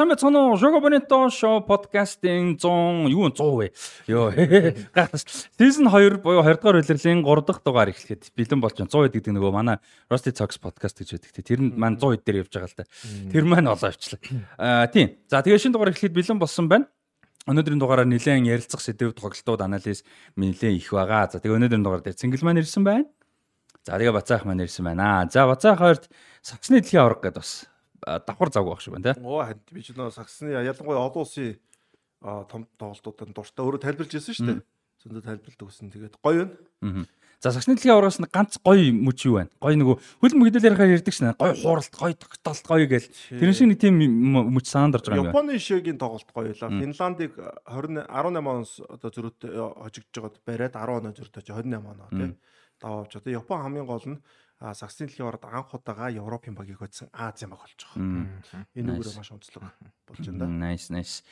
Сайн байна уу? Шого Бонито шоу подкастын 100 юу 100 вэ? Йоо. Season 2 буюу 2 дахь улирлын 3 дахь дугаар эхлэхэд бэлэн болж байна. 100 гэдэг нөгөө манай Rusty Talks podcast гэж байдаг. Тэр нь маань 100 дээр явж байгаа л та. Тэр маань олоо авчлаа. Аа тийм. За тэгээ шинэ дугаар эхлэхэд бэлэн болсон байна. Өнөөдрийн дугаараар нэлээд ярилцах сэдв тоглолтууд анализ нэлээд их байгаа. За тэгээ өнөөдрийн дугаар дээр цингэл маань ирсэн байна. За тэгээ бацаах маань ирсэн байна. За бацаах хоёрт саксны дэлхийн авраг гэдээ бас давхар завгүй байх шиг байна тийм. Оо ханд би ч нөө саксны ялангуяа олон улсын том тоглолтуудад дуртай өөрөө тайлбарлаж ирсэн шүү дээ. Зөндөө тайлбарлалт өгсөн. Тэгээд гоё байна. За саксны дэлхийн аврагаас нь ганц гоё мөч юу байна? Гоё нөгөө хөлн мөгдөл ярихаар ярьдаг шнэ. Гоё хууралт, гоё тогтолт, гоё гээл. Тэр шиг нэг тийм мөч санаанд орж байгаа юм байна. Японы шигийн тоглолт гоё лаа. Финландыг 20 18 оноос одоо зөрүүтэй хожигдж байгаад бариад 10 оноо зөрүүтэй 28 оноо тийм даваа авч одоо Япон хамгийн гол нь саксны дэлхийн орд анх удаага Европын багийг хоцсон Азийн баг болж байгаа. Энэ үгээр маш онцлог болж байна да. Nice nice.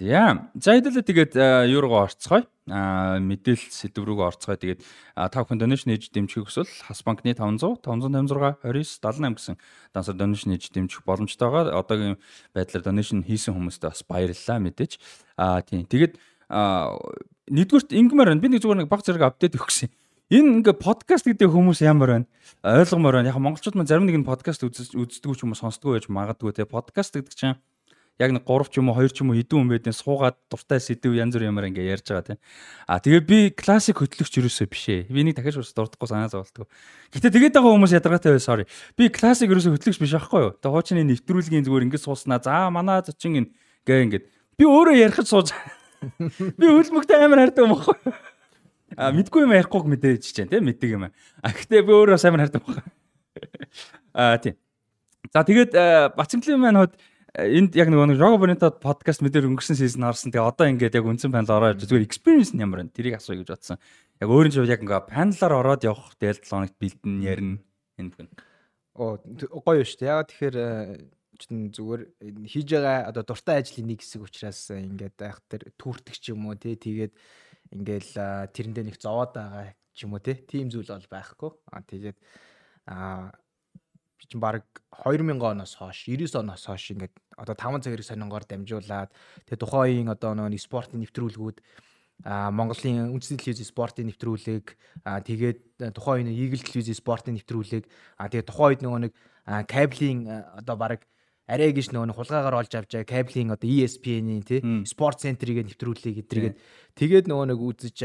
За за хэдүүлээ тэгээд юу руу орцгоё. А мэдээлэл сэдв рүү орцгоё. Тэгээд та бүхэн donation хийж дэмжих хүсвэл Хас банкны 500 556 29 78 гэсэн дансаар donation хийж дэмжих боломжтой байгаа. Одоогийн байдлаар donation хийсэн хүмүүстээ бас баярлалаа мэдээж. А тийм. Тэгээд нэгдүгürt ингмаар би нэг зүгээр нэг баг зэрэг апдейт өгөх гэсэн Энэ ингээ подкаст гэдэг хүмүүс ямар байна? Ойлгомоор байна. Яг монголчууд маань зарим нэг нь подкаст үздэг ч юм уу сонсдгоо байж магадгүй те. Подкаст гэдэг чинь яг нэг 3 ч юм уу 2 ч юм уу хэдэн хүн байдیں۔ суугаад дуртай сэдв янз бүр ямар ингээ ярьж байгаа те. А тэгээ би классик хөтлөгч юусоо биш ээ. Би нэг дахиж ус дурдахгүй санаа зовлтгоо. Гэтэ тэгээд байгаа хүмүүс ядаргаатай бай sorry. Би классик юусоо хөтлөгч биш аахгүй юу? Тэгээ хуучны нэвтрүүлгийн зүгээр ингээ сууснаа. За манай зочин ингээ ингээд би өөрөө ярих сууж би хөлмөгтэй амар хайртай юм юу? А мэдгүй юм ярихгүй мэдээж чинь тийм мэддэг юм. А гэхдээ би өөрөө сайн хардаг байна. А тийм. За тэгээд Бацанглын маань ход энд яг нөгөө нэг Rogo Bonito подкаст мэдэр өнгөрсөн сизон харсан. Тэгээ одоо ингээд яг үндсэн панел ороод зүгээр experience нь ямар вэ? Тэрийг асууя гэж бодсон. Яг өөрийн чинь яг ингээ панелаар ороод явах дээл 7 хоногт бэлдэн ярина энэ бүхэн. Оо гоё шүү дээ. Яг тэгэхээр чинь зүгээр хийж байгаа одоо дуртай ажлын нэг хэсэг учраас ингээд айх тэр түүртэг ч юм уу тий тэгээд ингээл тэрэндээ нэг зовоод байгаа ч юм уу тийм зүйл бол байхгүй. Аа тэгээд аа би чинь баг 2000 оноос хойш 99 оноос хойш ингээд одоо 5 цаг хэрэг сонингоор дамжуулаад тэгээ тухайн одоо нөгөө спортын нэвтрүүлгүүд а Монголын үндэсний телевиз спортын нэвтрүүлэг а тэгээд тухайн үеийн Eagle телевиз спортын нэвтрүүлэг а тэгээд тухайн үед нөгөө нэг кабелийн одоо баг арай гэж нөгөө хулгаагаар олж авч байгаа кабелийн одоо ESPN-ийн тий спорт центрийг нэвтрүүлээ гэдэргээд тэгээд нөгөө нэг үзэж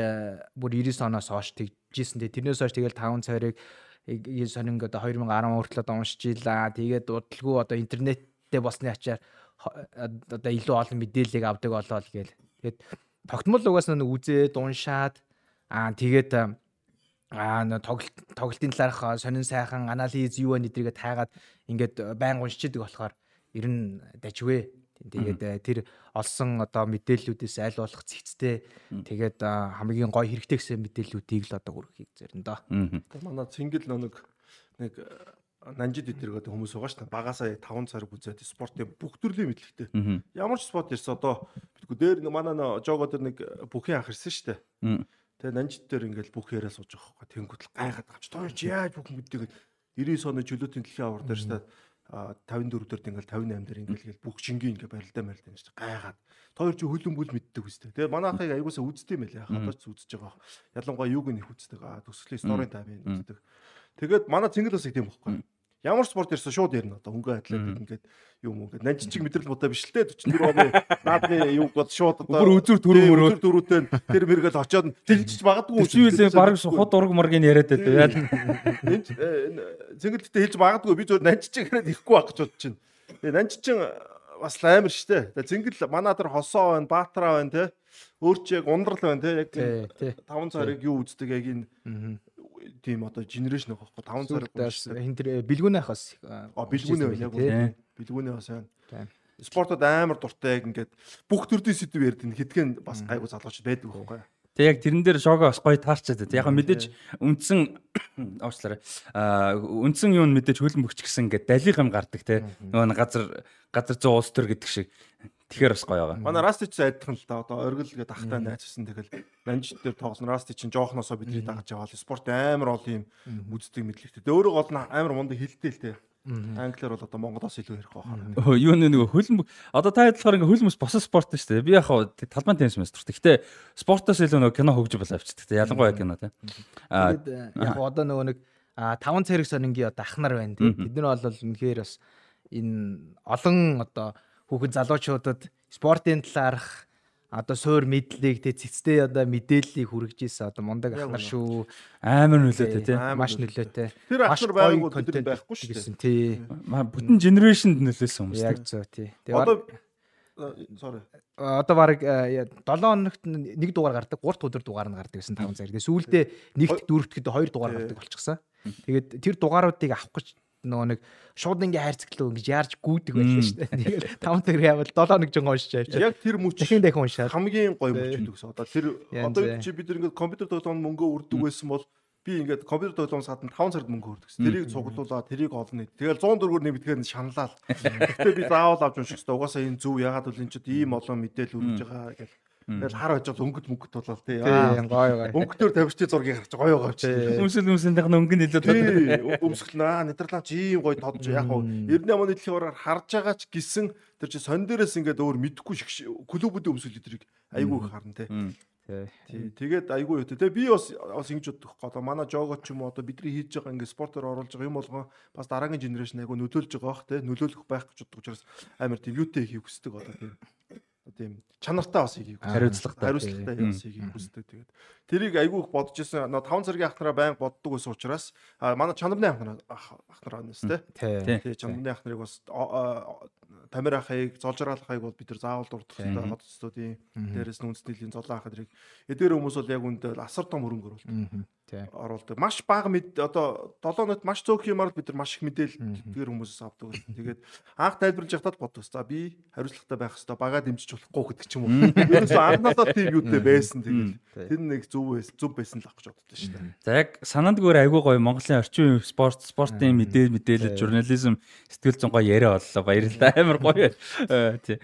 бүр 90 оноос хойш тэгжсэн тий тэрнээс хойш тэгэл 5 цайрыг сонинг одоо 2010 хүртэл одоо уншиж илаа тэгээд удалгүй одоо интернеттэй болсны ачаар одоо илүү олон мэдээллийг авдаг болоо л гээл тэгээд тогтмол угаас нэг үзээд уншаад аа тэгээд аа тоглолт тоглолтын талаарх сонин сайхан анализ юу вэ гэдгийг таагаад ингээд байн уншчихдаг болохоор ер нь дажвэ. Тэгээд э, тэр олсон одоо мэдээллүүдээс аль болох цэгцтэй тэгээд хамгийн гой хэрэгтэй гэсэн мэдээллүүдийг л одоо хүргэхийг зорин доо. Тэгээд манай цэнгэл нэг нэг э, нанжид идэргээд хүмүүс байгаа шүү дээ. Багасаа 5 цаг үзээд спортын бүх төрлийн мэдлэгтэй. Ямар ч спорт ирсэн одоо битгүү дээр манай жого дээр нэг бүхэн ах ирсэн шүү дээ. Тэгээ нанжид дээр ингээл бүх яриа сууж байгаа хөөе. Тэнгүүд л гайхаад гавч. Тоо чи яаж бүхэн мэдээгээд 99 оны чөлөөтийн дэлхийн авар дээр шүү дээ 54 дээрд ингээл 58 дээр ингээл бүх шингийн ингээ барилдаа барилдаа гэж гайхаад тоор чи хөлөн бүл мэддэг үстэй. Тэгээ манай ахыг аягуусаа үздэг юм байлаа. Хадаж үзэж байгаа. Ялангуяа юуг нь их үздэг. А төслийн сторийн тайвын үздэг. Тэгээд манай цэнгэл бас их тийм байхгүй. Ямар спорт ирсэн шууд ярина одоо. Хөнгөн атлетик ингээд юм ингээд нанчиг мэдрэл бодоо биш л те. 44 оны наадны юу гол шууд одоо бүр үзүр төрөө мөрөө. үзүр төрөөтэй тэр мэрэгэл очоод тэлжиж магадгүй үчивээс баг хот ураг моргийн яриад байдаг. Яа. Энэ зэнгэлтээ хэлж магадгүй. Би зөв нанчиг яриад ихгүй байх гэж бодож байна тэгээ нанчиг бас амар штэ тэгээ зэнгэл манаа тэр хосоо байна баатараа байна те өөр чи яг ундрал байна те яг 5 цагийг юу үздэг яг энэ тийм одоо генерашн байхгүй 5 цаг хин тэр бэлгүүнээ хас а бэлгүүнээ яг бэлгүүнээ хас байна спортод амар дуртай яг ингээд бүх төрлийн сэдв ярьдаг хэдгэн бас гайгүй залгууч байдаг байхгүй. Тэг яг тэрэн дээр шого бас гоё таарчаад байна. Яг мэдээж үндсэн уучлаарай. Аа үндсэн юу нь мэдээж хөлн бөгч гэсэн ингээд далиг юм гардаг те. Нөгөө газар газар зүүн улс төр гэдэг шиг Тэгэхээр бас гоё байгаа. Манай Растич айдхан л да. Одоо оргил гэдэг ахтай найзсан. Тэгэл Нанжид дээр тоглосон Растич чинь жоохносоо бидний дагаж яваал. Спорт амар олон юм үздэг мэдлэгтэй. Тэгээ өөрөө гол нь амар мундаг хилтэй л те. Англиар бол одоо Монголоос илүү ярих байх. Өө юу нэг хөлбөмбөг одоо та болохоор ингээ хөлбөмбөс босоо спорт шүү дээ. Би яг хаа талбай теннис мэстэр. Гэхдээ спортоос илүү нөгөө кино хөгжил бол авчдаг. Ялангуяа кино тий. Аа яг одоо нөгөө нэг 5 цэрэг сонингийн одоо ахнар байна. Бид нар бол үнэхээр бас энэ олон одоо хүүхэд залуучуудад спортын талаарх одоо суур мэдлийг тэ цэцтэй одоо мэдээллийг хүргэж ийсэн одоо мундаг ахнар шүү. Амар нөлөөтэй тий маш нөлөөтэй. Тэр ахнар бид нар байхгүй шүү дээ. тий бүтэн генерашнд нөлөөлсөн хүмүүс яг зөв тий. Одоо sorry. одоо баг 7 хоногт нэг дугаар гардаг 3 дахь өдөр дугаар нь гардаг гэсэн 5 цаг. Тэгээ сүүлдээ нэгт дөрөвдөд 2 дугаар гардаг болчихсон. Тэгээд тэр дугааруудыг авах гэж нөгөө нэг шууд ингээ хайрцаглуу ингэж яарч гүйдэг байлаа шүү дээ. Тэгээд 5 цаг явал 7 хоног жин уншиж явчих. Яг тэр мөч дахин дахин уншаад хамгийн гоё мөч гэдэг гэсэн. Одоо тэр одоо чи бид ингээд компьютер тоглоом мөнгө өрдөг байсан бол би ингээд компьютер тоглоом садан 5 цагт мөнгө өрдөг гэсэн. Тэрийг цуглуулаад тэрийг олно. Тэгэл 100 төгрөгөөр нэмэгдэхээр шаналал. Гэтэ би заавал авч унших хэрэгтэй. Угаасаа энэ зөв ягаад бол энэ ч ийм олон мэдээлэл өргөж байгаа гэл. Тэгэл хар очоод өнгөт мөнгөт болол тий. тий гоё гоё. Өнгөтөр тавьчтай зургийг харж гоё байгаа чи. Хүмүүсэл хүмүүсийнх нь өнгө нь илүү Тий, өмсгөл наа Нидерланд чи ийм гоё тодж яг хав 90 оны дэлхийн ороор харж байгаа ч гисэн тэр чи сон дээрээс ингээд өөр мэдхгүй шиг клубүүдийн өмсгөл өдрийг айгүй их харна. Тий. Тий, тэгээд айгүй юу. Тэгээ би бас бас ингэж бодох гоо. Манай жого ч юм уу одоо бидний хийж байгаа ингээд спортоор оруулж байгаа юм болгон бас дараагийн генерашн айгүй нөлөөлж байгаа бах те. Нөлөөлөх байх гэж боддог учраас амар тийм юутэй хийх хүсдэг одоо тийм. Тийм чанартай бас хийх. Хариуцлагатай. Хариуцлагатай бас хийх хүсдэг. Тэгээд тэрийг айгүй их бодож исэн. Нөө 5 цагийн ахнараа байнга боддог байсан учраас а манай чанарны ахнараа ахнараа нэс те. Тий. Тэгээ чамдны ахнарыг бас тамир ахыг, золжраал ахыг бол бид нар заавал дурдах хэрэгтэй. Хот студийн дээрээс нь үндэсний золоо ах хэрэг. Эдгээр хүмүүс бол яг үндэ асар том хөрөнгө Тий. Оруулдаг. Маш бага мэд одоо 7 онот маш цөөх юмар бид нар маш их мэдээлэл эдгээр хүмүүсээс авдаг. Тэгээд анх тайлбарлаж явахад боддог. За би хариуцлагатай байх хэрэгтэй. Багаа дэмжиж болохгүй гэдэг ч юм уу. Ерөөсөө анхнаасаа тийм юутэй байсан. Тэгээд тэр нэг зөв байсан, зөв байсан л ах гэж боддоо шүү дээ. За яг санаанд гөр айгүй гоё Монголын орчин үеийн спорт, спортын мэдээ мэдээлэл, журнализм сэтгэл зүйн гоё яриа боллоо. Баярлалаа. Амар гоё. Э, Тий.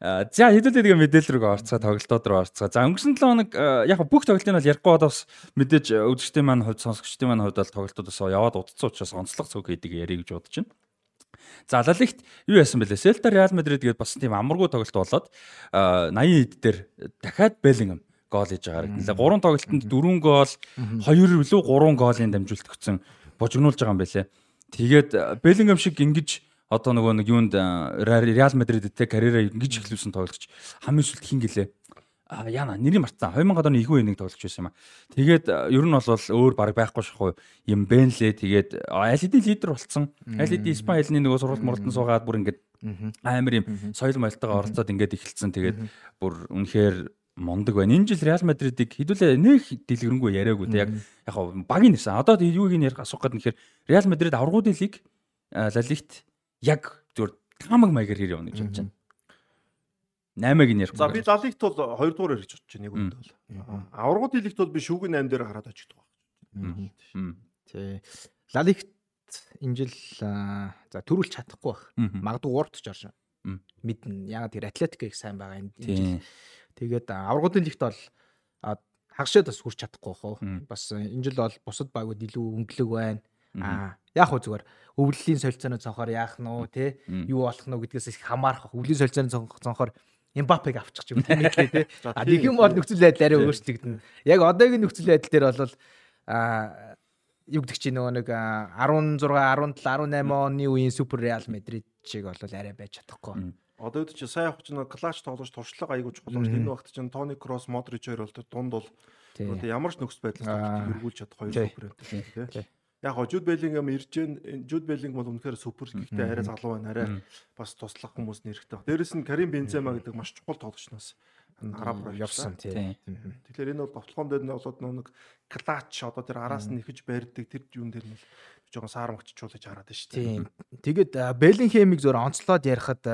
А, За хэдүүлээ тэгээ мэдээлэл рүү орцгаа тоглолтууд руу орцгаа. За өнгөрсөн 7 хоног э, яг бүх тоглолтын бол ярихгүй одоо бас мэдээж э, үзэгчдийн маань хувьд сонсогчдын маань хувьд бол тоглолтуудаас яваад удацсан учраас онцлог цог хийдэг ярих гэж бодож байна. За Лалигт юу яасан бэлээ? Селта Реал Мадрид гээд бас тийм амаргүй тоглолт болоод а, 80 эд дээр дахиад Беллингем гол хийж байгаа харагдлаа. 3 тоглолтод 4 гол, 2 үлээ 3 голын дамжуулт өгсөн божигнуулж байгаа юм байлээ. Тэгээд Беллингем шиг ингэж одоо нөгөө нэг юунд Реал Мадридтэй карьераа ингэж эхлүүлсэн тоглогч хамгийн сүүлд хин гэлээ. А яна нэрийг мартсан. 2000 оны ихүү энийг тоглож байсан юм а. Тэгээд ер нь бол өөр баг байхгүй шахгүй юм Бенле тэгээд а, LED лидер болсон. LED Испани хэлний нөгөө сургалт муралтан суугаад бүр ингээд амар юм соёл моёлтойгоо оролцоод ингээд эхэлсэн. Тэгээд бүр үнэхээр мундаг байна. Энэ жил Реал Мадридыг хэдүүлээ нэг дэлгэрэнгүй яриаггүй яг яг багийн нэрсэн. Одоо юуг нь ярих асуух гэдэг нэхэр Реал Мадрид аврагуудын лиг Ла Лигт яг зөв тамаг маягаар хэр явна гэж бодож байна. 8-ыг нь ярих. За би лалигт бол 2 дугаар ярьж бодож байна нэг үнд бол. Аврагууд хэлэгт бол би шүүгийн 8 дээр хараад очиж байгаа. Тий. Лалигт энэ жил за төрүүлж чадахгүй байх. Магадгүй урд ч оршин. Мм. Мэднэ. Яг тэр Атлетик их сайн байгаа энэ жил. Тэгээд аа, аврагуудын лигт бол аа, хагшаад бас хүрч чадахгүй хөө. Бас энэ жил бол бусад багууд илүү өнгөлөг байна. Аа яг хөө зүгээр өвлөлийн солилцооны цонхоор яах нь уу те юу болох нь уу гэдгээс их хамаарах. Өвлөлийн солилцооны цонх- цонхоор Эмбапег авчих ч юм уу мэдлээ те. А тийм. нэг юм бол нөхцөл байдал арай өөрчлөгдөнө. Яг одоогийн нөхцөл байдал дээр бол а юу гэдэг чинь нөгөө нэг а, 16 17 18 оны үеийн Супер Реал Мадрид шиг бол арай байж чадахгүй. Одоо үүд чи сайн явах чинь клач тоглож туршлага аягүй чухал байна. Энэ багт чинь Тони Кросс, Модрич хоёр бол дунд бол одоо ямар ч нөхцөл байдлаас Аа. эргүүлж чадах хоёр Тий. суперэнтэй Тий. Яг хоо Жуд Беллингем ирж гэн Жуд Беллингем бол үнэхээр супер гэхдээ арай залуу байна. Арай бас туслах хүмүүс нэрхтэй. Дээрэс нь Карим Бензема гэдэг маш чухал тоглогчноос араб явсан Тийм. тий. Тэгэхээр энэ бол тоглоом дээр нь болоод нэг клач одоо тэр араас нь нэхэж барьдаг тэр юун дээр нь жоохон саарамгчжуулж хараад байна шүү дээ. Тийм. Тэгээд Беллингхэмиг зөөр онцлоод ярихад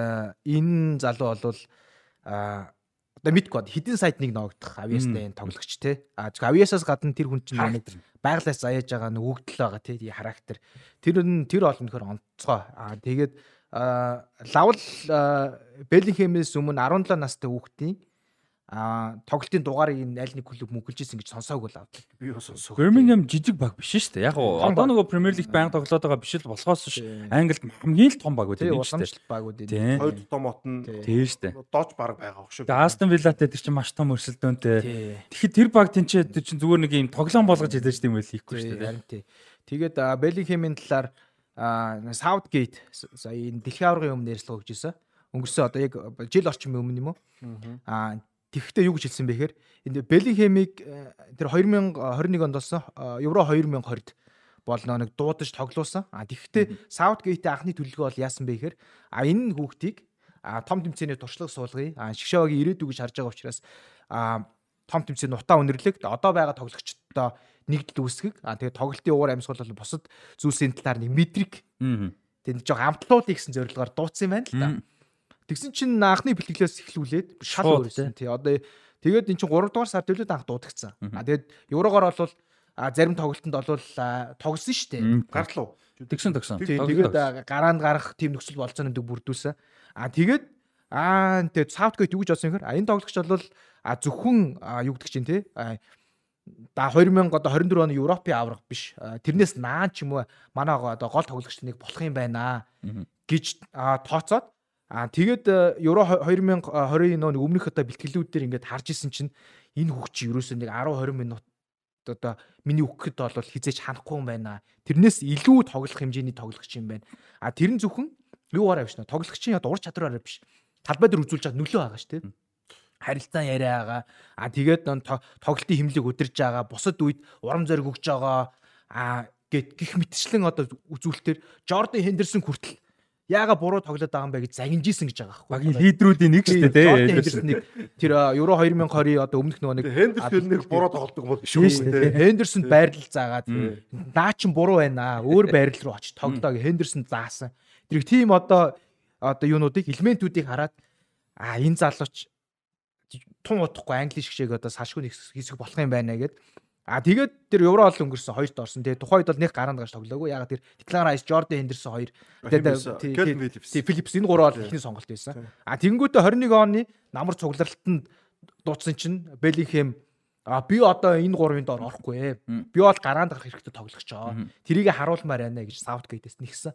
энэ залуу бол а одоо мэдгүй бод хідэн сайд нэг ногдох авьяастай энэ тоглогч те. А зөв авьяасаас гадна тэр хүн чинь нэг байглаас заяаж байгаа нэг өгдөл байгаа те характер. Тэр нь тэр олон нөхөр онцгой. А тэгээд лавл Беллингхэмээс өмнө 17 настай хүүхдийн а тоглолтын дугаарыг энэ аль нэг клуб мөнгөлж исэн гэж сонсоогүй л авдаг. Би бас сонсоо. Birmingham жижиг баг биш шүү дээ. Яг гоо одоо нөгөө Premier League байнга тоглоод байгаа биш л болохоос ш. Англид хамгийн л том баг үү Тийм тийм шүү дээ. энэ. Тийм. Хоёр томот нь Тийм шүү дээ. дооч баг байгаа хөшөө. Тэгээ Aston Villa-тай тэр чинь маш том өрсөлдөөнтэй. Тэгэхээр тэр баг тэнцээ тэр чинь зүгээр нэг юм тоглоом болгож хэлж юм байл хийхгүй шүү дээ. харин тий. Тэгээд Беллингхэмийн талаар Саутгейт сая энэ дэлхийн аваргын өмнө ярьцлага өгч ирсэн. Өнгөрсөн одоо яг жил орчмын өмнө юм уу? Аа Тэгэхдээ юу гэж хэлсэн бэ гэхээр энэ Беллингхэмийг тэр 2021 онд болсон Евро 2020-д бол нэг дуудаж тоглуулсан. А тэгэхдээ Саутгейтийн анхны төлөвлөгөө бол яасан бэ гэхээр а энэ хүүхдийг том тэмцээний туршлага суулгая. А Шгшавагийн ирээдүг гэж харж байгаа учраас а том тэмцээний нутаа үнэрлэг одоо байгаа тоглогчдоо нэгдэл үүсгэг. А тэгээд тоглолтын уур амьсгал бол бусад зүйлсийн талаар нэг мэдрэг тэгээд жоо амтлуулъя гэсэн зорилгоор дууцсан юм байна л да. Тэгсэн чинь анхны бэлтгэлээс эхлүүлээд шал өөрсөн. Тий одоо тэгээд эн чинь 3 дугаар сар төлөөд анх дуудагдсан. А тэгээд еврогоор бол а зарим тоглолтод бол тогсон шүү дээ. Гарлуу. Тэгсэн тогсон. Тэгээд а, гараанд гарах тийм нөхцөл болцоонуудыг бүрдүүлсэн. А тэгээд аа тэгээд Southgate юу гэж бодсон юм хэр а энэ тоглогч бол а зөвхөн юу гэдэг чинь тий а, да 2000 одоо 24 оны Европын авраг биш. Тэрнээс наан ч юм уу манай одоо гол тоглогч нэг болох юм байна гэж тооцоод а тэгээд а, Евро 2020 нөө өмнөх одоо бэлтгэлүүд дээр ингээд харж исэн чинь энэ хүүхч ерөөсөө нэг 10 20 минут одоо миний үхэхэд бол хизээч ханахгүй юм байна. Тэрнээс илүү тоглох хэмжээний тоглогч юм байна. А тэр нь зөвхөн юугаар авч нэ тоглогчийн одоо ур чадвараар биш. Талбай дээр үзүүлж байгаа нөлөө байгаа шүү дээ. Харилцаа яриагаа а тэгээд нөө то- тоглолтын хэмлэг өдөрж байгаа бусад үед урам зориг өгж байгаа а гэт гих мэтчлэн одоо үзүүлэлтээр Жордан Хендерсон хүртэл яага буруу тоглоод байгаа юм бэ гэж загинжсэн гэж байгаа Багийн лидерүүдийн нэг шүү дээ. Тий. Тэр Евро 2020 одоо өмнөх нөгөө нэг Хендерсон нэг буруу тоглодог бол шүү үү дээ. Хендерсон байрлал заагаад наа чин буруу байна. Өөр байрлал руу очиж тоглоо гэ Хендерсон заасан. Тэр их тийм одоо одоо юунуудыг элементүүдийг хараад а энэ залууч тун удахгүй англи шгшээг одоо сашгүй хэсэг болох юм байна гэд. А тэгээд тэр евро ол өнгөрсөн хоёрт орсон. Тэгээд тухайд бол нэг гараанд гарч тоглоогүй. Ягаад тэр Declan Rice, Jordan Henderson хоёр. Kelvin Phillips. энэ гурав бол ихний сонголт байсан. А тэгэнгүүтээ 21 оны намар цугларалтанд дуудсан чинь Bellingham А би одоо энэ гурвын доор орохгүй ээ. Би бол гараанд гарах хэрэгтэй тоглогч аа. Тэрийг харуулмаар байна гэж Southgate-с нэгсэн.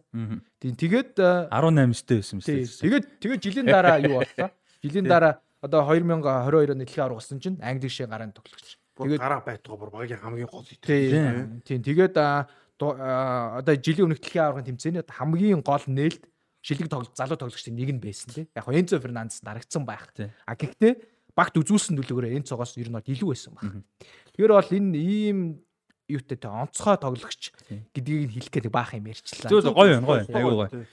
Тийм тэгээд э, 18-тэй байсан юм дээ. тэгээд тэгээд жилийн дараа юу боллоо? Жилийн дараа одоо 2022 оны дэлхийн авраг болсон чинь Англи шиг гараанд тоглогч. Бүр Тэгээд- гараа байтугай бүр багийн хамгийн гол ит. Тийм. Тийм. Тэгээд одоо жилийн өмнөх дэлхийн аваргын тэмцээний хамгийн гол нээлт шилэг тоглолт залуу тоглогчдын нэг нь байсан тийм. Яг Энцо Фернандес дарагдсан байх. А гэхдээ багт үзүүлсэн төлөвөөр Энцогоос ер нь илүү байсан баг. Тэгэхээр бол энэ ийм юутай тэ онцгой тоглогч гэдгийг нь хэлэх гэдэг баах юм ярьчлаа. Зүгээр гоё юм, гоё. Айгуу гоё. Тий.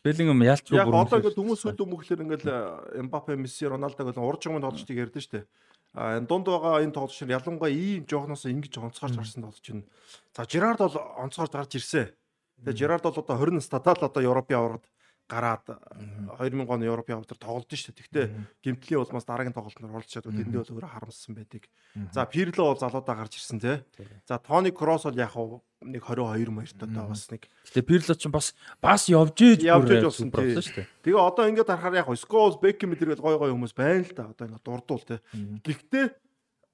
Bellingham ялчгүй Яг бүр одоо ингээд хүмүүс үл өмгөхлөр ингээд Эмбапе, Месси, Роналдог бол урж байгаа тоглолчдыг ярьдэн штэ. А энэ дунд байгаа энэ тоглолч нар ялангуяа ийм жоохноос ингэж онцгойж гарсан тоглолч нь. За Жерард бол онцгойж гарч ирсэн. Тэгээ Жерард бол одоо 20 настатаа л одоо Европын аваргад гараад 2000 оны Европын аваргаар тоглож штэ. Тэгтээ гимтлийн улмаас дараагийн тоглолтноор оролцож чадвал тэндээ бол өөрөө харамссан байдаг. За Пирло бол залуудаа гарч ирсэн те. За Тони Кросс бол яг нэг 22 маярт одоо бас нэг Тэгээ Пирло ч бас бас явж ээж Явж ээж болсон, тий. шүү дээ. Тэгээ одоо ингээд харахаар яг Сколс, Бекхэм мэдэргээл гой гой хүмүүс байна л да. Одоо ингээд дурдуул те. Гэхдээ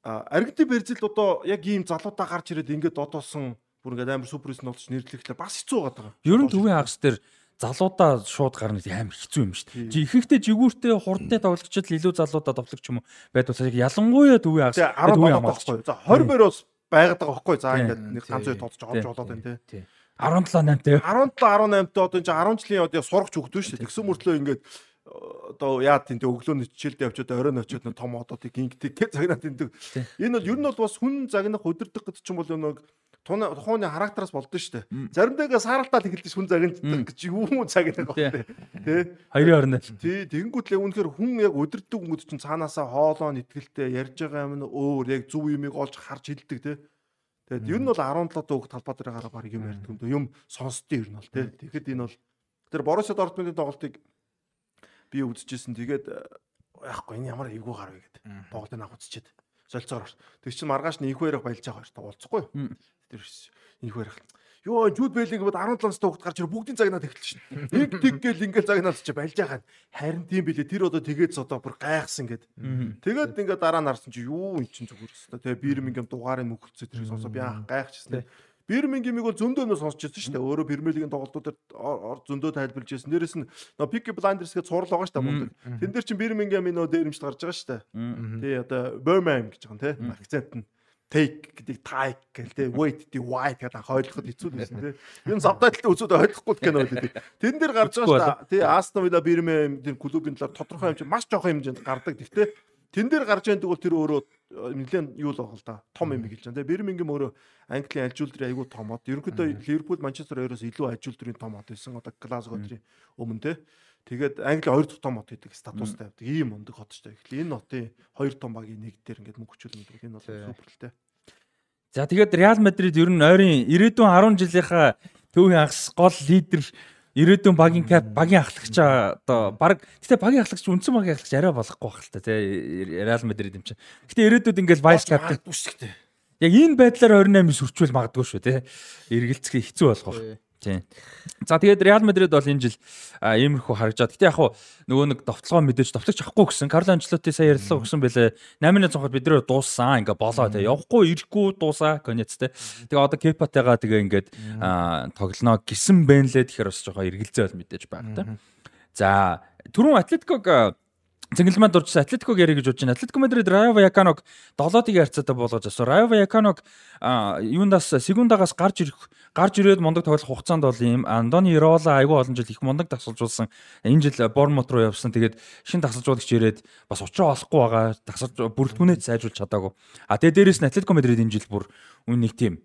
Аргентин Бразил одоо яг ийм залуудаа гарч ирээд ингээд дотоосон бүр ингээд амар суперсэн болж нэрлэхлээр бас хэцүү байгаа. Ер нь төвийн хагас дээр залуудаа шууд гарна гэдэг амар хэцүү юм шүү дээ. Жи ихэнхдээ жигүүртэй хурдтай тоглогчд илүү залуудаа тоглох ч юм байдвал яг ялангуяа төвийн хагас Тэгээ 10 төвийн болоод хамгаалагч. байхгүй. За 20 мөр бас байгаад байгаа байхгүй. За ингээд нэг ганц Тий. үе тодож Тий. авч болоод байна те. Тий. 17 8 те. 17 18-т одоо энэ 10 жилийн одоо сурагч өгдөө шүү дээ. Тэгсэн мөртлөө ингээд одоо яа тийм өглөөний хичээлдээ явчаад оройн очиод том одоодыг ингэдэг тэг загнаад тэндэг. Энэ бол ер нь бол бас хүн загнах өдөрдөх гэдэг ч юм бол нэг туна тухайны характераас болдсон шүү дээ. Заримдаа сааралтаа хэлдэг хүн загнаж гэж юу юм Тий. байна. Тэ. 2020. Тий, тэгэнгүүт л үнэхээр хүн яг өдөрдөг хүмүүс чинь цаанаасаа хоолоо нэтгэлтэй ярьж байгаа юм нь өөр яг зөв юмыг олж харж хэлдэг те. Тэгээд ер нь бол 17 дууг талбай дээр гараа баг юм ярьдаг юм дөө. Юм сонсдсон ер нь бол те. Тэгэхэд энэ бол тэр Боруссия Дортмундын тоглолтыг би үзчихсэн. Тэгээд яахгүй энэ ямар эвгүй гар вэ гэдэг. Тоглолтыг авах үзчихэд солилцоогоор. Тэг чинь маргааш нь инх барих баялж байгаа хоёр уулзахгүй юу? Тэр инх барих. Йоо Жуд Беллинг бод 17 настай хөлт гарч ирээ бүгдийн загнаад эхэлж шин. Нэг тэг гэл ингээл загнаад чи байлж байгаа. Харин тийм билээ тэр одоо тэгээд одоо бүр гайхсан гэд. Тэгээд ингээд дараа нь харсан чи юу эн чин зүгээр өстой. Тэгээ Бирмингем дугаарыг мөхөлцөө тэрийг сонсоо би анх гайхчихсан. Бирмингемиг бол зөндөө нөө сонсч байсан шүү дээ. Өөрөө Премьер-лигийн тоглолтуудаар зөндөө тайлбарлаж байсан. Дээрээс нь нөө Пики Блайндерс гэж цуврал байгаа шүү дээ. Тэн дээр чинь Бирмингемийн нөө дээрэмжт гарч байгаа шүү дээ. Тий одоо Birmingham гэж байгаа юм тий. Акцент нь take гэдэг type гэл те wait the white гэдэг хойлоход хэцүү байсан те. Энэ сабтайтлыг үзүүд ойлгохгүй кино байдаг. Тэн дээр гарч байгаа шүү дээ. Тий Aston Villa Birmingham тэр клубын талаар тодорхой хэмжээ маш жоохон хэмжээнд гардаг. Гэхдээ тэн дээр гарч байгааг бол тэр өөрөө нэлээд юу л байгаа л да. Том юм хэлж байна те. Birmingham өөрөө Английн альжуул дээр айгүй том од. Ерөнхийдөө Liverpool Manchester хоёроос илүү альжуул төрийн том од байсан. Одоо Glasgow төрийн өмнө те. Тэгээд Англи хоёр дахь том хот гэдэг статустай байдаг. Ийм мундаг хот ч тэгэхээр энэ хотын хоёр том багийн нэг дээр ингээд мөнгөчүүл мэддэг. Энэ бол суперлтэй. За тэгээд Реал Мадрид ер нь ойрын 90 10 жилийнхаа төвийн агс гол лидер ирээдүйн багийн кап багийн ахлагч одоо баг гэтээ багийн ахлагч үндсэн багийн ахлагч арай болохгүй байх л та тий Реал Мадрид юм чинь. Гэтээ ирээдүйд ингээл вайс каптен Яг энэ байдлаар 28 сүрчвэл магадгүй шүү тий. Эргэлцэх хэцүү болох байх. Тийм. За тэгээд Реал Мадрид бол энэ жил иймэрхүү харагдаад. Гэтэ яг нөгөө нэг довтлогоо мэдээж довтлогч авахгүй гэсэн. Карло Анчлоти сая ярилцлага өгсөн бэлээ. 8-ны цонход бид нэр дууссан. Ингээ болоо те. Явахгүй ирэхгүй дуусаа конец те. Тэгээ одоо Кепатайгаа тэгээ ингээд тоглоно гисэн байна лээ. Тэгэхээр бас жоохон эргэлзээ бол мэдээж байна те. За түрүүн Атлетиког Цэнгэлмэнд дуржсан Атлетиког ярих гэж бодож байна. Атлетико Мадрид Раyo Vallecano-г 7-ыг харьцаатай болгож авсан. Rayo Vallecano-г юундаас секундагаас гарч ирэх гарч ирээд мундаг тоглох хугацаанд бол ийм Андони Ирола айгүй олон жил их мундаг тасалжуулсан. Энэ жил Борнмут руу явсан. Тэгээд шин тасалжуулагч ирээд бас учраа олохгүй байгаа. Тасалж бүрэлдэхүүнээ сайжруулж чадаагүй. А тэгээд дээрэс нь Атлетико Мадрид энэ жил бүр үн нэг тийм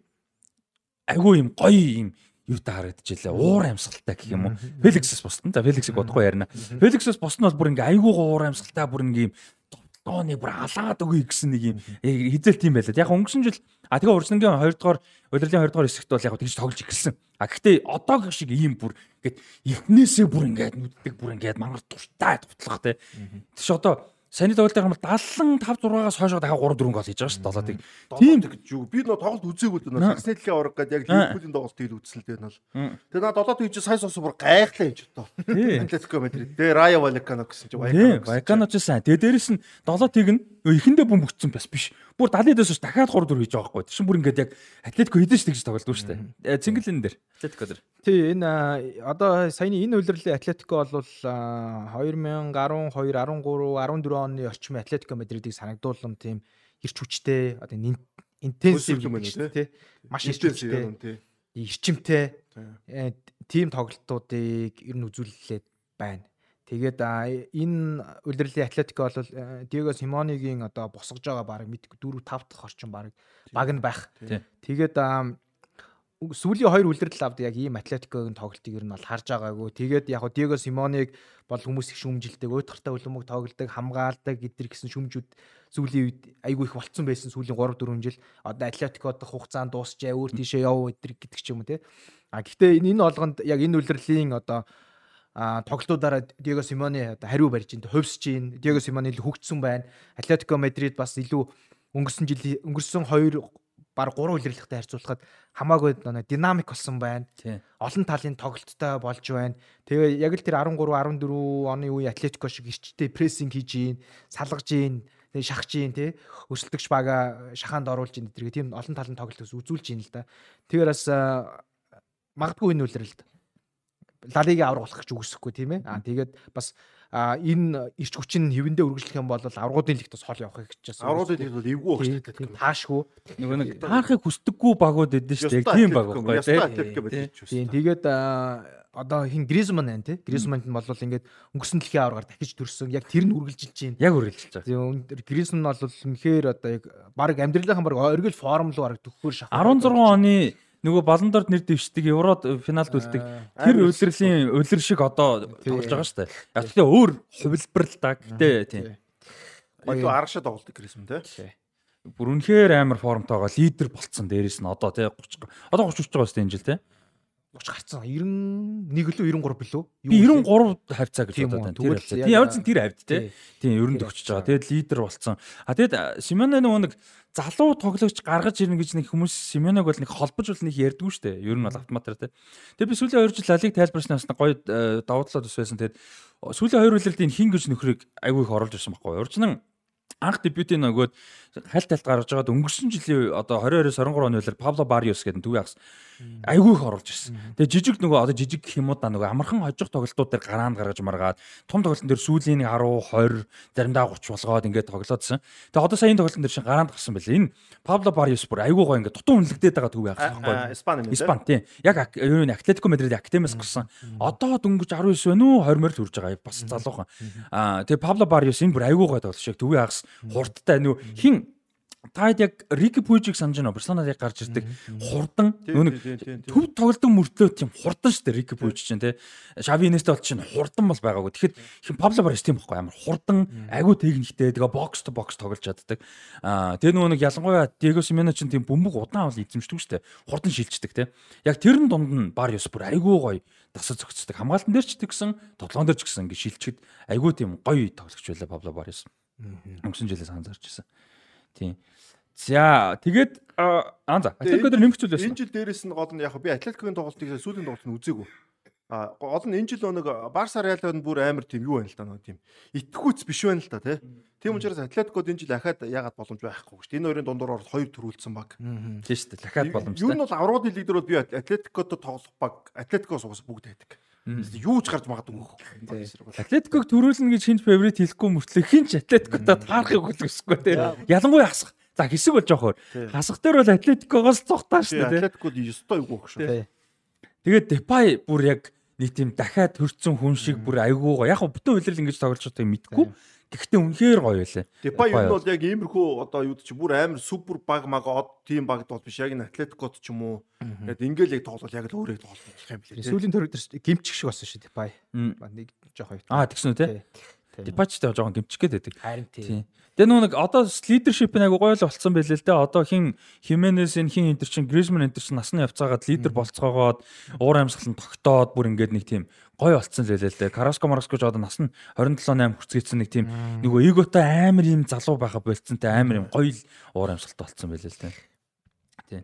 айгүй юм гоё юм юутай харагдчихлаа. Уур амьсгалтай гэх юм уу. Феликсээс бусна. За Феликсийг бодохгүй ярина. Феликсээс бусна бол бүр ингээ айгуугаа уур амьсгалтай бүр ингээ тооны бүр алаад өгье гэсэн нэг юм хизэл тийм байлаа. Яг өнгөрсөн жил а тэгээ урьдчилангийн 2 дугаар удирлын 2 дугаар хэсэгт бол яг тэгж тоглож эхэлсэн. А гэхдээ одоогийн шиг ийм бүр ингээд эхнээсээ бүр ингээд нүддэг бүр ингээд мангар туртай тутлах те. Тэш одоо Саяны тоглолтын хамбал 75 6-аас хойш дахиад 3 4 гол хийж байгаа шүү дээ долоодыг. Тийм гэж юу. Би нөө тоглолт үзээгүй дээ. Арсеналын авраг гэдэг яг Ливерпулийн тоглолтыг л үзсэн л дээ нал. Тэгээ наа долоод хийж сайн сонсоо бүр гайхлаа юм ч одоо. Атлетико Мадрид. Тэгээ Рая Валкано гэсэн чинь Валкано. Валкано ч сайн. Тэгээ дээрэс нь долоотыг нь эхэндээ бөмбөгцсөн бас биш. Бүр 70 дэс дахиад 3 4 хийж байгаа байхгүй. Тэшин бүр ингээд яг Атлетико ч тэгж тоглолдог шүү дээ. Цэнгэл энэ дээр. Атлетико дээр. Тий энэ одоо саяны энэ үйлрлийн Атлетико бол 2012 13 14 оны орчмын Атлетико Мадридыг санагдуулсан тийм ирч хүчтэй одоо интенсив байна тий. Маш ирч хүчтэй. Ирчимтэй тийм тоглолтуудыг ер нь үзүүлээд байна. Тэгээд энэ улирлын Атлетико бол Диего Симонигийн одоо босгож байгаа баг мэдгүй 4 5 дахь орчим баг баг нь байх. Тэгээд сүүлийн хоёр үлрэл авд яг ийм Атлетикогийн тоглолтыг ер нь бол харж байгаагүй. Тэгээд яг Диего Симоныг бол хүмүүс их шүмжилдэг, уйтгартай үлэмэг тоглолдог, хамгаалдаг гэдэр гэсэн шүмжүүд сүүлийн үед айгүй их болцсон байсан сүүлийн 3 4 жил. Одоо Атлетико дох хугацаанд дуусчээ, өөр тийшээ яв гэдэр гэдэг ч юм уу те. А гэхдээ энэ олгонд яг энэ үлрэлийн одоо а тоглолтуудаараа Диего Симоне одоо хариу барьж ин хувьсж ин Диего Симоне хөгжсөн байна. Атлетико Мадрид бас илүү өнгөрсөн жил өнгөрсөн 2 баг 3 үлрэлтэйгээ харьцуулахад хамаагүй нэг динамик болсон байна. Олон талын тоглолттой болж байна. Тэгээ яг л тэр 13 14 оны үе Атлетико шиг эрчтэй прессинг хийж ийн, салгаж ийн, тэгээ шахаж ийн тий. Өрсөлдөгч бага шахаанд оруулж ийн гэдэг тийм олон талын тоглолтоос үзүүлж ийн л да. Тэгэхээр бас магадгүй энэ үлрэлт Лалигийн авраг болох гэж үгүйсэхгүй тийм ээ. Аа тэгээд бас энэ ирч хүчин хэвэндээ үргэлжлэх юм бол аврагуудын лигт бас хол явахыг хичээс. Аврагуудын лигт бол эвгүй багш тийм таашгүй. Нөгөө нэг таарахыг хүсдэггүй багууд эдэн шүү дээ. Тийм баг байхгүй тийм. Тэгээд одоо хин Гризман байна тий. Гризманд нь бол ингээд өнгөрсөн дэлхийн аврагаар дахиж төрсөн. Яг тэр нь үргэлжилж байна. Яг үргэлжилж байгаа. Тийм Гризман бол үнэхээр одоо яг баг амьдралынхан баг оргил формул баг төгөхөр шахах. 16 оны нөгөө баландорд нэр дэвшдэг еврод финалд үлддэг тэр улирлийн улир шиг одоо тоглож байгаа шүү дээ. Яг тэгээ өөр хувилбар л да. Гэтэ тийм. Илүү аргашаа тоглолдог гэсэн тий. Бүр үнэхээр амар формтойгоо лидер болцсон дээрээс нь одоо тий 30 одоо 30 хүрч байгаа шүү дээ энэ жил тий. 30 гарцсан. 91 лөө 93 билүү? Би 93 хавцаа гэж бодоод байна. Тэр хавцаа. Тийм ямар ч тэр хавд те. Тий. Тийм ер нь Тэр төгсөж хавцаа. байгаа. Тэгээд лидер болсон. А тэгээд Симоне нөгөө нэг залуу тоглогч гаргаж ирнэ гэж нэг хүмүүс Симонег бол нэг холбож бол нэг ярьдгүй шүү дээ. Ер нь бол автоматар те. Тэгээд би сүүлийн 2 жил Лалиг тайлбарсан насна гоё э, давуу талууд ус байсан. Тэгээд сүүлийн 2 үлрэлт энэ хин гэж нөхрийг айгүй их оруулж ирсэн байхгүй юу. Урчнан анх дебютын нөгөөд хальт тальт гаргаж байгаад өнгөрсөн жилийн одоо 22-23 оны үлээр Пабло Бариус гэдэг төвөө агс айгүй их оруулж ирсэн. Тэгээ жижиг нөгөө одоо жижиг гэх юм уу да нөгөө амархан хожих тоглолтууд дээр гараанд гаргаж маргаад том тоглолтын дээр сүүлийн 10 20 заримдаа 30 болгоод ингээд тоглоодсэн. Тэгээ одоо сая энэ тоглолтын дээр шин гараанд гарсан байлээ. Энэ Пабло Бариус бүр айгүй гоо ингээд дутуу үнэлэгдээд байгаа төвөө агс байхгүй? Испани юм. Испан тийм. Яг юу нэ Атлетико Мадрид Актемес гарсан. Одоо дөнгөж 19 байна уу 20 морь хүрж байгаа. Бас залуухан. Аа тэгээ Пабло Бариус энэ бүр айгүй гой тоглож шиг төвөө хагас хурдтай нүү хин таад яг Рики Пужиг санаж байна. Барселонад яг гарч ирдэг хурдан нөө нэг төв тоглолтын мөртлөө тийм хурдан шүү дээ Рики Пуж чинь тий. Шави Инесте бол чинь хурдан бол байгаагүй. Тэгэхэд хин Пабло Барис тийм байхгүй амар хурдан айгүй техниктэй тэгээ бокс то бокс тоглож чаддаг. Аа тэгээ нөгөө нэг ялангуяа Диего Симено чинь тийм бөмбөг удаан бол эзэмшдэг шүү дээ. Хурдан шилждэг тий. Яг тэрэн дунд нь Бариус бүр айгүй гоё дасаж зөгцдөг. Хамгаалтан дээр ч тэгсэн, тоглоом дээр ч гэсэн ингэ шилжчихэд айгүй тийм гоё тоглогч байлаа Пабло Барис. Өнгөрсөн жилээс анзаарч ирсэн. Тийм. За тэгээд аа за Атлетико дээр нэмэх зүйл байсан. Энэ жил дээрээс нь гол нь яг би Атлетикогийн тоглолтыг сүүлийн тоглолтыг үзээгүй. А гол нь энэ жил нэг Барса Реалын бүр амар тийм юу байна л да нэг тийм итгэхүйц биш байна л да тий. Тийм учраас Атлетикод энэ жил ахаад ягаад боломж байхгүй шүү дээ. Энэ хоёрын дундуур орол хоёр төрүүлсэн баг. Тийм шүү дээ. Дахиад Юу боломжтой. нь бол аврагын лидер бол би Атлетикод тоглох баг Атлетикос угсаа бүгд байдаг. Юу ч гарч магадгүй. Атлетиког төрүүлнэ гэж хинч фаворит хэлэхгүй мөртлөө хинч Атлетикотоо таарахыг хүсэхгүй тий. Ялангуяа хасах. За хэсэг бол жоохоор. Хасах дээр бол Атлетикогоос цухтаа шүү дээ. тий. Атлетикод ёстой юу гэх шүү. Тэгээд Депай бүр яг нэг тийм дахиад төрцөн хүн шиг бүр айгуугаа. Яг бүтэн үйлрэл ингэж тоглож байгааг мэдгүй. Гэхдээ үнэхээр гоё байлаа. Депай нь бол яг иймэрхүү одоо юу ч бүр амар супер баг маг од тим багд бол биш яг энэ Атлетикод ч юм уу. Тэгээд ингээл яг тоглол яг л өөрөө тоглох юм билээ. Сүүлийн төрөг дээр гимчих шиг болсон шүү Депай. Нэг жоох хоёр. Аа тэгсэн үү те. Депачтай жоохон гимчих гээд байдаг. Харин тий. Тийм. Тэгээ нөө нэг одоо лидершип айгу гоё л болцсон байлээ л дээ. Одоо хин Хименес энэ хин энтер чин Гризман энтер чин насны явцаагаад лидер болцоогоод уур амьсгал нь тогтоод бүр ингээд нэг тийм гоё болцсон л байлээ л дээ. Караско Мараско ч одоо нас нь 27 8 хүрцгээсэн нэг тийм нөгөө эготой амар юм залуу байха болцсонтэй амар юм гоё л уур амьсгалт болцсон байлээ л дээ. Тийм.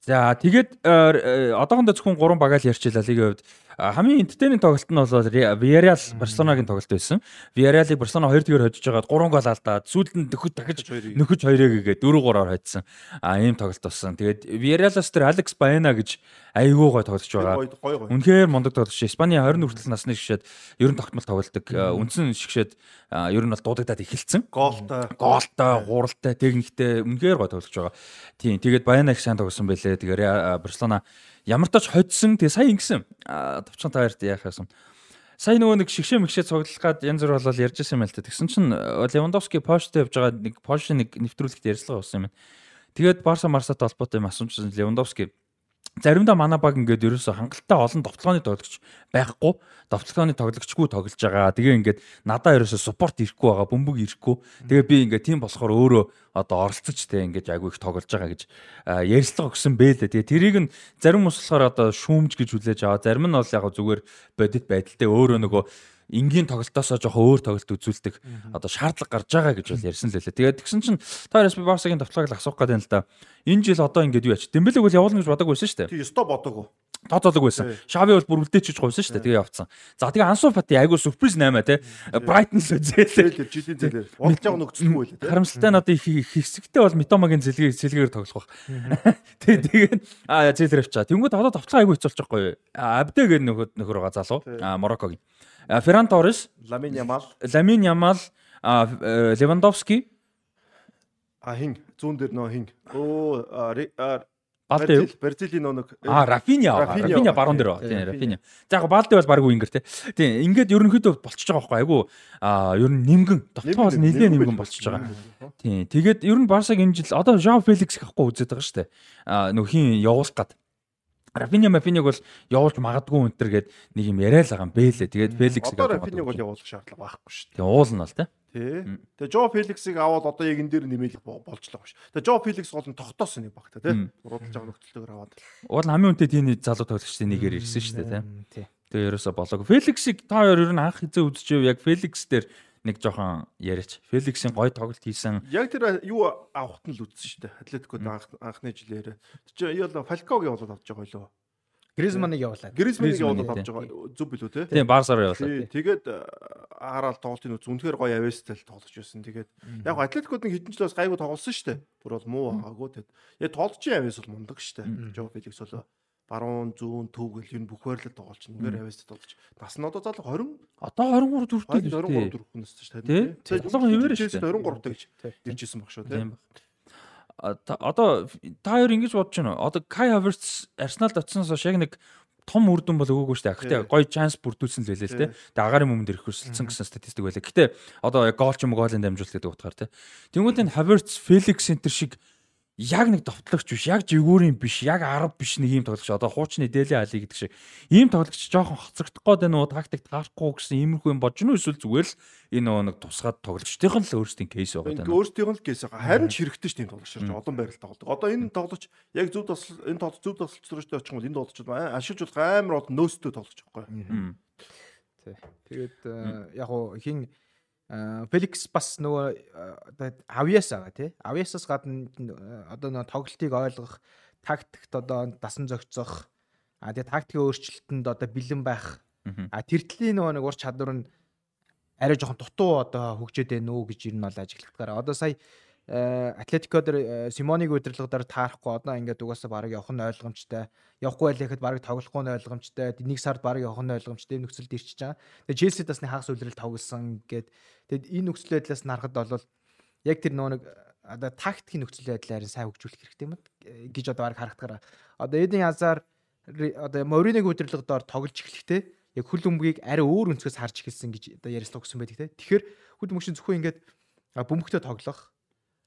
За тэгээд э, одоохондоо зөвхөн 3 багаал ярьчлаа лигийн хувьд хамгийн энтертейнинг тоглолт нь бол Villarreal Барселонагийн тоглолт байсан. Villarreal-ыг Барселона 2-2 хожиж байгаад 3 гол алдаад сүүлд нь нөхөж дахиж нөхөж 2-ыг гээд 4-3-аар хоцсон. А ийм тоглолт болсон. Тэгээд Villarreal-аас тэр Алекс Baena гэж айгүй гой тоглож байгаа. Үнэхээр мундаг тоглож. Испани 20 хүртэл насны шигшээд ер нь тогтмол тоглолдог. Үндсэн шигшээд ер нь бол дуудагдаад эхэлсэн. Гоолтой. Гоолтой, гуралтай, техниктэй үнэхээр гой тоглож байгаа. Тийм. Тэгээд Баяна их сайн тоглосон байлээ. Тэгээд Барселона ямар тач хоцсон. Тэгээ сая ингэсэн. Товчхон таарт яах юм. Сая нөгөө нэг шигшээ мэгшээ цуглах гад янз бүр болол ярьж байсан юм л та. Тэгсэн чинь Левандовски Поштой явж байгаа нэг Пош нэг нэвтрүүлэгт ярьцлага болсон юм. Тэгээд Барса Марсатай холбоотой юм асуумжсан Левандовски заримдаа манай баг ингээд ерөөсө хангалттай олон довтлооны тоглогч байхгүй довтлооны тоглогчгүй тоглож байгаа. Тэгээ ингээд надаа ерөөсө суппорт ирэхгүй байгаа, бөмбөг ирэхгүй. Тэгээ би ингээд тийм болохоор өөрөө одоо оролцож те ингээд айгүй их тоглож байгаа гэж ярьцлага өгсөн бэ лээ. Тэгээ тэрийг нь зарим ус болохоор одоо шүүмж гэж хүлээж аваа. Зарим нь бол яг зүгээр бодит байдалтай өөрөө нөгөө энгийн тоглолтоосоо жоохон өөр тоглолт үзүүлдэг одоо шаардлага гарч байгаа гэж бол ярьсан лээ. Тэгээд тэгсэн чинь та Респи Барсагийн давтлагыг асуух гэдэг юм л да. Энэ жил одоо ингээд юу яач. Дембелег бол явуулна гэж бодоагүй байсан шүү дээ. Тий, ёстой бодоагүй. Тооцоолог байсан. Шави бол бүр үлдээчиж гойсон шүү дээ. Тэгээ явцсан. За тэгээ Ансу Фати айгу сюрприз 8 те. Брайтон л. Зээлэр жилийн зээлэр. Олж байгаа нөхцөлгүй тий. Харамсалтай нь одоо их хэсэгтэй бол Митомагийн зэлгээ зэлгээр тоглох баг. Тэгээ тэгээд аа зээлэр авчаа. Тэнгүүд одоо давталгаа айгу хэцүүлж байгаа байхгүй? Абдэ гэдэг нөхөр нөхөр байгаа залуу. Аа Мороккогийн. Ферран Торрес, Ламин Ямал Ламин Ямал, Левандовски, а хин зүүн дээр нөө хин. Оо Балде юу? Бразилийн нэг А Рафиня. Рафиня баруун дээр байгаа. Тий, Тийм Рафиня. За яг Балде бол баг үнгэр те. Тийм ингээд ерөнхийдөө болчихж байгаа байхгүй айгу а ер нь нэмгэн довтлоо бол нэлээд нэмгэн болчихж байгаа. Тийм тэгээд ер нь Барсаг энэ жил одоо Жао Феликс гэхгүй үзээд байгаа шүү дээ. А нөх хин явуулах гад. Рафиня Мафиниг бол явуулж магадгүй өнтер гээд нэг юм яриа л байгаа юм бэлээ. Тэгээд Феликс Одоо Рафинийг бол явуулах шаардлага байхгүй шүү дээ. Тэгээ уулна бол тий. Тий. Тэгээ Жо Феликсийг аваад одоо яг энэ дээр нэмэлт болж л байгаа шүү. Тэгээ Жо Феликс гол нь тогтоосон нэг багта тий. Уралдаж байгаа нөхцөлтэйгээр аваад. Уул хамгийн үнэтэй тийм залуу тоглогчдын нэгээр ирсэн шүү дээ тий. Тий. Тэгээ ерөөсө болоог. Феликсийг та хоёр ер нь анх хизээ үзчихв яг Феликс дээр нэг жоохон яриач. Феликсийн гой тоглолт хийсэн. Яг тэр юу авахт нь л үзсэн шүү дээ. Атлетикод анх анхны жилээр. Чи яа Фалкогийн болоод авч байгаа юу? Гризманыг явуулаад. Гризманыг явуулаад авч байгаа зүг билүү те? Тийм Барсаар явуулаа. Тий, Тэгээд э, хараал тоглолтын үз үнэхээр гоё авэстэл тоглож байсан. Тэгээд яг Атлетикод нэг хэдэн жилээс гайгүй тоглосон шүү дээ. Бүр бол муу байгаагүй тэгээд. Яг тоглолтын авэс бол мундаг шүү дээ. Жо Феликс бол баруун зүүн төв гэл нь бүх байрлал тоглож нэгээр авэстэл тоглож. Нас нь одоо залуу 20 Одоо 23 дүртэй л 23 4 хүнээс шүү Тий. дээ. Тий, залуухан хэвээр шүү дээ. 23 гэж ирж исэн баг шүү Тийм Одоо та хоёр ингэж бодож байна уу? Одоо Кай Хаверц Арсеналд очсноос яг нэг том үр дүн бол өгөөгүй шүү дээ. Гэхдээ гоё шанс бүрдүүлсэн л байлээ л дээ. Тэгээ агаарын өмнө ирэх хөсөлсөн гэсэн статистик байлаа. Гэхдээ одоо яг гол ч юм уу голын дамжуулалт гэдэг утгаар тий. Тэнгүүт энэ Havertz, Felix Center шиг яг нэг довтлогч биш, яг жигүүрийн биш, яг 10 биш нэг ийм тоглогч. Одоо хуучны Дели Али гэдэг шиг. Ийм тоглогч жоохон хоцрогдох гээд байна уу, тактик таарахгүй гэсэн иймэрхүү юм бодж гэнэ эсвэл зүгээр л энэ нөгөө нэг тусгаад тоглогчдын л өөрсдийн кейс байгаа даа. өөрсдийнх нь л кейс байгаа. Харин ч хэрэгтэй ш тийм тоглогч ширж олон байрал тоглодог. Одоо энэ тоглогч яг зөв тосол энэ тоглогч зөв тосолч руутай очих юм бол энэ тоглогч ашиглаж болох амар бол нөөстэй тоглогч байхгүй. Тэгээд э, яг хин Феликс бас нөгөө э, одоо Авиас байгаа тий. Авиасаас гадна э, одоо нөгөө тоглолтыг ойлгох, тактикт одоо дасан зохицох, а тэгээ тактикийн өөрчлөлтөнд одоо бэлэн байх. А тэртлийн нөгөө нэг ур чадвар нь арай жоохон дутуу одоо хөгжөөд байна уу гэж ер нь бол ажиглагдгаар. Одоо сая э, Атлетико дээр э, Симоныг удирдлагаар таарахгүй одоо ингээд угаасаа баг явах нь ойлгомжтой. Явахгүй байлаа гэхэд баг тоглохгүй нь ойлгомжтой. Нэг сард баг явах нь ойлгомжтой юм нөхцөлд ирчихэж байгаа. Тэгээ Челси тасны хагас үлрэл тоглосон гэд тэгэд энэ нөхцөл байдлаас нарахад бол яг тэр нөгөө нэг э, одоо тактикийн нөхцөл байдлаар сайн хөгжүүлэх хэрэгтэй юм э, гэж одоо баг харагдахаар. Одоо Эден Хазар одоо Мориныг удирдлагаар тоглож эхлэхдээ яг хөл өмгийг арай өөр өнцгөөс харж эхэлсэн гэж одоо ярьслаа өгсөн байдаг те. Тэгэхээр хөл өмгшин зөвхөн ингээд бөмбөгтөө тоглох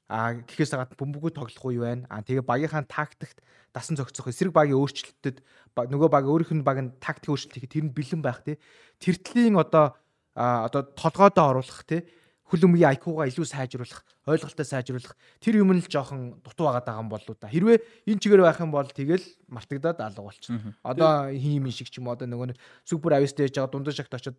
а гэхээс гадна бөмбөгөө тоглох уу юу байна? А тэгээ багийнхаа тактикт дасан зохицох эсрэг багийн өөрчлөлтөд нөгөө баг өөрийнх нь баг нь тактик өөрчлөлт хийхэд тэр нь бэлэн байх те. Тэртлийн одоо а, одоо толгойдоо оруулах те хөл өмгийн IQ-га илүү сайжруулах, ойлголтоо сайжруулах тэр юм нь л жоохон дутуу байгаа юм болоо да. Хэрвээ энэ чигээр байх юм бол тэгэл мартагдаад алга болчихно. Одоо хин юм шиг ч юм одоо нөгөө супер авьяастай яж байгаа дундаж шагт очоод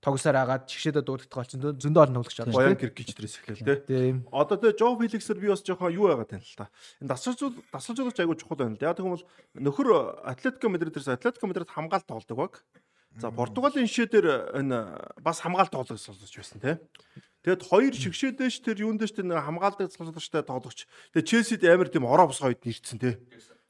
а, тоглосоор агаад чигшээдэ дуудагдах болсон зөндөө олон тоглогч шүү дээ. гэр гэж тэрээс эхлэв. Тийм. Одоо тэгээ Жо Феликсээр би бас жоохон юу байгаа тань л та. Энэ дасгалжуул дасгалжуулагч айгуу чухал байна л. Яг тэгвэл нөхөр Атлетико Мадридээс Атлетико Мадрид хамгаалт тоглодог баг. За Португалийн шишээ дээр энэ бас хамгаалт тоглож сонсож байсан те. Тэгэд хоёр шигшээ дэш тэр юун дэш тэр хамгаалдаг цалгуулагчтай тоглогч. Тэгээ Челсид амар тийм ороо босгоо хэд нэрцэн те.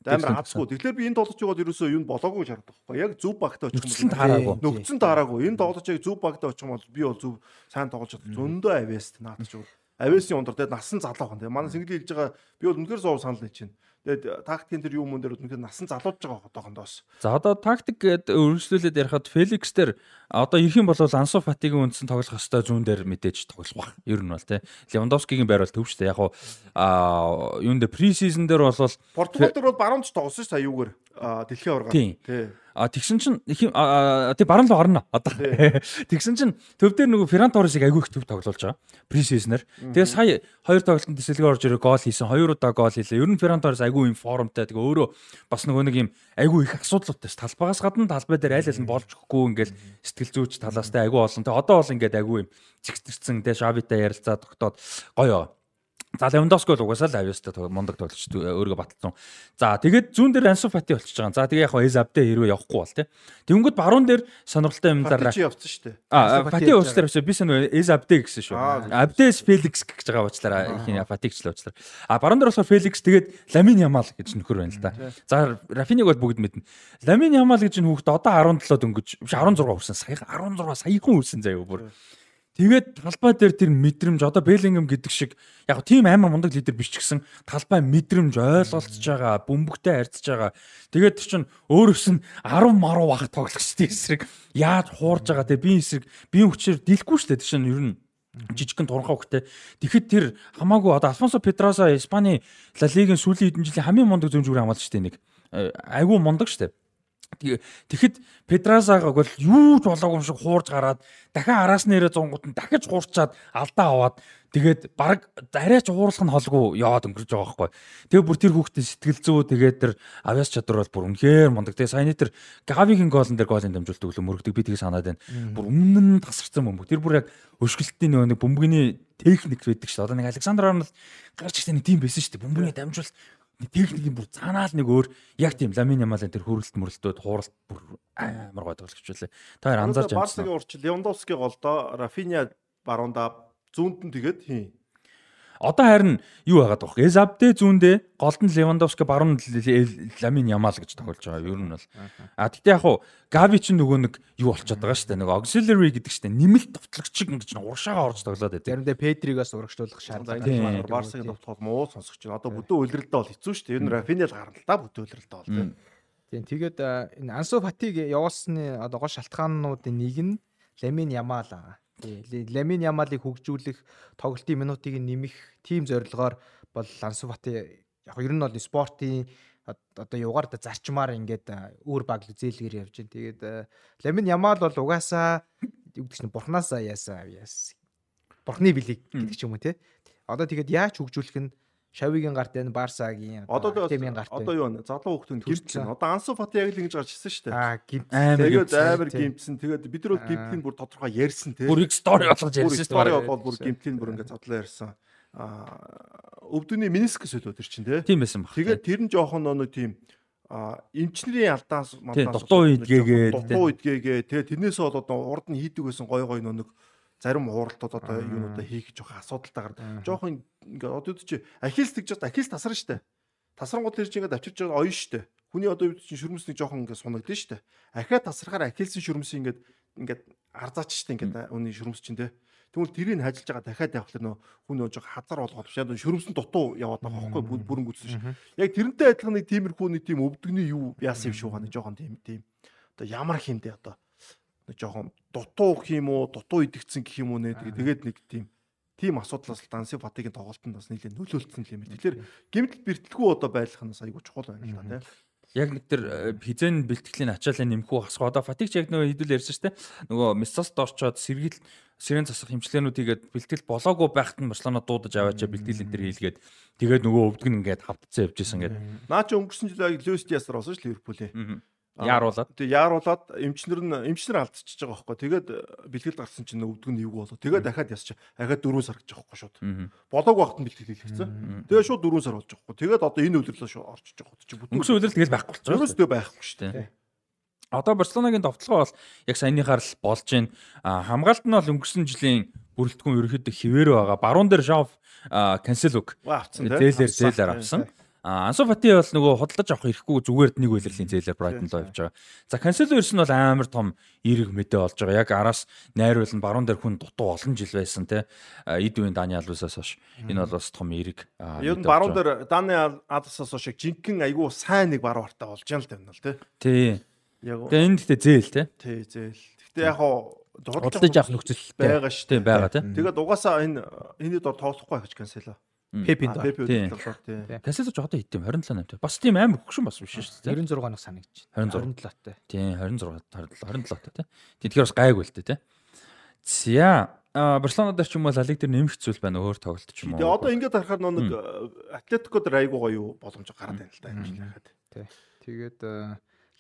Амар хацгүй. Тэгэхээр би энэ тоглож байгаад ерөөсөө юу болоогүй гэж харагдах байхгүй. Яг зөв багтаа очих юм бол таараагүй. нөхцөн таараагүй. Энэ тоглож яг зөв багтаа очих юм бол би бол зөв сайн тоглож чадах. Зөндөө авэст наадч бол. Авэсийн ундар тэгээд насан залуухан. Тэгээд манай сэнгэл хэлж байгаа би бол үнэхээр зов санал нэг чинь. Тэгээд тактикийн тэр юм мөн дээр үнэхээр насан залууж байгаа одоохондоос. За одоо тактик гээд өргөжлүүлээд ярихад Феликс дээр одоо ирэх юм бол Ансо Фатигийн үндсэн тоглох хэвээр зүүн дээр мэдээж тоглох бах. Ер нь бол тий. Левандовскигийн байр бол төв штэ. Яг уу а юун дээр пресизон дээр бол Португал дээр бол баруунч тоглосон шүү дээ юугаар дэлхийн. Тийм. Тий. А тэгсэн чин их юм- а, а, тэг баруун л орно одоо. Тэгсэн чин төв дээр нөгөө Ферран Торресыг агүй их төв тоглуулж байгаа. Пресизонер. Тэгээ сая хоёр тоглолтын дэслэгээр орж ирээ гол хийсэн. Хоёр удаа гол хийлээ. Ер нь Ферран Торрес агүй юм формтой. Тэгээ өөрөө бас нөгөө нэг юм агүй их асуудлуудтай. Талбайгаас гадна талбай дээр аль аль нь болж өгөхгүй ингээл сэтгэл зүйч талаас тэ агүй олон. Тэгээ одоо бол ингээд агүй юм зэгцэрсэн. Тэгээ Шавитай ярилцаа тогтоод гоё. За Левандовски бол угаасаа л авьяастай мундаг тоглогч дүү- өөрийгөө баталсан. За тэгээд зүүн дээр Ансу Фати болчихж байгаа. За тэгээ яг хаа Эзабдэ хэрвээ явахгүй бол тий. Тэнгүүд баруун дээр сонирхолтой юм дараа. Фатичи явцсан шүү дээ. А Ансу Фати Фати явж уучлаар авчаа би санаа Эзабдэ гэсэн шүү. Аа, Абдэс Феликс гэж байгаа уучлаараа хин Фатигчлаа уучлаар. А баруун дээр болохоор Феликс тэгээд Ламин Ямал гэж нөхөр байна л да. За Рафиниг бол бүгд мэднэ. Ламин Ямал гэж энэ хүүхэд одоо 17 дөнгөж биш 16 хүрсэн. Саяхан 16 саяхан хүрсэн заяа бүр. Тэгээд талбай дээр тэр мэдрэмж одоо Беллингем гэдэг шиг яг тийм амар мундаг лидер биш ч гэсэн талбай мэдрэмж ойлголцож байгаа, бөмбөгтэй харьцаж байгаа. Тэгээд тэр чинь өөрөөс нь 10 маруу вах тоглогчдын эсрэг яаж хуурж байгаа те би эсрэг би хүчээр дийлэхгүй шүү дээ. Тэр чинь ер нь жижигхэн туранхай хөхтэй. Тэгэхэд тэр хамаагүй одоо Альфонсо Педросо Испани Ла Лигийн сүүлийн хэдэн жилийн хамгийн мундаг зөв зүгээр хамгаалж штэ нэг. айгүй мундаг штэ. Тэгэхэд Педразааг бол юу ч болоогүй юм шиг хуурж гараад дахин араас нэрээ зунгууд нь дахиж хуурчаад алдаа аваад тэгээд баг арайч уурлах нь холгүй яваад өнгөрч байгаа байхгүй. Тэгээ бүр тэр хүүхдээ сэтгэл зүй тэгээд тэр авяас чадвар бол бүр үнэхээр мундаг. Тэгээ саяны тэр Гавигийн гоолн дээр гоолын дамжуулт өглөө мөрөгдөг би тэгээ санаад байна. Бүр өмнө нь тасарсан бөмбөг. Тэр бүр яг өшгөлтийн нөгөө нэг бөмбөгийн техник байдаг шүү. Одоо нэг Александр Арнолд гарч ирсэн нэг тийм байсан шүү. Бөмбөгийн дамжуулт техникийн бүр цаанаал нэг өөр яг тийм ламин ямаалын тэр хөрөлт мөрлтүүд хууралт бүр амар гэж байлаа. Та хоёр анзаарч байна. Барсагийн урчил Левандовски голдоо Рафиня баруунда зүүнд нь тэгээд хин Одоо харин юу байгаад байгаа вэ? Эзабдэ зүүндээ голдон Левандовски баруун Ламин Ямал гэж тохиолж байгаа. Ер нь бол. А тэгтээ яг хуу Гави ч нөгөө нэг юу болчиход байгаа шүү дээ. Нөгөө auxiliary гэдэг шүү дээ. Нэмэлт товтлогч ингэж нэг урагшаага орж тоглоод байдаг. Заримдаа Педригаас урагшлуулах шаардлага. Барсагийн товтлол муу сонсогч байна. Одоо бүдүүн улиралдаа бол хэцүү шүү дээ. Ер нь Рафинел гарна л да бүдүүн улиралдаа бол тийм. Тийм тэгээд энэ Ансу Фатиг явуулсны одоо гол шалтгаануудын нэг нь Ламин Ямал аа. Ламин Ямалыг хөгжүүлэх, тоглолтын минутыг нэмэх тийм зорилгоор бол Лансу Бати яг ер нь бол спортын одоо югаар да зарчмаар ингээд өөр багл зээлгээр явж байна. Тэгээд Ламин Ямал бол угаасаа юу гэдэг чинь бурхнасаа яасаа яас. Бурхны билег гэдэг ч юм уу те. Одоо тэгээд яаж хөгжүүлэх нь Шавигийн гарт энэ Барсагийн одоо Темийн гарт одоо юу вэ? Залуу хүүхдүүд гимтсэн. Одоо Ансу Фати яг л ингэж гарч ирсэн шүү дээ. Аа гимт. Тэгээд амар гимтсэн. Тэгээд бид нар бол гимтлийн бүр тодорхой ярьсан тий. Бүр их стори болгож ярьсан шүү дээ. Стори бол бүр гимтлийн бүр ингэ задлаа ярьсан. Аа өвдөний менискс үлөө тэр чинь тий. Тийм байсан баг. Тэгээд тэр нь жоохон нэг тийм а эмчнэрийн алдаас мандаас дутуу идгээгээ дутуу идгээгээ тэгээ тэрнээс бол одоо урд нь хийдэг байсан гой гой нэг зарим ууралтууд одоо юунуудаа хийх жоох асуудалтайгаар жоохон ингээд одоо чи ахилс тэгж байгаа ахилс тасарна штэ. Тасрангууд чинь ингээд авчирч байгаа оён штэ. Хүний одоо үед чинь шүрмсний жоохон ингээд сунагдсан штэ. Ахиа тасрахаар ахилсын шүрмс ингээд ингээд арзаач штэ ингээд үний шүрмс чинь те. Тэгвэл тэрийг хажиж байгаа дахиад явах нөө хүн нөө жоо хазар болгоод яг шөрөмсөн дутуу яваад байгаа хөөхгүй бүрэн гүцсэн шүү. Яг тэрнтэй адилхан нэг тиймэрхүү нэг тийм өвдөгний юу яасан юм шүү га нэг жоохон тийм тийм. Одоо ямар хэмдэ одоо нэг жоохон дутуу гэх юм уу, дутуу идэгцэн гэх юм уу нэ. Тэгээд нэг тийм тийм асуудлаас л Данси Фатигийн тоглолтод бас нэлээд нөлөөлсөн юм. Тэгэхээр гэмтэл бэртэлгүй одоо байлах нь айгүй чухал байна л да тийм яг нэг тэр э, хизэн бэлтгэлийн ачаалал нэмхүү хасгаа одоо Фатигч яг нөгөө хэдүүл ярьсан шүү дээ. Нөгөө Мессост орчоод сэргийл сэрэн засах хэмжлээнүүдийгээд бэлтгэл болоогүй байхад нь Барселона дуудаж аваачаа бэлтгэл энэ төр хийлгээд тэгээд нөгөө өвдөг нь ингээд хавтцсан явж исэн гэдэг. Наа чи өнгөрсөн жил Льюис Диасар болсон шүү Ливерпулийн. Яаруулаад. Тэг яаруулаад эмчнэр нь эмчнэр алдчихж байгаа байхгүй. Тэгээд бэлтгэл гарсан чинь өвдөг нь юу болоо. Тэгээд дахиад ясч. Ахаад 4 сар гэж байгаа байхгүй шууд. Болоог багт нь бэлтгэл хийлгэсэн. Тэгээд шууд 4 сар болж байгаа байхгүй. Тэгээд одоо энэ үйлрэлээ шууд орчиж байгаа чи бүтэн. Өнгөрсөн үйлрэл тэгэл байхгүй болчихсон. Ерөөсдөө байхгүй шүү дээ. Одоо Барселонагийн товтлогоо бол яг саяныхаар л болж байна. Хамгаалт нь бол өнгөрсөн жилийн бүрэлдэхүүн ерөөхдөө хിവэр байгаа. Баруун дээр Жав Канселуг зээлэр зээлэр авсан. Ансу Фати бол нөгөө худалдаж авах ирэхгүй зүгээр нэг үйлрэлийн зээлээр Брайтон руу явж байгаа. За Кансело ерс нь бол амар том эерэг мэдээ болж байгаа. Яг араас найруулал нь баруун дээр хүн дутуу олон жил байсан те. Эд үеийн Дани Алвесаас хойш энэ бол бас том эерэг. Ер нь баруун дээр Дани Алвесаас хойш жинхэнэ айгүй сайн нэг баруун хартаа болж байгаа л юм бол те. Тий. Яг. Энэ гэхдээ зээл те. Тий зээл. Гэхдээ яг хоо худалдаж авах нөхцөл байгаа шүү дээ. Байгаа те. Тэгээд угаасаа энэ энэний дор тоглохгүй гэж Кансело. Пепинд Пепи хөдөлгөөр тий. Кассело ч одоо хэд юм 27 8 бас тийм амар хөгшин бас биш шүү дээ. 26 нах санагдчих. 27 тий 26 27 27 тий. Тэгэхээр бас гайгүй л тий. За А Барселона дээр ч юм уу Ла Лиг дээр нэмэх зүйл байна өөр тоглолт ч юм уу. Тэгээ одоо ингэж харахаар нэг Атлетико дээр айгуу гоё боломж гараад байна л да юм шиг харахад. Тий. Тэгээд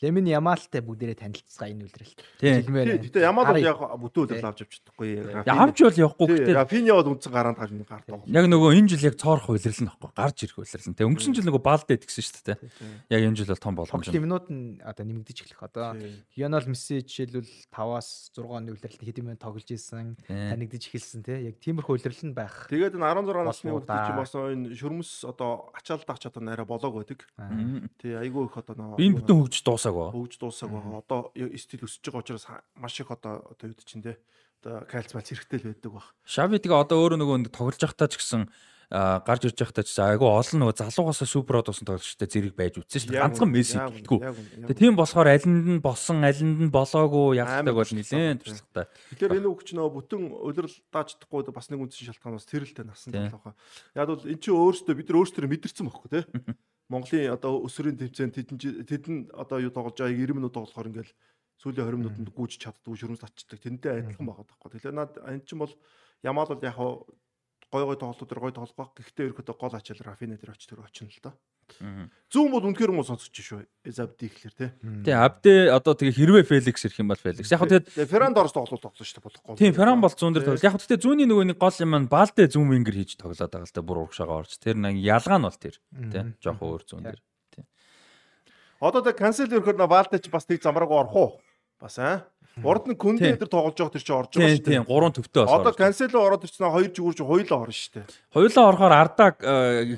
Лемин Ямалтай бүгдээрээ танилцсаа энэ үлрэлт. Тийм. Гэтэ Ямал бол яг бүдүүн үлрэл авч явчих чадахгүй. Авч бол явахгүй гэтээ. Рафиня бол үндсэн гараанд гарч гард байгаа. Яг нөгөө энэ жил яг цоорох үлрэл нь байхгүй. Гарч ирэх үлрэл нь. Тэг өнгөрсөн жил нөгөө баалдаа идэгсэн шүү дээ. Яг энэ жил бол том болгоомж. Тийм минут нь одоо нэмэгдэж эхлэх. Одоо Лионел Месси жишээлбэл 5-аас 6 оны үлрэлт хэдэн минут тоглож исэн, танигдж эхэлсэн тий. Яг тиймэрхүү үлрэл нь байх. Тэгээд энэ 16 насны хүүхдүүд чинь бас энэ шөрмөс одоо ачаалдах ч одоо арай болоог байдаг. Тий айгүй их одоо би бүтэн хөгж дуусаа дуусаагүй. Хөгж дуусаагүй. Одоо стил өсөж байгаа учраас маш их одоо одоо юу чинь те. Одоо кальц малц хэрэгтэй л байдаг баг. Шави тэгээ одоо өөрөө нөгөө тоглож явахдаа ч гэсэн гарч ирж байхдаа ч айгүй олон нөгөө залуугаас супер одосон тоглогчтой зэрэг байж үтсэн шүү дээ. Ганцхан месси гэлтгүү. Тэгээ тийм болохоор алинд нь болсон, алинд нь болоогүй явахдаг бол нилээн туршлагатай. Тэгэхээр энэ үг ч нөгөө бүтэн улирал даачдахгүй бас нэг үндсэн шалтгаан бас тэрэлтэй насан талаахаа. Яг бол эн чинь өөрөөсөө бид нар өөрсдөө мэдэрсэн байхгүй тий. Монголын одоо өсвөрийн төвцэн тэдэн тэдэн одоо юу тоглож байгааг 90 минут тоглохоор ингээл сүүлийн 20 минутанд гүйж чаддгүй шүрмс татчихдаг. Тэнтэй адилхан байгаа байхгүй. Тэгэхээр наад энэ чинь бол Ямаал бол яг гой гой тоглолтууд гой тоглох баг. Гэхдээ ерөөхдөө гол ачаал Рафина дээр очиж тэр очино л доо. Зүүн бол үнэхээр муу сонсож шүү. Эзабди ихлэр тий. Тий, Абдэ одоо тэгээ хэрвээ Феликс ирэх юм бол Феликс. Яг хөө тэгээд Ферранд орос тоглолт тоглосон шүү дээ болохгүй. Тийм, Ферран бол зүүн дээр тоглол. Яг хөө тэгээд зүүнний нөгөө нэг гол юм нь Балдэ зүүн вингер хийж тоглоод байгаа л да бүр урагшаага орж. Тэр нэг ялгаа нь бол тэр. Тий, жоохон өөр зүүн дээр. Тий. Одоо тэг канцел ирэхээр на Балдэ ч бас тийг замраагүй орох уу? Бас аа. Урд нь Күндэ дээр тоглож байгаа тэр чинь орж байгаа шүү дээ. Тийм, гурван төвтэй болсон. Одоо Кансело ороод ирсэн хоёр жигүүр чинь хоёулаа орно шүү дээ. Хоёулаа орохоор Ардаг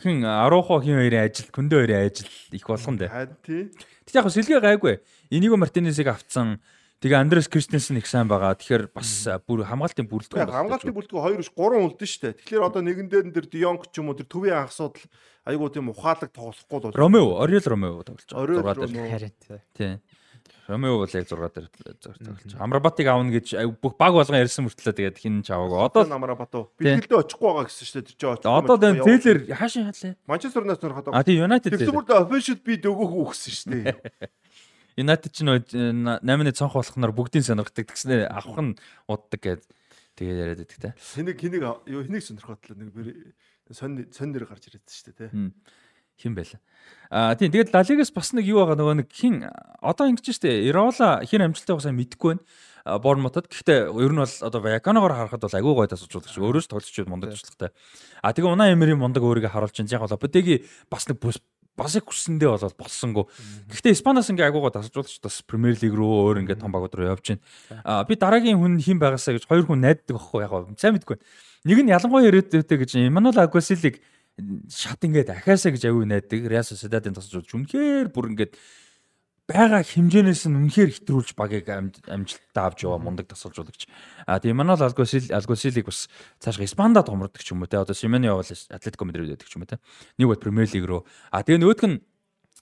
хин Арухо хин хоёрын ажил, Күндэ хоёрын ажил их болгон дээ. Харин тий. Тэг яг сэлгээ гайгүй. Энийг Мартинесийг авцсан. Тэгээ Андрес Кристенсен их сайн байгаа. Тэгэхээр бас бүр хамгаалтын бүрэлдэхүүн. Хамгаалтын бүрэлдэхүүн хоёр биш гурван үлдэн шүү дээ. Тэгэхээр одоо нэгэн дээр нь тэр Дионг ч юм уу тэр төвийн анхсууд айгуу тийм ухаалаг тоглохгүй бол. Ромео, Ориол Ромео тоглож байгаа. 6 дээр. Харин тий. Ромео бол яг 6 дээр зөв. Амрабатыг аавна гэж бүх баг болгон ярьсан мөртлөө тэгээд хин ч аваагүй. Одоо Амрабат уу? Бэлгэлдээ очихгүй байгаа гэсэн шүү дээ тэр чинь. Одоо энэ Зээлэр хаашаа хаалаа? Манчестер Юнайтед нөр хадаа. А тий Юнайтед. Тэгсмүрд official бид өгөөгөө өгсөн шүү дээ. Юнайтед ч нөө 8-ны цонх болохноор бүгдийн сонирхдаг тэгснээр авах нь уддаг гэд тэгээд яриад байдаг те. Хэнийг хэнийг юу хэнийг сонирхотлоо нэг сонь сонь нэр гарч ирээд шүү дээ те хин байла. Аа тийм тэгээд Лалигас бас нэг юу байгаа нөгөө нэг хин одоо ингэж штэ Ирола хин амжилттай байгаа сайн мэдэхгүй байна. Борнмотод. Гэхдээ ер нь бол одоо Ваяканогоор харахад бол агүй гой тасалжуулагч өөрөөс тоглолчуд мундаг туршлагатай. А тэгээ Унаа Эмери мундаг өөрийгөө харуулж яг бол Бодеги бас нэг бас их хүссэндээ бол болсонгүй. Гэхдээ Испаноос ингээ агуугаа тасалжуулагч бас Премьер лиг рүү өөр ингээ том багууд руу явж байна. А би дараагийн хүн хэн байгаасаа гэж хоёр хүн найддаг байхгүй яг сайн мэдгүй. Нэг нь ялангуяа ирээдүйтэй гэж Эммануэл Агуасилиг шат ингээд ахаасаа гэж аягүй найддаг. Реал Sociedad-ын тасалж үнэхээр бүр ингээд байгаа хэмжээнээс нь үнэхээр хэтрүүлж багийг амжилттай авч яваа мундаг тасалжуулагч. А тийм Манол Алгосил Алгосилийг бас цаашаа Испанда томрдог ч юм уу те. Одоо Симене явал Атлетико Мадрид байдаг ч юм уу те. Нэг бод Премьер лиг рүү. А тэгээ нөгөөх нь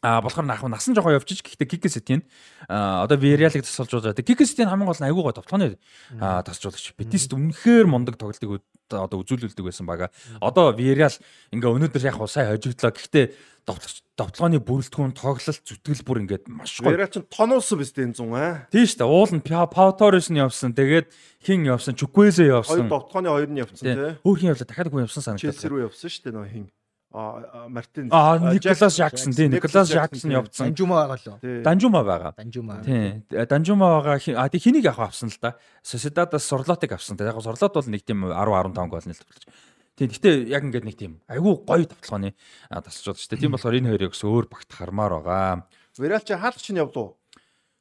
А болохоор нах насан жоо явчих гэхдээ Кикесетийн а одоо Вириалыг тасалж байгаа. Кикесетийн хамгийн гол нь айгуугаа товтлооны а тасалжуулагч. Бетист үнэхээр мундаг тоглолтыг одоо үзүүлүүлдэг байсан бага. Одоо Вириал ингээ өнөөдөр яг сайн хожигдлоо. Гэхдээ довтлооны бүрэлдэхүүн тоглолт зүтгэл бүр ингээд маш гоё. Вириал ч тонуулсан биз дээ энэ зун аа. Тийм шүү дээ. Уул нь Пауторес нь явсан. Тэгээд хин явсан, Чуквезе явсан. Хоёр довтлооны хоёр нь явсан тий. Өөр хин явлаа дахиад үгүй явсан санагдав. Челси рүү явсан шүү дээ нөө хин. Мартин Аа Николас Жаксон тийм Николас Жаксон явцсан. Данжума байгаа лөө. Данжума байгаа. Данжума. Тийм. Данжума байгаа. А тий хэнийг авах авсан л да. Сосидадас Сорлотыг авсан. Яг Сорлот бол нэг тийм 10 15 гол нэлт тоглож. Тийм. Гэтэ яг ингээд нэг тийм айгүй гоё тавталгааны тасалж байгаа шүү дээ. Тийм болохоор энэ хоёрыг өөр багт хармаар байгаа. Вирал чи хаалт чинь явдуу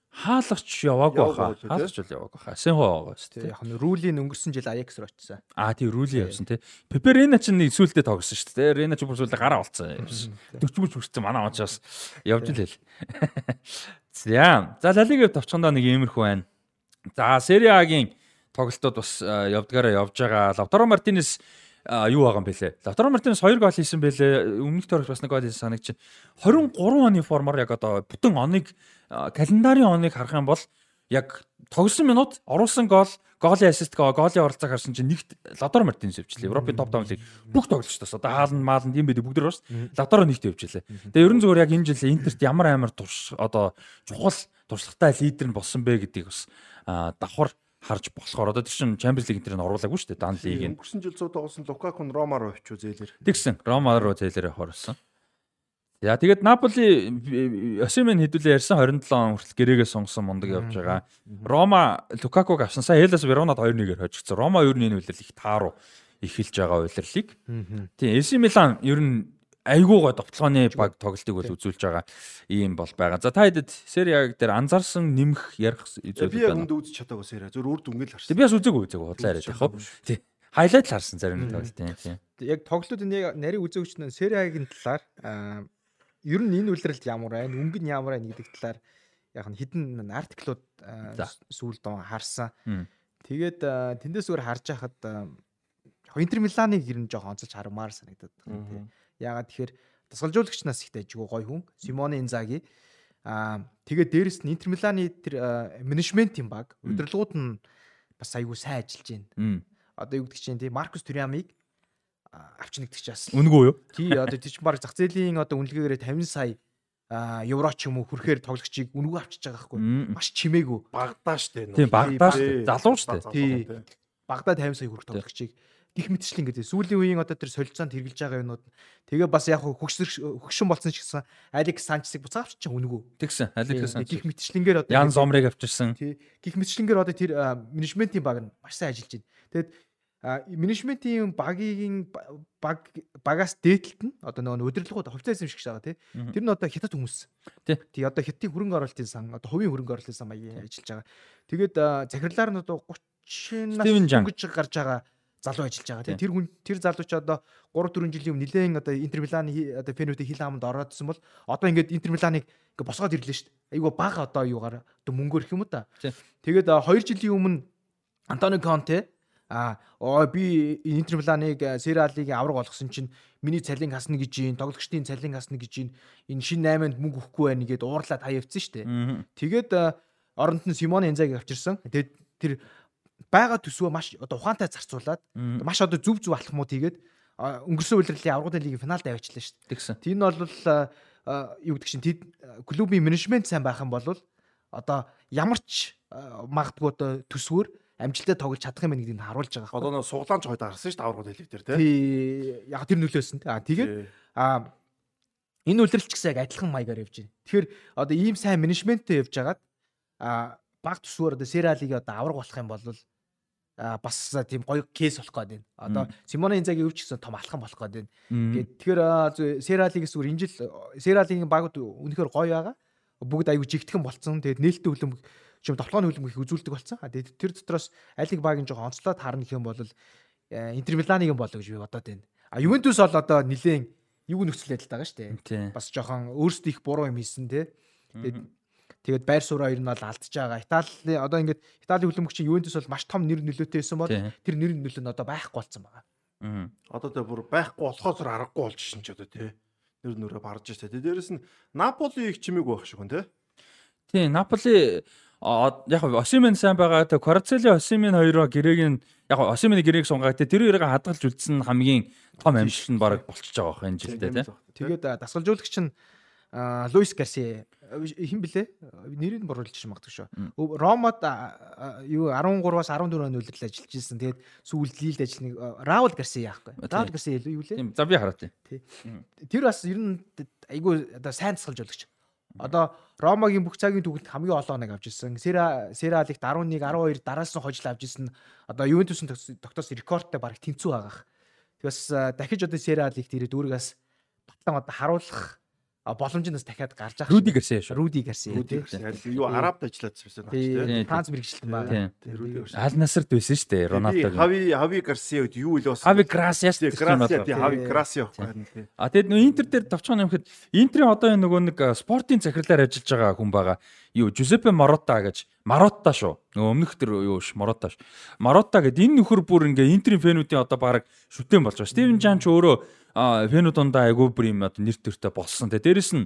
хаалгач яваагүй баха. Хаалгач бол яваагүй баха. Сэнхо байгаа шүү дээ. Яг нь Рүүлийн өнгөрсөн жил Аякс руу очсон. Аа тий Рүүли явсан тий. Пеперена ч нэг сүүлдээ тоглосон шүү дээ. Рена ч бүр сүүлдээ гараа болцсон. 40 мөч хүрсэн манай очоос явж лээ. За. За Лалигэв товчхондоо нэг иймэрхүү байна. За Сери А-гийн тоглолтууд бас явдгаараа явж байгаа. Лавтаро Мартинес юу байгаа юм бэлээ. Лавтаро Мартинес 2 гол хийсэн бэлээ. Өмнөх төрөж бас нэг гол хийсэн санагч. 23 оны формоор яг одоо бүтэн оныг календарын оныг харах юм бол яг тогсон минут оруулсан гол голын ассист голын оролцоог харсан чинь нэгт Ладор Мартинес явчихлаа. Европын топ 5 лиг бүх тоглолчдоос одоо хаалн маалн юм байдаг бүгд шүү. Ладор нэгт явчихлаа. Тэгээ ерөн зүгээр яг энэ жил Интерт ямар амар турш одоо чухал туршлагатай лидер нь болсон бэ гэдгийг бас давхар харж болохоор одоо тийм Champions League энэ оруулаагүй шүү дээ. Дан лиг нь. Өнгөрсөн жил 100 тоглосон Лукаку нь Рома руу очив зээлэр. Тэгсэн. Рома руу зээлэр хорсон. За тэгээд Наполи Осимен хэдүүлээ ярьсан 27 он хүртэл гэрээгээ сонгосон мундаг явж байгаа. Рома Лукакуг авсан. Сая Хелас Веронад 2-1-ээр хожигдсон. Рома ер нь энэ үйлрэл их тааруу эхэлж байгаа үйлрлийг. Тийм Эси Милан ер нь айгуугаа довтлооны баг тоглолтыг бол үзүүлж байгаа ийм бол байгаа. За та хэдэд Сери А дээр анзаарсан нэмэх ярих зүйл байна. Би яг үзэж чадаагүй Сери А. Зөв үр дүнгээл харсан. Би бас үзээгүй үзээгүй бодлоо яриад яг хөө. Тий. Хайлайт л харсан зарим нэг тоглолт тийм. Яг тоглолтууд нэг нарийн үзээгч нь Сери А-гийн талаар аа ер нь энэ үйлрэлд ямар байна, өнгө нь ямар байна гэдэг талаар яг нь хідэн артиклууд сүүлд харсан. Тэгээд тэндээс өөр харж байхад Интер Миланыг ер нь жоохон онцолж хармаар санагдаад байна. Ягаад тэгэхээр тасгалжуулагч нас ихтэй жигөө гой хүн Симоне Инзаги. Аа тэгээд дээрэс нь Интер Миланы тэр менежментийн баг. Удирдлагууд нь бас айгүй сайн ажиллаж байна. Одоо юу гэдэг чинь тий Маркус Тюрямыг авчнагдчих чаас. Үнгүү юу? Тий одоо тий ч баг зах зээлийн одоо үнэлгээгээр 50 сая а евро ч юм уу хүрэхээр тоглогчийг үнгүү авчиж байгаа байхгүй. Маш чимээгүй. Багдаа штэ тий багдаа. Залуу штэ. Тий. Багдаа 50 сая хүрэх тоглогчийг гих мэтчлэн гэдэг. Сүүлийн үеийн одоо тэр солилцоонд хэрэгжилж байгаа юмнууд тэгээ бас яг хөгшин болсон ч гэсэн Алекс Санчесыг буцаа авчиж үнгүү тэгсэн Алекс Санчес. гих мэтчлэнгээр одоо Ян Зомрыг авчирсан. Гих мэтчлэнгээр одоо тэр менежментийн баг нь маш сайн ажиллаж байна. Тэгээд менежментийн багийн баг багаас дээдлэлт нь одоо нөгөө удирдлагууд хувьцаа эзэмших гэж байгаа тий. Тэр нь одоо хятад хүмүүс. Тий. Одоо хятадын хөрөнгө оруулалтын сан одоо хувийн хөрөнгө оруулалтын сан маягийн ажиллаж байгаа. Тэгээд захирлаар нь одоо 30 нас гэж гарч байгаа залуу ажиллаж байгаа. Тэр хүн тэр залуу ч одоо 3 4 жилийн өмнө нэлээд одоо Интер Миланы одоо Фенүтэ хил хаамд ороодсон бол одоо ингээд Интер Миланыг ингээд босгоод ирлээ шүү дээ. Айгу бага одоо юугаар одоо мөнгөөр их юм та. Тэгээд 2 жилийн өмнө Антонио Конте А оо би Интер Миланыг Сери А-гийн авраг болгосон чинь миний цалин хасна гэж юм, тоглогчдын цалин хасна гэж юм. Энэ шин 8-нд мөнгө өгөхгүй байна гэгээд уурлаад хаявцсан шүү дээ. Тэгээд оронд нь Симоне Энзагийг авчирсан. Тэгээд тэр байгаа төсвөө маш одоо ухаантай зарцуулаад маш одоо зүв зүв алхмууд хийгээд өнгөрсөн удирлын аврагын лигийн финалд аваачлаа шүү дээ. Тэгсэн. Тэр нь бол юу гэдэг чинь тэд клубын менежмент сайн байх юм бол одоо ямар ч магадгүй одоо төсвөр амжилттай тоглож чадах юм гэдгийг харуулж байгаа. Одоо нэг суглаанч хойд гарсан шүү дээ аврагууд хэлэг дээр тий. Яг тэр нөлөөсөн тий. Тэгээд аа энэ үлрэлч гэсэн яг адилхан маягаар явж байна. Тэгэхээр одоо ийм сайн менежменттэй явж байгаад аа баг төсвөр одоо Сералиг одоо авраг болох юм бол бас тийм гоё кейс болох гээд байна. Одоо Симоне Инзаги өвч гэсэн том алхам болох гээд байна. Гэт тэгэхээр Сералиг гэсэн энэ жил Сералигийн багууд үнэхээр гоё байгаа. Бүгд аягүй жигтгэн болцсон. Тэгээд нээлттэй хөлбөмбөг чим тоглооны хөлбөмбөг их үзүүлдэг болсон. Тэгээд тэр дотроос алиг багийн жоо онцлоод харна гэх юм бол Интер Миланыг болоо гэж би бодоод байна. А Ювентус бол одоо нилээн юу нөхцөл байдалтай байгаа шүү дээ. Бас жоохон өөрсдөө их буруу юм хийсэн те. Тэгээд тэгээд байр сууриа ер нь бол алдчихж байгаа. Итали одоо ингээд Италийн хөлбөмбөгч Ювентус бол маш том нэр нөлөөтэй байсан бол тэр нэр нөлөө нь одоо байхгүй болсон байгаа. Аа. Одоо тэ бүр байхгүй болохоос аргагүй шин ч одоо тий. Нэр нүрээ барж штэ. Дээрээс нь Наполи их чимээг байх шиг хүн тий. Тий, Наполи яг Осимен сайн байгаа. Тэг Кварцели Осимен хоёроо гэрээг нь яг Осимены гэрээг сунгаа. Тэг тэр хоёрыг хадгалж үлдсэн хамгийн том амжилт нь баг болчихж байгаа байх энэ жилдээ тий. Тэгээд дасгалжуулагч нь Луис Гарси хин блэ? Нэрийг боруулж магадгүй шүү. Ромод юу 13-аас 14 оны үлрэл ажиллаж ирсэн. Тэгээд сүүлд лилд ажилланыг Раул Гарси яахгүй. Раул Гарси юу лээ? За би хараад тий. Тэр бас ер нь айгүй одоо сайн дасгалжуулагч. Одоо Ромагийн бүх цагийн түүхэлд хамгийн олон оног авч ирсэн. Сера Сера Алигт 11, 12 дараас нь хожил авч ирсэн. Одоо Ювентусын тогтоос рекордтой баг тэнцүү байгаа. Тэгээс дахиж одоо Сера Алигт ирээд өөрийгөөс батлан одоо харуулах боломжноос дахиад гарч ах. Руди Гарси шүү. Руди Гарси. Руди Гарси. Юу Арабд ажиллаад байсан тийм. Франц мэрэгчлэн байна. Аль насарт байсан шүү дээ Роналдог. Хави Хави Гарси үед юу л бас. Хави Грасиа шүү дээ. Грасиа Хави Грасиа байхгүй. А тэгэд нөө Интер дээр товчхон юмхэд Интерийн одоо энэ нөгөө нэг спортын захирлаар ажиллаж байгаа хүн байгаа. Юу Жузеппе Марота гэж Марота шүү. Нөгөө өмнөх тэр юу ш Марота ш. Марота гэд энэ нөхөр бүр ингээ Интерийн фэнүүдийн одоо баг шүтэн болж байгаа. Стивен Жан ч өөрөө фэнүү дундаа айгүй бүр юм одоо нэр төртэй болсон. Тэгээ дээрэс нь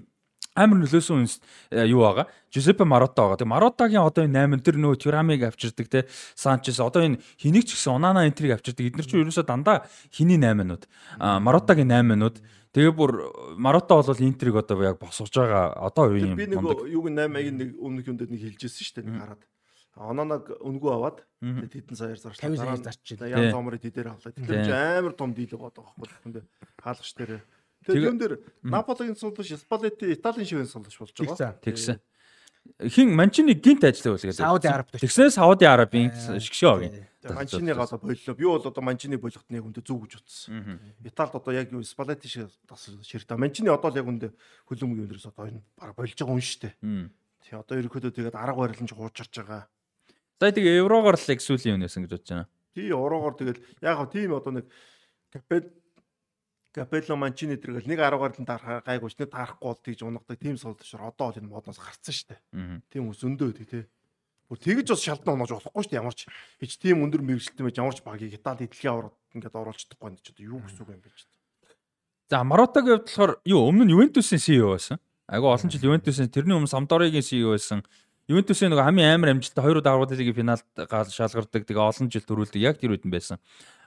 амар нөлөөсөн үнс юу байгаа. Жузеппе Марота байгаа. Тэгээ Маротагийн одоо энэ 8 тэр нөө Тюрамиг авчирдаг те Санчес одоо энэ хэнийг ч гэсэн Онана энтриг авчирдаг. Эдгээр чинь ерөөсөө дандаа хиний 8-нууд. А Маротагийн 8-нууд. Тэгээ бүр Марота бол энтриг одоо яг босгож байгаа одоо үеийн юм. Би нэг юуг 8-ыг нэг өмнөх юмд нэг хэлжсэн шүү дээ нэг хараад. Ононог өнгөө аваад тэдэн саяар зарчлаа. 50 саяар зарчил. Ян зомрыг тэдээр авлаа. Тэр чинь амар том дийлэг байгаа байхгүй хүндээ хаалгач дээр. Тэгээд юм дээр Наполигийн сулдаш, Спалетти, Италийн шивэн сулдаш болж байгаа. Тэгсэн. Хин Манчины гинт ажиллав үлгээд. Сауди Араб. Тэгсэн Сауди Арабын шгшөө гээ. Манчины гал боллоо. Би бол одоо Манчины болгохт нэг хүндээ зүг гэж утсан. Италид одоо яг Спалетти шиг тас ширтэ. Манчины одоо л яг хүндээ хөлөмгийн өдрөөс одоо энэ баг болж байгаа юм шүү дээ. Тий одоо ерөөхдөө тэгээд арга барилж хуучарч байгаа. За тэгээ еврогоор л их сүүлийн юм нэсэн гэж бодож байна. Тий еврогоор тэгэл яг хөө тийм одоо нэг капел Капелло Манчини тэргээл нэг 10 гаралтай дарахаа гайгүйч нэг таарахгүй бол тийж унгадаг тийм солдошор одоо бол энэ модноос гарцсан штэ. Тийм ус өндөө тий тээ. Бүр тэгж бас шалдан унааж болохгүй штэ ямар ч хич тийм өндөр мэрэгчлэлтэй байж ямар ч багийг Итали дэлхийн аврал ингээд оруулчихдаггүй энэ ч одоо юу гэсэн үг юм бэ ч. За Маротагийн хувьд болохоор юу өмнө нь Ювентусын CEO байсан. Айгу олон жил Ювентусын тэрний өмнө Самдоригийн CEO байсан. Ювентусын нөгөө хамгийн амар амжилттай 2 удаа Аврал лигийн финалд шалгардаг. Тэгээ олон жил төрүүлдэг. Яг тэр үед нь байсан.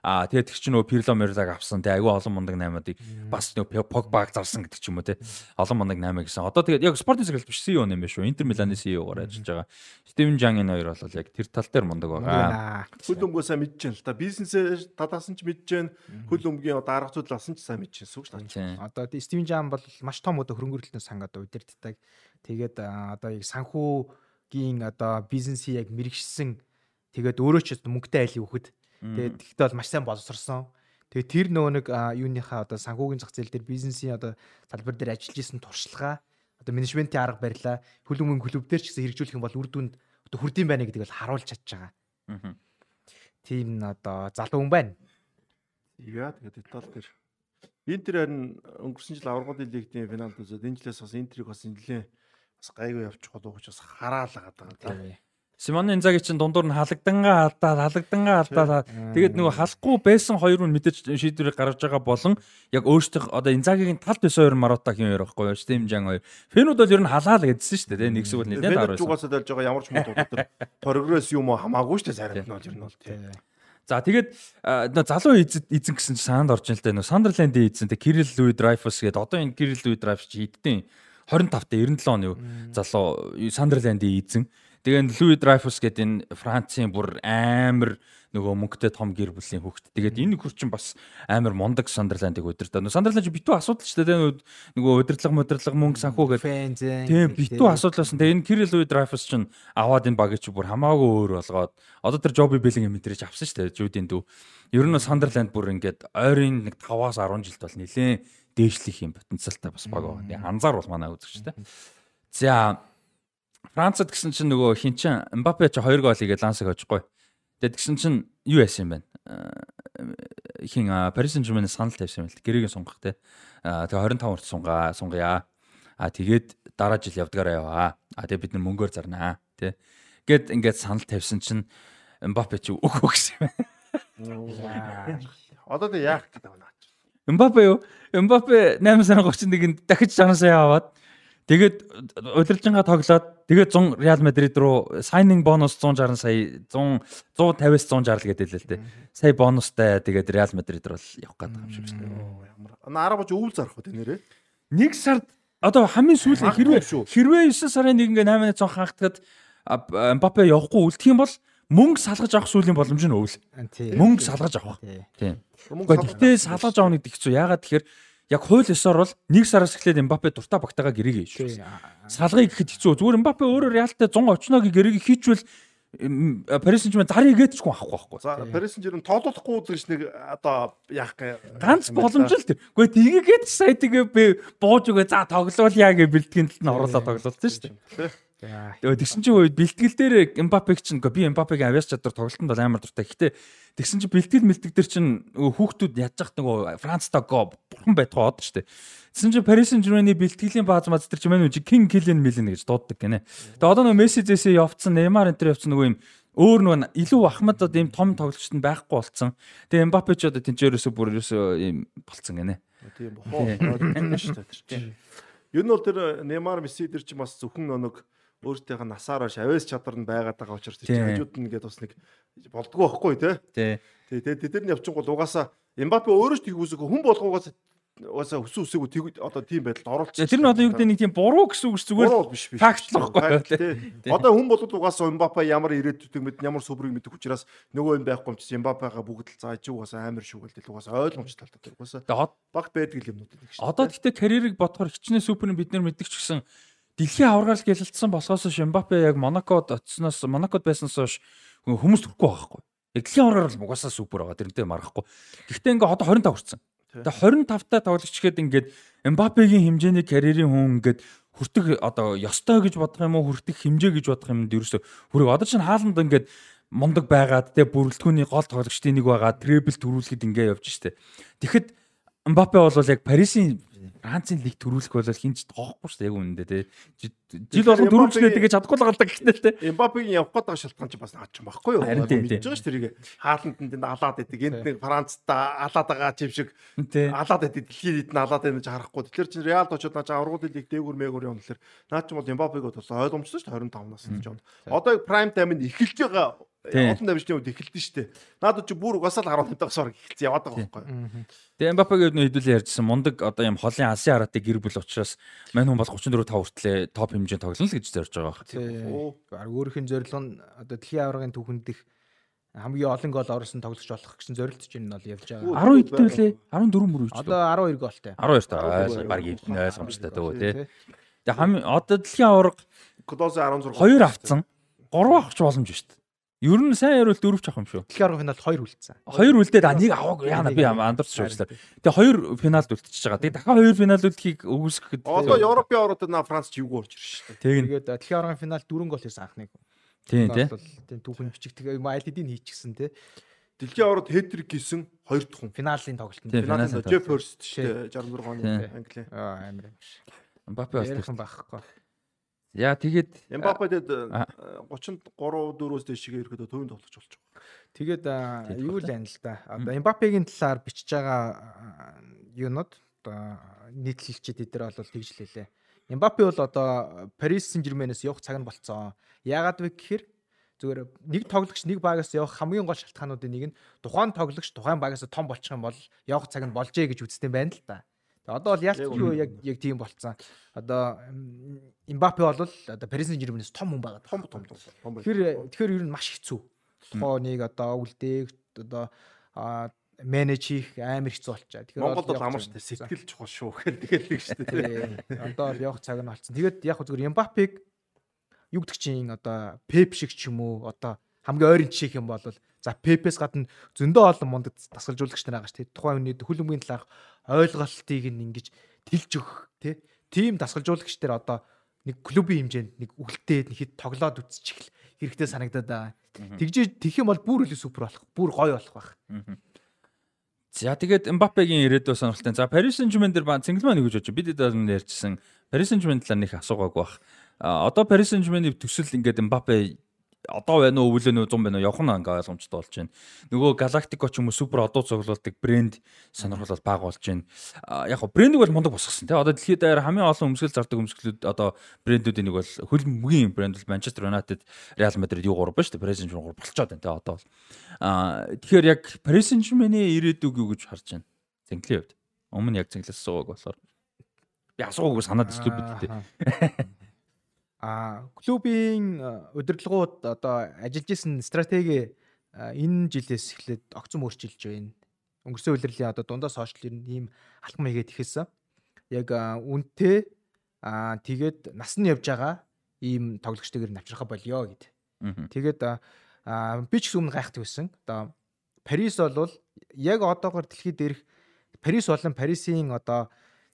Аа тэгээд тэр чинь нөгөө Пирло Мерлаг авсан. Тэгээ айгүй олон мундаг 8-ыг бас нөгөө Погбаг зарсан гэдэг ч юм уу те. Олон мундаг 8 гэсэн. Одоо тэгээд яг спортын зэрэглэл биш CEO юм байна шүү. Интер Миланы CEO-гоор ажиллаж байгаа. Стивен Жан энэ хоёр бол яг тэр тал дээр мундаг байгаа. Хөл өмгөө сайн мэдж байна л та. Бизнесээ тадаасан ч мэдж байна. Хөл өмгийн одоо арга зүйл асан ч сайн мэдж байна. Сүгш таа. Одоо тий Стивен Жан бол маш том одоо хөрөнгө оруулалтын сан одоо удирддаг. Тэгээд одоо яг санхүүгийн одоо бизнесийг яг мэрэгшсэн тэгээд өөрөө ч мөнгөтэй айлын хөхөд Тэгээд тэгтээ бол маш сайн боловсрсон. Тэгээд тэр нөгөө нэг юуныхаа одоо санхүүгийн зах зээл дээр бизнесийн одоо салбар дээр ажиллаж исэн туршлагаа одоо менежментийн арга барилаа хөлбөмбөгийн клуб дээр ч гэсэн хэрэгжүүлэх юм бол үр дүнд одоо хүрдэм байна гэдэг бол харуулж чадж байгаа. Аа. Тийм одоо залуу хүн байна. Яа тэгээд Итали дээр Интер харин өнгөрсөн жил аврагын лигтийн финалд үзээд энэ жилээс бас Интерийг бас нэлээд бас гайгүй явчих болов бас хараалаад байгаа. Симон Инзаги чинь дундуур нь халагдангаа алдаад халагдангаа алдаад тэгээд нөгөө халахгүй байсан хоёр нь мэдээж шийдвэрийг гаргаж байгаа болон яг өөртөө одоо Инзагигийн талд байсан хоёр Маротагийн хоёр байхгүй юу? Стим Жан хоёр. Фэнүүд бол ер нь халаал гэдсэн шүү дээ нэг хэсэг бол нэлээд аар байсан. Жугасаа дайлж байгаа ямар ч мод удаа прогресс юм уу? Хамаагүй шүү дээ сард нь бол ер нь бол тий. За тэгээд залуу эзэн гэсэн чинь саанд орж ин л да нөө Сандерландын эзэн тэг Кирилл Луи Драйфус гэдэг одоо энэ Кирилл Луи Драйфус чи хэдтэн 25 та 97 оны залуу Сандерландын эзэн Тэгээд Луи Драйфус гэдэг энэ Францын бүр амар нөгөө мөнгөтэй том гэр бүлийн хүүхэд. Тэгээд энэ хүрчин бас амар мундаг Сандерландыг удирдаа. Нөгөө Сандерланд битүү асуудал ч гэдэг нөгөө удирдлага модирлага мөнгө санхүү гэдэг. Тийм битүү асуудал байсан. Тэгээд энэ Кирилл Луи Драйфус ч аваад энэ багийг ч бүр хамаагүй өөр болгоод одоо тэр Жоби Беллинг мэтрэж авсан шүү дээ. Жүүдийн дүү. Ер нь Сандерланд бүр ингээд ойрын нэг 5-аас 10 жилд бол нэлээд дээшлэх юм потенциалтай бас баг байгаа. Анзаар бол манай үзэгчтэй. За Францад гэсэн чинь нөгөө хин чин Мбаппе ч 2 гол игээ лансаг очихгүй. Тэгээд тэгсэн чинь юу яасан юм бэ? Э, хин Paris Saint-Germain санал тавьсан юм л гэрээгээ сунгах те. Тэгээ 25 урт сунгаа сунгая. А тэгээд дараа жил явдгаараа яваа. А тэгээд бид нар мөнгөөр зарнаа те. Гэт ингээд санал тавьсан чинь Мбаппе ч өөхөө гэсэн юм. Одоо тэг яах гэдэг байна. Мбаппе юу? Мбаппе 8 сарын 31-нд дахиж 60 сая аваад Тэгээд удирдлагынхаа тоглоод тэгээд 100 Реал Мадрид руу signing bonus 160 сая 100 150-аас 160 гэдэг л л дээ. Сая бонустай тэгээд Реал Мадрид руу явах гэдэг юм шиг шүү. Ямар. Анаа 10 бож өвөл зарах үү нэрээ? Нэг сард одоо хамгийн сүүлийн хэрвээ хэрвээ 9 сарын 1 ингээ 8-ны 100 хаагтад Мбаппе явахгүй үлдэх юм бол мөнгө салгаж авах сүүлийн боломж нь өвөл. Мөнгө салгаж авах. Тийм. Гэхдээ салгаж авах нэг хэцүү. Яагаад тэгэхээр яг хууль ёсоор бол нэг сараас эхлээд Мбаппе дуртай багтаага гэрээгээ шүү. Салгыг гэхэд хэцүү. Зүгээр Мбаппе өөрөө Реалтай 100 очногийн гэрээгээ хийчвэл Парис Сен-Жермен зарыг гээдчгүй авахгүй байхгүй. За Парис Сен-Жермен тоолохгүй гэж нэг одоо яах гэ ганц боломж л тэр. Гэхдээ тгийгээд сая тэгээ би бууж өгөө за тоглоулъя гэж бэлтгэн талд нь оруулаад тоглуулсан шүү дээ. Тэгээ тэгсэн чинь үед бэлтгэл дээр Мбаппег чинь би Мбаппегийн авиас чадвар тоглолтод амар дуртай. Гэхдээ тэгсэн чинь бэлтгэл мэлтгэл дээр чинь хүүхдүүд ядж захт нөгөө Францтай го бурхан байтугай од штэ. Тэгсэн чинь Paris Saint-Germain-ы бэлтгэлийн бааз маз дээр чи мань үжи King Kylian Mbappe гэж дууддаг гинэ. Тэгээ одоо нөгөө Месси зээсээ явцсан Neymar энэ төр явцсан нөгөө юм өөр нөгөө илүү ахмад одоо ийм том тоглогчд нь байхгүй болцсон. Тэгээ Мбаппе ч одоо тэнцээрөөсөө бүр ерөөсөө ийм болцсон гинэ. Тийм бохоо. Ер нь бол тэр Neymar Messi дээр чи бас зөвхөн нэг өөртөөх нь насаараа шавьяас чадвар нь байгаад байгаа учраас чи хажууд нь ингээд бас нэг болдгоо байхгүй тий. Тий. Тэгээ тэд нар нь явчихгүй угаасаа Эмбапе өөрөө ч тийг үсэг хүн болгоогоос уусаа өсөө өсөөгөө тэг одоо тийм байдалд оруулчих. Тэр нь одоо юу гэдэг нэг тийм буруу гэсэн үг зүгээр факт л байхгүй. Одоо хүн болоод угаасаа Эмбапе ямар ирээдүйд мэд ямар сүбрийг мэдэх учраас нөгөө юм байхгүй юм чи Эмбапега бүгд л зааж угаасаа амар шүүгэлдэл угаасаа ойлгомжтой талтай угаасаа багт байдаг юм уу гэдэг. Одоо тэгтээ карьерийг бодохоор хичнээн супер бид нар мэддэг ч гэсэн дэлхийн аваргаал гэлэлдсэн болохоос Шимбапе яг Монакод очсноос Монакод байснаас хойш хүмүүс төрөхгүй байхгүй. Яг дэлхийн аваргаал бол угаасаа супер байгаа. Тэрнтэй марахгүй. Гэхдээ ингээ одоо 25 хүрсэн. Тэгээ 25 та тоглогч гэхэд ингээд Мбаппегийн хэмжээний карьерийн хүн ингээд хүртэх одоо ёстой гэж бодох юм уу хүртэх хэмжээ гэж бодох юмд ерөөсө хүрээ одоо чинь хааланд ингээд мундаг байгаад те бүрэлдэхүүний гол тоглогчдын нэг байгаа трибл төрүүлэхэд ингээ явж штэ. Тэгэхэд Мбаппе бол яг Парисын Францын лиг төрүүлэх бол хинч тоохгүй шүү дээ яг үнэндээ тий. Жил болгон төрүүлжлээ тэгээ чадахгүй л галдаг гэхдээ тий. Эмбапегийн явах байгаа шалтгаан чи бас наад ч юм байхгүй юу? Мэдж байгаа шүү тэрийг. Хааланд энд алаад идэг. Энд нэг Францтай алаад байгаа юм шиг алаад идэг. Дэлхийд эдэн алаад байна гэж харахгүй. Тэгэхээр чи Реал очоод наа чи аврагууд лиг дээгүр мээгүр юм гэхээр наад ч бол Эмбапег бол ойлгомжтой шүү дээ 25 нас гэж. Одоо prime time-д эхэлж байгаа. Олон давжны үед эхэлдэж штэ. Надад чи бүр угаасаа л 18-аас орог эхэлсэн яваад байгаа байхгүй? Тэгээ Эмбапегийн нөө хэдүүлээ ярьжсэн мундаг одоо юм холын алсын хараатай гэр бүл учраас мань хүн бол 34 5 хүртлээ топ хэмжээнд тоглоно л гэж зорж байгаа өөрийнх нь зорилго нь одоо дэлхийн аваргын түүхэнд дэх хамгийн олон гол оруулсан тоглогч болох гэсэн зорилт чинь бол явж байгаа. 12 дэх үлээ 14 мөр үуч. Одоо 12 голтой. 12 та баг эвдэн ойлгомжтой дөө тий. Тэгээ хам одоо дэлхийн аварга Клозе 16. 2 авцсан 3 авах боломж шүү дээ. Ер нь сайн яривал 4 ч авах юм шүү. Дэлхийн аваргын финалд 2 үлдсэн. 2 үлдээд а нэг аваагүй яана би андарч шүүжлээ. Тэгээ 2 финалд үлдчихэж байгаа. Тэгээ дахиад 2 финал үлдэхийг өгөөсгөхөд Одоо Европын ороод на Франц ч юу орж ирж нь Тэгээд дэлхийн аваргын финалд 4 гол хийсэн анхныг. тийм тий. Тийм түүхэн бичиг тэгээ айлдыг хийчихсэн тий. Дэлхийн ороод хэтрик хийсэн 2 тухын. Финалийн тоглолтод. Финалд финалд Jeff Hurst штэ 66 оны. Англи. Аа амар. Мбаппе бас байхгүй. Яа тэгээд Эмбапе дэд А. 33 4-өөс дэшигээ ирэхэд төвөнд тоглож болж байгаа. Тэгээд юу л байна л да. Одоо Эмбапегийн талаар бичиж байгаа аа, юунод одоо нийтлэлчид эдгээр бол тэгж л хэлээ. Эмбапе бол одоо Paris Saint-Germain-ээс явах цаг нь болцсон. Яагаад вэ гэхээр зүгээр нэг тоглогч нэг багаас явах хамгийн гол шалтгаануудын нэг нь тухайн тоглогч тухайн багаас том болчих юм бол явах цаг нь болжээ гэж үздэг юм байна л да. Тэгээ одоо бол ялцгүй яг яг тийм болцсон. Одоо Эмбапе бол одоо Paris Saint-Germain-ээс том хүн байгаа. Том том том. Байх. Тэгэхээр ер нь маш хэцүү. Тухайн нэг одоо үлдээх одоо менеж хийх амар хэцүү болчаа. Тэгэхээр Монголд бол амар нь болцсон. сэтгэл чухал шүү гэхэл тэгэл нэг тий. Тий, Одоо л явах цаг нь болцсон. Тэгээд яг зүгээр Эмбапег юу гэдэг чинь одоо Пеп шиг ч юм уу одоо хамгийн ойрын жишээ юм бол за Пепээс гадна зөндөө олон мундаг дасгалжуулагч нар байгаа шүү дээ. Тухайн хүний хөлбөмбөгийн талаарх ойлголтыг нь ингэж тэлж өгөх тий. Тим дасгалжуулагч нар одоо нэг клубын хэмжээнд нэг үлдээд нэг хэд тоглоод хэл хэрэгтэй санагдаад байгаа. Тэгж тэх юм бол бүр илүү супер болох, бүр гоё болох байх. За тэгээд Мбаппегийн ирээдүйн сонирхолтой. За Paris Saint-Germain дээр ба цэнгэлмаа нэг гэж бодож. Бид дэд ярьжсэн. Paris Saint-Germain талаар нэг асуугаагүй бах. А одоо Paris Saint-Germain-ийн төсөл ингээд Мбаппе одоо байна уу өвлөө нөө 100 байна уу явах нь ингээ ойлгомжтой болж байна. Нөгөө Galactico ч юм уу супер одоо цуглуулдаг брэнд сонирхол бол бага болж байна. Яг го брэндийг бол мундаг босгосон тий. Одоо дэлхийд даяар хамгийн олон өмсгөл зардаг өмсгөлүүд одоо брэндүүдийн нэг бол хөлбөмбөгийн брэнд бол Manchester United, Real Madrid юу гурав ба шүү дээ. Paris Saint-Germain гурав болцоод байна тий одоо бол. А тэгэхээр яг Paris Saint-Germain-ийн ирээдүг юу гэж харж байна? Зэнклийн хувьд. Өмнө яг зэнглээс суугааг болохоор би асуугаагүй санаад ирсэн бид тий. А клубын а, удирдлагууд одоо ажиллаж исэн стратеги энэ жилээс эхлээд огцом өөрчилж байна. Өнгөрсөн үеэрлийн одоо дундаа сошиал ер нь ийм алхам хийгээд ихээсэн. Яг а, үнэтэй а тэгээд нас нь явж байгаа ийм тоглогчдойгэр навчрахаа болио гэд. Мгм. Тэгээд а, а, би ч өмнө гайхдаг байсан. Одоо Парис бол яг одоогор дэлхийд дээрх Парис болон Парисын одоо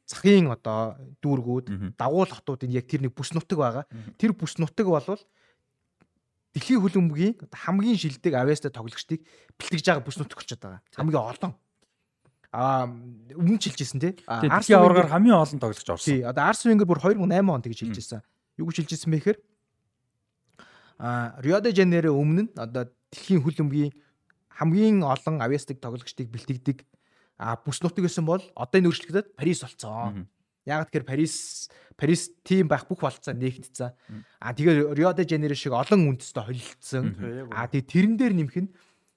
захын одоо дүүргүүд дагуул хотуудын яг тэр нэг бүс нутаг байгаа. Тэр бүс нутаг болвол дэлхийн хөлбөмбөгийн хамгийн шилдэг авьяастай тоглогчдыг бэлтгэж байгаа бүс нутаг болчиход байгаа. Хамгийн олон. Аа өмнө ч хэлжсэн тий. Дэлхийн аваргаар хамгийн олон тоглогч орсон. Тий, одоо Арсен Венгер бүр 2008 онд тэгж хэлжсэн. Юу гэж хэлжсэн бэ гэхээр аа Рио де Жанейро өмнө нь одоо дэлхийн хөлбөмбөгийн хамгийн олон авьяастай тоглогчдыг бэлтгэдэг а бүс нутаг гэсэн бол одоо энэ өөрчлөгдөд Парис болцсон. Яг тэгэхээр Парис Парис тим байх бүх болцоо нэгтцсэн. А тэгээ Рио де Жанейро шиг олон үндэстэй холилдсон. А тэгээ тэрэн дээр нэмэх нь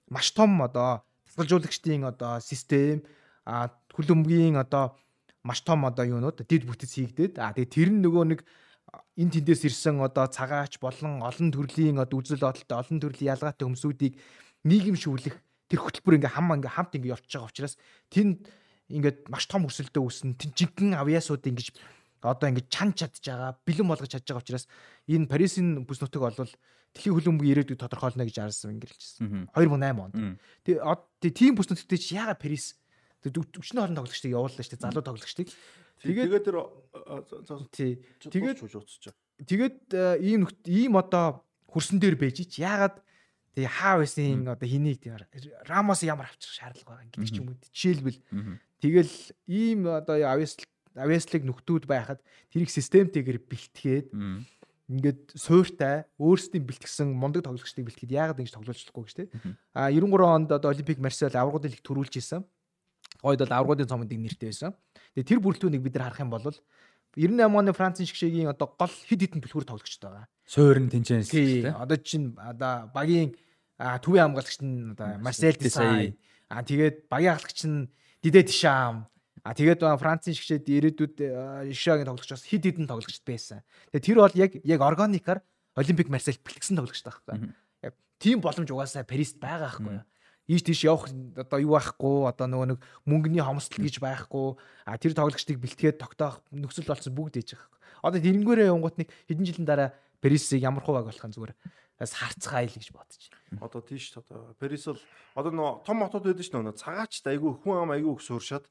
маш том одоо тасгалжуулагчдын одоо систем а хөлбөмбөгийн одоо маш том одоо юунууд дид бүтэц хийгдээд а тэгээ тэр нь нөгөө нэг энэ тэндээс ирсэн одоо цагаач болон олон төрлийн одоо үзэл бодолтой олон төрлийн ялгаатай хүмүүсүүдийг нийгэмшүүлэх тэр хөтөлбөр ингээ хам ингээ хамт ингээ явж байгаа учраас тэнд ингээд маш том өсөлтөө үүснэ тэн жинхэнэ авьяасууд ингэж одоо ингэж чан чадж байгаа бэлэн болгож чадж байгаа учраас энэ Парисын бүс нутаг бол дэлхийн хөлбөмбөгийн ирээдүйг тодорхойлно гэж хэлжсэн. Мгм. 2008 онд. Тэгээ тийм бүс нутагтээ чи яагаад Парис өчнө олон тоглогчдыг явууллаа шүү дээ залуу тоглогчдыг. Тэгээд- Тэгээд тэр тэгээд Тэгээд- ийм ийм одоо хөрсөн дээр байж чи яагаад тэгээ хаа байсан одоо хэнийг тэр Рамос ямар авчрах шаардлага байгаа гэдэг ч юм уу. Жишээлбэл тэгэл ийм одоо авьяас Авеслиг нөхдүүд байхад тэрийг системтэйгээр бэлтгээд ингээд суйртай өөрсдийн бэлтгэсэн мундаг тоглогчдыг бэлтгэхэд яагаад ингэж тоглож болохгүй гэж те. А 93 онд одоо Олимпик Марсель аврагуудын лиг төрүүлж исэн. Гойд бол аврагуудын цомонд нэртэй байсан. Тэгээ тэр бүрэлдэхүүнийг бид нар харах юм бол 98 оны Францын шгшэгийн одоо гол хид хідэн түлхүүр тоглогчд байгаа. Суурин тэнцэнс тий. Одоо чинь одоо багийн төвийн хамгаалагч нь одоо Марсель Десай. А тэгээд багийн хамгаалагч нь Дидэ Тишам. А тэгээд Францын шгшэд ирээдүйд Ишагийн тоглогч бас хид хідэн тоглогчд байсан. Тэгээд тэр бол яг яг органикаар Олимпик Марсель бэлтгэсэн тоглогч таахгүй. Яг тийм боломж угаасаа Парист байгаа байхгүй ийш тийш явах одоо юу байхгүй одоо нөгөө нэг мөнгөний хомсдол гэж байхгүй а тэр тоглогчдыг бэлтгээд тогтоох нөхцөл болсон бүгд ээж байгаа. Одоо тэрнгээрээ явгот нэг хэдэн жилийн дараа Парисыг ямар хуваг болох юм зүгээр бас харцгаая л гэж бодож байна. Одоо тийш одоо Парис бол одоо нөгөө том хотод байдаг ш нь нөгөө цагаачтай айгүй хүн ам айгүй их сууршаад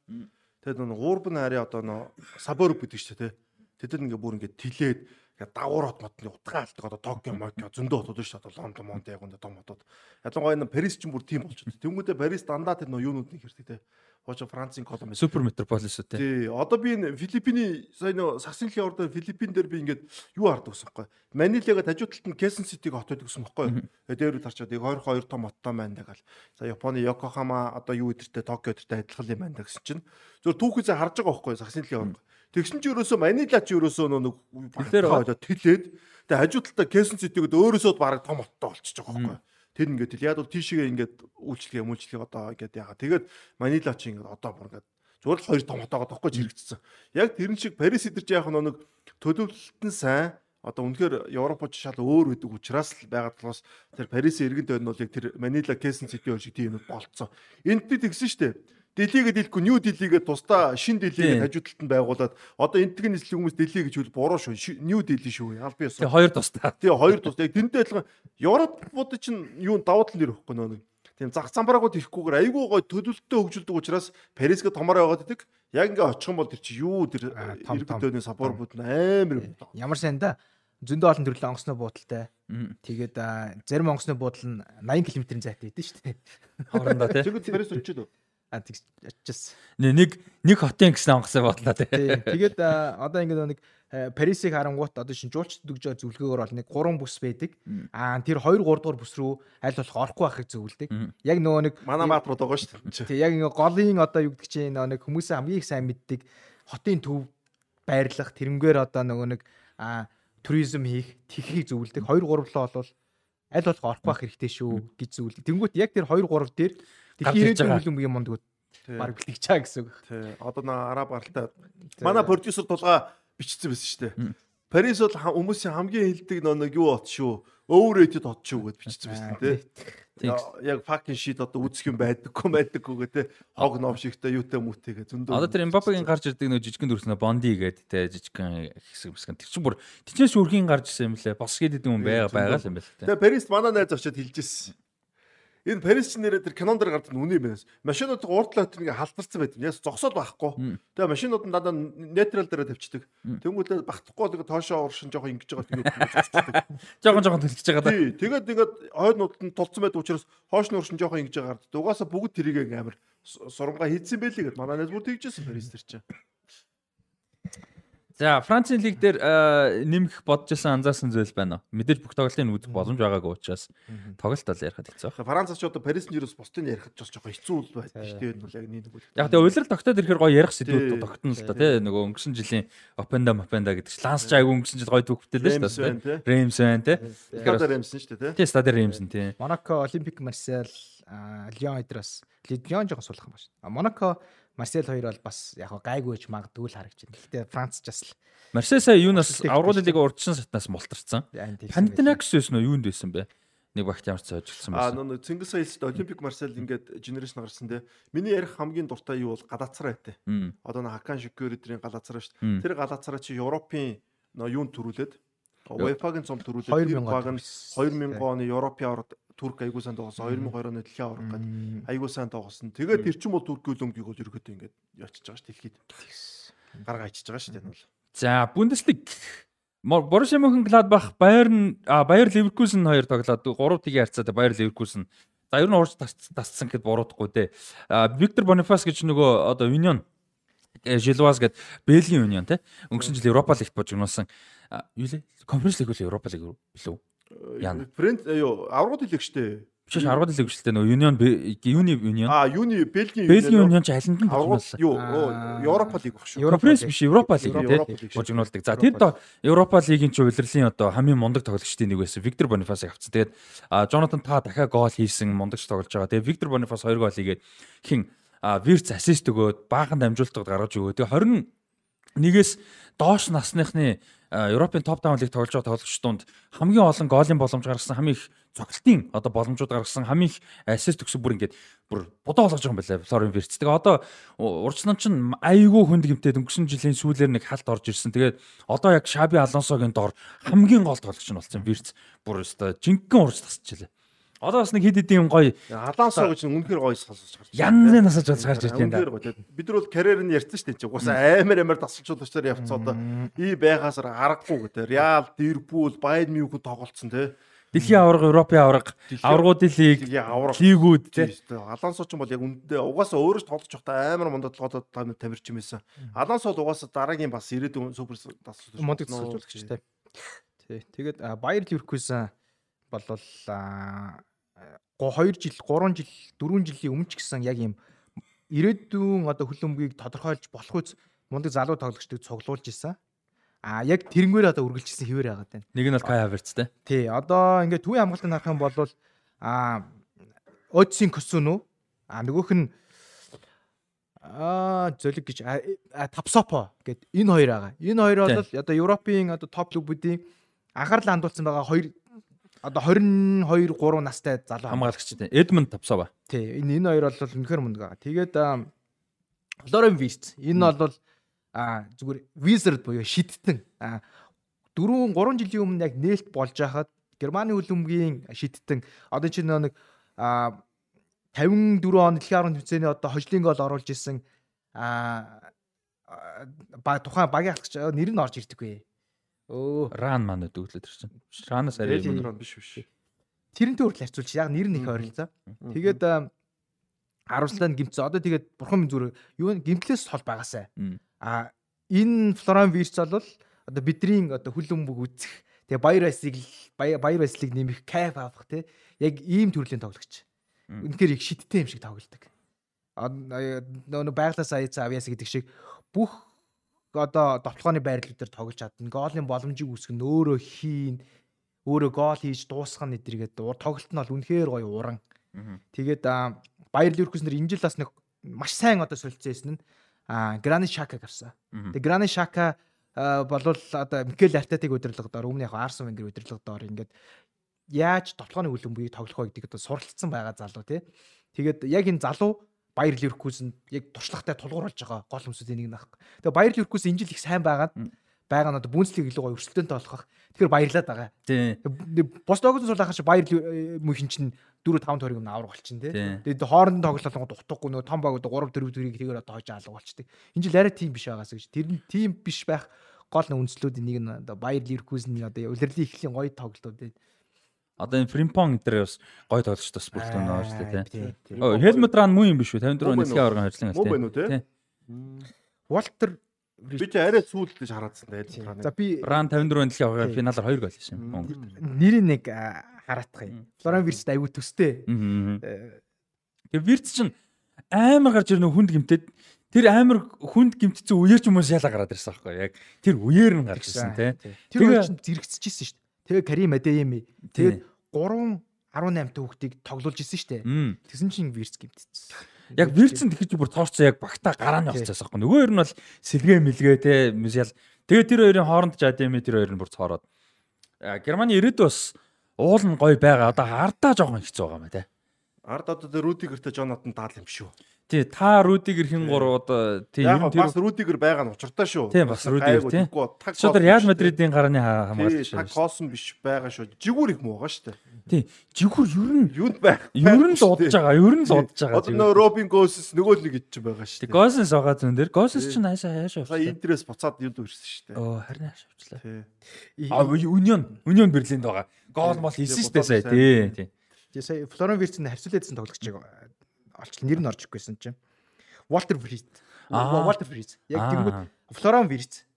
тэгээд нөгөө гурбан хари одоо нөгөө саборб гэдэг ш тэ тэд нар ингээ бүр ингээ тилээд Ингээ давуур хот модны утгаа алдаг одоо Токио, Мокио зөндөө хотод шүү дээ. Лондон, Монт яг энэ том хотод. Ялангуяа энэ Парис ч бүр тийм болж байна. Тэнгүүдээ Парис дандаа тэр нөө юунуудыг хэрдэг те. Хожо Францын Коломбо. Супер метрополис үү те. Тий. Одоо би энэ Филиппиний сая нөө сагсын дэлхийн ордоо Филиппин дээр би ингээд юу хардаг гэсэн юм бэ? Манилагад хажуу талд нь Кэсэн Ситиг хот байдаг гэсэн юм байна. Дээр тарчаад яг 22 том хоттой байна гал. За Японы Йокохама одоо юу өдөртэй Токио өдөртэй адилхан юм байна гэсэн чинь. Зөв түүхээсээ харж байгаа байхгүй сагсын дэлхийн ордоо Тэгсэн чи ерөөсөө Манила ч ерөөсөө нэг тэгэхээр тэлээд тэгээ хажуу талдаа Кэсэн Ситигэд өөрөөсөө баг том оттой болчихж байгаа байхгүй. Тэр ингээд тэл яг бол тийшээ ингээд үйлчлэгээ мүлчлэгээ одоо ингээд ягаа. Тэгээд Манила ч ингээд одоо бүр ингээд зүгээр л хоёр том отоогоо тоххой зэрэгцсэн. Яг тэрэн шиг Парис идэрч яах нэг төлөвлөлтөн сайн одоо үнэхээр Европч шал өөр гэдэг учраас л байгаа болохоос тэр Парисын иргэн тойрон бол яг тэр Манила Сити өөр шиг тийм юм болцсон. Энд би тэгсэн штэ Дэлигээд хэлэхгүй нью дэлигээд тусдаа шин дэлигээд хажуудалд нь байгуулад одоо энтэг нийслэл хүмүүс дэлий гэж хэл буруу шүү. Нью дэлий шүү. Албан ёсоо. Тэгээ хоёр тусдаа. Тэгээ хоёр тусдаа. Яг тэнтэй адилхан Европууд чинь юу давуу тал нэр өгөхгүй нөө. Тийм зах замбараагууд ирэхгүйгээр айгүй гой төлөвлөлтөө хөгжүүлдэг учраас Парисгээ томоор яваад идэг. Яг ингээ очих юм бол тэр чи юу тэр иргэдөөний сапорбууд амар ямар сайн да зөндөө олон төрлийн онгоцны буудалтай. Тэгээд зарим онгоцны буудал нь 80 км-ийн зайтай идэв шүү дээ. Хоорондоо тий. Тэгвэл Парис очиж үү? Очижсэн. Нэг нэг хотын гэсэн онгоцоо бодлоо тий. Тэгээд одоо ингээд нэг Парисыг харангуут одоо шин жуулчд дүгж байгаа зөвлөгөөгөр бол нэг 3 бүс байдаг. Аа тэр 2 3 дугаар бүс рүү аль болох орохгүй байхыг зөвлөдөг. Яг нөгөө нэг манай баатрууд байгаа шүү дээ. Тий яг ингээ голын одоо юу гэдэг чинь нөгөө нэг хүмүүсээ хамгийн их сайн мэддэг хотын төв байрлах тэрнгээр одоо нөгөө нэг аа туризм хийх тэхийг зөвлөдөг. 2 3 лоо бол аль болох орохгүй байх хэрэгтэй шүү гэж зөвлөдөг. Тэнгүүт яг тэр 2 3 дээр Тэгэхээр ирээдүйн үйл юм мондгууд баг бэлтгэж чаа гэсэн үг. Тий. Одоо нэг араб гаралтай. Манай продюсер тулгаа бичсэн байсан шүү дээ. Парис бол хүмүүсийн хамгийн хилдэг нэг юу бот шүү. Overrated хот шүү гэд бичсэн байсан тий. Яг fucking shit одоо үзэх юм байдаггүй байдаггүй гэ тий. Хог ном шигтэй юутай мүтэйгээ зөндөө. Одоо тэр Мбаппегийн гарч ирдэг нөө жижигэн дүрснэ Бонди гээд тий жижигэн хэсэг хэсэг. Тэр чинь бүр тичнээс үргийн гарч ирсэн юм лээ. Бос гээд идэв юм байгаа байгаа л юм байна. Тэгээ Парис манай найз очиод хэлжсэн. Энэ Парис ч нэрээ тэр кинон дээр гардаг үний юм байна. Машинууд урдлаа тэр ингээ халтарсан байт. Яс зогсоод байхгүй. Тэгээ машинууд нь дандаа нейтрал дээр тавьчихдаг. Тэнгүүтээ багтахгүй тэгээ тоошоо уршин жоох ингэж байгаа тэгээ жоохон жоохон төлчихөж байгаа да. Тэгээд ингээд хойднууд нь тулцсан байдаг учраас хоош нь уршин жоох ингэж байгаа гард. Угаасаа бүгд тэрийг амар сурамга хийдсэн байлээ гэд манай найз бүр тэгжсэн Парис тэр чинь. За Францын лиг дээр нэмэх бодож байсан анзаарсан зүйл байна уу? Мэдээж бүх тоглолтын үзэх боломж байгаагүй учраас тоглолт бол ярихад хэцүү байна. Францч одоо Парисын жирос бусдыг ярихад ч жоохон хэцүү л байна шүү дээ. Энэ бол яг нэг үйл. Яг тэгээ улирал тогтоод ирэхээр гоё ярих сэдвүүд тогтно л да тий. Нөгөө өнгөрсөн жилийн Опенда Мопенда гэдэг чинь Ланс ч айгүй өнгөрсөн жил гоё төгөлтэй л шүү дээ. Реймс байна тий. Тэгэхээр Реймс шүү дээ тий. Стадер Реймс тий. Монако, Олимпик Марсель, Лион эдрэс. Лион жоохон сулах юм ба шүү. Монако Марсель хоёр бол бас яг гайгүйч магадгүй л харагч байна. Гэхдээ Франц ч бас л Марсель сая юунаас аврагын лиг урдсан сатнаас мултарсан. Пандинакс байсан уу юунд байсан бэ? Нэг багт ямар ч зоожлсон байсан. Аа нөө Цингис Саялд Олимпик Марсель ингээд генерашн гарсан те. Миний ярих хамгийн дуртай юу бол галацраа байтэ. Одоо н Хакан Шикөрөдрийн галацраа шүү дээ. Тэр галацраа чи Европын нөө юунд төрүүлээд UEFA-гийн цом төрүүлээд тэр баг нь 2000 оны Европын орд Турк аягүй сайн тоглосон. 2002 оны дэлхийн авраг гэдэг аягүй сайн тоглосон. Тэгээд тэр чинь бол Туркийн өлөмгийг бол ерөөдөө ингээд ячиж байгаа ш дэлхийд. Гарга ичиж байгаа ш энэ бол. За Бундеслиг. Боруссия Мөнхенгладбах Байерн Байер Ливеркузен хоёр тоглоод 3 тгийн харьцаатай Байер Ливеркузен За ер нь урж тасцсан гэхэд буруудахгүй дээ. Виктор Бонифас гэж нөгөө одоо Юнион Жилвас гээд Бельгийн Union те. Өнгөрсөн жил Европа лигт божигнуулсан. А, Юу лээ? Конференц лиг үл Европа лиг билүү? Яна. Фрэнд юу аврагууд хэлэх штэ. Биш 10 дахь лиг үжилтэй нөгөө Union Юни Union. А юуны Бельгийн Бельгийн Union ч алинд нь аврагууд божигнуулсан. юу Аа. Европа лиг баг шүү. Конференц биш Европа лиг те. лиг шүү. божигнуулдаг. За тэр доо Европа лигийн ч удирдлагын одоо хамгийн мундаг тоглогчдын нэг байсан Виктор Бонифасыг авцсан. Тэгээд Жонатан та дахиад гол хийсэн мундагч тоглож байгаа. Тэгээд Виктор Бонифас 2 гол хийгээд хин Вирц ассист өгөөд баахан дамжуулалтад гаргаж өгөө. Тэгээд 21-ээс доош насныхны Европын топ 5 лиг тоглож байгаа тоглогчдонд хамгийн олон голын боломж гаргасан хамгийн их цогцолтын одоо боломжууд гаргасан хамгийн их ассист өгсөн бүр ингээд бүр бодоо болгож байгаа юм байна Флорин Вирц. Тэгээ одоо урчнан чинь айгүй хүнд гимтээд өнгөрсөн жилийн сүүлээр нэг халт орж ирсэн. Тэгээд одоо яг Шаби Алонсогийн дор хамгийн гол тоглогч нь болсон Вирц. Бүр өстой жинхэнэ урж тасчихлаа. Одоо бас нэг хэд хэдийн гоё Алансо гэж үнэхээр гоё сонсож гарч. янзын насаж болж гарч ирж байна да. Үнэхээр гоё. Бид нар бол карьер нь ярьсан шүү дээ. чи. Угаасаа амар амар тасалжуулагчаар явцсан одоо ий байгаас аргагүй гэдэг. Реал, Ливерпул, Байер Мюнхен тоглолцсон те. Дэлхийн аварга, Европын аварга, аваргуудын лиг, лигүүд тий. Алансо ч юм бол яг үндэ угаасаа өөрөө ч тоглож байхдаа амар мондод толгойд тамирч юм байсан. Алансо бол угаасаа дараагийн бас ирээдүйн супер тасалж мундаг тасалжуулагч тий. Тий. Тэгээд Баер Ливеркузен болвол 2 жил, 3 жил, 4 жилийн өмнө ч гэсэн яг юм ирээдүйн одоо хөлбөмбөгийг тодорхойлж болох үс мундаг залуу тоглогчдыг цуглуулж исэн. А яг тэрнгээр одоо үргэлжилсэн хിവэр яагаад байна. Нэг нь бол Кай Хаверц тий. Тий, одоо ингээд төвийн хамгаалтыг харах юм бол а Одсийн Косүнү а нөгөөх нь а зөлөг гэж Тапсопо гэд энэ хоёр байгаа. Энэ хоёр бол одоо Европын одоо топ клубүүдийн анхаарлаа хандуулсан байгаа хоёр одоо 22 3 настай залуу. Хамгаалагч тий. Эдмонд Тапсова. Тий, энэ энэ хоёр бол үнэхээр мундаг байгаа. Тэгээд Лорен Вист энэ бол а зүгээр Wizard буюу шидтэн а 4 3 жилийн өмнө яг нээлт болж байхад Германы хөлбөмбөгийн шидтэн одоо чинь нэг а 54 он дэлхийн аврагын тэмцээний одоо хожлын гол оруулж исэн а ба тухайн багийн алхагч нэр нь орж ирдэггүй. Өө Ран маань өдөглөд ирсэн. Ранаас арай Бельгийн юм. дрон биш биш. тэрнтэй хүртэл харьцуулж яг нэр нь их ойролцоо. Тэгээд а, харуулслаа гимцээ. Одоо тэгээд бурхан минь зүгээр юу гимтлээс хол байгаасай. А энэ Флоран Вирц бол одоо бидний одоо хүлэмбэг үзэх тэгээ баяр баясыг баяр баяслыг нэмэх кайф авах те яг ийм төрлийн тоглогч. Үнэхээр их шидтэй юм шиг тоглолдог. А, нөө байглаас аяцаа авьяас гэдэг шиг бүх одоо довтлооны байрлал дээр тоглож чадна. Гоолын боломжийг үүсгэн өөрөө хийн өөрөө гол хийж дуусгах нь эдэргээд тоглолт нь бол үнэхээр гоё уран. Тэгээд Баяр Ливеркузен энэ жил бас нэг маш сайн одоо солилцсон нь а Грани Шака гарсан. Тэгээд Грани Шака болвол одоо Микел Артетыг удирдлагадаар өмнө яг Арсен Венгер удирдлагадаар ингээд яаж тоглооны хөлбөмбөгийг тоглох вэ гэдэг одоо суралцсан байгаа залуу тий. Тэгээд яг энэ залуу Баяр Ливеркузен яг туршлагатай тулгуурлаж байгаа гол хүмүүсийн нэг нах. Тэгээд Баяр Ливеркузен энэ жил их сайн байгаад байгаа нь одоо Бундслиг илүү гоё өрсөлдөөнтэй болох. Тэгэхээр баярлаад байгаа. Тий. Бос догсон сул ахаш Баяр мөнхин чинь 4 5 тойрог нь авраг болчин тий. Тэгээд хоорондын тоглолтод утгахгүй нөгөө том баг одоо 3 4 төрийг тэгээд одоо хожоо алга болчтой. Энэ жил арай тийм биш байгаас гэж. Тэр нь тийм биш байх гол нэг үндслүүдийн нэг нь одоо Баяр Ливеркузен одоо улирлын ихлийн гоё тоглолтууд тий. Одоо энэ Фримпон энэ бас гой тоглогч бас бүртэн байгаа шүү дээ тий. Оо Хелмут Ран муу юм биш үү? 54 Муу оны дэлхийн уу? аваргын хожлын Муу байна уу? Тий. Валтер Би ч арай сүүлдэж хараадсан дээ. за би Ран 54 оны дэлхийн аваргын Тий. финалаар 2 гол хийсэн. Мм. Монгол. нэрийг нэг хараадах юм. Флоран Вирст аягүй төстэй. Э, Тэгээ Вирц чинь амар гарч ирнэ хүнд гимтээд тэр амар хүнд гимтсэн үеэр ч хүмүүс яла гараад ирсэн байхгүй яг тэр үеэр нь гарч ирсэн тий. Тэр Тэгээ- үе чинь зэрэгцчихсэн шүү дээ. Тэгээ Карим Адеями тэгээд 3 18 хүүхдийг тоглуулж исэн. Мм. Тэгсэн чинь Вирс гимтсэн. Яг Вирцэн тэгэхж бүр тоорцоо яг багтаа гарааны Тий. болчихсон байхгүй. Нөгөө хоёр нь бол сэлгээ мэлгээ те мисял. Тэгээ тэр хоёрын хооронд ч адеми тэр хоёр нь бүр цоороод. А, Германы ирээдүй бас уул нь гоё байгаа. Одоо хардаа жоохон хэцүү байгаа маа те. Ард одоо тэр Рудигертэй Жонатан даал юм шүү. Тий та Рудигер хин гур одоо тий ер нь тэр бас Рудигер байгаа нь учиртай шүү. Тийм, бас Рудигер, тийм. Таг шууд Реал Мадридын гарааны ха- хамгаалагч шүү. коосон биш байгаа шүү. Жигүүр их муу байгаа шүү дээ. Тий жигүр ер нь Юунд байх? ер нь удаж байгаа. Ер нь удаж байгаа. Одоо нөө Робин Госс нөгөө л нэг ид чинь байгаа шүү Тий. Госенс байгаа зүүн дээр. Госенс Тий. ч хайшаа хайшаа Сая явчихлаа. Интерес буцаад юунд ирсэн шүү дээ. Оо харин хайшаа явчихлаа. Тий. А Union Union Берлинд байгаа. Гол мол хийсэн шүү дээ сая. Тий тий. Тэгээ сая Флоран Вирцэн харьцуулагдсан тоглогчийг олчлаа нэр нь орж ирчихсэн чинь. Walter Fritz. Аа. Walter Fritz. Яг Аа. тэгэнгүүт Florian.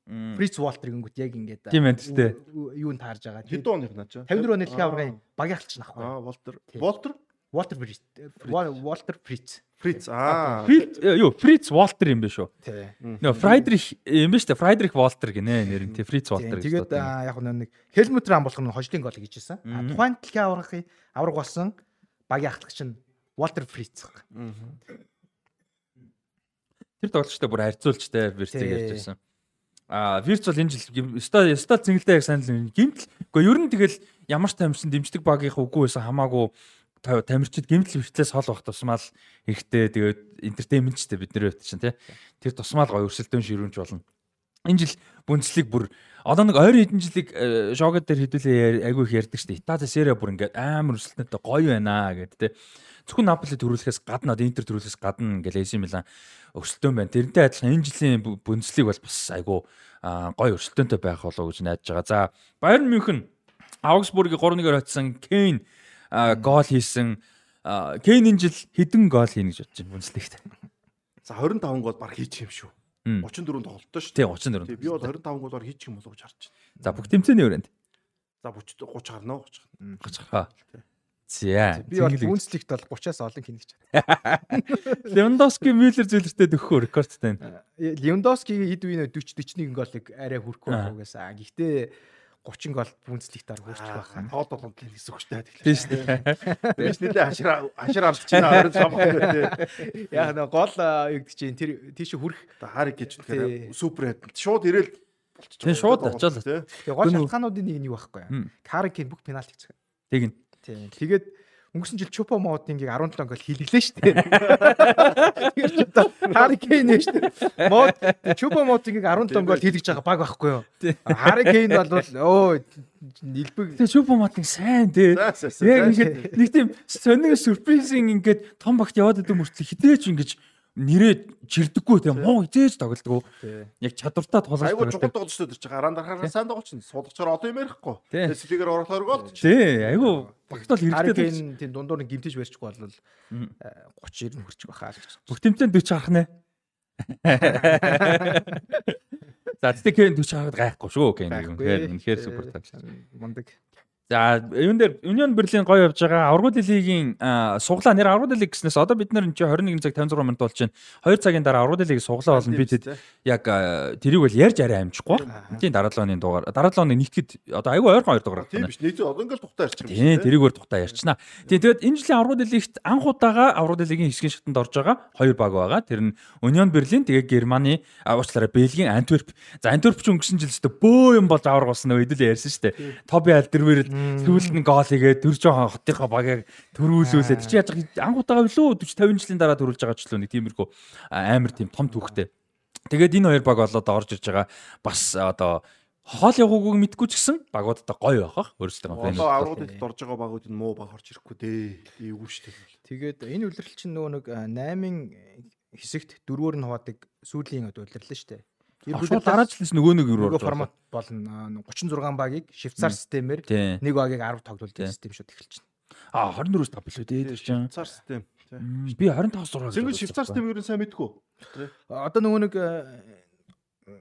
Мм. Fritz Walter гингүүт яг ингээд Тийм байна тест. юунд таарж байгаа. Хэд оных наа чи? 54 оны дэлхийн аваргын багийн алтч нахгүй. Аа. Тийм. Волтер? Walter Fritz. Walter Fritz. Фриц. Аа. Фриц юу Фриц Волтер юм биш үү? Тий. Нөө Фрайдрих юм биш үү? Фрайдрих Волтер гинэ нэр нь тий Фриц Волтер гэж. Тэгээд яг нэг Хелмут Рам болох нь хожлын гол Мгм. Тухайн дэлхийн аваргын аварга болсон багийн ахлагч нь Walter Fritz. Тэр тоглолчтой бүр харьцуулжтай Вирцийг ярьж байсан. Аа Вирц бол энэ жил өстой өстой цэнгэлтэй яг санал нь гимтэл. Гэхдээ ер нь тэгэл ямар ч тамирчин дэмждэг багийнх үгүй байсан хамаагүй та- тамирчид гимтэл хвчлээс хол байх тусмал эрэхтэй тэгээд энтертейнментчтэй бид нэр бат чинь тий. Тэр тусмал гоё өрсөлдөөн ширүүнч болно. Энэ жил бүнцлэг бүр одоо нэг ойрын хэдэн жилиг шогод дээр хэдүүлээ айгүй их ярьдаг шүү дээ. Итали серия бүр ингээд амар өрсөлдөнтэй гоё байна гэд тий. Зөвхөн Наполи төрүүлэхээс гадна одоо Интер төрүүлэхээс гадна ингээл AC Милан өрсөлдөөн байна. Тэрнтэй адилхан энэ жилийн бүнцлэг бол бас айгүй гоё өрсөлдөөнтэй байх болов уу гэж найдаж байгаа. За Байерн Мюнхен Аугсбургийн 3-1-ээр хоцсон Кейн гол хийсэн Кейн энэ жил хэдэн гол хийнэ гэж бодож байна бүнцлэгт. За 25 гол баг хийчих юм шүү. Мм. 34 тоглолтоо шүү. Тий 34. Тий, би бол 25 голоор хийчих юм болов гэж харж байна. За бүх тэмцээний өрөөнд. За 30 30 гарна уу 30 гарна. Гаж хаа. За. Би бол үнслэгт бол 30-аас олон хийнэ гэж байна. Левандовски Мюллер зүйлэртэй дөхөх рекордтой байна. Левандовскигийн хэд үеийн 40 41 голыг арай хүрхгүй Аа. байх угаасаа. Гэхдээ 30 гол үнслэгт ар хүрч байх. Тоол толгонд л хэсэг хүчтэй Тийм шүү дээ. Биш нэлээ хашир хашир арч чинь 20 самх тий. Яг нэг гол гэдэг чинь тэр тийш хүрэх хариг гэж тэгэхээр супер хэд. Шууд ирээл болчих. Тий, шууд очиод. тий. тэгээ гол шалтгаануудын нэг нь юу байхгүй. Карикийн бүх пенальти хийсэн. Тэг ин. Тийм. Тэгээд өнгөрсөн жил Чупо Мотингийг 17 гол хийлгэлээ шүү дээ. Тэгэхээр ч одоо Харикейн шүү дээ. Мод Чупо Мотингийг 17 гол хийлгэж байгаа баг байхгүй юу? Харикейн бол өө нэлбэг Тэгээ Чупо Матин сайн за, Яг ингээд нэг тийм сонир сюрпризing ингээд том багт яваад идэв мөртлөө хідээч ингэж нэрээ чирдэггүй тийм муу хизээж тоглодгоо. Яг чадвартаа тулгаж Айгуу чухал тоглодог. тоглож төдөрч байгаа. Арaan дарахаар сайн тоглож чинь. Суулгачаар одоо юм ярихгүй. Сэлгээр орохоор гол. Тий, айгу багт бол хэрэгтэй. Харикейн тийм дундуур нь гимтэж барьчихгүй бол Мм. 30 90 хүрчих байхаа л гэж. Бүх тэмцээнд 40 харах нэ. За тэгтээ Кен 40 харахад гайхгүй шүү Кен. Үнэхээр үнэхээр супер тал. Мундаг. За юун дээр Union Berlin гоё явж байгаа. Аврагууд лигийн аа, суглаа нэр Аврагууд лиг гэснээс одоо бид энэ чинь 21 цаг 56 минут болж байна. 2 цагийн дараа Аврагууд лигийг суглаа болно. Бид яг тэрийг бол ярьж арай амжихгүй. Тийм дараа 7 оны дугаар. Дараа 7 оны нийтгэд одоо айгүй ойрхон хоёр дугаар Тийм байна. биш. Нийт одоо ингээл тухтай ярьчих юм Тийм тэрийгээр тухтаа ярьчна. Тийм тэгээд энэ жилийн Аврагууд лигт анх удаага Аврагууд лигийн хэсгийн шатанд орж байгаа хоёр баг байгаа. Тэр нь Union Berlin тэгээд Германы уучлаарай Бельгийн Антверп. За Антверп ч өнгөрсөн жил өстө бөө юм болж авраг болсон нөө хэдүүлээ ярьсан шүү дээ. Тоби Алдервэр сүүлд нь гол хийгээд төр жоохон хотынхоо багийг төрүүлүүлээд чи яаж анх удаага билүү 40 50 жилийн дараа төрүүлж байгаа ч л нэг тиймэрхүү амар тийм том түүхтэй. Тэгээд энэ хоёр баг бол одоо орж ирж байгаа бас одоо хоол явууг мэдгүй ч гэсэн багуудтай гоё байх өөрсдөө Одоо аврагуудад орж байгаа багууд нь муу баг орж ирэхгүй дээ. Эвгүй шүү дээ. Тэгээд энэ үлрэл чинь нөгөө нэг 8 хэсэгт дөрвөөр нь хуваадаг сүүлийн одоо үлрэл шүү дээ. Шууд дараа жилээс нөгөө нэг юу нөгөө формат болно. 36 багийг Швейцар системээр нэг багийг 10 тоглолт Тийм. систем шууд эхэлж байна. А 24-өөс 5 билүү дээ тэр чинь. Швейцар систем. Би 25-аас 6. Зингэл швейцар систем ер нь сайн мэдгүй. Одоо нөгөө нэг э,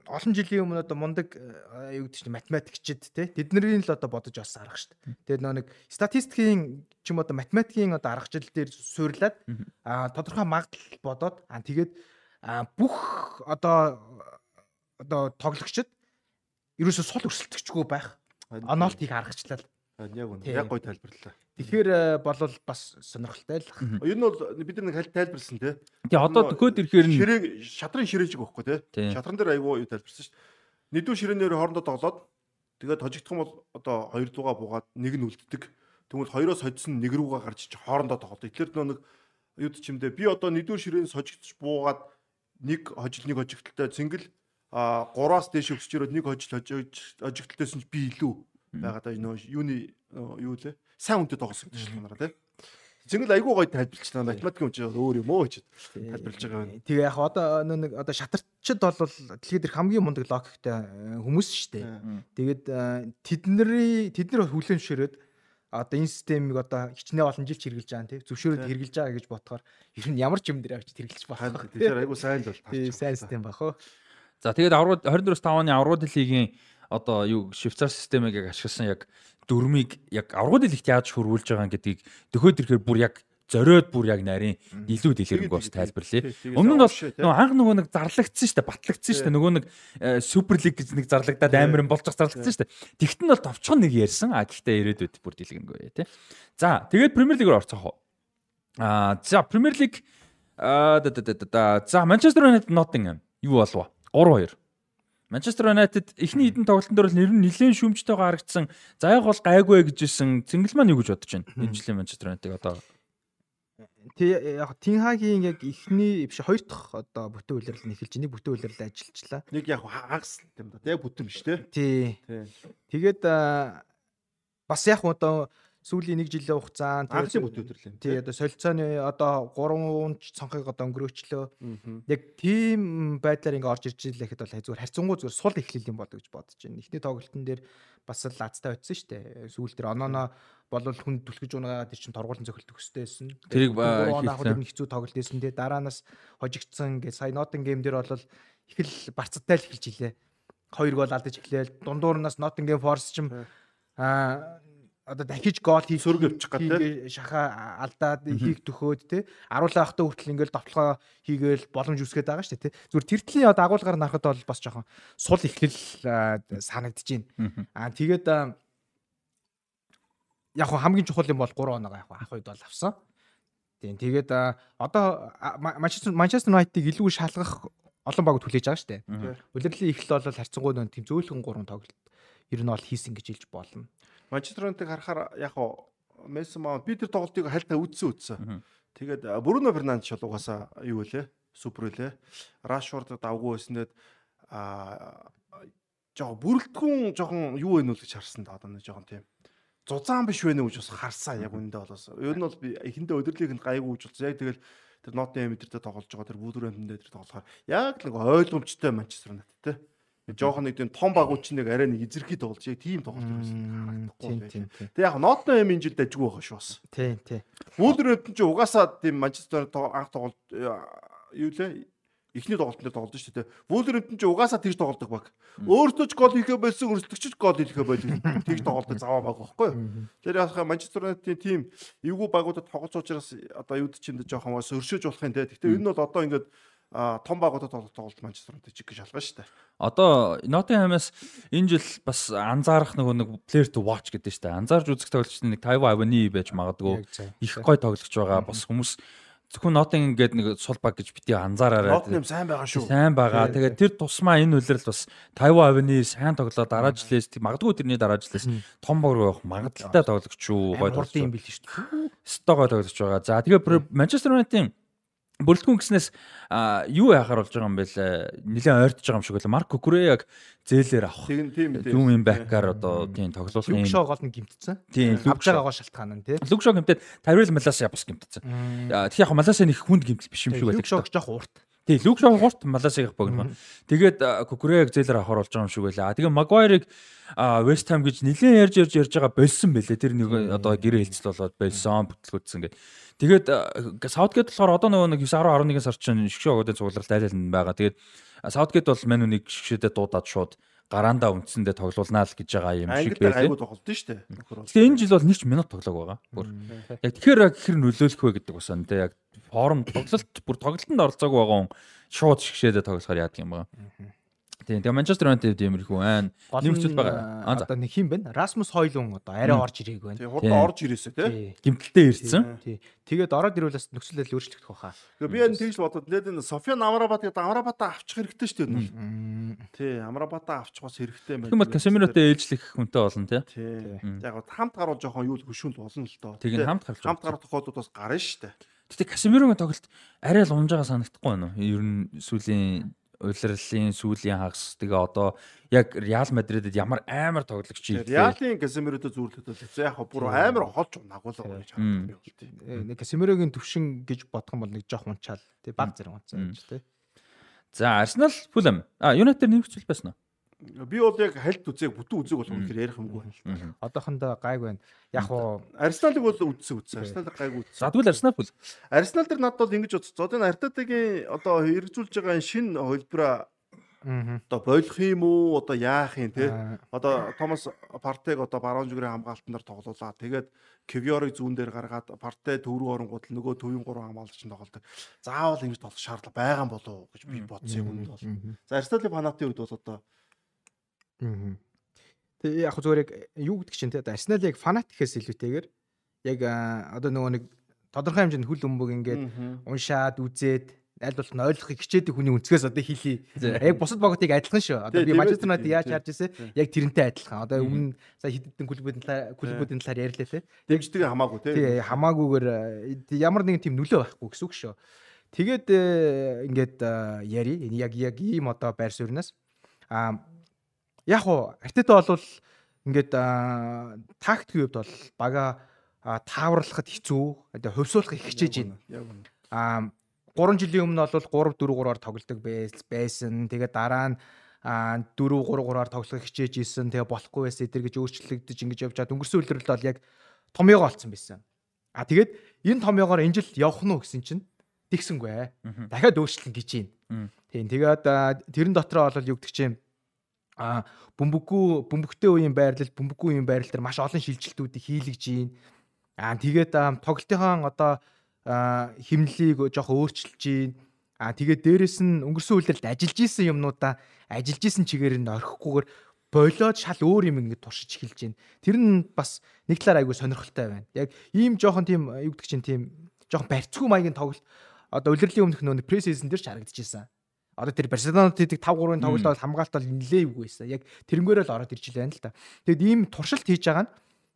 олон жилийн өмнө одоо мундаг э, юу гэдэг чинь математикчид те тэдний л одоо бодож олсон арга шүү дээ. Тэгээд нөгөө нэг статистикийн ч юм одоо математикийн одоо аргачил дээр суурлаад а тодорхой магадлал бодоод а тэгээд бүх одоо одоо тоглогчид ерөөсөө сул өрсөлдөгчгүй байх. Онолт хийх аргачлал. Яг үнэ. Яг гоё тайлбарлаа. Тэгэхээр э, болвол бас сонирхолтой л. Ер нь бол бид нэг хальт тайлбарлсан тий. Тэгээ одоо төхөөд ирэхээр нь Ширээг шатрын ширээжиг байхгүй тий. Тийм. Шатран дээр айгүй юу тайлбарсан шүү дээ. Нэгдүгээр ширээнээр хоорондоо тоглоод тэгээд хожигдох юм бол одоо хоёр дууга буугаад нэг нь үлддэг. Тэгмэл хоёроос хожсон нэг рүүгээ гарч ич хоорондоо тоглоод. Тэгэхээр нөө нэг юу ч юм дэ би одоо нэгдүгээр ширээнээс хожигдчих буугаад нэг хожил нэг хожигдолтой цэнгэл а 3-аас дээш өсч ирээд нэг хожил хожигдолтойс нь би илүү байгаа нөө юуны юу лээ сайн үнэтэй тоглосон гэж байна тий. Цэнгэл айгүй гоё тайлбарлчихлаа. Математикийн үнэ өөр юм уу гэж тайлбарлаж байгаа байна. Тэгээ яг одоо нэг одоо шатарчд бол дэлхийд дэх хамгийн мундаг логиктэй э, хүмүүс шүү дээ. Тэгээд тэдний тэд нар хүлэн зөвшөөрөөд одоо энэ системийг одоо хичнээн олон жил хэрэгжилж байгаа тийм зөвшөөрөд хэрэгжилж байгаа гэж бодохоор ер нь ямар ч юм дээр авч хэрэгжилж байна. Тэгэхээр айгу сайн л бол. Тийм сайн систем баг хөө. За тэгээд аврал 24-5 оны аврал лигийн одоо юу Швейцар системийг яг ашигласан яг дөрмийг яг аврал лигт яаж хөрвүүлж байгаа гэдгийг дөхөөд ирэхээр бүр яг зориод бүр яг нарийн илүү дэлгэрэнгүй бас тайлбарлая. Өмнө нь бол нөгөө анх нөгөө нэг зарлагдсан шүү дээ, батлагдсан шүү дээ. Нөгөө нэг супер лиг гэж нэг зарлагдаад амар юм болж зарлагдсан шүү дээ. Тэгт нь бол товчхон нэг ярьсан. А гэхдээ ирээдүйд бүр дэлгэрэнгүй тий. За, тэгээд Премьер лигээр орцоох уу. А за Премьер лиг а да да да за Манчестер Юнайтед Ноттингем юу болов? 3-2. Манчестер Юнайтед эхний хэдэн тоглолтын дээр бол нэр нь нэлээд шүмжтэйгээ харагдсан. За яг бол гайгүй гэжсэн. Цэнгэл маань юу гэж бодож байна? Энэ жилийн Манчестер Юнайтед одоо Тэг яг Тинхагийн яг эхний биш хоёр дахь одоо бүтэн үйлрэл нэхэлж нэг бүтэн үйлрэл ажиллажлаа. Нэг яг хагас юм да. Яг бүтэн биш те. Тий. Тэгээд бас яг одоо сүүлийн нэг жилийн хугацаанд анхны бүтэн үйлрэл. Тий одоо солилцооны одоо 3 цонхыг одоо өнгөрөөчлөө. Яг тийм байдлаар ингээ орж ирж ирэхэд бол зүгээр харьцангуй зүгээр сул эхлэл юм болоо гэж бодож байна. Эхний тоглолтын дээр бас л лацтай байсан шүү дээ. Сүүл дээр онооно болол хүн түлхэж унаагаад тэр чин торгуулсан цохилт өгстэй байсан. Тэрийг яг хэцүү тоглолт байсан. Тэгээ дараанаас хожигдсан гэ сая Нотинг гейм дээр бол их л барцтай л эхэлж илээ. Хоёр гол алдаж эхлээл дундуураас Nottingham Forest ч юм аа одоо дахиж гол хийх сөрөг явчих гэдэг шаха алдаад хийх төхөөд те аруулаа ахтаа хүртэл ингээл довтлогоо хийгээл боломж үсгээд байгаа шүү дээ те зүгээр тэртлийн одоо агуулгаар нарахад бол бас жоохон сул ихлэл санагдаж байна. Аа тэгээд яг хамгийн чухал юм бол 3 оноогоо яг ах үед бол авсан. Тийм тэгээд одоо Манчестер Манчестер Юнайтыг илүү шалгах олон баг хүлээж байгаа шүү дээ. Улирлын ихл бол харьцангуй нэг тийм зөөлхөн 3 тоглолт ер нь бол хийсэн гэж хэлж болно. Манчестер Юнайтыг харахаар яг Месси Маунт би тэр тоглолтыг хальтаа үдсэн үдсэн. Тэгээд Бруно Фернандеш угаасаа юу вэ? Супер үлээ. Рашфорд давгүй байснээд а жоо бүрэлдэхүүн жоохон юу вэ нүл гэж харсан да одоо нэг жоохон тийм зузаан биш вэ гэж бас харсан яг үндэ болоос. Ер нь бол би эхэндээ өдөрлийг нь гайгүй гэж болсон. Яг тэгэл тэр Нотен Эмидэртэй тоглож байгаа тэр Вулверхэмптэн дээр тоглохоор яг л нэг ойлгомжтой Манчестер Юнайтед те. Жохон нэг тийм том багууч нэг арай нэг эзэрхий тоглож яг тийм тоглолт байсан. Тийм тийм. Тэг яг Нотен Эм энэ жилд ажгүй байгаа шүү бас. Тийм тийм. Вулверхэмптэн ч угаасаа тийм Манчестер анх тоглолт юу лээ эхний тоглолтын дээр тоглож шүү дээ. Вулверхэмптэн ч угаасаа тэгж тоглодог баг. Өөртөө ч гол хийхээ байсан, өрсөлдөгч ч гол хийхээ байдаг. Тэгж тоглодог заваа баг байхгүй юу? Тэр яхаа Манчестер Юнайтед тим эвгүй багуудад тоглож учраас одоо юуд ч энэ жоохон бас өршөөж болох юм те. Гэхдээ энэ нь бол одоо ингээд том багуудад тоглох тоглолт Манчестер Юнайтед чиг гэж шалгана шүү дээ. Одоо Nottingham-аас энэ жил бас анзаарах нөгөө нэг player to watch гэдэг шүү дээ. Анзаарж үзэх тоглолчдын нэг Taiwo Avani байж магадгүй. Их гой тоглож байгаа. Бас хүмүүс зөвхөн Nottingham гэдэг нэг сул баг гэж бити анзаараарай. Nottingham сайн байгаа шүү. Сайн байгаа. Тэгээд тэр тусмаа энэ үлрэл бас Taiwan Avenue сайн тоглоо дараа жилээс магадгүй тэрний дараа жилээс том баг руу явах магадaltaй тоглогч шүү. Гой тоглож юм бил шүү дээ. Стогой тоглож байгаа. За тэгээд Manchester United-ийн Бүрэлдэхүүн гэснээс юу яхаар болж байгаа юм бэ лээ? Нилээн ойртож байгаа юм шиг үлээ. Марко Куреяг зээлээр авах. Тийм тийм тийм. Зүүн бэккаар одоо тийм тоглох юм. Лукшо гол нь гимтсэн. Тийм. Авч байгаа гол шалтгаан нь тийм. Лукшо гимтээд Тарил Маласаа бас гимтсэн. Тэгэхээр яг Маласаа нэг хүнд гимтэл биш юм шиг байлаа. Лукшо жоох урт. Тийм, Лукшо урт Маласаыг богино. Тэгээд Куреяг зээлээр авахар болж байгаа юм шиг байлаа. Тэгээ Магуайрыг Вест Хэм гэж нилээн ярьж ярьж ярьж байгаа болсон бэлээ. Тэр нэг одоо гэрээ хэлцэл болоод болсон, бүтлгүүдсэн гэдэг. Тэгээд Саутгейт болохоор одоо нөгөө нэг 9 10 11 сар чинь шгшөө өгөөд цугларал айлал байгаа. Тэгээд Саутгейт бол мань үнийг шгшээдээ дуудаад шууд гараандаа үндсэндээ тоглуулнаа л гэж байгаа юм шиг байлээ. Англи тоглолт нь шүү дээ. Тэгээ энэ жил бол нэг ч минут тоглоог байгаа. Бүр. Яг тэгэхээр хэр нөлөөлөх вэ гэдэг бас энэ яг форм тоглолт бүр тоглолтод оролцоогүй байгаа хүн шууд шгшээдээ тоглохоор яадаг юм байна. Тийм. Тэгээ Манчестер Юнайтед иймэрхүү айн нэмэгцүүл байгаа. Одоо нэг хин байна? Расмус Хойлун одоо арай орж ирээг байна. Тийм. Хурдан орж ирээсэ тий. Гимтэлтэй ирсэн. Тийм. Тэгээд ороод ирвэл бас нөхцөл байдал өөрчлөгдөх баха. Тэгээ би энэ тэгж бодод нээд энэ Софиан Амрабат гэдэг Амрабатаа авчих хэрэгтэй шүү дээ. Тий. Амрабатаа авчих бас хэрэгтэй байна. Тэгмэл Касемиротой ээлжлэх хүнтэй болно тий. Тий. Яг хамт гаруул жоохон юу хөшүүл болно л доо. Тэгээ хамт гарч. Хамт гарах тохиолдод бас гарна шүү дээ. Гэтэ Касемирогийн тоглолт арай л унж байгаа санагдахгүй байна уу? Ер нь сүүлийн улирлын сүүлийн хагас тэгээ одоо яг Реал Мадридэд ямар амар тоглогч юм бэ? Реалын Касемиродо зүүрлээд бол яг бүр амар холж нагуулгаа гэж харагдав би бол. Нэг Касемирогийн төвшин гэж бодох юм бол нэг жоох унчаал тий баг зэрэг унцсан гэж тий. За Арсенал Фулэм. А Юнайтед нэмэгцүүл байсан уу? Би бол яг хальт үзег бүтэн үзег бол үнэхээр ярих юмгүй байна. Одоохондоо гайг байна. Яг уу Арсеналыг бол үзсэн үзсэн. Арсеналыг гайг үзсэн. За тэгвэл Арсенал бол Арсенал дээр надад бол ингэж бодсон. Одоо энэ Артетагийн одоо хэрэгжүүлж байгаа энэ шинэ Аа. одоо болох юм уу одоо яах юм те одоо Томас Партег одоо баруун зүгрийн хамгаалтан дээр тоглуулаа тэгээд Кевиорыг зүүн дээр гаргаад Парте төв рүү оронгууд нөгөө төвийн гурван хамгаалагч нь тоглолдог заавал ингэж тоглох шаардлага байгаа юм болов уу гэж би бодсон юм бол за Арсеналын фанатын үед бол одоо Аа. Тэгээ яг зүгээр яг юу гэдэг чинь те Арсенал яг фанат гэхээс илүүтэйгээр яг аа, одоо нөгөө нэг тодорхой хэмжээнд хүл өмбөг ингээд уншаад үзээд аль болох нь ойлгохыг хичээдэг хүний өнцгөөс одоо хэлий. Яг бусад боготыг адилхан шүү. Одоо би Манчестер Юнайтед яаж харж ирсэн яг тэрнтэй адилхан. Одоо өмнө сая хэдэн клубүүдийн талаар клубүүдийн талаар ярьлаа те. дэмждэг хамаагүй те Тий хамаагүйгээр э, ямар нэгэн тийм нөлөө байхгүй гэсэн үг шүү. Тэгээд э, ингээд э, яри яг яг ийм одоо байр суурнаас а яг уу артета бол ингээд тактикийн хувьд бол бага тааварлахад хэцүү одоо хувьсуулахыг хичээж байна. яг үнэ А 3 жилийн өмнө бол 3 4 3-аар тоглодог байс- байсан. Тэгээд дараа нь а 4 3 3-аар тоглохыг хичээж исэн. Тэгээ болохгүй байсан. Эдэр гэж өөрчлөгдөж ингэж явж чад өнгөрсөн үеэр бол яг томьёогоо олцсон байсан. А тэгээд энэ томьёогоор энэ жил явах нь уу гэсэн чинь тэгсэнгүй. Дахиад өөрчлөн гэж байна. Тийм. Тэгээд тэрэн дотроо бол юу гэдэг чинь а бөмбөггүй бөмбөгтэй үеийн байрлал бөмбөггүй үеийн байрлал дээр маш олон шилжилтүүдийг хийлгэж байна. Аа тэгээд а, тоглолтынхаа одоо химнэлийг жоох өөрчилж байна. Аа тэгээд дээрэс нь өнгөрсөн үеэрд ажиллаж исэн юмнуудаа ажиллаж исэн чигээр нь орхихгүйгээр болоод шал өөр юм ингэ туршиж эхэлж байна. Тэр нь бас нэг талаар айгүй сонирхолтой байна. Яг ийм жоохон тийм юу гэдэг чинь тийм жоохон барьцгүй маягийн тоглолт одоо улирлын өмнөх нөө пресс хийсэн дээр ч харагдчихсан. Одоо тэр Барселонад хийдэг 5-3-ын тоглолт бол хамгаалт бол нилээвгүй байсан. Яг тэрнгээр л ороод ирж байна л да. Тэгэд ийм туршилт хийж байгаа нь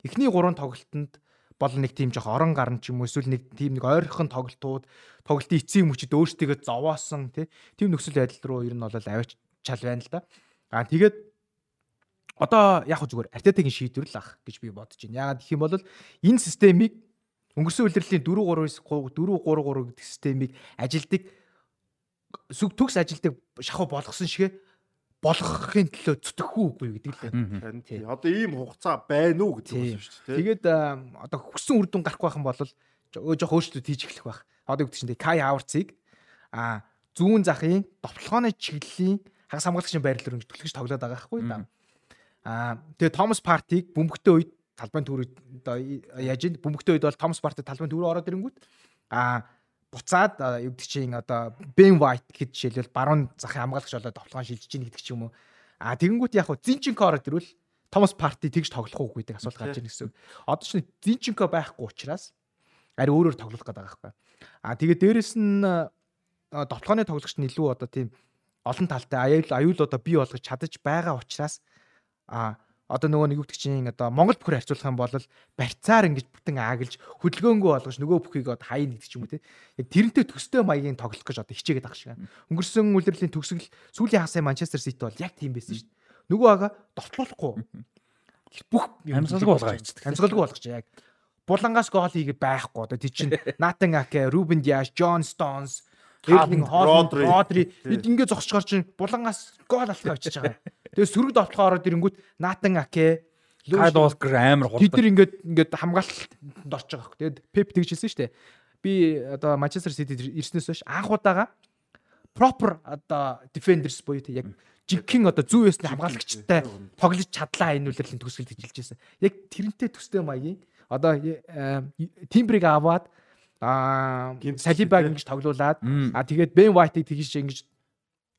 эхний 3 тоглолтод бол нэг тийм жоох орон гарн ч юм уу эсвэл нэг тийм нэг ойрхон тоглолтууд тоглолтын эцсийн мөчөд өөртөө зовоосон тий тийм нөхцөл байдал руу ер нь бол аваач чал байна л да. Аа тэгээд одоо яг зүгээр Артетагийн шийдвэр л ах гэж би бодож байна. Яагаад гэх юм бол энэ системийг өнгөрсөн үеэрлийн 4 3 4 3 3 гэдэг системийг ажилдаг сүг төгс ажилдаг шахуу болгосон шигэ болгохын төлөө зүтгэхгүй үгүй гэдэг л байна. харин Тий. тий. одоо ийм хугацаа байна уу гэдэг юм шүү дээ Тэгээд одоо хүссэн үр дүн гарах байх юм бол жоо жоох өөрчлөлт хийж эхлэх байх. Одоо гэдэг чинь Кай Хаварцыг а зүүн захын довтлогооны чиглэлийн хагас хамгаалагчийн байрлал руу түлхэж тоглоод байгаа байхгүй да. Аа тэгээд Томас Партиг бөмбөгтэй үед талбайн одоо яаж ин бөмбөгтэй үед бол Томас Парти талбайн түр ороод ирэнгүүт а буцаад юу гэдэг чинь одоо Бен Вайт гэхэд жишээлбэл баруун захын хамгаалагч болоод тоглоом шилжиж ийн гэдэг ч юм уу. А тэгэнгүүт яг хуу Зинченко ороод ирвэл Томас Парти тэгж тоглох уугүй гэдэг асуулт гарч ирнэ гэсэн үг. Одоо ч Зинченко байхгүй учраас ари өөрөөр тоглох гэдэг байгаа байхгүй. А тэгээд дээрэс нь довтлооны тоглогч нь илүү одоо тийм олон талтай аюул аюул одоо бий болгож чадаж байгаа учраас а одоо нөгөө нэг юу гэдэг чинь одоо Монгол бүхэр харьцуулах юм бол барьцаар ингэж бүтэн ааглаж хөдөлгөөнгөө болгож нөгөө бүхийг одоо хаяа ч юм уу те. Яг тэрнтэй төстэй маягийн тоглох гэж одоо хичээгээд байгаа шиг. Өнгөрсөн үлрэлийн төгсгөл сүүлийн хагасаа Манчестер Сити бол яг тийм байсан шүү дээ. Нөгөө ага довтлуулахгүй бүх Амьсгалгүй болгоо хийчихдэг. Амьсгалгүй болгож яг булангаас гол хийгээ байхгүй одоо тий чин Натан Аке, Рубен Диаш, Джон Стоунс Эрлинг Холланд, Родри. Эд ингэ зогсчгаар чинь булангаас гол алхаа очиж байгаа. Тэгээ сөрөг довтлохоо ороод ирэнгүүт Натан Аке, Кайд Волкер амар Тэд хурдан. нар ингээд ингээд хамгаалтанд орж байгаа хөөх. Тэгээд Пеп тэгж хэлсэн шүү дээ. Би одоо Манчестер Сити ирснээс хойш анх удаага proper одоо defenders буюу тэг яг жигхэн одоо зүү ясны хамгаалагчтай тоглож чадлаа энэ үлрэлийн төгсгөл гэж хэлж байсан. Яг тэрнтэй төстэй маягийн одоо Тимбриг аваад аа Салибаг ингэж тоглуулад Мм. а тэгээд Бен Вайтыг тэгж ингэж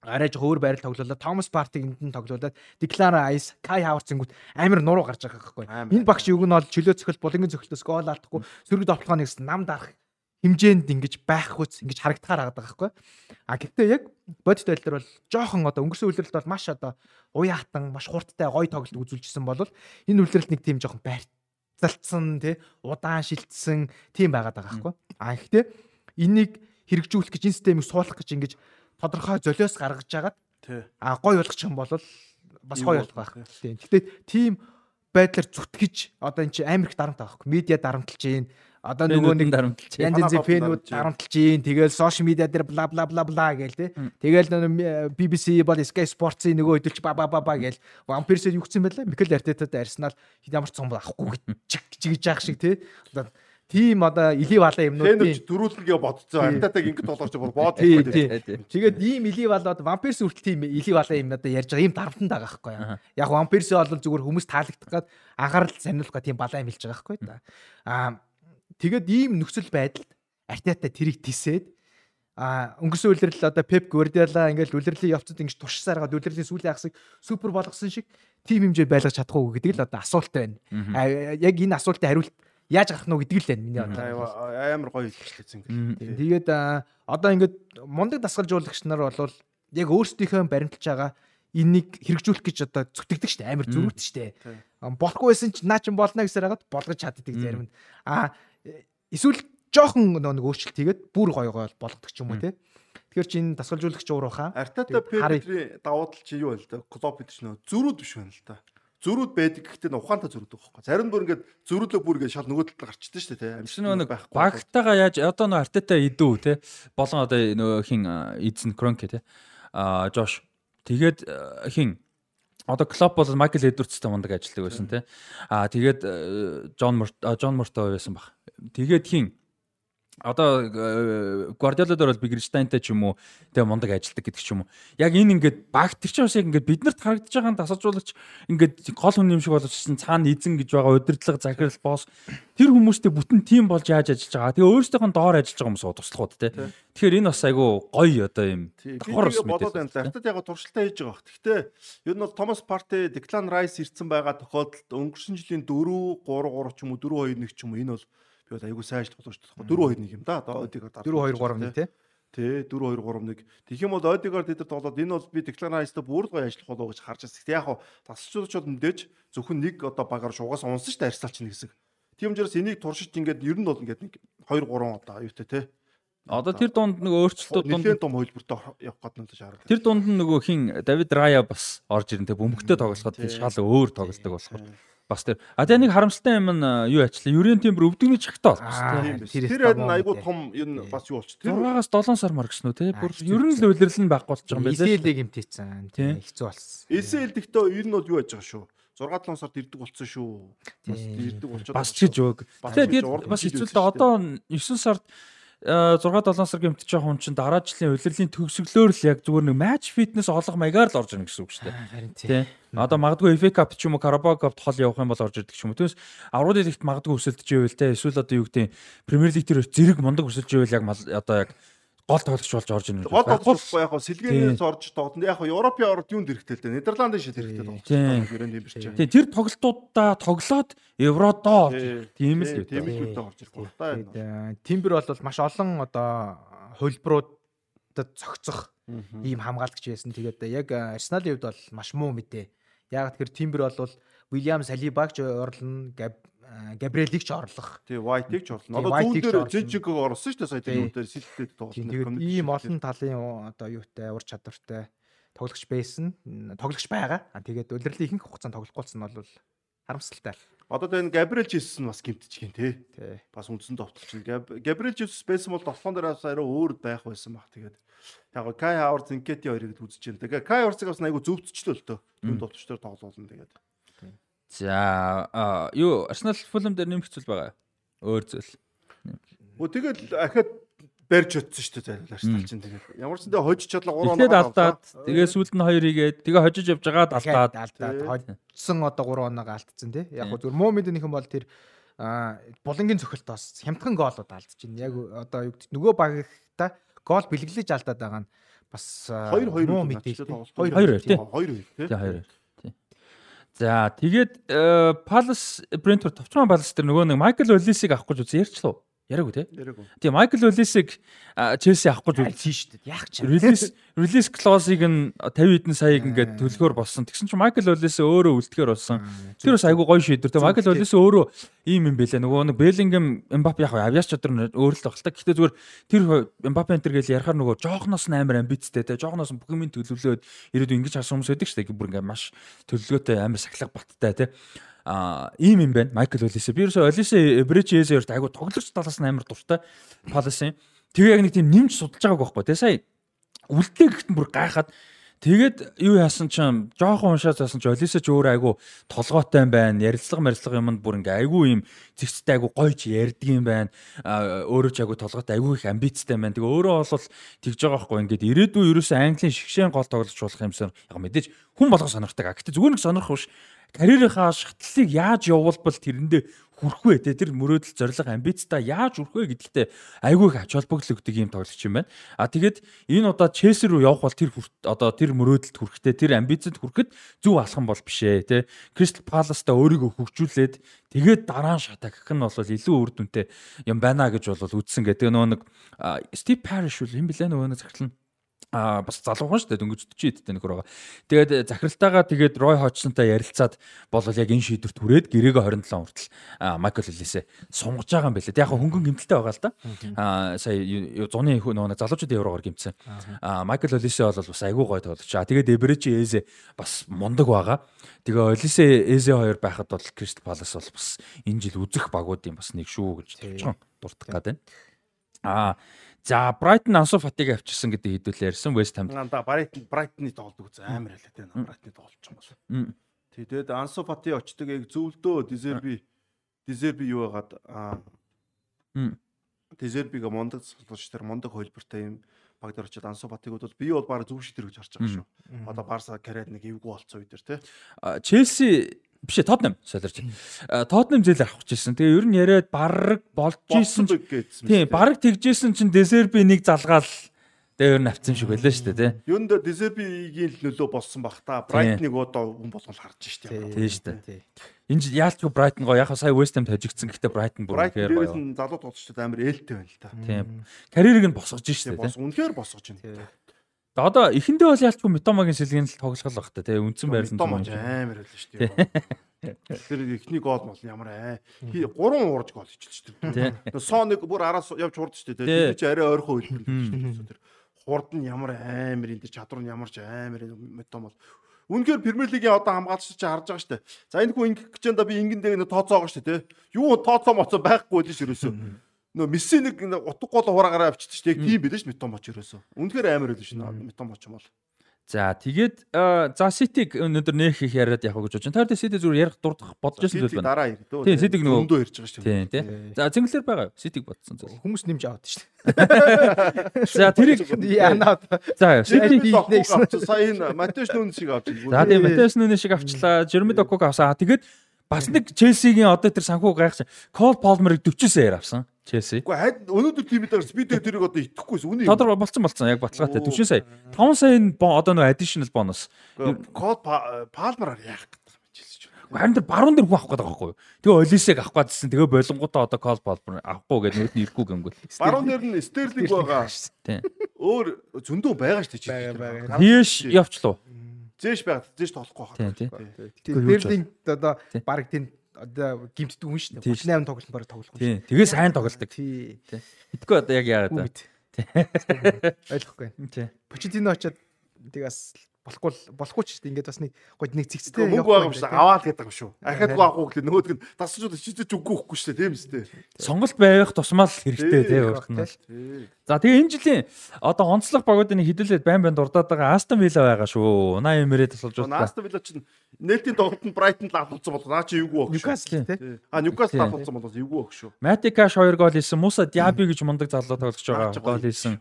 арай жоо өөр байрал тоглуулаад Томас Партиг энд нь тоглуулаад Деклара Айс, Кай Хаварцингүүд амар нуруу гарч байгаа. Амар. Энэ багш юг нь бол чөлөө цохол булангийн цохилтоос гол алдахгүй сөрөг довтлохоноос нам дарах хэмжээнд ингэж байх хүч ингэж харагдахаар байгаа байхгүй. А гэхдээ яг бодит байдал дээр бол жоохон одоо өнгөрсөн үйлрэлт бол маш одоо уяатан маш хурдтай гой тоглолт үзүүлжсэн бол энэ үйлрэлт нэг тийм жоохон байрцалцсан тий удаан шилтсэн тийм байгаад байгаа байхгүй. А гэхдээ энийг хэрэгжүүлэх гэж энэ системийг суулгах гэж ингэж тодорхой золиос гаргаж жагаад а гой болгочих юм бол бас гой болох байх. тий. Тийм. Гэхдээ тийм байдлаар зүтгэж одоо эн чинь амар их дарамт байхгүй. Медиа дарамтлж гин одоо нөгөө нэг дарамтлж янз янзын фэнүүд дарамтлж ийн тэгэл сошиал медиа дээр бла бла бла бла гээл те нөгөө BBC бол Sky Sports-ийн нөгөө хөдөлч ба ба ба ба гээл Vampires юу гэсэн байлаа Микел Артетад Арсенал ямар ч цом авахгүй чиг чигж яах шиг те одоо тийм одоо илий балаа юмнууд тийм. дөрүүлнгээ бодцоо антатаг ингэж толгорч бүр бод тэгээд ийм илий балаад Vampires хүртэл тийм илий балаа юм одоо ярьж байгаа. Ийм дарамтанд байгаа байхгүй яг Vampires бол зүгээр хүмүүс таалагдах гад анхаарал сонирхох гад тийм балаа юм хэлж байгаа байхгүй да аа Тэгээд ийм нөхцөл байдалд Артета тэрийг тисээд а өнгөрсөн үлрэл одоо Пеп Гвардиола ингээл үлрэлийн явцад ингэж туршсаар гад үлрэлийн сүүлийн хагасыг супер болгосон шиг тим хэмжээ байлгаж чадахгүй гэдэг л одоо асуулт байна. Яг энэ асуултын хариулт яаж гарах нь гэдэг л байна миний бодлоор. Амар гоё хэлчихлээ зингээ. Тэгээд одоо ингээд мундаг дасгалжуулагч нар бол яг өөрсдийнхөө баримталж байгаа энийг хэрэгжүүлэх гэж одоо зүтгэдэг штэ амар зүрхт штэ. Болохгүй байсан ч наа чин болно гэсээр хагаад болгож чаддаг зарим нь. А эсвэл жоохон нэг өөрчлөлт хийгээд бүр гоё гоё болгодог ч юм уу те. Тэгэхээр чи энэ дасгалжуулагч уурахаа. Артата Педрийн давуу тал чи юу вэ л да? Клоп гэдэг чинь зөрүүд биш байна л да. Зөрүүд байдаг гэхдээ ухаантай зөрүүд байхгүй. Зарим бүр ингээд зөрүүлээ бүр ингээд шал нөгөө талд гарчдаг шүү дээ. Амшин нэг багтаага яаж одоо нөгөө Артата идүү те. Болон одоо нөгөө хин эзэн Кронке те. А Жош. Тэгээд хин одоо Клоп бол Майкл Эдвардстай мундаг ажилладаг байсан тий. Аа тэгээд Джон Морт Джон Морто байсан баг. Тэгээд хин одоо Гвардиола дээр бол Бигерштайнтай ч юм уу тэгээ мундаг ажилдаг гэдэг ч юм уу. Яг энэ ингээд баг тэр чинь бас яг ингээд биднэрт харагдаж байгаа тасалжуулагч ингээд гол хүн юм шиг болчихсон цаана эзэн гэж байгаа удирдлага захирал босс тэр хүмүүстэй бүтэн тим болж яаж ажиллаж байгаа. Тэгээ өөрсдийнх нь доор ажиллаж байгаа хүмүүс туслахуд те. Тэгэхээр энэ бас айгүй гоё одоо юм давхар бас бодоод байна. Артад яг туршилтаа хийж байгаа. Гэхдээ ер нь бол Томас Парти, Declan Rice ирсэн байгаа тохиолдолд өнгөрсөн жилийн 4 3 3 ч юм уу 4 2 1 ч юм уу энэ бол би бол айгүй сайн тоглож байгаа. 4 2 1 юм да. Одоо Одигард 4 2 3 1 тий. Тий 4 2 3 1. Тэгэх юм бол Одигард эдэр тоглоод энэ бол би Declan Rice-тай бүр гоё ажиллах болов гэж харж байна. Тэг яг хаа тасалчуулагч бол мэдээж зөвхөн нэг одоо багаар шугаас унсан шүү дээ арьсалч нэг хэсэг. Тийм учраас энийг туршиж ингээд ер нь бол ингээд нэг 2 3 одоо аюутай тий. Одоо тэр дунд нэг өөрчлөлтүүд дунд нэлээд том хөлбөртөө явах гээд нэг шаардлага. Тэр дунд нь нөгөө хин Давид Рая бас орж ирэн тэ бөмбөгтэй тоглоход шал өөр тоглолдог болохоор бас тэр а тэгээ нэг харамсалтай юм нь юу ачлаа Юрийн Тимбэр өвдөгний чагтаа болсон тийм тэр хэд айгуу том энэ бас юу болчих? Тэр 6-аас 7 сар мар гэсэн үү те? Бүр ер нь л үйлрэл нь байхгүй болж байгаа юм байна эсэлэг хэмтээсэн тийм хэцүү болсон. Эсэл дэхтөө ер нь бол юу яаж байгаа шүү? 6-7 сард ирдэг болсон шүү. Бас ирдэг болчиход бас ч гэж үг тэгээд бас хэцүү л да одоо 9 сард 6 7 сар гэмтэж байгаа хүн чинь дараа жилийн улирлын төгсгөлөөр л яг зүгээр нэг матч фитнес олох маягаар л орж ирнэ гэсэн үг шүү дээ. Харин тийм. Одоо магадгүй FA Cup ч юм уу Carabao Cup хол явах юм бол орж ирдэг ч юм уу. Түүнээс аврал лигт магадгүй өсөлдөж ивэл те эсвэл одоо юу гэдэг Премьер лиг дээр зэрэг мундаг өсөлж ивэл яг одоо яг гол тоглогч болж орж ирнэ. Гол тоглогч яг сэлгээнээс орж тоглоно. Яг Европын орд юунд хэрэгтэй л дээ. Нидерландын шил хэрэгтэй тоглогч. Тийм. Тэр тоглолтуудаа тоглоод Евродоо тийм л үү. Тийм л үедээ орж ирэх байна. Тимбер бол маш олон одоо хөлбруудад цогцох ийм хамгаалагч байсан. Тэгээд яг Арсеналын хувьд бол маш муу мэдээ. Яг тэр Тимбер бол Уильям Салибаг ч орлоно, Габриэлийг ч орлох. Тий, White-ийг ч орлоо. Одоо зүүн дээр Жижиг орсон шүү дээ сая тэр үүгээр сэлтээд тоглоно. Ийм олон талын одоо юутай ур чадвартай тоглогч байсан. Тоглогч байгаа. Тэгээд удирдлын ихэнх хугацаанд тоглохгүй нь бол харамсалтай. Одоо тэр Габриэл Жисус нь бас гимтчихээн тий. Бас үндсэн товтлч. Габриэл Жисус байсан бол толгоон дээр бас арай өөр байх байсан баг. Тэгээд яг Кай Хавар Зинкети хоёрыг үзэж байна. Тэгээд Кай Хаварцыг бас айгу зөвцчлөө л төө. Түн товтлчдоор тоглоулна тэгээд. За юу Арсенал Фулэм дээр нэмэх зүйл байгаа. Өөр зүйл. Өө тэгэл ахад барьж өтсөн шүү дээ Арсенал чинь тэгээд ямар ч зэндээ хожиж чадлаа 3 оноо алдаад тэгээ сүүлд нь 2 игээд тэгээ хожиж явж байгаад алдаад алдаад хожсон одоо 3 оноо алдсан тий. Яг гоо зүгээр муу мэдэнийхэн бол тэр булангийн цохилтоос хямдхан гоолууд алдчихэв. Яг одоо юу гэдэг нөгөө багта гол бэлгэлж алдаад байгаа нь бас 2 2 муу мэдээ. 2 2 тий. 2 2 тий. 2 2 За тэгээд Palace Brentford товчхон Palace дээр нөгөө нэг Michael Olise-ийг авах гэж үзсэн ярьчлаа. Яриаггүй тий. Яриаггүй. Тийм Майкл Олисыг Челси авах гэж үзсэн шүү дээ. Яах ч. Релиз релиз клозыг нь 50 хэдэн саяг ингээд төлөхөр болсон. Тэгсэн чинь Майкл Олис өөрөө үлдэхэр болсон. Тэр бас айгүй гоё шийдвэр. Тэгээ Майкл Олис өөрөө ийм юм бэлээ. Нөгөө нэг Беллингем Мбаппе яг авьяас чадвар өөр л багтал. Гэхдээ зүгээр тэр Мбаппе энэ төр гэж ярахаар нөгөө жоохноос нь амар амбицтэй те. Жоохноос бүх юм төлөвлөөд ирээдүйн ингэж хасан хүмүүс байдаг шүү дээ. Бүр ингээд маш төлөвлөгөөтэй амар сахилга баттай те. А ийм юм байна. Майкл Олисе. Би ерөөсөө Олисе Бречезерт айгу тоглогч талаас нь амар дуртай Паласын. Тэгээ яг нэг тийм нэмж судалж байгааг байхгүй. Тэгээ сая үлдээ гэхэд бүр гайхаад Тэгээд юу яасан ч жоохон уншаад заасан ч Олиса ч өөр айгу толгойтой байна. Ярилцлага марилцлага юмд бүр ингээ айгу юм зэгцтэй айгу гойж ярддаг юм байна. Өөрөө ч айгу толгойтой айгу их амбицтай байна. Тэгээ өөрөө бол тэгж байгаа байхгүй ингээд ирээдүйн ерөөсөө Английн шгшээн гол тоглож болох юмсан. Яг мэдээж хүн болго сонирхдаг. Гэхдээ зүгээр нэг сонирх биш карьерийнхаа шатлалыг яаж явуулбал тэрэндээ хүрх вэ те тэр мөрөөдөл зориг амбицтай яаж хүрх вэ гэдэгтээ айгүй их ач холбогдол өгдөг юм тоглогч юм байна. А тэгээд энэ удаа Челси рүү явах бол тэр одоо тэр мөрөөдөлд хүрэхтэй тэр амбицэд хүрэхэд зөв алхам бол биш ээ те. Кристал Паласта өөрийгөө хөгжүүлээд тэгээд дараа нь шатаа гэх нь бол илүү үр дүнтэй юм байна гэж бол үзсэн гэдэг нөгөө нэг Стив Париш үл юм блэ нөгөө нэг захирлан а бас залуухан шүү дээ дөнгөж 40 эдтэй нөхөр байгаа. Тэгээд э, захиралтайгаа тэгээд Рой Хочсонтой ярилцаад болол яг энэ шийдвэрт хүрээд гэрээгээ 27 хүртэл Майкл Лисээ сунгаж байгаа юм байлээ. Яг хөнгөн гимтэлтэй байгаа л да. А сая зуны нөгөө залуучуудын еврогоор гимтсэн. А Майкл Лисээ бол бас айгүй гой тоглож. А тэгээд Эбречи Эзе бас мундаг байгаа. Тэгээ Лисээ Эзе хоёр байхад бол Кристал Палас бол бас энэ жил үзэх багуудын бас нэг шүү гэж товчхон дуртах гад байна. А За Брайтон Ансу Фатиг авчирсан гэдэг хэдүүлээ ярьсан West Ham. Да Брайтон Брайтны тоглолт үз амар хэлээд байна. Брайтны тоглолт ч юм бол. Тэгээд Ансу Фати очдог яг зөвлөдөө Дизерби Дизерби юу хагаад аа Дизербига мундаг цогцолч тэр мундаг хөлбөртэй юм баг дээр очиод Ансу Фатиг бол би бол баг зөв шийдэр гэж харж байгаа шүү. Одоо Барса карьер нэг эвгүй болцсон үе дээр те. Челси биш ээ Тотнем солирч. Тотнем зээл авах гэжсэн. Тэгээ ер нь яриад бараг болж исэн. Тийм бараг тэгжсэн чинь Десерби нэг залгаал тэгээ ер нь авцсан шиг байлаа шүү дээ тий. Ер нь Десербигийн нөлөө болсон бах та. Брайтныг одоо хүн болгол харж шүү дээ. Тийм шүү дээ. Энд яалтгүй Брайтон гоо яг сая West Ham тажигдсан гэхдээ Брайтон бүр үнэхээр гоё. Брайтон залуу тоглогчдод амар ээлтэй байна л та. Тийм. Карьерийг нь босгож шүү дээ. Үнэхээр босгож байна. Одоо эхэндээ бол ялчгүй Метомагийн сэлгийн л тоглох байх та тий үндсэн байрлал Метомаг амар байлаа шүү дээ. Тэр эхний гол бол ямар аа. Гурван уурж гол хийчихсэн шүү дээ. Соныг бүр араас явж хурд шүү дээ. Тэр чи арай ойрхон хөлбөрлөж шүү дээ. Хурд нь ямар амар энэ чадвар нь ямар ч амар Метом бол Үнэхээр Премьер лигийн одоо хамгаалагч чи харж байгаа шүү дээ. За энэ хүн ингэх гэж энэ би ингэн дээр тооцоогоо шүү дээ. Юу тооцоо моцоо байхгүй л ш ерөөсөө нөө месси нэг утга гол хураагаараа авчиж штэ тийм билээ ш метон боч ерөөсөө. Үнэхээр амар байлаа ш метон боч юм бол. За тэгээд за Ситиг өнөөдөр нэх их яриад явах гэж байна. Тэр Сити зүгээр ярих дурдах бодож байсан зүйл байна. Дараа ирдөө. Тийм Ситиг нөгөө өндөө ирж байгаа шүү дээ. Тийм тийм. За зинглэр байгаа юу? Ситиг бодсон зүйл. Хүмүүс нэмж аваад шүү дээ. За тэрийг яана. За Ситиг хийх сая энэ Матеус Нүн шиг авч. За тийм Матеус Нүн шиг авчлаа. Жерми Доког авсаа. Тэгээд бас нэг Челсигийн одоо тэр санхүү гайхсан. Кол Полмерыг 40-сээр яар авсан. Челси. Үгүй хайд өнөөдөр тийм дээр спидээ тэрийг одоо итгэхгүйс үнэ. Тодор болцсон болцсон яг баталгаатай 40 сая. 5 сая нь одоо нэг additional bonus. Код Палмераар яах гэдэг юм Челси ч. Харин тэр баруун дээр хүн авах гэдэг байхгүй юу? Тэгээ Олисег авах гэдсэн. Тэгээ болонгуудаа одоо Кол Палмер авахгүй гэдэг нөт нь ирэхгүй гэмгэл. Баруун дээр нь Стерлинг байгаа. Тийм. Өөр зөндөө байгаа шүү дээ. Хийш явчлаа. Зээш байгаад зээш тоглохгүй байна. Тийм тийм. Стерлинг одоо баг тийм одоо гимтдэг хүн шүү дээ. 38 тоглолт бараг тоглох. Тий. Тэгээ сайн тоглолдог. Тий. Итгэхгүй одоо яг яагаад вэ? Ойлгохгүй. Тий. Почтино очоод тэгээс болохгүй болохгүй ч гэдэг ингээд бас нэг гоо нэг цэгцтэй мөнгө байгаа юм шиг аваад гэдэг юм шүү. Ахаад гоохгүй гэхэл нөгөөдг нь тасчууд чичэж үгүй хөхгүй шүү дээ тийм үстэй. Сонголт байх тусмал хэрэгтэй тийм урт нь. За тэгээ энэ жилийн одоо онцлог багуудын хэдүүлээд байн байн дурдаад байгаа Астон Вилла байгаа шүү. 80 мөрөө тусалж байна. Астон Вилла чинь нээлтийн тоглолтод Брайтонд лавлцсан бол наа чи эвгүй баг. Ньюкасл тийм. А Ньюкасл лавлцсан бол эвгүй баг шүү. Матикаш 2 гол хийсэн. Муса Диаби гэж мундаг залуу тоглож байгаа гол хийсэн.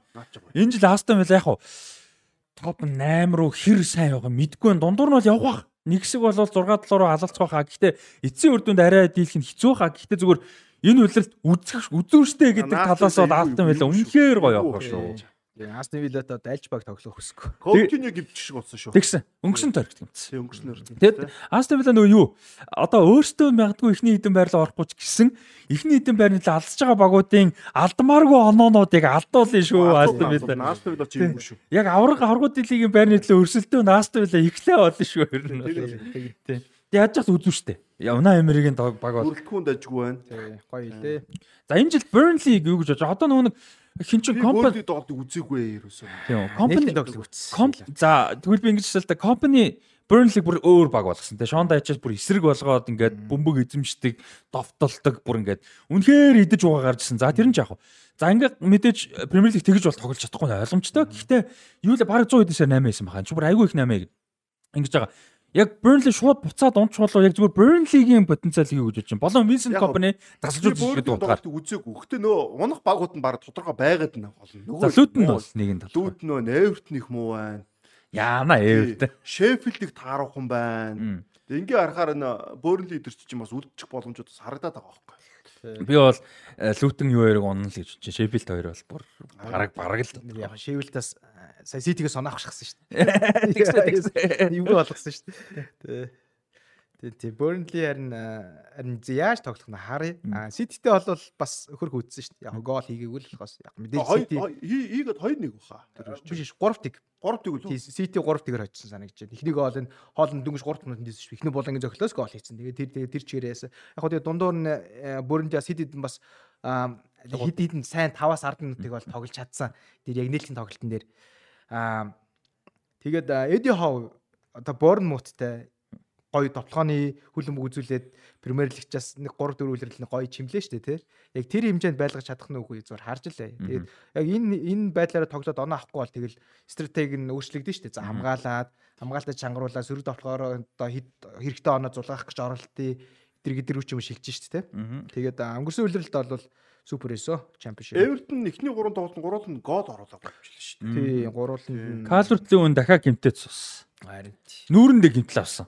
Энэ жил Астон Вилла яг хуу топ 8 руу хэр сайн байгаа мэдгүй байна. Дундуур нь бол явах. Нэг хэсэг бол 6 7 руу алалцах хаа. Гэхдээ эцсийн үр дүнд арай дийлэх нь хэцүү хаа. Гэхдээ зүгээр энэ үйлрэлт үзэх үзүүштэй гэдэг талаас бол Астон Вилла үнэхээр гоё явах шүү. Тэгээ Астон Виллад одоо альж баг тоглох хүсэхгүй. Коутиньо гівч шиг болсон шүү. Тэгсэн. Өнгөрсөн тойрогт гимтсэн. Тэг өнгөрснөөр. Тэгэд Астон Вилла нөгөө юу? Одоо өөртөө магадгүй ихний хідэн байрлал орохгүй ч гэсэн ихний хідэн байрны л алдж байгаа багуудын алдмааргүй оноонуудыг алдуулна шүү Астон Вилла. Астон Вилла чи юм шүү. Яг авраг аврагууд лигийн байрны төлөө өрсөлдөөн Астон Вилла ихлээ болно шүү ер нь. Тэг. Яаж ч үзүү штэ. Явна Эмеригийн баг бол. Бүрэлдэхүүн дажгүй байна. Гоё илээ. За энэ жил Burnley юу гэж бодож одоо нөгөө нэг хин чин компани тоглолтыг үзээгүй ерөөсөө. Тийм. Компани тоглолт үзсэн. За тэгвэл би ингэж хэлээ та компани Burnley бүр өөр баг болгосон. Тэгээ Шон Дайчаас бүр эсрэг болгоод ингээд бөмбөг эзэмшдэг, довтолдог бүр ингээд үнэхээр идэж угаа гарчсан. За тэр нь яг. За ингээд мэдээж Premier League тэгж бол тоглож чадахгүй нь ойлгомжтой. Гэхдээ юу л баг 100 хэдэн 8 байсан баха. Чи бүр айгүй их 8 гэж. Ингэж байгаа. Яг Burnley шууд буцаад унч болоо яг зүгээр Burnley-гийн потенциал хий гэж бодож байна. Болон Vincent Company тасалж үзэж гэдэг утгаар. Үзээгүй. Гэхдээ нөө унах багууд нь баг тодорхой байгаад байна гол. Нөгөө Лүтэн бол нэг нь тал. Лүтэн нөө Эвертон их муу байна. Яана Эвертон. Шеффилдийг таарахгүй байна. Ингээ харахаар энэ Burnley идэрч чинь бас үлдчих боломжууд бас харагдаад байгаа байхгүй. Би бол Лүтэн юу хоёрыг унана л гэж бодчих. Шеффилд хоёр бол бүр бараг бараг л. Яг Шеффилдээс сая Ситигээ сонаахшгсан шүү дээ. Юу болгосон шүү дээ. Тэгээ тий Burnley харин харин яаж тоглох нь харъя. А City-тэй бол бас хөрх үдсэн шүү дээ. Яг гол хийгээгүй л болохоос яг мэдээж City хийгээд 2-1 баха. Биш 3-1. 3-1 үү? City 3-1-ээр хоцсон санагдаж байна. Эхнийг гол нь хоолнд дөнгөж 3 минутанд дийсэн шүү. Эхний болонгийн зөглөөс гол хийсэн. Тэгээ тэр тэр чигээрээс яг хөө дундуур нь Burnley City-д бас хид хидэн сайн 5-аас 10 минутыг бол тоглож чадсан. Тэр яг нийлхийн тоглолтын дээр аа тэгээд Эди Хов одоо Борнмуттай гоё тоглооны хүлэмж үзүүлээд Премьер Лигчаас нэг 3 4 үлрэл гоё чимлээ дээ тий. Яг тэр хэмжээнд байлгаж чадах нь үгүй зүгээр харж лээ. Тэгээд яг энэ энэ байдлаараа тоглоод оноо авахгүй бол тэгэл стратеги нь өөрчлөгдөн дээ. За хамгаалаад хамгаалтаа чангаруулаад сөрөг тоглохоор одоо хэрэгтэй оноо зулгаах гэж оролтыг тэр гэдэр үч юм шилжиж шүү дээ тий. Тэгээд өнгөрсөн үлрэлт бол Супер эсо Championship. Everton эхний 3 тоглолт нь 3-т нь гол оруулаад авчихлаа шүү дээ. Тий, 3-т нь. Calvert-ийн үн дахиад гимтээ цус. Харин тий. Нүүрэндээ гимтэл авсан.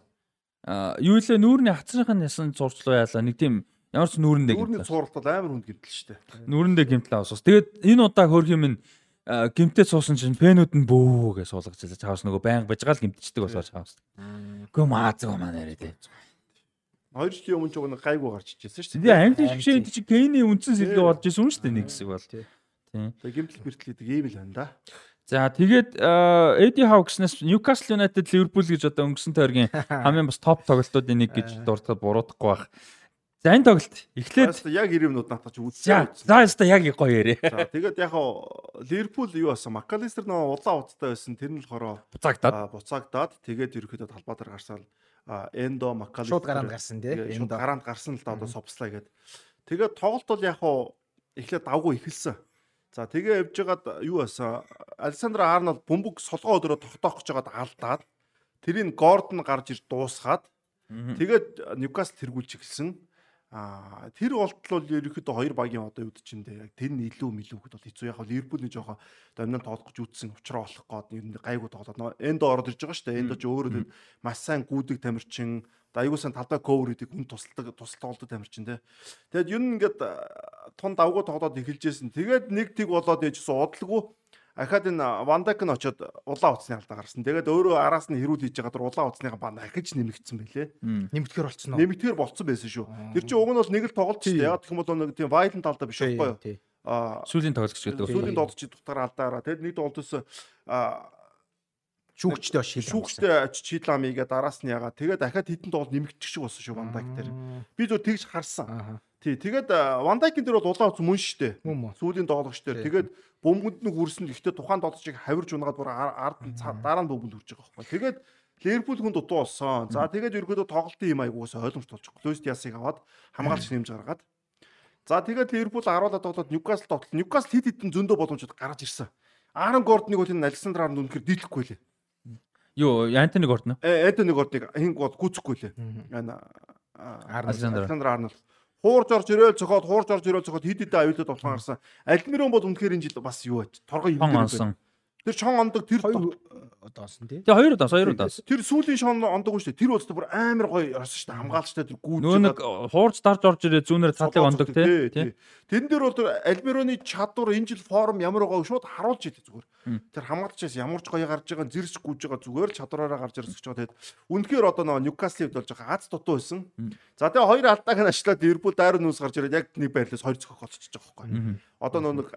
Аа, юу илээ нүүрний хацрынх нь ясан зурцлуу яалаа. Нэг тийм ямар ч нүүрэндээ гимтэл. Нүүрний цууралтад амар хүнд гимтэл шүү дээ. Нүүрэндээ гимтэл авсан. Тэгээд энэ удаа хөрх юм нь гимтээ цуусан чинь фэнүүд нь бөөгөө суулгаж байгаа. Чаавс нөгөө байнга бажгаал гимтчихдэг болохоор чаавс. Гэхдээ маазгүй маань яриад. 2 жилийн өмнө ч нэг гайгүй гарч ижсэн шүү дээ. Англи шгшээд чи Кейний үндсэн сэлгээ болж исэн шүү дээ нэг хэсэг бол. Тийм. Тэгээ гимтэл мэртлээдэг ийм л байна да. За тэгээд Эди Хав гэснээр Ньюкасл Юнайтед Ливерпул гэж одоо өнгөрсөн тойргийн хамгийн бас топ тоглолтуудын нэг гэж дурдхад буруудахгүй байх. За энэ тоглолт эхлээд яг 90 минут натач үзсэн. За яста яг гоё ярэ. За тэгээд яг Liverpool юу басан Макалистер нөө улаан уцтай байсан тэр нь болохоор буцаагдаад буцаагдаад тэгээд ерөөхдөө талбай дээр гарсаал Эндо Макалистер шууд гараанд гарсан тий. Шууд гараанд гарсан л да одоо совслаа гээд. Тэгээд тоглолт бол яг эхлээд давгүй эхэлсэн. За тэгээ явж байгаад юу басан? Александр Арнольд бөмбөг солгоо өдрөө тогтоох гэж байгаад алдаад тэрийг Гордон гарч ир дуусгаад тэгээд Ньюкасл тэргүүлж эхэлсэн. Аа тэр болтол бол ерөөхдөө хоёр багийн одоо юуд чинь дээ яг тэр нь илүү мэлүүхэд бол хэцүү яг бол Ливерпулний жоохон доминант тоглох гэж үтсэн учраа болох гээд ер нь гайгүй тоглоод эндо ороод ирж байгаа шүү дээ. Эндо ч өөрөө маш сайн гүдэг тамирчин аюулсан талбай ковер гэдэг хүн тусалдаг тусалдаг болдог тамирчин те. Тэгэд ер нь ингээд тун давгуу тоглоод эхэлжсэн. Тэгээд нэг тэг болоод яжсэн удалгүй Ахад энэ Вандак нь очоод улаан утасны алдаа гарсан. Тэгээд өөрөө араас нь хэрүүл хийж байгаа дөр улаан утасныга баа ахиж нэмэгдсэн байлээ. Нэмэгдэхэр болцсон уу? Нэмэгдэхэр болцсон байсан шүү. Тэр чинь уг нь бол нэг л тоглолт шүү дээ. Яг гэх юм бол нэг тийм вайлент алдаа биш байхгүй юу? Аа сүүлийн тоглолт гэдэг. Сүүлийн тоглолт чи дутгаар алдаараа. Тэгэд нэг тоглолтоос аа шүүгчтэй шийдэл. Шүүгчтэй шийдэл амигээ дараас нь ягаа. Тэгээд дахиад хитэн тоглолт нэмэгдчих шиг болсон шүү Вандак дээр. Би зөв тэгж харсан. Тий, тэгээд Вандайкин дээр бол улаан уц мөн штэ. Сүүлийн доолгоч дээр. Тэгээд бөмбөнд нь хүрсэн. Гэхдээ тухайн доолгочийг хавирж унаад бүр ард нь дараа нь бөмбөнд хүрч байгаа байхгүй. Тэгээд Ливерпул хүн дутуу болсон. За тэгээд ерөөдөө тоглолтын юм аягуус ойлгомжтой болж байгаа. Луис Диасыг аваад хамгаалагч нэмж гаргаад. За тэгээд Ливерпул аруулаад тоглоод Ньюкасл тоглолт. Ньюкасл хит хитэн зөндөө боломжууд гаргаж ирсэн. Аарон Гордоныг бол энэ Александр Арнольд үнэхээр дийлэхгүй лээ. Юу, Антони Гордон. Э, Антони Гордоныг хин гол гүцэхгүй лээ. Александр Арнольд хуурж орж ирээл цохоод хуурж орж ирээл цохоод хид хидэ аюултай тоглоом гарсан. Альмирон бол үнэхээр энэ жил бас юу байж торгой юм байна. Тэр шон ондог тэр одоосон тий. Тэгээ хоёр удаас хоёр удаас. Тэр сүүлийн шон ондог шүү дээ. Тэр бол бүр амар гоё орсон шүү дээ. Хамгаалагчтай тэр гүйж. Нөө нэг хуурж дарж орж ирээ зүүнээр цаалыг ондог тий. Тэн дээр бол тэр Альмироны чадвар энэ жил форм ямар байгаа шууд харуулж идэв зүгээр. Тэр хамгаалагчаас ямар ч гоё гарч байгаа зэрс гүйж байгаа зүгээр л чадвараараа гарч ирсэж байгаа. Тэгэд үнэхээр одоо нөгөө Ньюкаслыг болж байгаа аз дутуу байсан. За тэгээ хоёр алдааг нь ачлаад Ливерпул дайруу нүс гарч ирээд яг нэг байрлалаас хоёр цохох болчихж байгаа байхгүй. Одоо нөгөө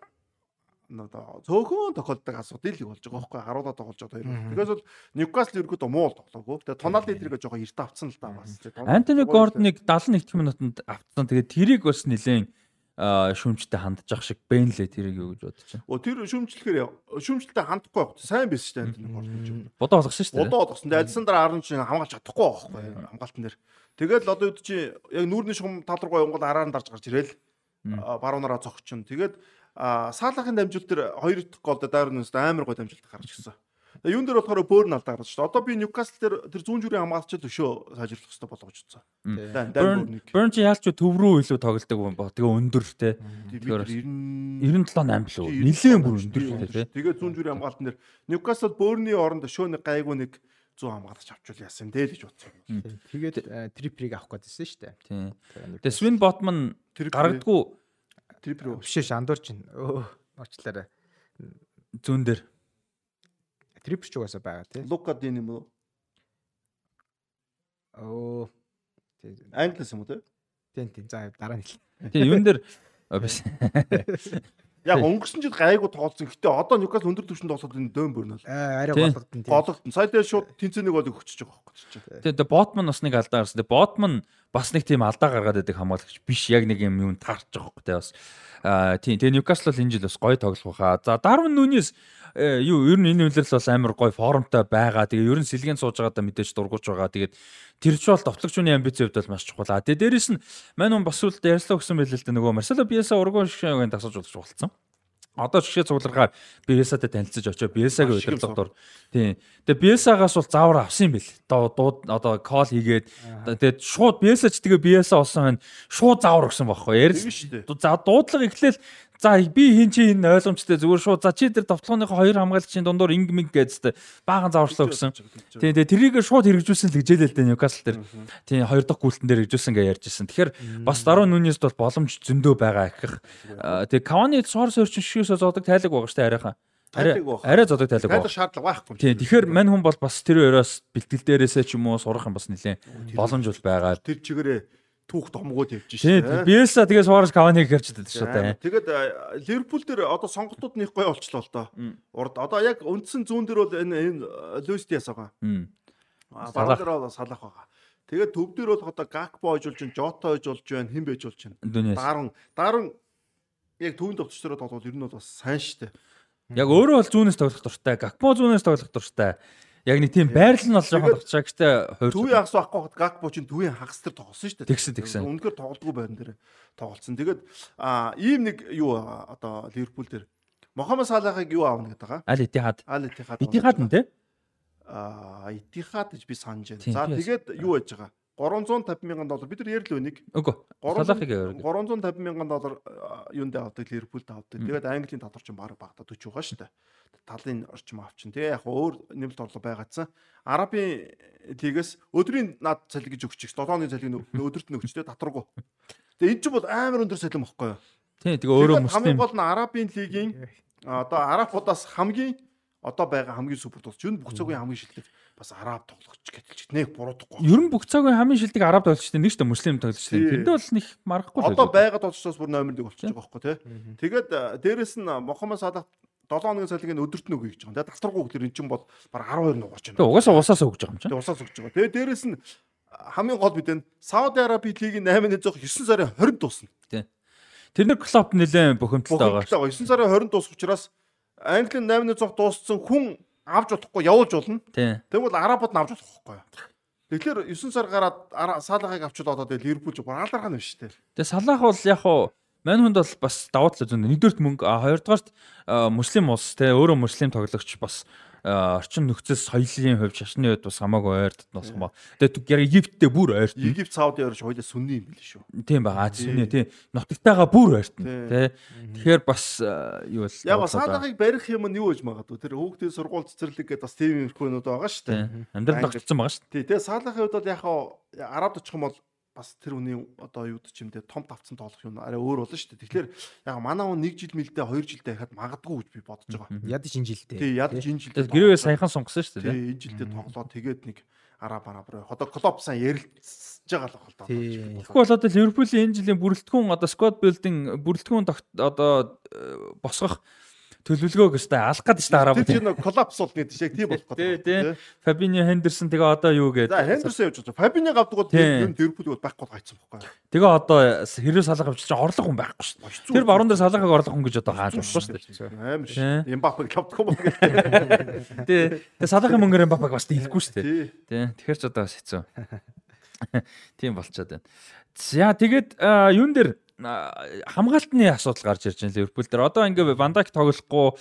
цөөхөн тохиолдог асуудал л болж байгаа байхгүй харуулаад тоглож байгаа хоёр. Тэгээс бол Ньюкасл ерөөдөө муу тоглоогүй. Тэгээ Тоналд эдрийгээ жоохон эрт авцсан л да бас. Антони Гордоныг 71 минутанд авцсан. Тэгээ тэрийг бас нилээн шүмжтэй хандж ах шиг Бенле тэрийг юу гэж бодож байна. Оо тэр шүмжлэхээр шүмжлэлтэй хандахгүй байх. Сайн байсан шүү дээ энэ ордон. Бодоо болгосон шүү дээ. Бодоо болгосон. Александр Арн чинь хамгаалж чадахгүй байхгүй хамгаалтан дээр. Тэгэл одоо үүд чи яг нүүрний шугам тал руугаа явгол араар нь дарж гарч ирэл баруунаараа зогчин. Тэгээд саалахын дамжуул дээр хоёр дахь гол дээр нүст амар гой дамжуулт гарч ирсэн. Юун дээр болохоор бөөр нь алдаа гарч шүү дээ. Одоо би Ньюкасл дээр тэр зүүн зүрийн хамгаалагчид өшөө сайжруулах хэрэгтэй болгож утсан. Бёрн чи яалч төв рүү илүү тоглодог юм ба. Тэгээ өндөр те. Тэгэхээр 97 8 лөө. Нилийн бүр өндөр те. Тэгээ зүүн зүрийн хамгаалтан дээр Ньюкасл бөөрний оронд өшөө нэг гайгүй нэг зүүн хамгаалагч авчвал яасан дээ л гэж бодсон юм. Тэгээд триприйг авах гэдсэн шүү дээ. Тийм. Тэгээ Свин Ботман гаргадгүй трипер биш шандуурч байна. Өө очлаарай. Зүүн дээр Трипер ч угаасаа байгаа тий. Лука дин юм уу? Оо. Англис юм уу тий? Тийм тийм. За дараа нь хэл. Тийм юун дээр биш. Яг өнгөрсөн жил гайгүй тоглосон. Гэтэ одоо Ньюкасл өндөр түвшинд тоглоод энэ дөөн бүрнэ л. Арай болгодсон тийм. Болгодсон. Сая дээр шууд тэнцэнийг бол өгчөж байгаа байхгүй чи. Тэгээ Ботман бас нэг алдаа гарсан. Тэгээ Ботман бас нэг тийм алдаа гаргаад байдаг хамгаалагч биш. Яг нэг юм юм таарч байгаа байхгүй тий бас. Аа тийм. Тэгээ Ньюкасл бол энэ жил бас гоё тоглох байхаа. За Дарвин Нүнес юу ер нь энэ үйлрэл бол амар гой форумтай байгаа. Тэгээ ер нь сэлгэн сууж байгаадаа мэдээж дургуж байгаа. Тэгээд тэр ч бол товтлогчны амбиц хувьд бол маш чухал. Тэгээ дээрэс нь мань хүн бас үлд ярьслаа өгсөн байлээ л дээ нөгөө Марсело Биеса ургуун шигшээгийн тасаж болж болцсон. Одоо жишээ цугларгаа Биесатай танилцаж очоо Биесагийн удирдлага дор. Тийм. Тэгээ Биесагаас бол заавар авсан юм бэл. Одоо одоо кол хийгээд тэгээд шууд Биесач тэгээ Биеса олсон байна. Шууд заавар өгсөн байхгүй. Ярил. За дуудлага эхлээл За би хин чи энэ ойлгомжтой зүгээр шууд за чи тэр товтлооныхоо хоёр хамгаалагчийн дундуур инг минг гэдэгтэй баахан зааварчлаа өгсөн. Тийм тэгээ тэрийг шууд хэрэгжүүлсэн л гэжээлээ л дээ Ньюкасл тэр. Тийм хоёр дахь гүйлтэн дээр хэрэгжүүлсэн гэж ярьжсэн. Тэгэхээр бас дараа нүнээс бол боломж зөндөө байгаа их. Тэгээ Кавани Суарс өрчин шигээс зоодог тайлаг байгаа штэ арайхан. Арай зодог тайлаг байгаа. Шаардлага байхгүй. Тийм тэгэхээр мань хүн бол бас тэр өрөөс бэлтгэл дээрээсээ ч юм уу сурах юм бас нэлээ боломж бол байгаа. Тэр чигээрээ түүх домгууд явж шээ. Тийм. Биелса тэгээ Суарес Каваниг дээд шүү дээ. Тэгээд Ливерпул дээр одоо сонголтууд нэг гоё болчлоо л доо. Урд одоо яг үндсэн зүүн дээр бол энэ Луис Диас байгаа. Баруун дээр бол салах байгаа. Тэгээд төв дээр бол одоо Гакпо ойжулж чинь, Жота ойжулж байна, хэн байж болж чинь. Даран даран яг төвөнд дээр тоглол ер нь бол бас сайн штэ. Яг өөрөө бол зүүнээс тоглох дуртай, Гакпо зүүнээс тоглох дуртай. Яг нэг тийм байрлал нь бол жоохон багчаа гэхдээ хоёр төвийн хагас байхгүй хад Гакпо чинь төвийн хагас дээр тоглосон шүү дээ. Тэгсэн тэгсэн. Үнэхээр тоглолтгүй байран дээр тоглолцсон. Тэгээд а ийм нэг юу одоо Ливерпул дээр Мохаммед Салахыг юу аавна гэдэг байгаа. Аль Итихад. Аль Итихад. Итихад нь те? А Итихад гэж би санаж байна. За тэгээд юу яаж байгаа? 350 мянган доллар бид нар ярил үнийг. Үгүй. Салахыг ярил. 350 мянган доллар юунд авдаг Ливерпулд авдаг. Тэгээд Английн татвар чинь баг багта 40 байгаа шүү дээ. Талын орчим авчин. Тэгээ яг өөр нэмэлт орлого байгаадсан. Арабын лигээс өдрийн над цалин гэж өгч 7 оны цалин өдөрт нь өгчтэй татваргүй. Тэгээ энэ чинь бол амар өндөр цалин бохгүй юу? Тийм тэгээ өөрөө муслим. Хамгийн гол нь Арабын лигийн одоо Арабуудаас хамгийн одоо байгаа хамгийн супер тус. Юу бүх цагийн хамгийн шилдэг бас араб тоглогч гэдэлч нэг буруудахгүй. Ер нь бүх цагийн хамгийн шилдэг араб тоглогчтой нэг ч муслим тоглогчтой. Тэндээ бол нэг маргахгүй л. Одоо байгаа тоглогчдоос бүр номер 1 болчихж байгаа байхгүй тий. Тэгээд дээрэс нь Мохаммед Салах 7 хоногийн цалингийн өдөрт нь өгье гэж байгаа. Тэгээд татваргүй тэр эн чинь бол баг 12 нугарч байна. Тэгээд угаасаа усаас өгж байгаа юм чинь. Тэгээд усаас өгж байгаа. Тэгээд дээрэс нь хамгийн гол бид энэ Сауди Араби лигийн 8-1 9 сарын 20 дуусна. Тий. Тэрнэр клуб нэлээд бухимдалтай байгаа. 9 сарын 20 дуусах учраас Англи 8-1 дууссан хүн авч болохгүй явуулж болно. Тэгвэл арабууд нь авч болохгүй. Тэгэхээр 9 сар гараад Салахыг авчвал одоо тэгээ Ливерпул ч бүр алдархан байна шүү дээ. Тэгээ Салах бол яг хуу Мань хүнд бол бас давуу тал зүүн. Нэгдүгürt мөнгө, хоёрдугаарт муслим улс те өөрөө муслим тоглогч бас орчин нөхцөл соёлын хувьд шашны хувьд бас хамаагүй бас юм ба. Тэгээд Египттэй бүр ойрт. Египт Сауди орш хоёулаа сүнний юм биш шүү. Тийм ба. Сүнний тийм. Нутагтайгаа бүр ойрт. Тэ. Тэгэхээр бас юу бол Яг саалагыг барих юм нь юу гэж магадгүй. Тэр хүүхдийн сургууль цэцэрлэг гэдэг бас тийм юмрхүүнүүд байгаа шүү дээ. Амьдрал тогтсон байгаа шүү дээ. Тий. Тэгээд саалагын хувьд бол яг арабд очих юм бол бас тэр хүний одоо юу ч юм те том тавцсан тоолох юм арай өөр болно шүү дээ. Тэгэхээр яг манай хүн 1 жил мэлдээ 2 жилдээ хахад магадгүй гэж би бодож байгаа. Ядаж энэ жилдээ. Тий, ядаж энэ жилдээ. Гэрээгээ саяхан сунгасан шүү дээ. Тий, энэ жилдээ тоглоод тэгээд нэг араб араб руу. Одоо клуб сайн ярилцж байгаа л байна. Тэгэхгүй бол одоо Ливерпулийн энэ жилийн бүрэлдэхүүн одоо squad building бүрэлдэхүүн одоо э, босгох төлөвлөгөөг өстой алах гэдэг шүү дээ араа. Тэр чинь нэг коллапс бол гэдэг шиг тийм болох Тий, гэдэг. тий. Фабиньо Хендерсон тэгээ одоо юу За гэдэг. Хендерсон явж байгаа. Фабине гавдгууд Тий. нь Ливерпул бол байхгүй гайцсан байхгүй. Тэгээ одоо хэрвээ салах авчиж чинь орлого хүн байхгүй шүү дээ. Тэр баруун дээр салахыг орлого хүн гэж одоо хааж болох шүү дээ. Амар Тий. шүү. Эмбапег лавдах юм байна. Тий. Тэгээ салахын мөнгөөр Мбаппег бас дийлэхгүй шүү дээ. Тий. Тий. Тэгэхээр ч одоо бас хэцүү. Тийм болчиход байна. За тэгээд юун дээр хамгаалтны асуудал гарч ирж байна Ливерпул дээр. Одоо ингээ Вандак тоглохгүй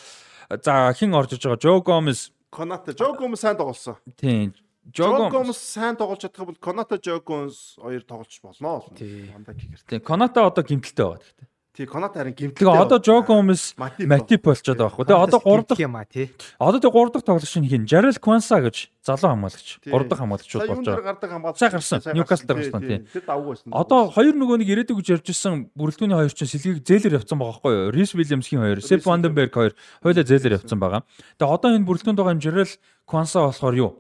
за хин орж иж байгаа Жо Гомес Коната Жо Гомес сайн тоглосон. тийм Жо Гомес сайн тоглож чадах бол Коната Жо Гомес хоёр тоглож болно. Тий. Вандакигээр. тийм Коната одоо гимтэлтэй байгаа гэхдээ. Тий, Коната харин гимтэлтэй. Тэгээ одоо Жо Гомес Матип. Болчиход байгаа байхгүй. Тэгээ одоо 3 дахь юм а тий. одоо тэгээ 3 дахь тоглогч нь хин Жарел Кванса гэж залуу хамгаалагч. Тий. 3 дахь хамгаалагчуд болж байгаа. Сайн гарсан. Ньюкасл дээр гарсан, тий. Тэр давгүй байсан. Одоо хоёр нөгөө нэг ирээдүг гэж ярьж исэн бүрэлдэхүүний хоёр чинь сэлгийг зээлэр явцсан байгаа байхгүй юу? Рис Вильямсгийн хоёр, Сеп Ванденберг хоёр хоёулаа зээлэр явцсан байгаа. Тэгээ одоо энэ бүрэлдэхүүнд байгаа юм Жарел Кванса болохоор юу?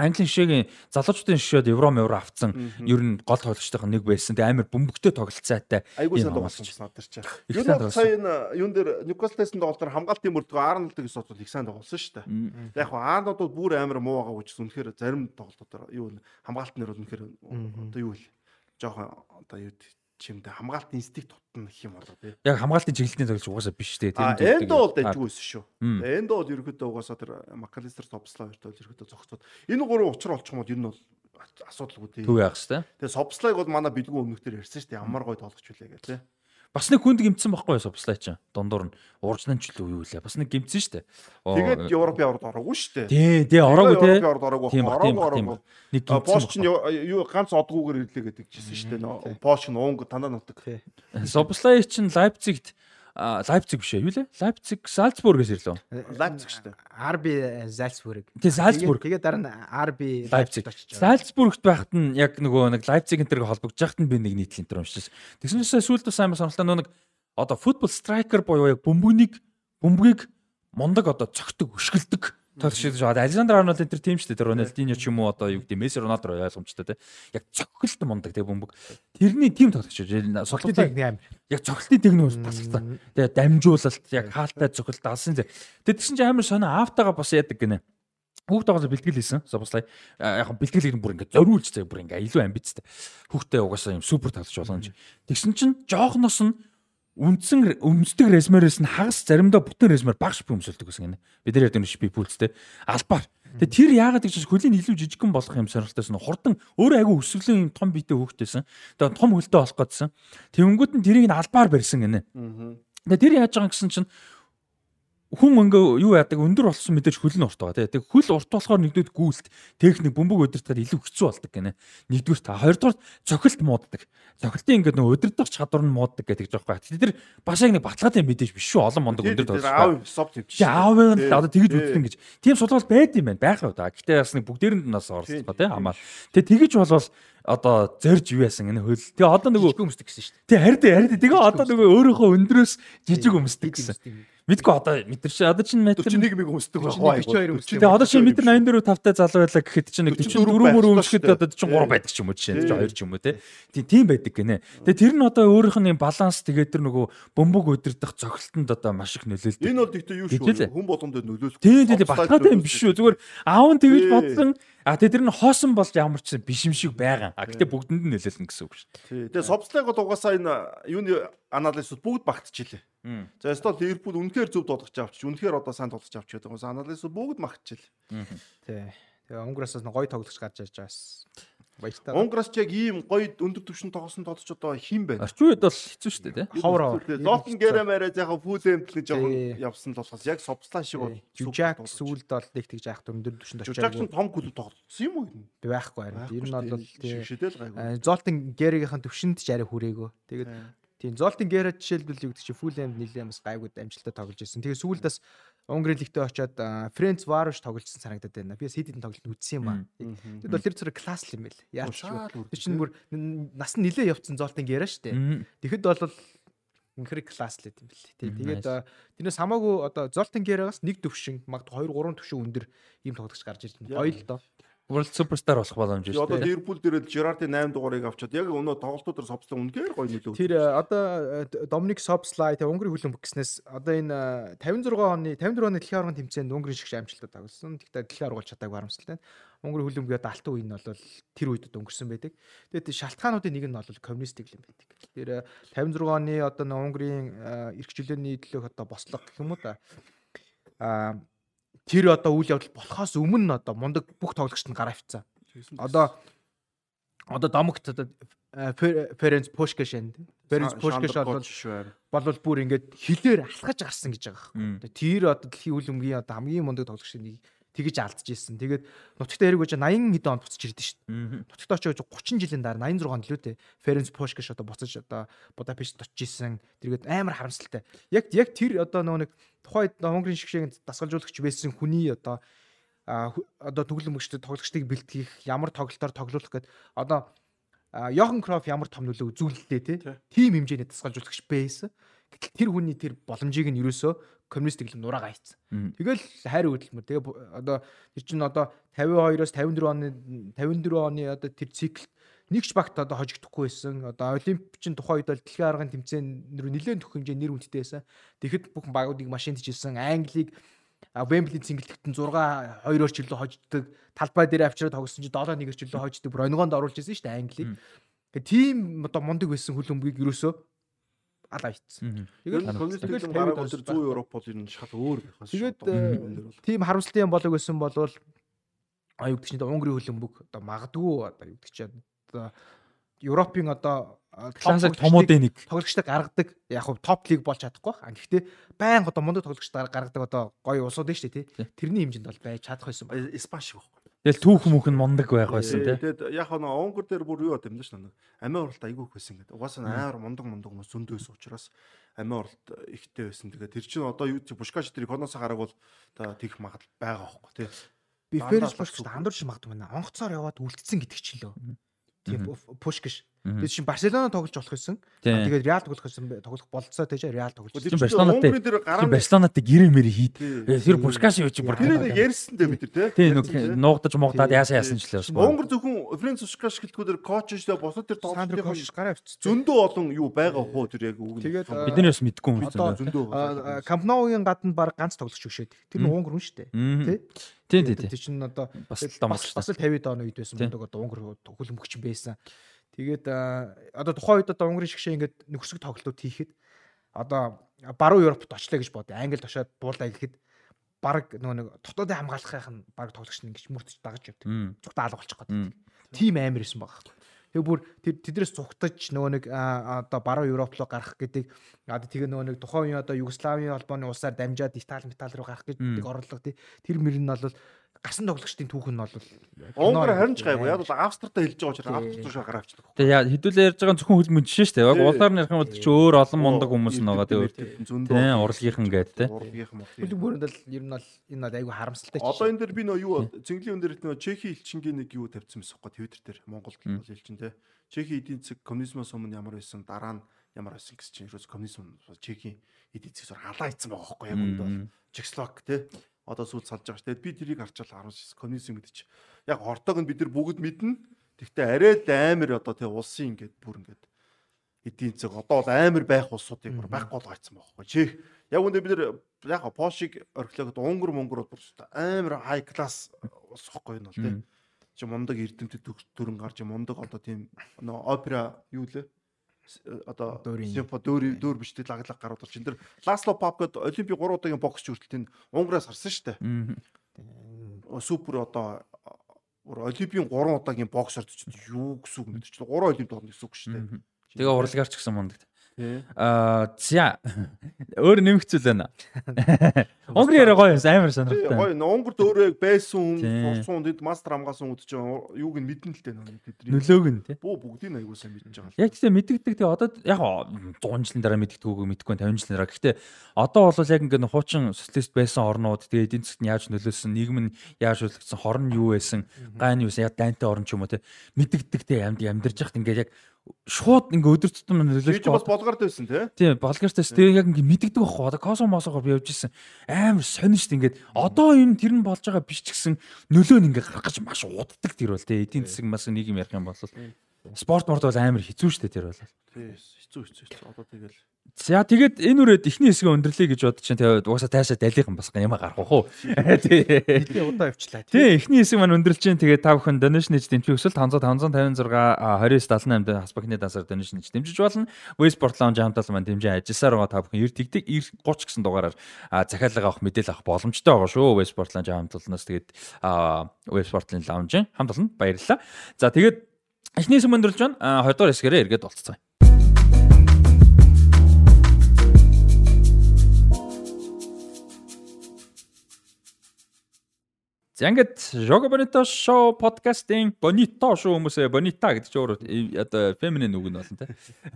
Английн шигийн залуучдын шишээд евро евро авцсан ер нь гол тоглогчтойхон нэг байсан. Тэгээ амар бөмбөгтэй тоглолцоотой. Айгуу сайн тоглосон надад ч. Их Юу сайн нэг сая энэ юун дээр Ньюкаслээс тоглолтоор хамгаалтын мөрдгөө Арнолдыг ис бодвол их сайн тоглосон шүү дээ. Яг хаа Арнолд бол бүр амар муу байгаа гэж үнэхээр зарим тоглолтоор юу нэ хамгаалтын нэр бол үнэхээр одоо юу вэ? Жохон одоо юу чимдэ хамгаалтын инстинкт тутна гэх юм болоо тий. Яг хамгаалтын чиглэлийн тоглогч угаасаа биш. А Тэр А, дайггүй байсан шүү. Мм. Эндо бол ерөөдөө угаасаа тэр Макалистер топслаа хоёртой бол ерөөдөө зогцоод энэ гурван учир бол ер нь бол асуудалгүй тий. төв яах хэвээр. Тэгээ собслайг бол манай бэлгүү өмнөхдөр ярьсан шүү дээ. Ямар гой тоглож хүлээ гэх тий. Бас нэг хүнд гимцсэн байхгүй юу Соблай чинь. Дундуур нь ууржнан ч л юу лээ. Бас нэг гимцсэн шүү дээ. Тэгээд Европын орд ороогүй шүү дээ. Тий, тий ороогүй тий. Европын орд ороогүй. Ороогүй. Нэг гимцсэн. Пош ч юу ганц одгүйгээр ирлээ гэдэг чийсэн шүү дээ. Пош нь уунг танаа нутаг. Соблай чинь Лайпцигт Лайпциг биш ээ. Юу лээ? Лайпциг Зальцбургээс ирлээ. Лайпциг шүү дээ. Арби Зальцбург. Тий, Зальцбург. Тэгээд дараа нь Арби Лайпциг. Зальцбургт байхад нь яг нөгөө нэг Лайпциг энтерг холбогдож байхад нь би нэг нийтлэн тэр уншижсэн. Тэгснээсээ сүүлд сайн сонслоо нөгөө нэг одоо футбол страйкер буюу яг бөмбөгнийг бөмбөгийг мундаг одоо цогтөг өшгөлдөг. Тэгш шиг Александр Арнольд энэ тим шүү дээ. Тэр Рональдиньо ч юм уу одоо юу гэдэг Месси Роналдо ойлгомжтой те. Яг цогтөлт мундаг те бөмбөг. Тэрний тим тоглогч. Султын Солонготой техник амир. яг цогтолтын техник бол тасалсан. Тэгээ дамжуулалт яг хаалтай цогтолт алсын зэрэг. Тэгээ тэгсэн чинь амар сонио автагаа бас яадаг гинэ. Хүүхд тоглож бэлтгэл хийсэн. Соблай яг бэлтгэл хийх бүр ингээд зориулж заяа бүр ингээд илүү амбицтай. Хүүхдээ угаасаа юм супер тоглож болгоно. Тэгсэн чинь жоохноос нь үндсэн өмсдөг резмерээс нь хагас заримдаа бүтэн резмер багш би өмсөлдөг гэсэн гинэ. Бид нар ярьдаг нь би пүүлцтэй албаар. Тэгээ тэр яагаад гэж хөлийн илүү жижигхэн болох юм сонирхолтойсэн нь хурдан өөрөө айгүй өсвөлэн юм том биетэй хөөхтэйсэн. Тэгээ том хөлтэй болох гэдсэн. Тэнгүүд нь тэрийг нь албаар барьсан гинэ. Тэгээ тэр яаж байгаа гэсэн чинь хүн ингээ юу яадаг өндөр болсон мэдээж хөл нь урт байгаа тий. Тэг хөл урт болохоор нэгдүгээр гүйлт техник бөмбөг удирдахад илүү хэцүү болдог гинэ. Нэгдүгээр та хоёрдугаар цохилт мууддаг. Цохилтын ингээ нөө удирдах чадвар нь мууддаг гэдэг жоо байхгүй. Тэр бас яг нэг баталгаатай мэдээж биш шүү. Олон мондог өндөр Тэр тоглож аав соп Чи төвч. аав нь л одоо тэгэж үзсэн гэж. Тийм судалгаа байд юм байна. Байх уу да. Гэтэ бас нэг бүгдээрэнд нас оролцоо тий хамаа. Тэгээ тэгэж болвол одоо зорж юу яасан гэнэ хөл. Тэгээ одоо нөгөө Жижиг өмсдөг гэсэн шүү дээ. тий харин харин тэгээ одоо нөгөө өөрийнхөө өндрөөс жижиг өмсдөг гэсэн. Мэдгүй одоо метр чи одоо чинь метр 41 мэг өмсдөг байх. 42 өмсдөг. Тэгээ одоо чи метр 84 тавтай залуу байлаа гэхэд чи нэг 44 мөр шүү одоо дээ. 43 байдаг ч юм уу жишээ нь Тий. 2 ч юм уу тий. Тийм тийм байдаг гинэ. Тэгээ тэр нь одоо өөрийнх нь баланс тэгээ тэр нөгөө бөмбөг өдөрдох цогцолтонд одоо маш их нөлөөлдөг. Энэ бол гэхдээ юу шүү. Хүн болгонд нөлөөлөх. Тийм тийм баталгаатай юм биш шүү. Зүгээр аав нь тэгэж Тий. бодсон. А тэгээ тэр нь хоосон болж ямар ч биш юм шиг байгаа. А гэтээ бүгдэнд нь нөлөөлнө гэсэн үг шүү. Тий. Тэгээ собслайг бол угаасаа энэ юуны анализууд бүгд багтчихилээ. За эсвэл Ливерпул үнэхээр зөв тоглож авчиж, үнэхээр одоо сайн тоглож авч гэдэг. Угаасаа анализууд бүгд магтчихилээ. Тий. Тэгээ Унгаараас нь гоё тоглогч гарч ирж байгаас. Баяртай. Унграас ч яг ийм гоё өндөр түвшин тоглосон тоглож одоо хин байна. Орчин үед бол хэцүү шүү дээ тий. Ховор ховор. Золтон гэрэмээрээ яг фүүлэмт гэж жоохон явсан л болохоос яг собслаа шиг бол. Жүжак сүүлд бол нэг тэгж яах өндөр түвшинд очиад ч том клуб тоглосон юм уу байхгүй харин. Ер нь бол тий. А, Золтын Гэригийнхэн төвшөнд ч арай хүрээгөө. Тэгээд тийм Золтын Гэрэ жишээлбэл юу гэдэг чи Фулэмд нэлээд бас гайгүй амжилттай тоглож ирсэн. Тэгээд сүүлд бас Унгарын лигтээ очиод Френц Варуш тогложсон санагдаад байна. Би хэдэн тоглолт үзсэн юм аа. Тэгэд бол тэр зэрэг класс л юм байл. Яаж ч үрдэ, Тэр чинь бүр нас нь нилээ явцсан Золтын Гэрэ штэ. Мгм. Тэгэхэд бол үнэхээр класс л юм бэл. Тий. Тэгээд тэрнээс хамаагүй одоо Золтын Гэрагаас нэг төвшин магад 2 3 төвшин өндөр ийм тоглогч гарч ирж байна. Гоё л доо. World Superstar болох боломж шүү одоо дээ. Ливерпул дээрээ Жерардын 8 дугаарыг авчаад яг өнөө тоглолтуудаар совцлон үнээр гоё нөлөө. Тэр э, одоо э, Доминик Собслай тэг Унгарын хөлбөмбөг гэснээс одоо энэ э, 56 оны 54 оны дэлхийн аваргын тэмцээнд Унгарын шиг амжилтад тавилсан. Тэгтээ дэлхийн аварга болж чадаагүй харамсалтай. Унгарын хөлбөмбөгийн одоо алтан үе нь бол тэр үед одоо өнгөрсөн байдаг. Тэгээд шалтгаануудын нэг нь бол коммунистик юм байдаг. Тэр э, 56 оны одоо Унгарын э, эрхчлөөний төлөөх одоо бослого гэх юм уу да. Аа тэр одоо үйл явдал болохоос өмнө одоо мундаг бүх тоглогчд нь гараа авцсан. Одоо одоо домогт одоо Пушкаш энэ. Ференц Пушкаш бол бүр ингээд хилээр алхаж гарсан гэж байгаа юм. Тэр одоо дэлхийн үйл өмгийн одоо хамгийн мундаг тоглогчдын нэг тэгэж алдчихжсэн. Тэгээд нутагтаа хэрэг байж 80 хэдэн онд буцаж ирдэ шүү дээ. Мгм. Нутагтаа очиж 30 жилийн дараа 86 онд лөө дээ. Ференц Пушкаш одоо буцаж одоо Будапешт очиж исэн. Тэргээд амар харамсалтай. Яг яг тэр одоо нөгөө нэг тухайд Хонгорын шгшээнд дасгалжуулагч байсан хүний одоо одоо төгөл өмгчдөд тоглогчдыг бэлтгэх ямар тоглолтоор тоглуулах гэд одоо Йохан Кроф ямар том нөлөө үзүүлэлтэй Тий. тим хэмжээний дасгалжуулагч байсан. Гэтэл тэр хүний тэр боломжийг нь ерөөсөө коммунист гэм нураагаа хийцэн. Мм. Тэгэл хайр хөдөлмөр. Тэгээ одоо тэр чинь одоо 52-оос 54 оны 54 оны одоо тэр циклд нэгч багт одоо хожигдохгүй байсан. Одоо олимпчин тухайн үед бол дэлхийн аргын тэмцээн рүү нэлээд төх хэмжээ нэр хүндтэй байсан. Тэгэхэд бүх багуудыг машин тижсэн. Англиг Вемблийн цэнгэлтэгтэн 6 2-оор чиглүү хожддог. Талбай дээр авчираад тогсон чи 7-1-ээр чиглүү хожддог. Бүр онгоонд оруулж ирсэн шүү дээ Англиг. Тэгээ тийм одоо мундаг байсан хөлбөмбөгийг ерөөсөө алаа. Тэгэл Тэгэл коммунистик тавиад өдөр бас 100 Европ бол энэ шал өөр байх бас. Тэгээд, э, тийм харамсалтай юм болог байсан болвол а юу гэдэг чинь Унгарын хөлбөмбөг одоо магадгүй одоо чинь одоо Европын одоо Классик тоглогчдыг- томуудын нэг. тоглогчтой гаргадаг яг хөө топ лиг болж чадахгүй байна. Гэхдээ байн одоо мундаг тоглогчтой гаргадаг одоо гоё улсууд нь шүү дээ Тий. Тэрний хэмжээнд бол байж чадах байсан байна. Испан шиг байхгүй. Тэгэл түүх мөнх нь мундаг байх байсан тий. Тэгээд яг нөө Унгар дээр бүр юу юм дэш нэг амиа уралт айгүй их байсан гэдэг. Угаасаа амар мундаг мундаг хүмүүс зөндөөс учраас амиа уралт ихтэй байсан. Тэгээд тэр чинь одоо юу Бушкаш тэр Коноос гараг бол одоо тэгэх магадлал байгаа байхгүй тий. Би Пушкаш зүг. андуурч магадгүй байна. Онгоцоор яваад үлдсэн гэдэг чинь лөө. Тийм Мгм. Пушкаш. Тэр чинь Барселона тоглож болох байсан. Тэгээд Реал тоглох байсан тоглох болцоо тэгж Реал тоглож. Тэр Барселонатай- Тэр Барселонатай гэрээ мэрэ хийд. Э, Тэр Пушкаш юу чи бүр. Тэр нэг ярьсан дээ бид нар Тий тий. нүг нуугдаж муугдаад яасан яасан ч л бас. Унгар зөвхөн Френц Бушкаш гэлтгүү дээр коуч шүү босод тэр тоглолтын Кош гараа авчихсан. зөндөө олон юу байгаа хөө тэр яг үг. Тэгээд, а, Бидний бас мэдгүй юм зөндөө. А, Кампноугийн гадна баг ганц тоглогч өгшөөд. Тэр нь. Унгар хүн шүү дээ. Тий. Тий тий тий. Тэр чинь одоо Бас л бас домослоо. бас л 50 оны үед байсан мундаг одоо Унгар хөлбөмбөгч байсан. Тэгээд одоо тухайн үед одоо Унгарын шгшээ ингээд нөхөрсөг тоглолтууд хийхэд одоо баруун Европт очлоо гэж бодё. Англид очоод буулаа гэхэд баг нөгөө нэг дотоодын хамгаалахын баг тоглогч нь ингэж мөрдөж дагаж явдаг. Зүгтээ алга болчих гээд. Тим амир байсан байгаа байхгүй. Тэгээ бүр тэр тэдрээс цугтаж нөгөө нэг одоо баруун Европ руу гарах гэдэг одоо тэгээ нөгөө нэг тухайн үеийн одоо Югославийн холбооны улсаар дамжаад Итали метал руу гарах гэдэг орлого тий тэр мөр нь бол гасан тоглогчдын түүх нь бол Унгар харин ч гайгүй. Яг бол Австртай хэлж байгаа учраас. Австрт руу гараа авчихдаг. Тэгээ яа хэдүүлээ ярьж байгаа зөвхөн хөлбөмбөж шээ шүү дээ. Яг Тий. улаар нэрхэн бол чи өөр олон мундаг хүмүүс нь байгаа тэгээ. зөндөө. Тий, урлагийнхан гээд тий. Урлагийнхан мод. хөлөг мөрөнд л ер нь бол энэ бол айгүй харамсалтай Одоо энэ дээр би нөө юу цэнгэлийн өндөр нөө Чехийн элчингийн нэг юу тавьсан байсан хөөе Twitter дээр Монголд бол элчин те. Чехийн эдийн засаг коммунизмоос өмнө ямар байсан дараа нь ямар байсан гэсэн чинь ерөөс коммунизм бол Чехийн эдийн засгаас халаа ийцсан байгаа хөөе яг үнд бол. Чехословак те одоо сүйд салж байгаа ш. Тэгэд би тэрийг харчаал 19 коммунизм гэдэг чи. Яг хортоог нь бид нар бүгд мэднэ. Тэгтээ арай л амар одоо тий улсын ингээд бүр ингээд эдийн засаг одоо бол амар байх улсуудыг бүр байхгүй болгоцсон байхгүй. Чех яг үндэ бид нар яг Польшиг орхилоод Унгар Монголд бүр амар хай класс улс байхгүй нь бол тий. Чи мундаг эрдэмтэд төрөн гарч мундаг одоо тийм опера юу лээ одоо Дүүрийн. симфо дөөр дөөр бичдэг лаглаг гарууд бол чин тэр Ласло Пап гэдэг олимпийн 3 удаагийн боксч хүртэл энэ Унгараас гарсан шүү дээ. Супер одоо олимпийн 3 удаагийн боксер ч юу гэсэн үг бэ? 3 олимпиад орно гэсэн үг шүү дээ. Тэгээ урлагаарч гисэн мундаг. Тий. Аа за өөр нэмэгцүүл байна. Унгар яриа гоё юмсан амар Тий, сонирхолтой. Гоё Унгарт өөрөө яг байсан Тий. хүн, сурсан хүнд мастер хамгаалсан хүн чинь юуг нь мэднэ л дээ нөө тэдний. Нөлөөг нь тий. Бөө бүгдийг аягүй сайн мэдж байгаа. Яг тийм мэддэгдэг тэгээ одоо яг 100 жилийн дараа мэддэггүй мэдхгүй 50 жилийн дараа. Гэхдээ одоо бол яг ингээд хуучин социалист байсан орнууд тэгээ эдийн засгт нь яаж нөлөөлсөн, нийгэм нь яаж нөлөөлсөн, хорн юу байсан, гайн юу байсан, яг дайнтай орн ч юм уу те мэддэгдэг те амьд амьдарч яхад ингээд яг шууд ингээ өдөр тутам Тэгж бас болгоорд байсан тий. Тийм болгоортойс тэгээ яг ингээ мэддэг байхгүй. Одоо космосогоор би явж исэн амар сонирч ингээд одоо энэ тэр нь болж байгаа биш ч гэсэн нөлөө нь ингээ гарах гэж маш уддаг тэр бол тий. Эдийн засаг бас нэг юм ярих юм бол спорт морд бол амар хэцүү шттэ тэр бол. Тий хэцүү хэцүү. Одоо тэгэл За тэгээд энэ үрээд ихний хэсгээ өндөрлөе гэж бодож чинь тэгээд угаасаа таашаа далийнхан бас юм гарах уу. Тий. Хэдийн удаа явчлаа. Тий, ихний хэсэг маань өндөрлж чинь тэгээд та бүхэн donation хийж дэмжих өсөл 500 556 2978 хаспагны дансаар donation хийж дэмжиж болно. Waze Sport Lounge хамтал маань дэмжин ажилласаар байгаа та бүхэн 90 тэгдэг 30 гэсэн дугаараар захиалга авах мэдээлэл авах боломжтой байгаа шүү. Waze Sport Lounge хамтлалнаас тэгээд Waze Sport-ын Lounge хамтал нь баярлалаа. За тэгээд ихний хэсэг өндөрлж байна. 20 дугаар хэсгээрээ эргээд болцгоё. За ингээд Jogo Bonito show подкастын Bonito show хүмүүсээ Bonita гэдэг чинь өөрөө одоо feminine үг нь болно те.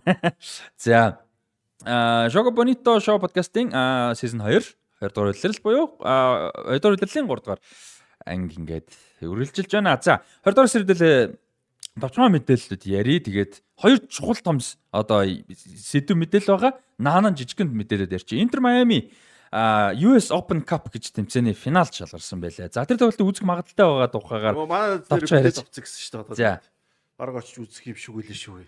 За а Jogo Bonito show подкастын season 2 2 дугаар үлрэл буюу 2 дугаар үлрэлийн 3 дугаар анги ингээд үргэлжилж байна. За 20 дугаар сэрэдэл товчхон мэдээллүүд яри. Тэгээд хоёр чухал том одоо сэдв мэдээлэл байгаа. Наанаа жижигхэн мэдээлэлд ярьчих. Интер Майами US Open Cup гэж тэмцээний финалд шалгарсан байлаа. За тэр тоглолтыг үзэх магадaltaй байгаа тухайгаар мэдээ зовцсон гэсэн шүү дээ. За. Бараг очиж үзэх юм шиг үлээ шүү.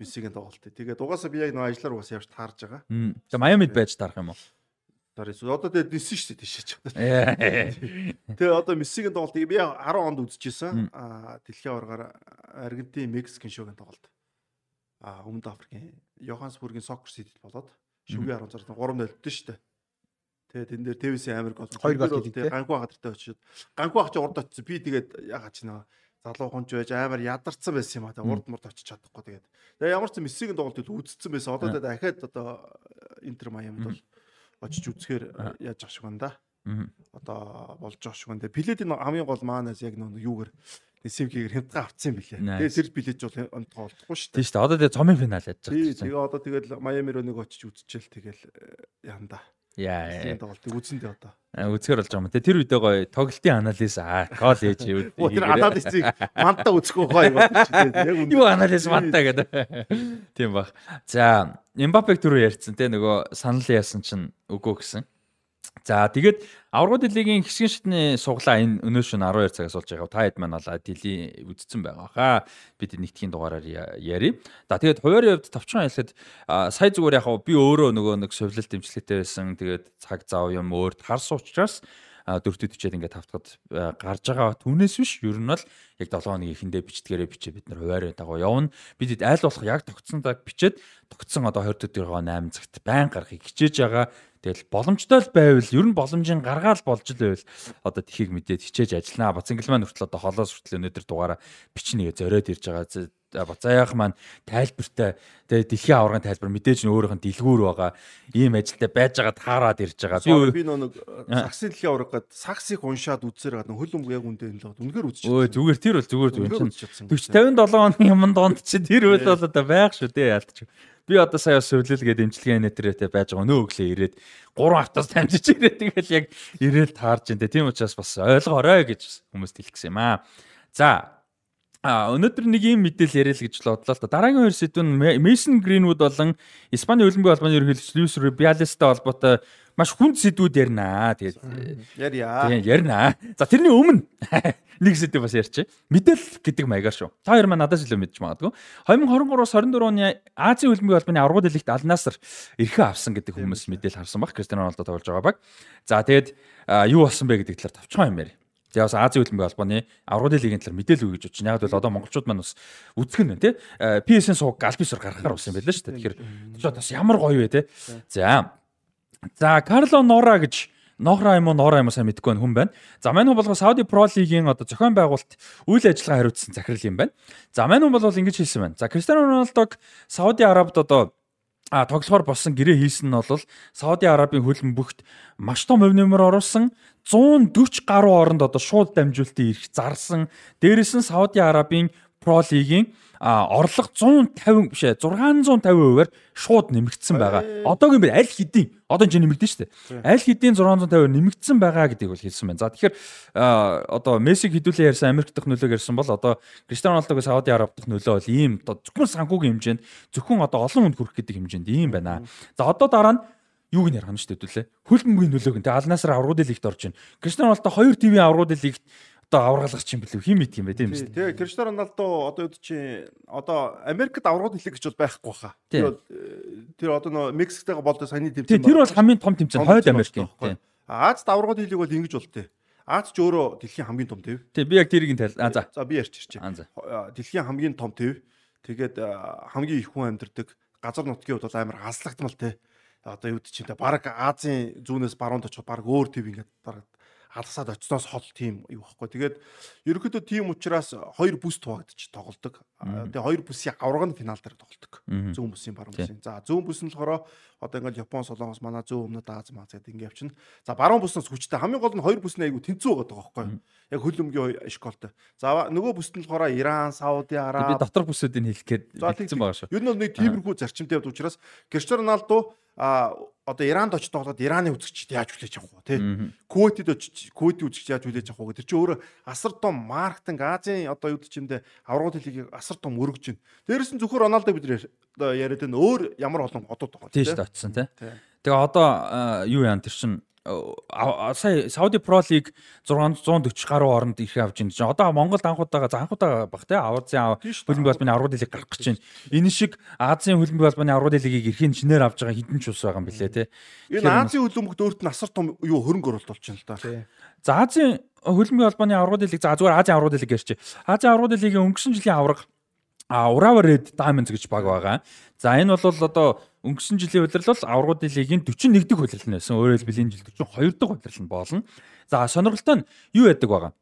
Мессигийн тоглолтыг. Тэгээд угаасаа би яг нөө ажиллаар угаасаа явж таарж байгаа. За Майамид байж таарах юм уу? Дарис одоо тэгээд нисэн шүү дээ тийшээ ч. Тэгээ одоо Мессигийн тоглолтыг би 10 онд үзчихсэн. Аа дэлхийн аваргаар Аргентин, Мексикийн шоугийн тоглолт. Аа Өмнөд Африкийн Йоханнесбургийн Сокер Ситид болоод шүгэ 16 3-0 өлтсөн шүү дээ. Тэгээд энэ дээр Тэвисийн амир гол хоёр гол хийдэг. Ганку хатартай очиод ганку хачаа урд очсон. Би тэгээд ягаад ч нөө залуу хунч байж амар ядарсан байсан юм а. Тэгээд урд мурд очиж чадахгүй тэгээд. Тэгээд ямар ч мессигийн тоглолт үзсэн байсан. Одоо дахиад одоо Интер Майамид бол очиж үзэхээр яаж ах шиг байна да. Одоо болж ах шиг байна. Пледийн хамгийн гол маанаас яг нөө юугаар Симхигээр хямдхан авцсан юм билээ. Тэгээд тэр билеж бол онтгоо олдохгүй шүү дээ. Тийм шүү дээ. Одоо тэгээд цомын финал яаж байгаа. Тэгээ одоо тэгэл Майами руу нэг очиж үзчихэл тэгэл янда. Яа. Тийм тоглолтыг үзэндээ одоо. Үзэхэр болж байгаа юм. Тэр үедээ гоё тоглолтын анализ аа кол ээж юу. Тэр анализыг мандаа үзэхгүй гоё юм Юу анализ мандаа гэдэг. Тийм баг. За, Мбаппег түрүү ярьсан те нөгөө санал яасан чинь үгүй гэсэн. За тэгээд аврагууд лигийн хэсгийн шатны суглаа энэ өнөө шөнө 12 цагаас болж байгаа. Та хэд маань бол дилийн үдцсэн байгаа хаа. Бид нэгтгэхийн дугаараар ярив. За тэгээд хуваарийн хувьд товчхон хэлэхэд сая зүгээр яг би өөрөө нөгөө нэг сувлалт дэмжлэгтэй байсан. Тэгээд цаг зав юм өөрт харсан учраас дөрөвдөд хичээл ингээд тавтахад гарч байгаа. Түүнээс биш ер нь бол яг 7 хоногийн эхэндээ бичдгээрээ бичээ бид нар хуваарийн дагуу явна. Бид айл болох яг тогтсондоо бичээд тогтсон одоо 20 өдрийн 8 цагт байн гарахыг хичээж байгаа. Тэгэл боломжтой л байвал ер нь боломжийн гаргаал болж л байвал одоо тхийг мэдээд хичээж ажилланаа. Бацангил маань хүртэл одоо холоос хүртэл өнөөдөр дугаараа бичнэ зориод ирж байгаа. Бацааяах маань тайлбартай тэгээ дэлхийн аваргын тайлбар мэдээж нь өөрийнх нь дэлгүүр байгаа. Ийм ажилтай байж байгаа таарад ирж байгаа. Би би нэг саксын дэлхийн аварга гээд саксыг уншаад үзсээр гад хөл өмг яг үндэ л үнэхээр үзчих. Өө зүгээр тэр бол зүгээр зүгээр. 40 57 хоногийн юм донд чи тэр үйл бол одоо байх шүү дээ яалтч. Би одоо сая сөвлөлгээд эмчилгээ нэтрээтэй байж байгаа нөө өглөө ирээд 3 автаас тамжиж ирээд тэгэл яг ирээл таарж энэ тийм учраас бас ойлгоорой гэж хүмүүст хэлэх гэсэн юм аа. За А өнөөдөр нэг юм мэдээлэл яриа л гэж бодлоо л та. Дараагийн хоёр сэдв нь Mason Greenwood болон Испани хөлбөмбөгийн холбооны ерөнхийлөгч Luis Rubiales-тай холбоотой маш хүнд сэдвүүд ярина. Тэгээд ярья. Тийм ярина. За тэрний өмнө нэг сэдв бас ярьчих. Мэдээлэл гэдэг маягаар шүү. Та хоёр маань надаас илүү мэдчих магадгүй. 2023-оос 24 оны Азийн хөлбөмбөгийн холбооны аргууд дэлхийд Ал Наср эрхээ авсан гэдэг хүмүүс мэдээлэл харсан баг. Кристиано Роналдо тоглож байгаа баг. За тэгээд юу болсон бэ гэдэг талаар тавчхан юм ярь. Тэгээ бас Азийн хөлбөмбөгийн холбооны аврагын лигийн талаар мэдээлэл өгч очиж. Яг бол одоо монголчууд маань бас үзэх нь байна тий. PSN сууг галбисор гаргахаар юм байна шүү дээ. Тэгэхээр тэгэхээр бас ямар гоё вэ тий. За. За Карло Нора гэж Нохра юм уу Нора юм уу сайн мэдэхгүй байна хүн байна. За мань хүн болгоо Saudi Pro League-ийн одоо зохион байгуулалт үйл ажиллагаа хариуцсан захирал юм байна. За мань хүн бол ингэж хэлсэн байна. За Кристиано Роналдог Сауди Арабид одоо а тоглохоор болсон гэрээ хийсэн нь бол Сауди Арабын хөлбөмбөгт маш том өв нэмэр оруулсан 140 гаруй оронд одоо шууд дамжуулалтын ирэх зарсан. Дээрээс нь Сауди Арабын Pro League-ийн орлого 150 биш ээ 650%-аар шууд нэмэгдсэн байгаа. Одоогийн би аль хэдийн одоо энэ нэмэгдэн шүү дээ. Аль хэдийн 650% нэмэгдсэн байгаа гэдгийг бол хэлсэн байна. За тэгэхээр одоо Мессиг хэдүүлээ ярьсан Америк дахь нөлөөг ярьсан бол одоо Криштиано Роналдог Сауди Араб дахь нөлөө бол ийм одоо зөвхөн санхүүгийн хэмжээнд зөвхөн одоо олон хүнд хүрэх гэдэг хэмжээнд ийм байна. За одоо дараа нь юуг нь ярих нь шүү дээ хэдүүлээ. Хөлбөмбөгийн нөлөөг нь. Тэгээ Алнасар аврагуудын лигт орж байна. Криштиано Роналдо 2 ТV аврагуудын лигт одоо авраглагч юм билүү хим мэд юм бэ тийм үү? Тэгээ Криштиано Роналдо одоо юу чи одоо Америкт аврагууд хэлэх гэж бол байхгүй баха. Тэр тэр одоо нөө Мексиктайгаа болдоо саяны тэмцээн. Тэр бол хамгийн том тэмцээн хойд Америк юм. Азад аврагууд хэлийг бол ингэж болтой. Аз ч өөрөө дэлхийн хамгийн том төв. Тий би яг тэрийг нь тайл. А за. За би ярьж ирчээ. Дэлхийн хамгийн том төв. Тэгээд хамгийн их хүн амьдардаг газар нутгийн хувьд бол амар хаслагдмал те одоо юу гэж чинь баг Азийн зүүнээс баруунд очих баг өөр төв ингээд баг алгасаад очсноос хол тийм юу байхгүй. Тэгээд ерөнхийдөө тийм учраас хоёр бүс туваагдчих тоглолдог. Тэгээд хоёр бүсийн авраг нь финал дээр тоглолдог. Зүүн бүсийн баруун бүсийн. За зүүн бүс нь болохоор одоо ингээд Япон, Солонгос, манай зүүн өмнөд Аз маз гэдэг ингээд явчихна. За баруун бүснээс хүчтэй хамгийн гол нь хоёр бүс нь айгу тэнцүү байгаа байхгүй. Яг хөлөмгийн эшколтой. За нөгөө бүс нь болохоор Иран, Сауди Араб. Би дотор бүсүүдийг хэлэх гээд хэлсэн байгаа шүү. Юу нь нэг тиймэрхүү зарчимтай явд учраас Криштиано Роналдо а одоо Иранд очиж тоглоод Ираны үзэгчд яаж хүлээж авах вэ тий Кувейтэд очиж Кувейтийн үзэгч яаж хүлээж авах вэ тэр чинь өөрөө асар том маркетинг Азийн одоо юу гэж юм бэ аврагууд хэлийг асар том өргөж байна дээрэс нь зөвхөн Роналдо бид яриад байна өөр ямар олон одууд байгаа тий шүү дээ очсон тий тэгээ одоо юу яан тэр чинь сая Saudi Pro League 640 гаруй оронд ирэх авж байна чинь одоо Монголд анхудаага анхудаага баг те Азийн хөлбөмбөгийн холбооны аврагын лиг гарах гэж байна. Энэ шиг Азийн хөлбөмбөгийн холбооны аврагын лигийг эрхийн шинээр авж байгаа хідэн ч ус байгаа юм билэ те. Энэ Азийн хөлбөмбөгт өөрт нь асар том юу хөрөнгө оруулалт байна л да. За Азийн хөлбөмбөгийн холбооны аврагын лиг за зүгээр Азийн аврагын лиг ярьчих. Азийн аврагын лигийн өнгөрсөн жилийн авраг а Urawa Red Diamonds гэж баг байгаа. За энэ бол одоо өнгөрсөн жилийн улирал бол аврагуудын лигийн 41 дэх улирал нь байсан. Өөрөөр хэлбэл энэ жил 42 дахь улирал нь болно. За сонирхолтой нь юу яадаг байгаа?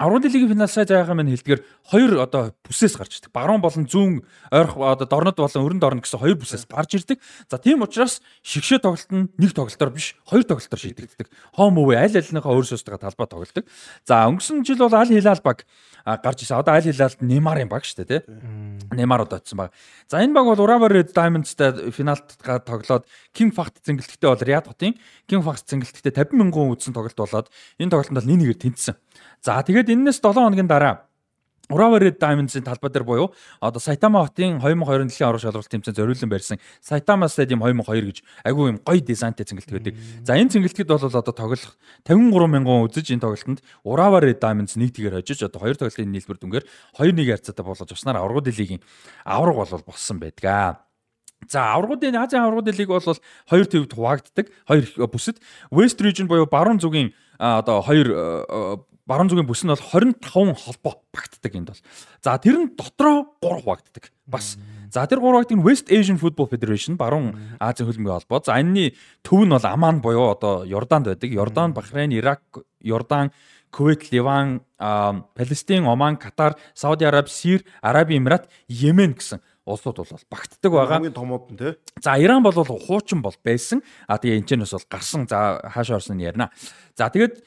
Аврагын лигийн финал сая заяахан маань хэлдгээр хоёр одоо бүсээс гарч ирдэг. Баруун болон зүүн ойрох одоо дорнод болон өрөнд орно гэсэн хоёр бүсээс гарч ирдэг. За тийм учраас шигшээ тоглолт нь нэг тоглолтоор биш хоёр тоглолтоор шийдэгддэг. Home away аль альныхаа өөр сөстөг талбай тоглолдог. За өнгөрсөн жил бол Аль Хилал баг гарч ирсэн. Одоо Аль Хилалд Неймарын баг шүү дээ, тий. Неймар одоо очсон баг. За энэ баг бол Urawa Red Diamonds-тай финалд тоглоод King Fact зингэлтгтээ бол Riyadh хотын King Fact зингэлтгтээ 50 мянган үзсэн тоглолт болоод энэ тоглолтод нэг нэгээр тэнцсэн. За тэгээд энэс 7 хоногийн дараа Urawa Red Diamonds-ийн талбай дээр буюу одоо Saitama хотын 2020 дэлхийн аврах шалралт тэмцээн зориулсан барьсан Saitama Stadium 2002 гэж айгүй юм гоё дизайнтай цэнгэлт байдаг. За энэ цэнгэлтэд бол одоо тоглох 53 мянган үзэж энэ тоглолтод Urawa Red Diamonds нэг тэгээр хожиж одоо хоёр тоглолтын нийлбэр дүнгээр 2-1 харьцаатай болж уснаар аврагууд лигийн авраг бол болсон байдаг. За аврагуудын Азийн аврагуудын лиг бол хоёр төвд хуваагддаг. Хоёр бүсэд West Region буюу баруун зүгийн одоо хоёр баруун зүгийн бүс нь бол 25 холбоо багтдаг энд бол. За тэр нь дотроо 3 хуваагддаг. Бас. За тэр 3 хуваагддаг нь West Asian Football Federation баруун Азийн хөлбөмбөгийн холбоо. За энэний төв нь бол Аман буюу одоо Йорданд байдаг. Йордан, Бахрейн, Ирак, Йордан, Кувейт, Ливан, Палестин, Оман, Катар, Сауди Араб, Сир, Араби Эмират, Йемен гэсэн улсууд бол багтдаг байгаа. Хамгийн томууд нь тий. За Иран бол хуучин бол байсан. А тэгээ энэ ч бас бол гарсан. За хаашаа орсон нь ярина. За тэгээд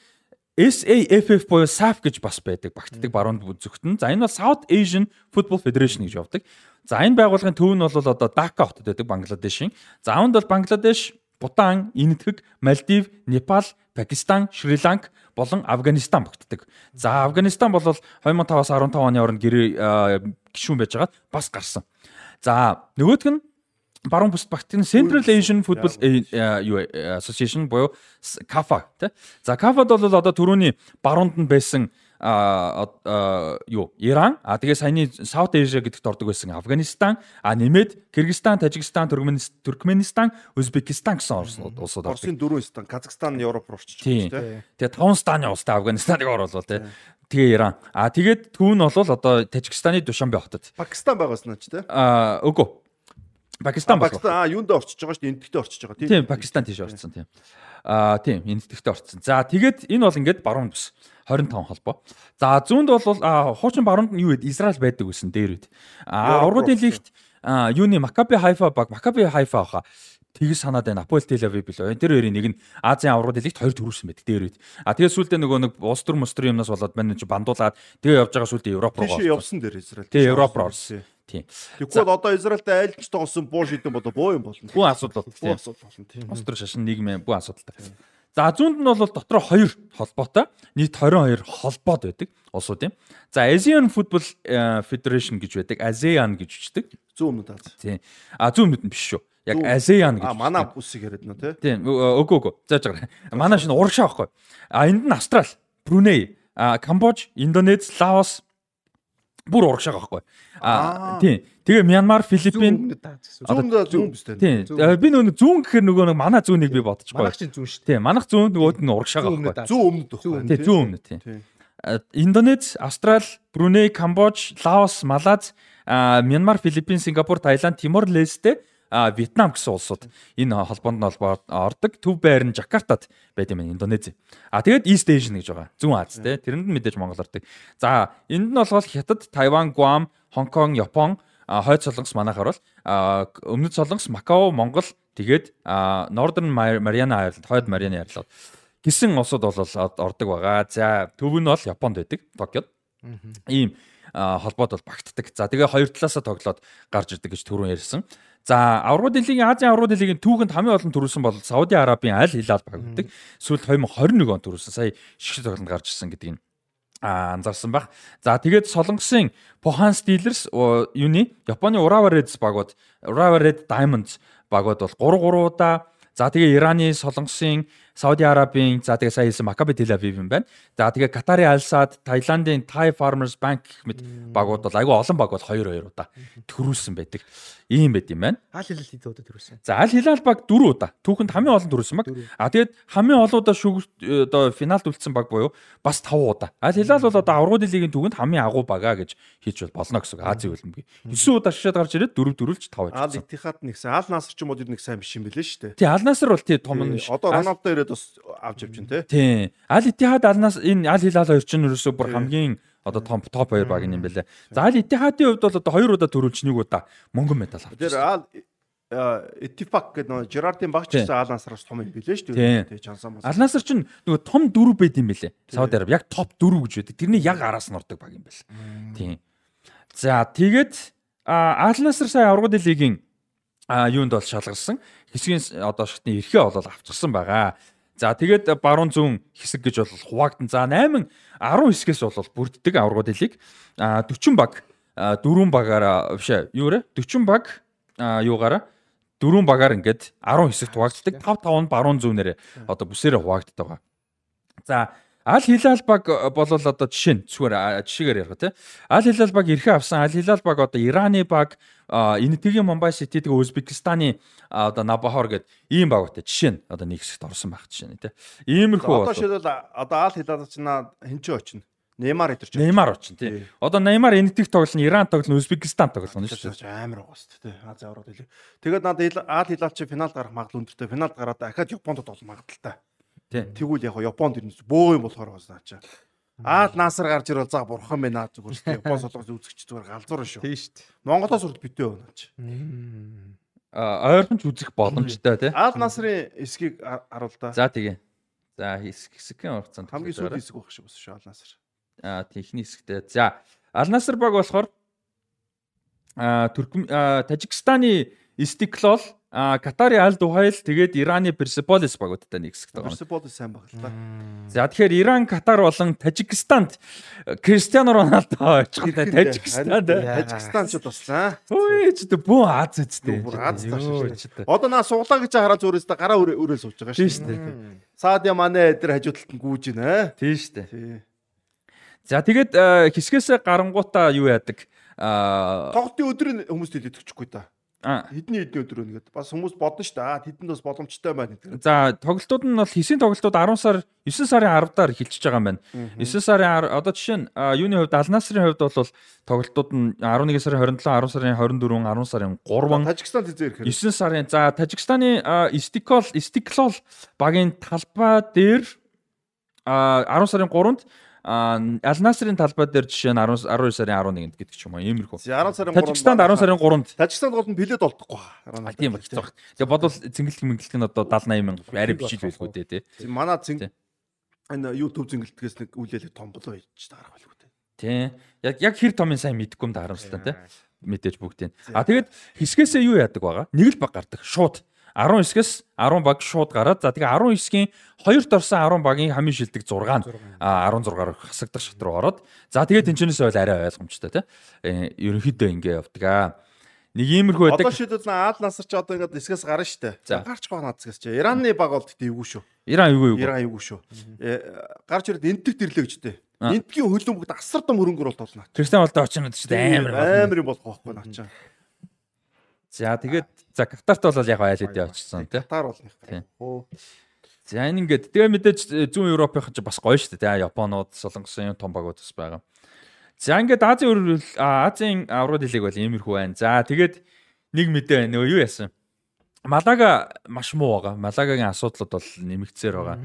SAFF буюу SAF гэж бас байдаг багтдаг баруунд үзэгтэн. За энэ бол South Asian Football Federation гэж явдаг. За энэ байгууллагын төв нь бол одоо Дака хотод байдаг Бангладешийн. За үүнд бол Бангладеш, Бутан, Энэтхэг, Малдив, Непал, Пакистан, Шри-Ланк болон Афганистан багтдаг. За Афганистан бол 2005-аас 15 оны хооронд гэрээ гишүүн байж байгаад бас гарсан. За нөгөөх нь баруун бүсд багтны Central Asian Football юу Association буюу CAFA тий. За CAFA-д бол одоо түрүүний баруунд нь байсан а юу Иран а тэгээ саяны South Asia гэдэгт ордог байсан Афганистан а нэмээд Кыргызстан, Тажикстан, Туркменистан, Узбекистан гэсэн улсууд ордог. Оросын дөрвөн стан, Казахстан, Европ руу орчиж байгаа тийм. Тэгээ таван станы улстай Афганистаныг оруулаад тий. Тэгээ Иран. А тэгээд түүн бол одоо Тажикстаны Душанбе хотод. Пакистан байгаас нь ч тий. А үгүй Пакистан бол. Пакистан аа юунд орчиж байгаа шүү дээ. Эндэгтээ орчиж байгаа тийм. Тийм, Пакистан тийш орцсон тийм. Аа тийм, эндэгтээ орцсон. За тэгээд энэ бол ингээд баруун бүс 25 холбоо. За зүүнд бол хуучин баруунд нь юу вэ? Израиль байдаг гэсэн дээр үед. Аа ургуудын лигт юуны Макаби Хайфа баг Макаби Хайфа баха. тэгж санаад байна. Аполь Тель Авив билүү. Тэр хоёрын нэг нь Азийн аврагд хэлэгт хоёр төрүүлсэн байдаг дээр үед. А тэгээ сүүлдээ нөгөө нэг улс төр мөстөр юмнаас болоод манай чи бандуулаад тэгээ явж байгаа сүүлдээ Европ руу Тийш явсан дээр Израиль. Тэгээ Европ руу орсон. Тийм. Тэгвэл одоо Израильтай айл ч тоглосон буу шийдэн бодо боо юм болно. Бүх асуудал Буу тийм. асуудал болно тийм. Төр шашин нийгмийн бүх асуудалтай. За зүүнд нь бол дотроо хоёр холбоотой нийт 22 холбоод байдаг улсууд юм. За Asian Football э, Federation гэж байдаг. ASEAN гэж бичдэг. Зүүн өмнөд Аз. Тийм. А зүүн мэд нь биш шүү. Яг. ASEAN гэж. А манай үсийг яриад нөө тий. Тийм. Өгөө өгөө. Зааж байгаа. Манай шинэ урагшаа байхгүй. А энд нь Австрал, Бруней, Камбож, Индонез, Лаос бүр урагшаа байхгүй. Аа. тийм. Тэгээ Мянмар, Филиппин Өмнөд. Зүүн зүүн биш тий. Тийм. Би нөгөө зүүн гэхээр нөгөө нэг манай зүүнийг би бодчихгүй. Манайх чинь зүүн шүү. Тийм. Манах зүүн нөгөөд нь урагшаа Зүүн өмнөд байхгүй. Зүүн өмнөд өгөх. Тийм. Зүүн өмнө тийм. А, Индонез, Австрал, Бруней, Камбож, Лаос, Малаз, Мянмар, Филиппин, Сингапур, Таиланд, Тимор Лесте, а, Вьетнам гэсэн улсууд энэ холбоонд нь ордог. Төв байр нь Жакартад байд юм байна Индонез. А тэгээд East Asian гэж байгаа. Зүүн Аз те. Тэрэнд нь мэдээж Монгол ордог. За энд нь болохоор Хятад, Тайван, Гуам, Хонконг, Япон, хойд солонгос манайхаар бол өмнөд солонгос, Макао, Монгол тэгээд Northern Mar- Mariana Island, хойд Mariana Island гэсэн улсууд бол ордог байгаа. За төв нь бол Японд байдаг, Токиод. Ийм холбоод бол багтдаг. За тэгээ хоёр талаасаа тоглоод гарч ирдэг гэж түрүүн ярьсан. За аврагууд лигийн Азийн аврагууд лигийн түүхэнд хамгийн олон төрүүлсэн бол Сауди Арабын Аль Хилал баг байдаг. Сүүлд 2021 он төрүүлсэн. Сая шигшэл тоглолтод гарч ирсэн гэдгийг а анзаарсан баг. За тэгээд Солонгосын Pohan Steelers юуны Японы Urawa Reds багууд Urawa Red Diamonds багууд бол 3-3 удаа За тэгээ Ираны, Солонгосын, Сауди Арабын, за тэгээ сая хэлсэн Maccabi Tel Aviv юм байна. За тэгээ Катарын Al Sadd, Таиландын Thai Farmers Bank гэх мэт багууд бол айгүй олон баг бол 2-2 удаа төрүүлсэн байдаг. Ийм байт юм байна. Аль хэл хэд удаа төрүүлсэн. За Аль Хилал баг 4 удаа. Түүхэнд хамгийн олон төрүүлсэн баг. А тэгээд хамгийн олон удаа шүүг одоо финалд үлдсэн баг буюу бас 5 удаа. Аль Хилал бол одоо аврагууд лигийн түүхэнд хамгийн агуу багаа гэж хийж бол болно гэсэн. Азийн хөлбөмбөгийн. 9 удаа шишээд гарч ирээд 4 дөрүүлж 5 Аал ажилласан. Иттихад нэгсэн. Аал Наср ч юм уу нэг сайн биш юм бэлээ шүү дээ. Тий Аль Наср бол тий том нь биш. Одоо Роналдо ирээд бас авч байна тий. Тий. Аль Иттихад Алнаас энэ Аль Хилал хоёр чинь ерөөсөө бүр хамгийн одоо топ топ хоёр баг юм байлаа. За Аль Иттихадын хувьд бол одоо 2 удаа төрүүлж нэг удаа мөнгөн медаль Тэр авчихсан. Аал Этифак гэдэг нөгөө Жерардын багч гэсэн Аал Насраас том юм бэлээ шүү дээ. Тий Чансан бас. Аль Наср чинь нөгөө том дөрөв байд юм байлээ. Сауди Араб яг топ 4 гэж байдаг. Тэрний яг араас нь ордог баг юм байл. Тийм. За тэгээд а, Аль Наср сая аврагууд лигийн юунд бол шалгарсан. Хэсгийн одоо шатны эрхээ бол авчихсан байгаа. За тэгээд баруун зүүн хэсэг гэж бол хуваагдсан. За 8 10 хэсгээс бол бүрддэг аврагууд лиг. А 40 баг дөрвөн багаараа биш ээ юу вэ? 40 баг юугаараа дөрвөн багаар ингээд 10 хэсэгт хуваагддаг. 5 5 нь баруун зүүнээрээ одоо бүсээрээ хуваагддаг байгаа. За Аль Хилал баг э, бол одоо жишээ нь зүгээр жишээгээр ярих тий. Аль Хилал баг эрхээ авсан. Аль Хилал баг одоо Ираны баг, а, Энэтхэгийн Мумбай Сити тэгээ Узбекистаны одоо Набахор гэдэг ийм багтай жишээ нь одоо нэг хэсэгт орсон байх жишээ нь тий. Иймэрхүү Одоо бол шилбэл одоо Аал Хилал наа хин ч очно. Неймар идэрч. Неймар очин тий. Одоо Неймар Энэтхэг тоглоно, Иран тоглоно, Узбекистан тоглоно шүү дээ. амар байгаа шүү дээ. Азийн аврагд хэлээ. Тэгээд надад Аал Хилал чи финалд гарах магадлал өндөртэй. Финалд гараад дахиад Японд тоглох магадaltaй. Тэгвэл яг Японд ирнэ бөө юм болохоор бас наачаа. Аал Насар гарч ирэл за бурхан байна наа зүгээр шүү. Япон солонгос үзэгч зүгээр галзуур шүү. Тийм шүү. Монголоос урд битээ байна чи. А ойрхон ч үзэх боломжтой тий. Аал Насрын эсгийг ар- харуул да. За тэгээ. За хэсэг хэсэгэн ургацсан. Хамгийн сүүлийн эсэг байх шиг шүү Аал Насар. а техник хэсэгтэй. За Ал Наср баг болохоор а Туркм Тажикстаны Истиклол а Катарын Аль Духайл тэгээд Ираны Персеполис багуудтай нэг хэсэгт байгаа. Персепол сайн баг л да. За тэгэхээр Иран, Катар болон Тажикстанд Криштиано Роналдо очих Тажикстанд. Тажикстан ч бас аа. Ой ч тэ бүү Аз үстэй. Одоо наа суглаа гэж хараад зүрээсээ гараа өрөө өрөө сууж байгаа Тийм шүү. дээ. Саадя манай эдэр хажуудалд нь гүүж байна. Тийм шүү дээ. За тэгээд а, хэсгээс гарангуудаа юу яадаг? А Тоглолтын өдрийн хүмүүст хэлээд өгчихгүй та. Хэдний хэдний өдөр өнгээд бас хүмүүс бодно шүү дээ. Аа тэдэнд бас боломжтой байна гэдэг. За тоглолтууд нь бол хэсгийн тоглолтууд 10 сар 9 сарын 10-даар эхэлчихэж байгаа юм байна. 9 сарын 10 одоо жишээ нь юуны хувьд Алнасрын хувьд бол тоглолтууд нь 11 сарын 27, 10 сарын 24, 10 сарын 3 Тажикстан тэзээ ирэхээр 9 сарын за Тажикстаны Истикол Истиклол багийн талбай дээр а, 10 сарын 3-нд Ал Насрын талбай дээр жишээ нь 10 12 сарын 11-нд гэдэг ч юм уу иймэрхүү. 10 сарын 3-нд Тажикстанд 10 сарын 3-нд Тажикстанд гол нь билет олдохгүй тийм ба хэцүү. Тэгээ бодвол цэнгэлт мэнгэлт нь одоо 70 80 мянга арай бичиж байлгүй дээ тий. Манай цэнг энэ YouTube зингэлтгээс нэг үлээлэг том болоо хийж таарах байлгүй дээ. Тий. Яг яг хэр томын сайн мэдгүй юм да харамсалтай тий. Мэдээж бүгдийг. А тэгээд хэсгээсээ юу яадаг байгаа? Нэг л баг гардаг. Шууд 19-ээс 10 баг шууд гараад за тэгээ 19-ийн хоёрт орсон 10 багийн хамгийн шилдэг 6 нь 16-аар хасагдах шат руу ороод за тэгээ тэнчнээс ойл арай ойлгомжтой тий. Ерөнхийдөө ингэ явдаг аа. Нэг иймэрхүү байдаг. Одоо шийдэл аал насар ч одоо ингээд эсгээс гарна штэ. Гарч байгаа нацгаас чи. Ираны баг бол гэдэг эвгүй шүү. Иран эвгүй эвгүй. Иран эвгүй шүү. Гарч ирээд энтэг дэрлээ гэжтэй. Энтгийн хөлөн бүгд асар том хөрөнгөр бол толно. Кристиан очино шүү дээ амар. Амар юм болох байхгүй наа чаа. За тэгээд за Катарт бол яг айл хэдий очсон тий. Катар бол нэг. За энэ ингээд тэгээ мэдээж зүүн Европын ч бас гоё шүү дээ. Японууд, Солонгосын том багууд бас байгаа. За ингээд Азийн өрөөл Азийн аврал хэлэг бол иймэрхүү байна. За тэгээд нэг мэдээ нөгөө юу яасан? Малага маш муу байгаа. Малагагийн асуудлууд бол нэмэгцээр байгаа.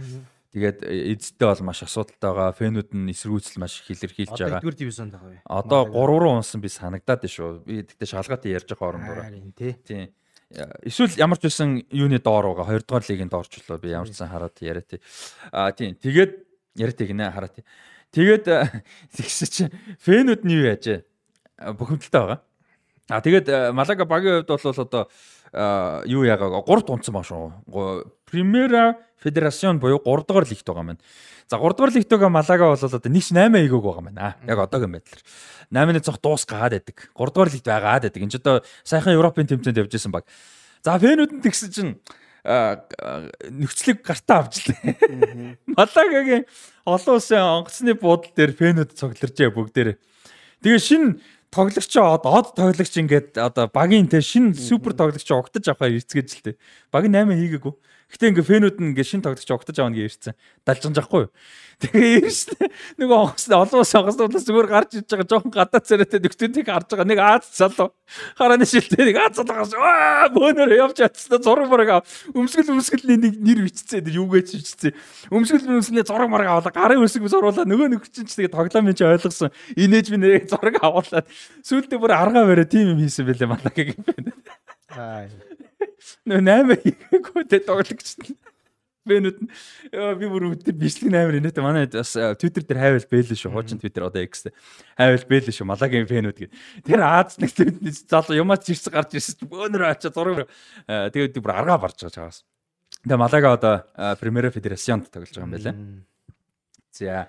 Тэгээд эзэдтэй бол маш асуудалтай байгаа. Фэнүүд нь эсэргүүцэл маш илэрхийлж байгаа. Одоо 4 дивизионд байгаа вэ? Одоо 3 руу унсан би санагдаад шүү. Би тэгтээ шалгаатай ярьж байгаа орондоо. Харин тий. Тийм. Эсвэл ямар ч байсан юуны доор байгаа 2 дугаар лигийн доорчлоо би ямар ч сан хараад яриа тий. Аа тийм. Тэгээд яриа тий гинэ хараа тий. Тэгээд тэгсэ чи фэнүүд нь юу яаж бухимдалтай байгаа. Аа тэгээд Малага багийн хувьд бол одоо юу яагаа 3 тунцсан ба шүү. Примера Федерацион буюу 3 дугаар лигт байгаа маань. За 3 дугаар лигт байгаа Малага бол одоо нэгш 8 эйгөөг байгаа маань. Яг одоогийн байдлаар. 8-ны цог дуусгаад байдаг. 3 дугаар лигт байгаад байдаг. Энд ч одоо сайхан Европын тэмцээнд явж исэн баг. За фэнүүд нь тэгсэн чинь нөхцөлийг гартаа авчлаа. Малагагийн олон улсын онгоцны буудлын дээр фэнүүд цоглорчээ бүгдээр. Тэгээ шин тоглогч од од тоглогч ингээд одоо багийн те шин супер тоглогч огтож авахаар ирцгээж л те. Баг 8 хийгээгүй. Гэтэ ингээ фэнүүд нь ингээ шин тоглогч огтож авах гэж ирсэн. Далжгаж байхгүй юу? Тэгээ ирсэн. Нөгөө онгоц олон ус онгоцнуудаас зүгээр гарч иж байгаа жоохон гадаа царайтай нөхдүүдийг харж байгаа. Нэг Аз залуу. Харааны шилтэй нэг Аз залуу гаш аа бөөнөр явж чадсан. Зураг мураг өмсгөл өмсгөлний нэг нэр бичсэн. Тэр юугэж бичсэн. Өмсгөл өмсгөлний зураг мураг аваад гарын өсөг зуруулаа. Нөгөө нэг чинь тэгээ тоглоом юм чи ойлгосон. Инээж би нэг зураг авуулаад сүүлдээ бүр аргаа бариа тим юм хийсэн байлээ манайг юм байна. Аа. Нөө 8 хийгээгүй тэ тоглогч фэнүүд нь би бүр өдөр бичлэг амар инээтэй манай бас Twitter дээр хайвал бэлээ шүү. Хуучин Twitter одоо X хайвал бэлээ шүү. Малагийн фэнүүд гэ. Тэр Аз нэг залуу юмаа чирсэн гарч ирсэн бөөнөр ачаа зураг тэгээд бүр аргаа барж байгаа чагаас. Тэгээ Малага одоо Primera Federacionд тоглож байгаа юм байна. За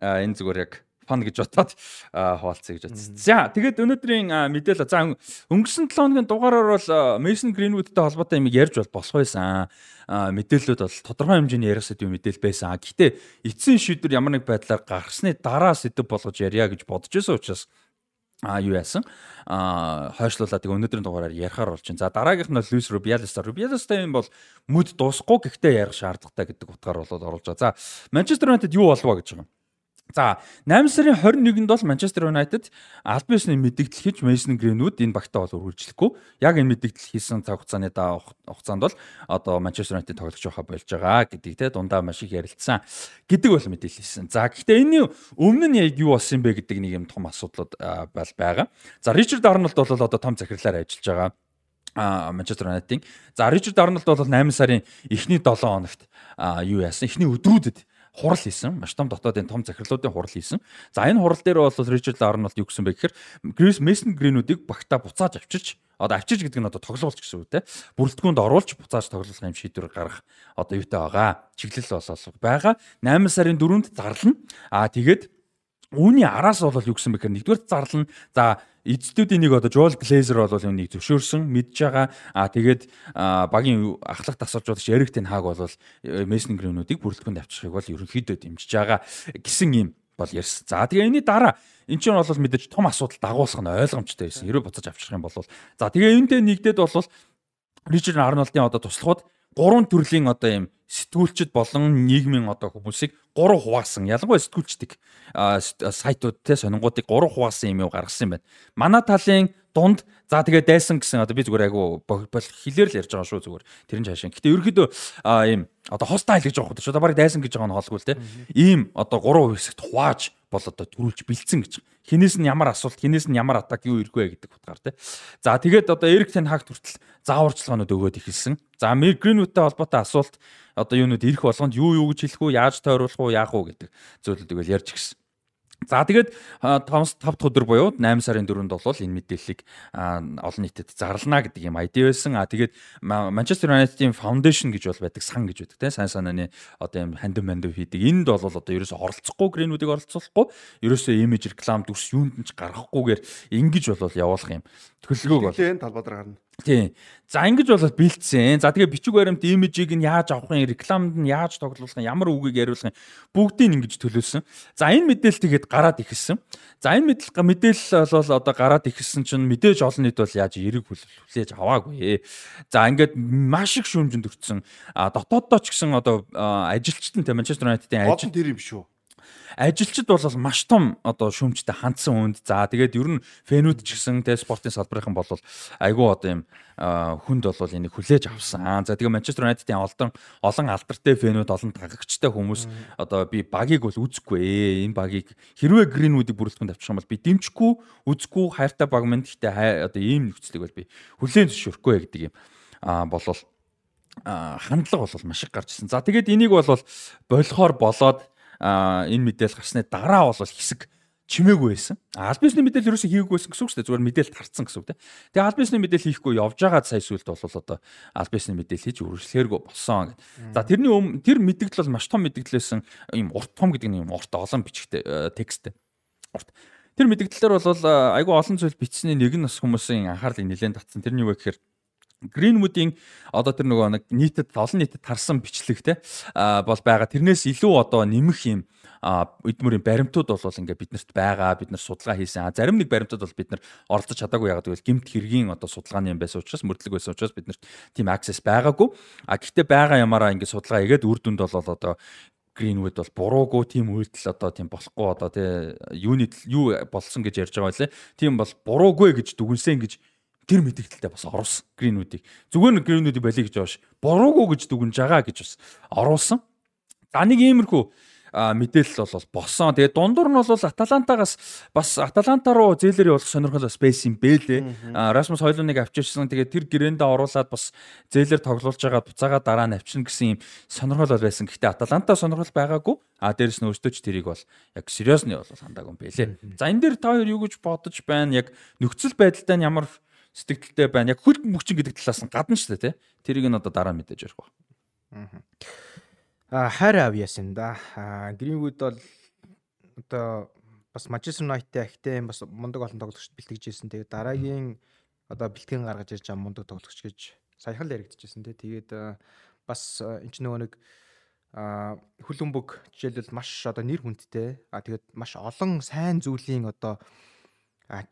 энэ зүгээр яг фан гэж бодоод хуваалцъя гэж бодсон. За тэгээд өнөөдрийн мэдээлэл за өнгөрсөн 7 хоногийн дугаараар бол Mason Greenwood-тэй холбоотой юм ярьж бол болох байсан. Мэдээлэлүүд бол тодорхой хэмжээний ярих сэдв мэдээлэл байсан. Гэхдээ эцсийн шийдвэр ямар нэг байдлаар гарсны дараа сэдв болгож ярья гэж бодож байсан учраас а юу яасан а хойшлуулаад тэгээ өнөөдрийн дугаараар ярихаар болж байна. За дараагийнх нь Луис Рубиалес. Рубиалестай юм бол мүд дуусахгүй гэхдээ ярих шаардлагатай гэдэг утгаар болоод оруулж байгаа. За Манчестер Юнайтед юу болов гэж байгаа юм. За 8 сарын 21-нд бол Манчестер Юнайтед албан ёсны мэдээлэл хийж Мэйсон Гринвуд энэ багтаа бол үргэлжлэхгүй. Яг энэ мэдээлэл хийсэн цаг хугацааны даа хугацаанд бол одоо Манчестер Юнайтед тоглож байхаа болж байгаа гэдгийг те дундаа маш их ярилцсан гэдэг бол мэдээлэл хийсэн. За гэхдээ энэний өмнө нь яг юу болсон бэ гэдэг нэг юм том асуудлууд байгаа. За Ричард Арнолд бол одоо том захирлаар ажиллаж байгаа Манчестер Юнайтед. За Ричард Арнолд бол 8 сарын эхний 7 хоногт юу яасан? Эхний өдрүүдэд хурал хийсэн. Маш том дотоодын том захирлуудын хурал хийсэн. За энэ хурал дээр бол Ричард Арнолд юу гэсэн бэ гэхээр Грис Мессен Гринүүдийг багтаа буцааж авчирч одоо авчирч гэдэг нь одоо тоглоулч гэсэн үг те. Бүрэлдэхүүнд оруулж буцааж тоглох юм шийдвэр гаргах одоо юутай байгаа. Чиглэл болол байгаа. 8 сарын 4-нд зарлана. Аа тэгээд Үүний араас бол юу гэсэн бэ гэхээр нэгдүгээр зарлал нь за эцдүүдийн нэг одоо Joel Glazer бол юуныг зөвшөөрсөн мэдж байгаа. А тэгээд багийн ахлах тасалжуулагч Eric Ten Hag бол Mason Greenwood-ыг бүрэлдэхүүнд авчрахыг бол ерөнхийдөө дэмжиж байгаа гэсэн юм бол ярьсан. За тэгээ энэний дараа эн чинь бол мэдээж том асуудал дагуулсах нь ойлгомжтой байсан. Ерөө буцаж авчрах юм бол за тэгээ энэтэй нэгдээд бол Ричард Арнолдын одоо туслахууд гурван төрлийн одоо юм сэтгүүлчд болон нийгмийн одоо хүмүүсийг гурав хуваасан. Ялангуяа сэтгүүлчдэг сайтууд те сонингуудыг гурав хуваасан юм уу гаргасан юм байна. Манай талын дунд за тэгээ дайсан гэсэн одоо би зүгээр айгу хилээр л ярьж байгаа шүү зүгээр. Тэрэн цаашаа. Гэтэ ерөөхдөө ийм одоо хостайл гэж байгаа хөтөч одоо барыг дайсан гэж байгаа нь хоолгүй л те ийм одоо 3 хэсэгт хувааж бол одоо төрүүлж бэлдсэн гэж. Хинээс нь ямар асуулт хинээс нь ямар атак юу ирэх вэ гэдэг утгаар те. За тэгээд одоо Эрик Тен Хагт хүртэл зааварчилгаанууд өгөөд ихэлсэн за Мир Гринвудтай холбоотой асуулт одоо юунууд ирэх болгонд юу юу гэж хэлэх үү яаж тойруулах уу яах уу гэдэг зүйлүүдийг л ярьж гисэн За тэгээд 5 5 дахь өдөр буюу 8 сарын 4-нд бол энэ мэдээллийг олон нийтэд зарлана гэдэг юм айди байсан. А тэгээд Manchester United-ийн foundation гэж бол байдаг сан гэж байдаг тийм сайн санааны одоо юм хандив мандив хийдэг. Энд бол одоо ерөөсө оролцохгүй Greenwood-ыг оролцуулахгүй ерөөсө имиж реклам дүрс юунд нь ч гаргахгүйгээр ингэж бол явуулах юм. Төлөвлөгөөг бол энэ талбай дээр гарна. Тийм. За ингэж болоод бэлдсэн. За тэгээ бичиг баримт имижийг нь яаж авах юм, рекламад нь яаж тоглуулах юм, ямар үгийг яриулах юм бүгдийг ингэж төлөвлөсөн. За энэ мэдээлэл тэгээд гараад ихэлсэн. За энэ мэдээлэл мэдээлэл бол одоо гараад ихэлсэн чинь мэдээж олон нийт бол яаж эрэг хүлээж аваагүй. За ингээд маш их шүүмжинд өртсөн. А дотооддоо ч гэсэн одоо ажилчид нь Манчестер Юнайтедийн ажил тэр юм шүү ажилчид бол маш том одоо шүүмжтэй хандсан үнд. За тэгээд ер нь фэнүүд ч гэсэн тэ спортын салбарын бол айгүй одоо юм хүнд бол энийг хүлээж авсан. За тэгээд Манчестер Юнайтедийн олон олон алдартай фэнүүд олон дагагчтай хүмүүс одоо би багийг бол үзэхгүй ээ. Энэ багийг хэрвээ Гринвудыг бүрэлдэхүүн тавьчих юм бол би дэмжихгүй, үзэхгүй хайртай баг мэд гэхдээ одоо ийм нөхцөлийг бол би хүлээн зөвшөөрөхгүй гэдэг юм. Аа болол хандлага бол маш их гарч ирсэн. За тэгээд энийг бол болохоор болоод энэ мэдээлэл гарсны дараа бол хэсэг чимээгүй байсан. Аль бисны мэдээлэл ерөөсөө хийгээгүй байсан гэсэн үг шүү дээ. Зүгээр мэдээлэл тарцсан гэсэн үг тийм. Тэгээ аль бисны мэдээлэл хийхгүй явж байгаа сая сүлд бол одоо аль бисны мэдээлэл хийж үргэлжлэхэргүй болсон гэдэг. За тэрний өмнө тэр мэдээлэл бол маш том мэдээлэлсэн ийм урт том гэдэг нь ийм урт олон бичгтэй тексттэй. Урт. Тэр мэдээлэлээр бол айгүй олон зүйл бичсэний нэг нь бас хүмүүсийн анхаарлыг нэлээд татсан. Тэрний юу гэхээр Greenwood-ийн одоо тэр нөгөө нэг нийтэд олон нийтэд тарсан бичлэг те бол байгаа. Тэрнээс илүү одоо нэмэх юм эдмөрийн баримтууд бол ингээ биднэрт байгаа. Бид нар судалгаа хийсэн. Зарим нэг баримтууд бол бид нар оролцож чадаагүй ягаад гэвэл гимт хэргийн одоо судалгааны юм байсан учраас мөрдлөг байсан учраас биднэрт тийм access байгаагүй. А гэхдээ байгаа ямаараа ингээ судалгаа хийгээд үр дүнд бол одоо Greenwood бол буруугүй тийм үйлдэл одоо тийм болохгүй одоо тий юуны юу болсон гэж ярьж байгаа байлээ. Тийм бол буруугүй гэж дүгнсэн гэж тэр мэдээлэлтэй бас оруулсан Гринвудыг. Зүгээр нэг Гринвудыг болиё гэж боош. Буруугүй гэж дүгнж байгаа гэж бас оруулсан. За нэг иймэрхүү мэдээлэл бол босон. Тэгээд дундуур нь бол Аталантагаас бас Аталанта руу зээлэр явуулах сонирхол бас байсан юм бэлээ. Расмус Хойлоныг авчирсан. Тэгээд тэр гэрээндээ оруулаад бас зээлэр тоглуулж байгаа буцаага дараа нь авчирна гэсэн юм сонирхол бол байсан. Гэхдээ Аталанта сонирхол байгаагүй. А дээрэс нь өөртөө ч тэрийг бол яг сериосны бол хандаагүй юм бэлээ. За энэ дээр та хоёр юу гэж бодож байна? Яг нөхцөл байдалтай нь ямар сэтгэлдээ байна. Яг хөл мөчин гэдэг талаас нь гадна шүү дээ, тий. Тэрийг нь одоо дараа мэдээж ярих ба. Аа хайр авьяасан да. Аа Гринвуд бол одоо бас Манчестер Юнайтед ахтай бас мундаг олон тоглогчд бэлтгэж ирсэн. Тэгээд дараагийн одоо бэлтгэн гаргаж ирж байгаа мундаг тоглогч гэж саяхан л яригдчихсэн тий. Тэгээд бас энэ ч нөгөө нэг а хүлэмбөг жишээлбэл маш одоо нэр хүндтэй а тэгээд маш олон сайн зүйлийн одоо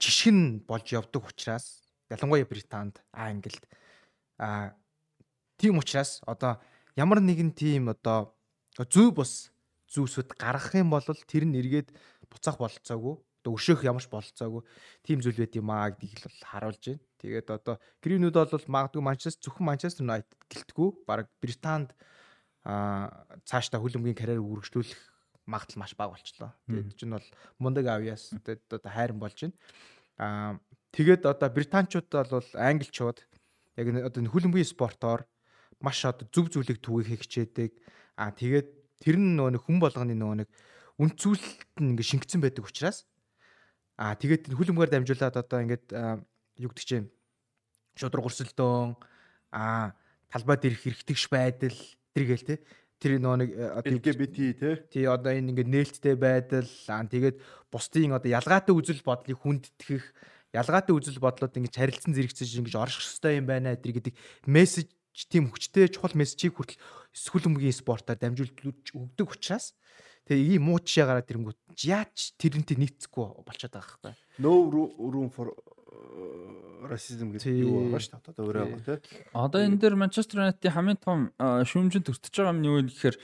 жишг нь болж явдаг учраас ялангуяа Британд а ингэлд а тийм учраас одоо ямар нэгэн тийм одоо зөв бус зүйлсүүд гаргах юм бол тэр нь эргээд буцаах бололцоогүй одоо өшөөх ямарч бололцоогүй тийм зүйл байт юм аа гэдгийг л харуулж байна. Тэгээд одоо Гринүүд бол магадгүй Манчестер зөвхөн Манчестер Юнайтед гэлтгүү баг Британд а цаашдаа хөлбөмбөгийн карьер үргэлжлүүлэх магадлал маш бага болчлоо. Тэгээд чинь бол мундаг авьяас одоо хайран болж байна. А Тэгээд одоо британчууд бол англичууд яг одоо хүлэмбийн спортоор маш одоо зөв зүйлийг түгээх хичээдэг. Аа тэгээд тэр нь нөгөө хүн болгоны нөгөө нэг үнцүүлэлт нь ингээ шингэсэн байдаг учраас аа тэгээд хүлэмгээр дамжуулаад одоо ингээд юу гэдэг чинь шудраг өрсөлдөөн аа талбай дээрх хэрэгтэгш байдал тэргээл те тэр нөгөө нэг LGBT те тий одоо энэ ингээд нээлттэй байдал аа тэгээд бусдын одоо ялгаатай үзэл бодлыг хүндэтгэх ялгаатай үзэл бодлоод ингэж харилцан зэрэгцэж ингэж орших хэрэгтэй юм байна гэдэг гэдэг мессеж тийм хүчтэй чухал мессежийг хүртэл сүүлмгийн спортоор дамжуулж өгдөг учраас тэгээ ийм муу жишээ гараад ирэнгүүт яач тэрнтэй нийцэхгүй болчиход байгаа байхгүй. No room for расизм гэдэг юу байгаа шүү дээ. Одоо өөрөө байгаа тийм. Одоо энэ дээр Манчестер Юнайтед хамгийн том шүүмжин төртөж байгаа юм нь юу вэ гэхээр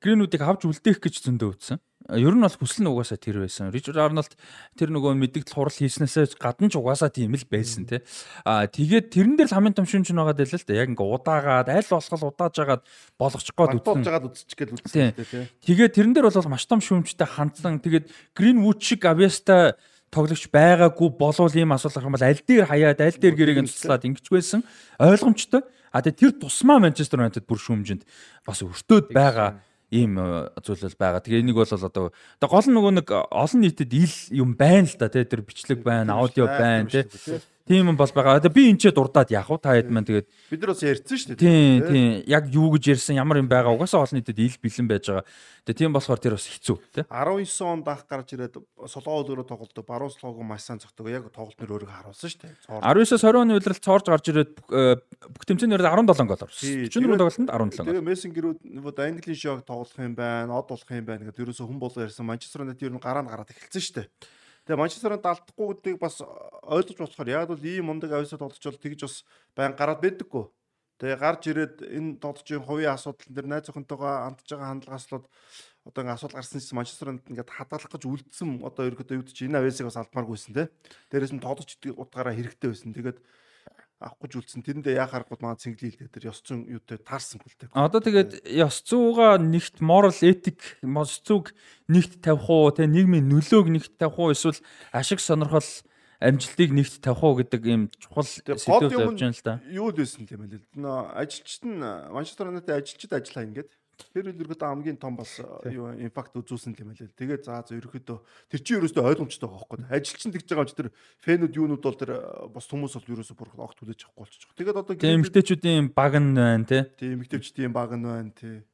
Гринвудыг авч үлдээх гэж зөндөө үтсэн. Ер нь бол хүсэл нь угаасаа тэр байсан. Ричард Арнольд тэр нөгөө мэддэгдэл хурал хийснээсээ гадна ч угаасаа тийм л байсан тий. Аа тэгээд тэрэн дээр л хамгийн том шүнж нь байгаа даа л да. Яг ингээ удаагаад аль болох удааж агаад болгочих гээд Удуулж жагаад үзчих гээд үзсэн тий. Тэгээд тэрэн дээр бол маш том шүүмжтэй хандсан. Тэгээд Greenwood шиг Aviasta тоглогч байгаагүй болвол ийм асуудал гарах юм бол аль дээр хаяад аль дээр гэрээг нь туслаад ингэж байсан ойлгомжтой. А тэгээд тэр тусмаа Манчестер Юнайтед бүр шүүмжинд бас өртөөд байгаа ийм зүйлэл байгаа. Тэгээ энийг бол одоо одоо гол нөгөө нэг олон нийтэд ил юм байна л да тий тэр бичлэг байна, аудио байна тий. Тийм юм бол байгаа. Би энэ ч дурдаад яах вэ? Та хэд маань тэгээд Бид нар бас ярьсан шүү дээ. Тийм тийм яг юу гэж ярьсан ямар юм байгаа угаасаа олон нийтэд ил бэлэн байж байгаа. Тэгээ тийм болохоор тэр бас хэцүү тий. 19 онд ах гарч ирээд солоо өөрө тоглолдог. Баруус лого маш сайн зогтдог. Яг тоглолт нэр өөрийгөө харуулсан шүү дээ. Цоор. 19-с 20 оны үеэрл цоорж гарч ирээд бүх- бүх тэмцээнээр 17 гол. Тий, 44 тоглолтод 17 гол. Тэгээ мессенгерүүд нөгөө Английн шог тоглох юм байна, од болох юм байна гэдэг ерөөсө хүн болоо ярьсан. Манчестер Юнайтед ер нь гараа нь гараад эхэлсэн шүү дээ. Тэгээ Манчестер алдахгүй гэдгийг бас ойлгож болохоор яг бол ийм мундаг авьяасаа тоглож бол тэгж бас байн гараад байдаггүй. Тэгээ гарч ирээд энэ тоглолчийн хувийн асуудал дээр найз охинтойгоо хандж байгаа хандлагаас л одоо ингээ асуудал гарсан чинь Манчестер Юнайтед ингээд хадгалах гэж үлдсэн одоо ерөөдөө юу гэж энэ авьяасыг бас алдмааргүйсэн те. Дээрээс нь идэх утгаараа хэрэгтэй байсан. Тэгээд авахгүй ч үлдсэн. Тэрэндээ яхаарахгүй маа цэнгэлээ л дээр ёс зүйн юутай таарсангүй л дээ. Одоо тэгээд ёс зүйгаа нэгт moral ethic ёс зүйг нэгт тавих уу те нийгмийн нөлөөг нэгт тавих уу эсвэл ашиг сонирхол амжилтыг нэгт тавих уу гэдэг ийм чухал сэдвүүд явж байна л да. юу л байсан юм бэ? Ажилчид нь Манчестер Юнайтед ажилчид ажиллаа ингээд. Тэр үл ерөөдөө хамгийн том бас юу импакт үзүүлсэн юм байна. Тэгээ за за ерөөдөө тэр чинь ерөөдөө ойлгомжтой байгаа байхгүй. Ажилчин тэгж байгаа юм чи тэр фэнүүд юунууд бол тэр бас хүмүүс бол ерөөсөө бүр огт хүлээж авахгүй болчих. Тэгээд одоо Тэгээ эмгтээчүүдийн баг нь байна те. тийм эмэгтэйчдийн баг нь байна тий.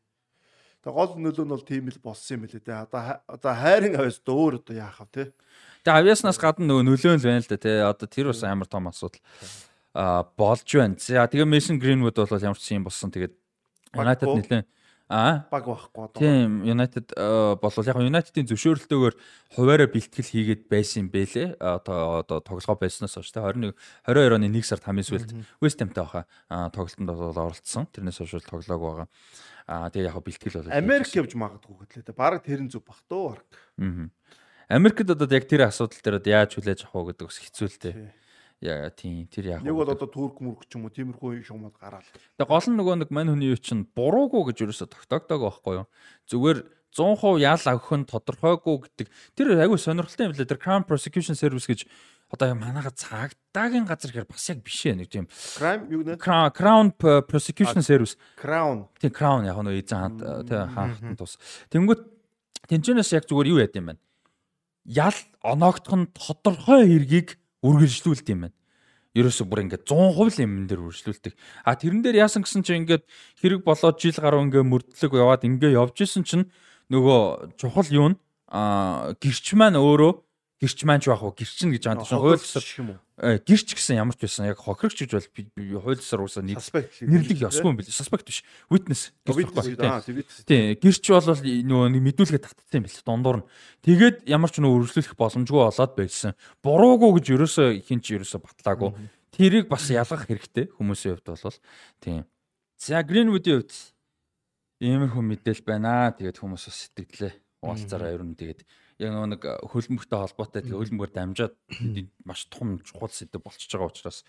Тэгээ гол нөлөө нь бол тийм л болсон юм билээ те. Одоо одоо хайрын авьяас одоо өөр одоо яах вэ те. Тэгээ авьяаснаас гадна нөгөө нөлөө л байна л да те. Одоо тэр бас амар том асуудал а болж байна. За тэгээ Mason Greenwood бол ямар ч юм болсон. Тэгээд United Баггүй. Аа Баг байхгүй одоо. Тийм United болвол яг United-ийн зөвшөөрөлтөөр хуваараа бэлтгэл хийгээд байсан юм бэлээ. Одоо одоо тоглогоо байснаас хойш те 21 22 оны 1 сард хамгийн сүүлд West Ham-тай баха тоглолтод бол оролцсон. Тэрнээс хойш тоглоог байгаа. Аа тэгээ яг бэлтгэл бол Америк явж магадгүй гэтлээ те. Бараг тэрэн зүг бах туу баг. Аа. Америкт одоо яг тэр асуудал дээр яаж хүлээж авах вэ гэдэг бас хэцүү л те. Тий. Яа тийм тэр яг. Нэг бол одоо турк мөрк ч юм уу тиймэрхүү шугамд гараал. Тэгээ гол нь нөгөө нэг мань хүний юу чинь буруугүй гэж ерөөсө тогтоогдог байхгүй юу. Зүгээр 100% ял авах нь тодорхойгүй гэдэг. Тэр айгүй сонирхолтой юм лээ. Тэр Crown Prosecution Service гэж одоо манайха цагдаагийн газар гэхээр бас яг биш ээ нэг тийм Crime юу нэ? Crown Prosecution Service Crown. тийм Crown яг нь эзэн ханд тий хаахтан тус. Тэнгүүт тэнцэнээс яг зүгээр юу яд юм байна. Ял оноогдох нь тодорхой хэргийг үргэлжлүүлдэг юм байна. Ерөөсө бүр ингээд 100% л юм дээр үргэлжлүүлдэг. А тэрэн дээр яасан гэсэн чинь ингээд хэрэг болоод жил гаруй ингээд мөрдлөг яваад ингээд явж исэн чинь нөгөө чухал юу нь а гэрч маань өөрөө гэрч маань ч байх уу гэрчин гэж аанд чинь уу? э, гэрч гэсэн ямар ч байсан яг хохирогч гэж бол би- ёсоор уусаа нэг нэрлэг ёсгүй юм бил. Suspect биш. Witness. Аа. Тийм, гэрч бол нөгөө нэг мэдүүлгээ татсан юм бэл дундуур нь. Тэгээд ямар ч нөгөө үргэлжлүүлэх боломжгүй болоод байсан. Буруугүй гэж ерөөсөө хин ч ерөөсөө батлаагүй. Тэрийг бас ялгах хэрэгтэй хүмүүсийн хувьд бол тийм. За Greenwood-ийн хувьд иймэрхүү мэдээл байна. Тэгээд хүмүүс бас сэтгэлээ. Уулзаараа ер нь тэгээд яг нэг хөлбөмбөгтэй холбоотой тэгээд хөлбөмбөгөр дамжаад маш том чухал сэдв болчихж байгаа учраас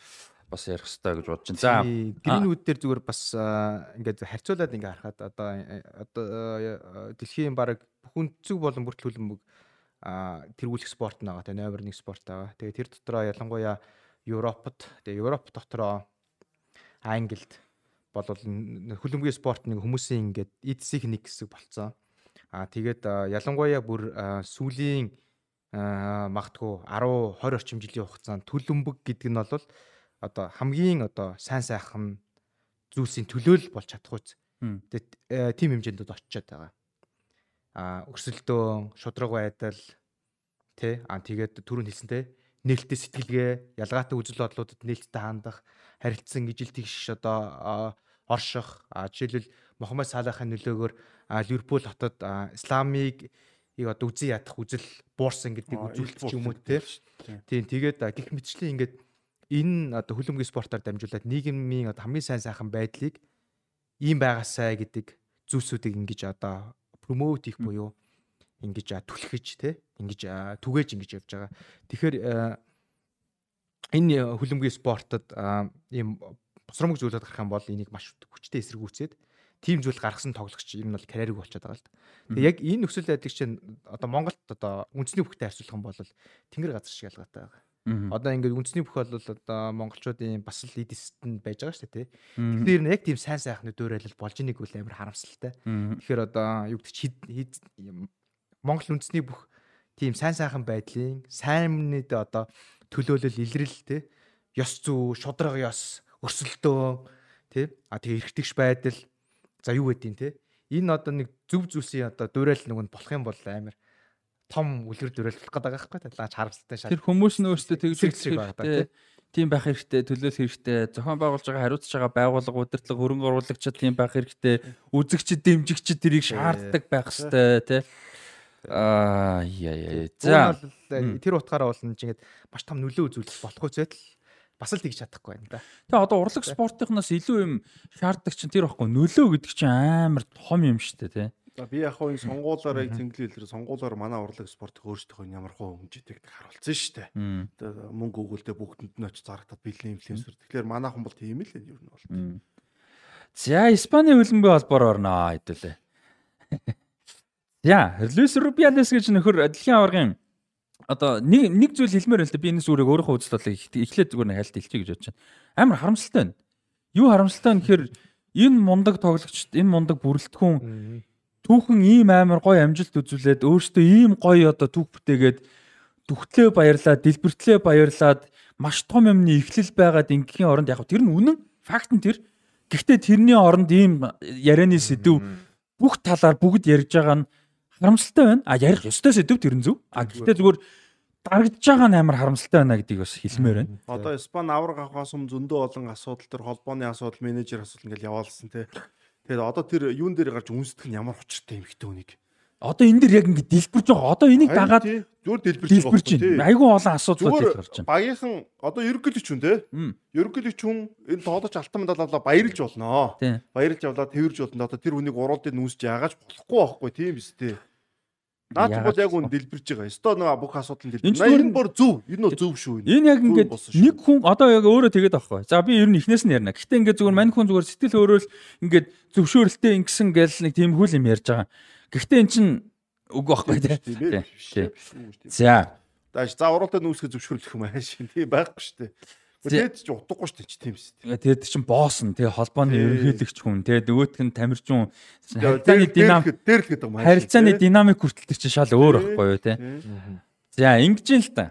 бас ярих хэрэгтэй гэж бодож байна. За Гринвуд дээр зүгээр бас аа, ингээд харьцуулаад ингээ харахад одоо э, одоо э, дэлхийн баг бүхэн зүг болон бүртэл хөлбөмбөг тэргүүлэх спорт байгаа те номер 1 спорт байгаа. Тэгээ тэр дотроо ялангуяа Европод тэгээ Европ дотроо Англид болвол хөлбөмбөгийн спорт нэг хүмүүсийн ингээд эдсих нэг хэсэг болцсон. А тэгээд ялангуяа бүр сүүлийн а, магадгүй 10 20 орчим жилийн хугацаанд төлөмбөг гэдэг нь бол одоо хамгийн одоо сайн сайхан зүйлсийн төлөөлөл болж чадахгүй. Тэгээд тийм хэмжээнд очиод байгаа. А өрсөлдөөн, шудраг байдал тий а тэгээд түрүүн хэлсэнтэй нээлттэй сэтгэлгээ, ялгаатай үзэл бодлуудад нээлттэй хандах, харилцсан ижил тэгш одоо орших, жишээлбэл Мохаммед Салахын нөлөөгөөр Ливерпул хотод исламыг ийг одоо үзэн ядах үзэл буурсан үзүүлэх ил ч юм уу гэдэг дээ. Тийм тэгээд гих мэтчлэн ингээд энэ одоо хөлбөмбөгийн спортоор дамжуулаад нийгмийн одоо хамгийн сайн сайхан байдлыг ийм байгаасай гэдэг зүйлсүүдийг ингэж одоо промоут хийх буюу ингэж түлхэж те ингэж түгээж ингэж явж байгаа. Тэгэхээр энэ хөлбөмбөгийн спортод ийм босромог зүйлүүд гарах юм бол энийг маш хүчтэй эсэргүүцээд тим зүйл гаргасан тоглогч ер нь бол карьерийг болчиход байгаа л да. Тэгээ яг энэ нөхцөл байдлыг чинь одоо Монголд одоо үндэсний бүхтэй харьцуулах юм бол тэнгэр газар шиг ялгаатай байгаа. Одоо ингээд үндэсний бүх бол одоо монголчуудын бас л эдистэнд байж байгаа шүү дээ тий. Тэгэхээр яг тийм сайн сайхны дөөрэлэл болж инийг үл амар харамсалтай. Тэгэхээр одоо юу гэдэг Монгол үндэсний бүх тийм сайн сайхан байдлын сайннэд одоо төлөөлөл илрэл тий ёс зүй, шудраг ёс, өрсөлдөө тий а тэгээ эргэтгэж байдал за юу гэдгийг тий энэ одоо нэг зөв зүйлсийн одоо дуурал нэг нь болох юм бол амар том үлгэр дүрэлэх гээд байгаа байхгүй талаач харамсалтай шал. Тэр хүмүүс нь өөрсдөө тэгж хэрэгтэй. Тийм байх хэрэгтэй, төлөөлөх хэрэгтэй. Зохион байгуулж байгаа хариуцж байгаа байгууллага, удирдлага, хөрөнгө оруулагчид тийм байх хэрэгтэй. Үзэгчд, дэмжигчд тэрийг шаарддаг байх хэрэгтэй, тий. Аа яа яа. За тэр утгаараа бол ингээд маш том нөлөө үзүүлэх болох үзэл бас л тэгж чадахгүй байна да. Тэгээ одоо урлаг спортынхнаас илүү юм шаарддаг чинь тэр байхгүй нөлөө гэдэг чинь амар том юм шүү дээ тий. За би яг хоо энэ сонгуулаараа тэнглэл хэлээр сонгуулаар манай урлаг спортыг өөрсдөө ямар хөө хэмжээтэй харуулсан шүү дээ. Тэгээ мөнгө өгүүлдэ бүгдэнд нь очиж зарагдаад бэлэн инфлюенсер. Тэгэхээр манайхан бол тийм л ер нь бол. За Испани хөлбөмбөгийн холбоор орноо хэдүүлээ. За Луис Рубиалес гэж нөхөр дэлхийн аваргын одоо нэг нэг зүйл хэлмээр байна л да би энэ өөрийнхөө үзэл бодлыг эхлээд зүгээр нэг хайлт хэлчихье гэж бодож байна. Амар харамсалтай байна. Юу харамсалтай вэ гэхээр энэ мундаг тоглогчд энэ мундаг бүрэлдэхүүн түүхэн ийм амар гоё амжилт үзүүлээд өөртөө ийм гоё одоо түүх бүтээгээд дүгтлээ баярлаад дэлбэртлээ баярлаад маш том юмны эхлэл байгаад ингийн оронд яг тэр нь үнэн факт нь тэр гэхдээ тэрний оронд ийм ярианы сэдв бүх талаар бүгд ярьж байгаа нь харамсалтай байна а ярих ёстой сэдв тэр нь зөв а гэхдээ зүгээр дарагдж байгаа нь амар харамсалтай байна гэдгийг бас хэлмээр байна. Одоо Испани авраг авахаас өмнө зөндөө олон асуудал төр холбооны асуудал, менежер асуудал ингээл яваалсан тий. Тэгээд одоо тэр юун дээр гарч үнсдэх нь ямар учиртай юм хтэй үнийг. Одоо энэ дэр яг ингэ дэлбэрж байгаа. Одоо энийг дагаад зүгээр дэлбэрж байгаа. Айгүй олон асуудлууд гарч байна. Багийнхан одоо ерөнхийлөгч хүн те. Ерөнхийлөгч хүн энэ тоодож алтан медаль авлаа баярлж болно. Баярлж авлаа тэрж болно. Одоо тэр үнийг уруудыг нүүсж яагааж болохгүй байхгүй тийм биз дээ. Наад бол яг үн дэлбэрж байгаа. Өстой нэг бүх асуудал нь дэлбэр. Энэ бүр зөв. Энэ нь зөв шүү. Энэ яг ингээд нэг хүн одоо яг өөрөө тэгээд байхгүй. За би ер нь эхнээс нь ярина. Гэхдээ ингээд зүгээр мань хүн зүгээр сэтгэл өөрөөл ингээд зөвшөөрөлтэй ингэсэн гэл нэг тийм хүл юм ярьж байгаа. Гэхдээ эн чин үгүй байхгүй тий. За. Дааш за уралдаа нүүсгэж зөвшөөрлөх юм ааш. Тийм байхгүй шүү дээ. Тэгээд ч утгагүй шүү дээ тийм шүү. Тэгээд чинь босс нь тэгээ холбооны ерөнхийлөгч хүн тэгээ нөгөөтг нь тамирчин харилцааны динамик дээр л гэдэг юм. Харилцааны динамик хүртэл чинь шал өөр байхгүй юу те. За ингэж л та.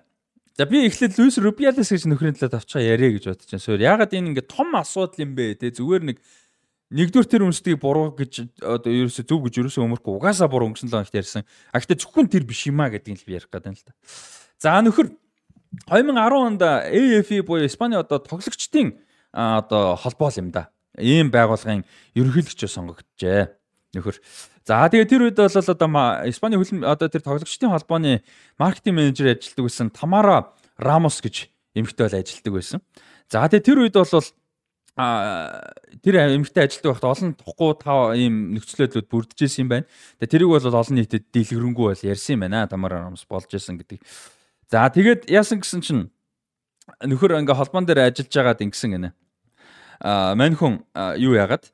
За би эхлээд Луис Рубиалес гэж нөхрийн талаар авчгаа яриа гэж бодож байна. Суур ягаад энэ ингээ том асуудал юм бэ те зүгээр нэг нэгдүгээр тэр үнсдгийг буруу гэж одоо ерөөсө зөв гэж ерөөсө өмөрхгүй угаасаа буруу өнгөрсөн л оногт ярьсан. А гэхдээ зөвхөн тэр биш юма гэдгийг л би ярих гэдэг юм л та. За нөхөр 2010 онд AFE буюу Испани одоо тоглогчдын одоо холбоо юм да. Ийм байгууллагын ерөнхийлөгчөө сонгогджээ. Нөхөр. За тэгээ тэр үед бол одоо Испани хөлн одоо тэр тоглогчдын холбооны маркетинг менежер ажилладаг байсан Тамара Рамос гэж эмэгтэй бол ажилладаг байсан. За тэгээ тэр үед бол а тэр эмэгтэй ажилтдаг байхад олон тухгүй тав ийм нөхцөлөдлүүд бүрдэж исэн юм байна. Тэгээ тэрийг бол олон нийтэд дийлгэрэнгүй бол ярьсан юм байна. Тамара Рамос болж исэн гэдэг За тэгээд яасан гэсэн чинь нөхөр ингээ холбоон дээр ажиллаж байгаад ингэсэн гинэ. А мань хүн юу яагаад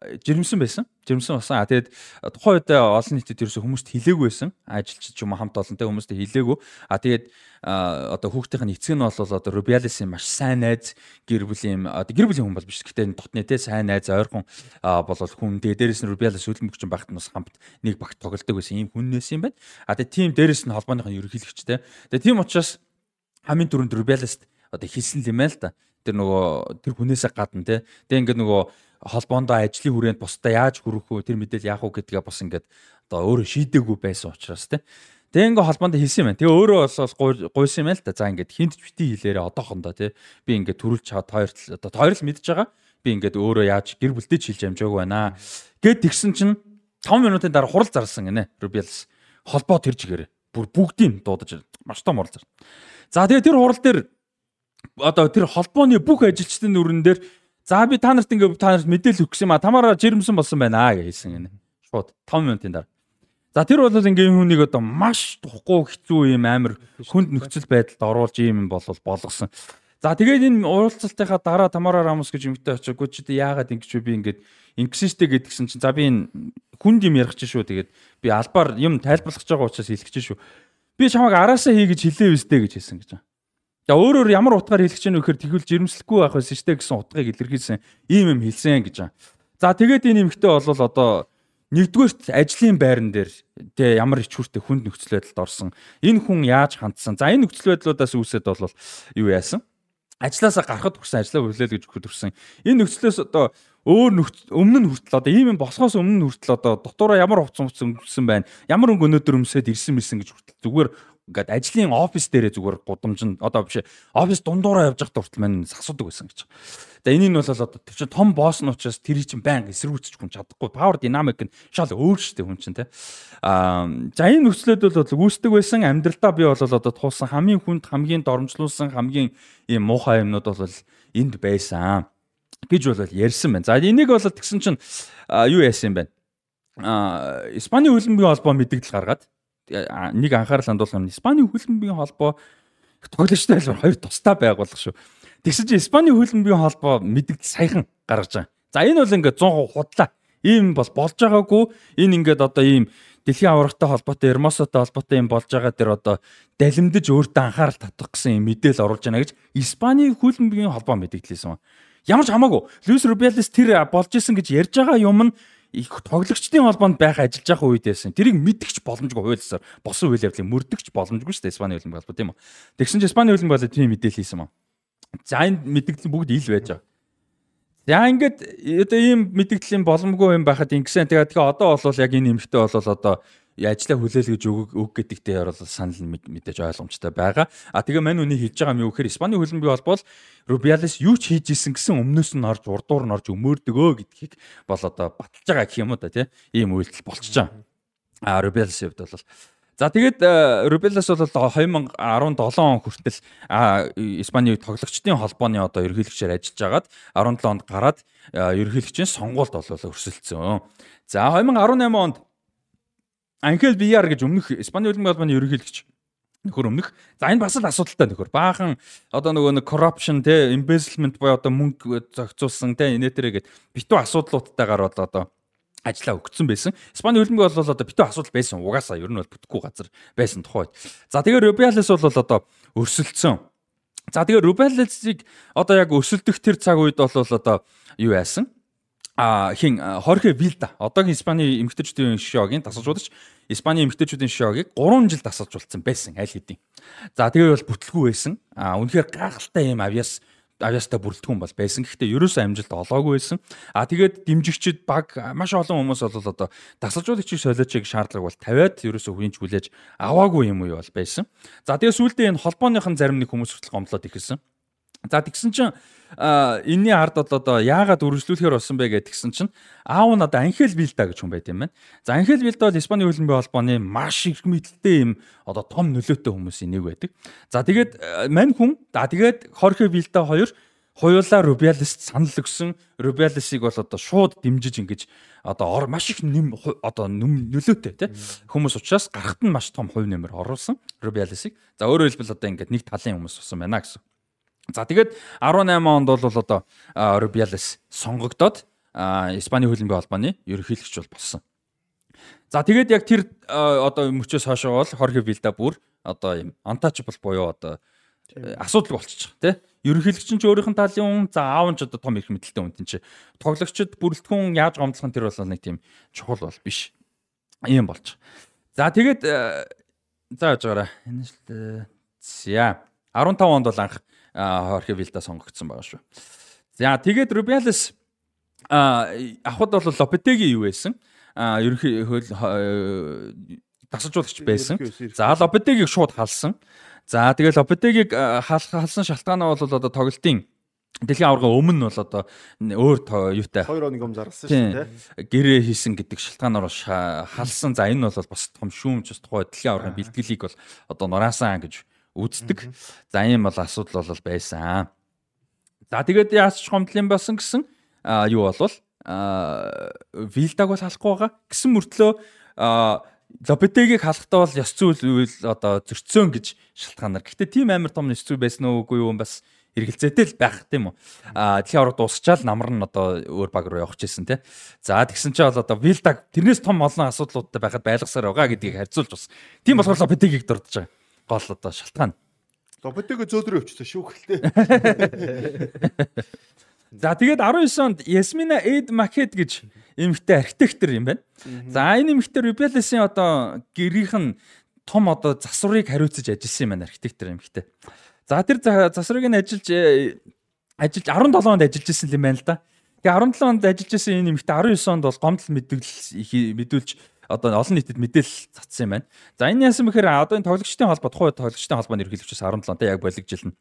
жирэмсэн байсан. Жирэмсэн басан. А тэгээд тухайн үед олон нийтэд ерөөсө хүмүүст хилээгүй байсан. Ажилчид ч юм хамт олонтой хүмүүст хилээгүй. А тэгээд одоо хүүхдийн эцэг нь бол одоо Rubiales-ийн маш сайн найз гэр бүлийн одоо гэр бүлийн хүн бол биш. Гэтэ дотны те сайн найз ойрхон бол хүн. Тэгээд дээрэс нь Rubiales үлэмгч багт нас хамт нэг багт тоглолдог байсан. Ийм хүннээс юм байна. А тэгээд тийм дээрэс нь холбооныхон ерөнхийлөгчтэй. Тэгээд тийм учраас хамгийн түрүүнд Rubiales-т одоо хэлсэн юм байна л да. Тэр нөгөө тэр хүнээсээ гадна те. Тэгээд ингээд нөгөө холбоондоо ажлын хүрээнд бусдаа яаж хүрэх вэ тэр мэдээлэл яах вэ гэдгээ бас ингээд одоо өөрөө шийдээгүй байсан учраас те. Тэгээ ингээ холбоонд хэлсэн юм байна. Тэгээ өөрөө бол гуйсан юм л та. За ингээд хинт бити хэлээрээ одоохондоо те. Би ингээд төрүүлж чаад хоёр одоо хоёр л мэдж байгаа. Би ингээд өөрөө яаж гэр бүлтэй ч хэлж амжаагүй байна. Гэт тэгсэн чинь 5 минутын дараа хурал зарлсан гинэ. Rubials холбоо тэр чигээрээ бүр бүгдийг дуудаж маш том хурал зар. За тэгээ тэр хурал дээр одоо тэр холбооны бүх ажилчдын нүрэн дээр За би та нарт ингээ та нарт мэдээлэл өгөх юм а. Тамаараа жирэмсэн болсон байна хэлсэн гэнэ. Шууд 5 минутын дараа. За тэр бол ингээм хүнийг одоо маш тухгүй хэцүү юм амар хүнд нөхцөл байдалд оруулж ийм юм бол болгосон. За тэгээд энэ уулзалтынхаа дараа Тамара Рамос гэж юмтай очиагүй чи яагаад ингэж би ингээд ингэсэн штэ гэдгсэн чинь за би энэ хүнд юм ярих чинь шүү тэгээд би албаар юм тайлбарлах гэж байгаа учраас хэлэх чинь шүү. Би чамайг араасаа хий гэж хэлээ үстэй гэж хэлсэн гэж. За өөрөөр ямар утгаар хэлэх чинь вэхээр тэгвэл жирэмслэхгүй байх байсан штэ гэсэн утгыг илэрхийлсэн ийм юм хэлсэн гэж. За тэгээд энэ эмэгтэй бол одоо нэгдүгээрт ажлын байран дээр тэ ямар их хүртэй хүнд нөхцөл байдалд орсон. Энэ хүн яаж хандсан? За энэ нөхцөл байдлуудаас үүсэт бол юу яасан? Ажлаасаа гарахад хүрсэн ажлаа хүлээл гэж өгөхөд хүрсэн. Энэ нөхцлөөс одоо өөр өмнө нь хүртэл одоо ийм юм босгоос өмнө нь хүртэл одоо дотоороо ямар хувцас өнгөсөн байна. Ямар өнгө өнөөдөр өмсөд ирсэн мэрсэн гэж хүртэл зүгээр ингээд ажлын офис дээрээ зүгээр гудамжинд одоо биш офис дундуураа явж байхад хүртэл мань асуудаг байсан гэж. За энийг нь бол одоо тэр чинь том босс нь учраас тэр чинь баян эсэргүүцэж хүн чадахгүй. Power dynamic нь шал өөр штэ хүн чинь те. Аа за энэ нөхцлөд бол үүсдэг байсан амьдралдаа би бол одоо туусан хамгийн хүнд хамгийн доромжлуулсан хамгийн ийм муухай юмнууд бол энд байсан гэж бол ярьсан байна. За энийг бол тэгсэн чинь юу яасан юм бэ? Аа Испани хөлбөмбөгийн холбоо мэдээлэл гаргаад нэг анхаарал хандуулах юм. Испани хөлбөмбөгийн холбоо тоглогчтой айлбар хоёр тусдаа байгуулах шүү. Тэгсэн чинь Испани хөлбөмбөгийн холбоо мэдээлэл саяхан гаргаж байгаа. За энэ бол ингээд 100% худлаа. Ийм бол болж байгаагүй. Энэ ингээд одоо ийм дэлхийн аврагтай холбоотой, Эрмосотой холбоотой юм болж байгаа дэр одоо далимдаж өөртөө анхаарал татах гэсэн юм мэдээлэл оруулж байна гэж Испани хөлбөмбөгийн холбоо мэдээлсэн. Ямар ч хамаагүй. Луис Рубиалес тэр болж исэн гэж ярьж байгаа юм нь их тоглогчдын холбоонд байх ажиллаж байгаа үед байсан. Тэрийг мэдгч боломжгүй хуйлсаар босон үйл явдлыг мөрдөгч боломжгүй шүү дээ Испани хөлбөмбөг холбоо тийм үү. Тэгсэн чинь Испани хөлбөмбөг бол тийм мэдээлэл хийсэн юм. За энэ мэдээлэл бүгд ил байж байгаа. За ингээд одоо ийм мэдээллийн боломжгүй юм байхад ингэсэн. Тэгээд тэгээ одоо бол яг энэ эмхтэй бол одоо ажлаа хүлээлгэж өгөх өг гэдэгтэй бол санал мэдээж ойлгомжтой байгаа. А тэгээ мань үний хэлж байгаа юм юу гэхээр Испани хөлбөмбөгийн холбоол Рубиалес юу ч хийж исэн гэсэн өмнөөс нь орж урдуур нь орж өмөрдөгөө гэдгийг бол одоо баталж байгаа гэх юм уу та тийм ийм үйлдэл байгаа. А Рубиалес хувьд бол За тэгээд Рубелас бол 2017 он хүртэл Испани тоглогчдын холбооны одоо ерөнхийлөгчөөр ажиллаж агаад 17 онд гараад ерөнхийлөгчийн сонгуульд бол өрсөлдсөн. За 2018 онд Анхел Виар гэж өмнөх Испани хөлбөмбөгийн холбооны ерөнхийлөгч нөхөр өмнөх. За энэ бас л асуудалтай нөхөр. Баахан одоо нөгөө нэг corruption те embezzlement буюу одоо мөнгө зохицуулсан те инээтерэ гэд битүү асуудлуудтайгаар бол одоо ажиллаа өгцөн байсан. Испани хөлбөмбөг бол одоо битүү асуудал байсан. Угаасаа ер нь бол бүтэхгүй газар байсан тухайд. За тэгээ Рубиалес бол одоо өрсөлдсөн. За тэгээ Рубиалесийг одоо яг өрсөлдөх тэр цаг үед бол одоо юу яасан? А хин Хорхе Вилда одоогийн Испани эмэгтэйчүүдийн шогийн тасалжуулагч Испани эмэгтэйчүүдийн шогийг 3 жил тасалжуулсан байсан аль хэдийн. За тэгээ бол бүтлгүй байсан. А үнэхээр гайхалтай юм авьяас авьяастай бүрэлдэхүүн бол байсан. Гэхдээ ерөөсөө амжилт олоогүй байсан. А тэгээд дэмжигчид баг маш олон хүмүүс бол одоо тасалжуулагчийг солиочиг шаардлага бол тавиад ерөөсөө хүнч хүлээж аваагүй юм уу бол байсан. За тэгээд сүүлдээ энэ холбооныхон зарим нэг хүмүүс хүртэл гомдлоод ирсэн. За тэгсэн чинь энэний ард бол одоо яагаад үргэлжлүүлэхээр болсон бэ гэдгсэн чинь аав нь одоо Анхел Вилда гэж хүн байт юм байна. За Анхел Вилда бол Испани хөлбөмбөгийн холбооны маш их мэдлэлтэй юм одоо том нөлөөтэй хүмүүсийн нэг байдаг. За тэгээд мань хүн за тэгээд Хорхе Вилда хоёр хоёулаа Рубиалист санал өгсөн. Рубиалисыг бол одоо шууд дэмжиж ингэж одоо маш их нэм одоо нөлөөтэй тий хүмүүс учраас гарахт нь маш том хувь нэмэр оруулсан Рубиалисыг. За өөрөөр хэлбэл одоо ингээд нэг талын хүмүүс болсон байна гэсэн. За тэгээд 18 онд бол одоо Rubiales сонгогдоод Испани хөлбөмбөгийн холбооны ерөнхийлөгч бол болсон. За тэгээд яг тэр одоо мөчөөс хойшоо бол Хорхе Вилда бүр одоо юм untouchable буюу одоо асуудал болчихж байгаа тий. Ерөнхийлөгч нь ч өөрийнх нь талын хүн за аав нь ч одоо том их мэдлэлтэй хүн чинь тоглогчд бүрэлдэхүүн яаж гомдлох нь тэр бол нэг тийм чухал бол биш. Ийм болж. За тэгээд за яаж байгаараа энэ л за 15 онд бол анх Хорхе Вилда сонгогдсон байгаа шүү. За тэгээд Рубиалес авахд бол Лопетеги юу байсан? Ерөнхий тасалжуулагч байсан. За Лопетегийг шууд халсан. За тэгээд Лопетегийг халсан шалтгаан нь бол одоо тоглолтын Дэлхийн аварга өмнө бол одоо өөр юутай 2 хоног юм зарсан шүү дээ. Гэрээ хийсэн гэдэг шалтгаанаар халсан. За энэ бол бас том шүүмж бас тухай дэлхийн аваргын бэлтгэлийг бол одоо нураасан гэж үздэг. За ийм бол асуудал бол байсан. За тэгээд яаж ч гомдлын болсон гэсэн юу болвол вилдаг бол халахгүй байгаа. Гэсэн мөртлөө Лопетегийг халахдаа бол ёс зүйл үйл одоо зөрчсөн гэж шалтгаанаар. Гэхдээ тийм амар том ёс зүйл байсан уу үгүй юу бас эргэлзээтэй л байх тийм үү. Аа дэлхийн авраг дуусчаал намар нь одоо өөр баг руу явах гэсэн тий. За тэгсэн чинь бол одоо Вилдаг тэрнээс том олон асуудлуудтай байхад байлгасаар байгаа гэдгийг харьцуулж бас. Тийм болохоор Лопетегийг дурдж байгаа. Гол одоо шалтгаан. Лопетег зөөдрөө өвчтэй шүү гэлтэй. За тэгээд 19 онд Ясмина Эд Макет гэж эмэгтэй архитектор юм байна. За энэ эмэгтэй Рубелесийн одоо гэрийнх нь том одоо засварыг хариуцаж ажилласан юм байна архитектор эмэгтэй. За тэр засварыг нь ажиллаж э, ажиллаж 17 онд ажиллаж исэн юм байна л да. Тэгээ 17 онд ажиллаж исэн энэ эмэгтэй 19 онд бол гомдол мэдүүлэл мэдүүлж одоо олон нийтэд мэдээлэл цацсан юм байна. За энэ яасан бэхээр одоо энэ тоглогчдын холбоо тухайн тоглогчдын холбооны ерөнхийлөгчөөс 17 онтой яг болигжилнэ.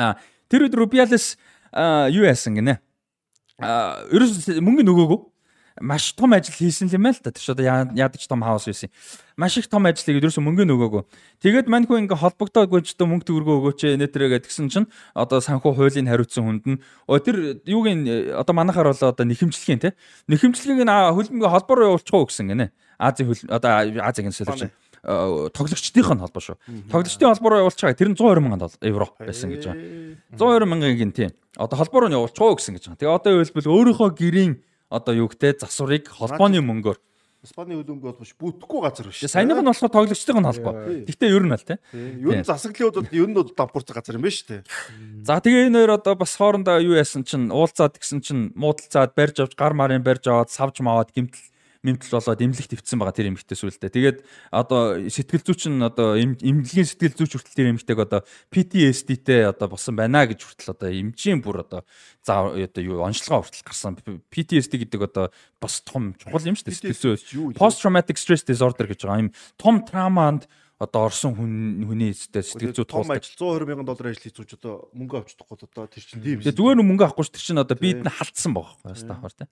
А тэр үед Рубиалес юу яасан гинэ. А ерөөс мөнгө нөгөөгөө маш том ажил хийсэн юм л да. Тэр ч одоо яадаг ч том хаус байсан. Маш их том ажил хийгээд ерөөсө мөнгө нөгөөгөө. Тэгээд мань хүн ингээ холбогдоогүй ч одоо мөнгө төгрөгөө өгөөч нэтэрэ гэдгсэн чинь одоо санхүү хуулийн хариуцсан хүнд нь тэр юуг нь одоо манахаар бол одоо нэхэмжлэгийн те. Нэхэмжлэгийг нь хөлбөмбөгийн холбоор явуулчих уу гэсэн гинэ. Азийн хөл одоо Азийн солирч тоглогчдын холбоо шүү. Тоглогчдын холбоор явуулчихаа тэр нь 120 мянган евро байсан гэж байгаа. 120 мянгагийн тийм. Одоо холбоор нь явуулчихоо гэсэн гэж байгаа. Тэгээ одоо хэлбэл өөрийнхөө гэрийн одоо юу гэдэг засварыг холбооны мөнгөөр Испани хөлбөмбөг бол биш бүтггүй газар биш. Саяных нь болохоор тоглогчдын холбоо. Гэхдээ ер нь аль тий. Ер нь засаглалууд ер нь дампуурсан газар юм байна шүү дээ. За тэгээ энэ хоёр одоо бас хоорондоо юу яасан чинь уулзаад гисэн чинь муудалцаад барьж авч гар марын барьж аваад савж маваад гимтэл мэмтэл болоод эмнэлэгт өвцсөн байгаа тэр эмэгтэй сүлдээ. Тэгээд одоо сэтгэл зүйч нь одоо эмнэлгийн сэтгэл зүйч хүртэл тэр эмэгтэйг одоо PTSD-тэй одоо болсон байна гэж хүртэл одоо эмчийн бүр одоо за одоо юу онцлогоо хүртэл гарсан. PTSD гэдэг одоо бас том чухал юм шүү дээ сэтгэл зүй. Post traumatic stress disorder гэж байгаа юм том трааманд одоо орсон хүн хүний эстэй сэтгэл зүй том ажил 120 мянган доллар ажил хийцүүч одоо мөнгө авч чадахгүй одоо тэр чинь тийм. Тэгээ зүгээр мөнгө авахгүй ш тэр чинь одоо бид нь халтсан байгаа байхгүй яста хавар тий.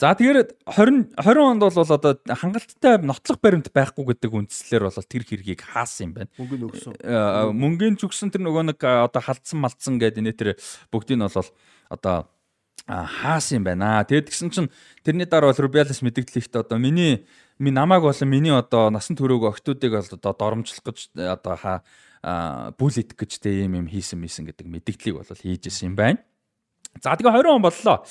За тэгэхээр 20 20 онд бол одоо хангалттай нотлох баримт байхгүй гэдэг үндслээр бол тэр хэргийг хаасан юм байна. Мөнгө нөгсөн. Э, мөнгөний зүгсэн тэр нөгөө нэг одоо халдсан малтсан гэдэг нэ тэр бүгдийг нь бол одоо хаасан юм байна. Тэгэд гисэн чинь тэрний дараа бол Rubiales мэдээлэл ихтэй одоо миний минь намайг болон миний одоо насан туршиг октоодыг бол одоо доромжлох гэж одоо ха бүл идэх гэж тэ юм юм хийсэн мэсэн гэдэг мэдээллийг бол хийж исэн юм байна. За тэгээ 20 он боллоо.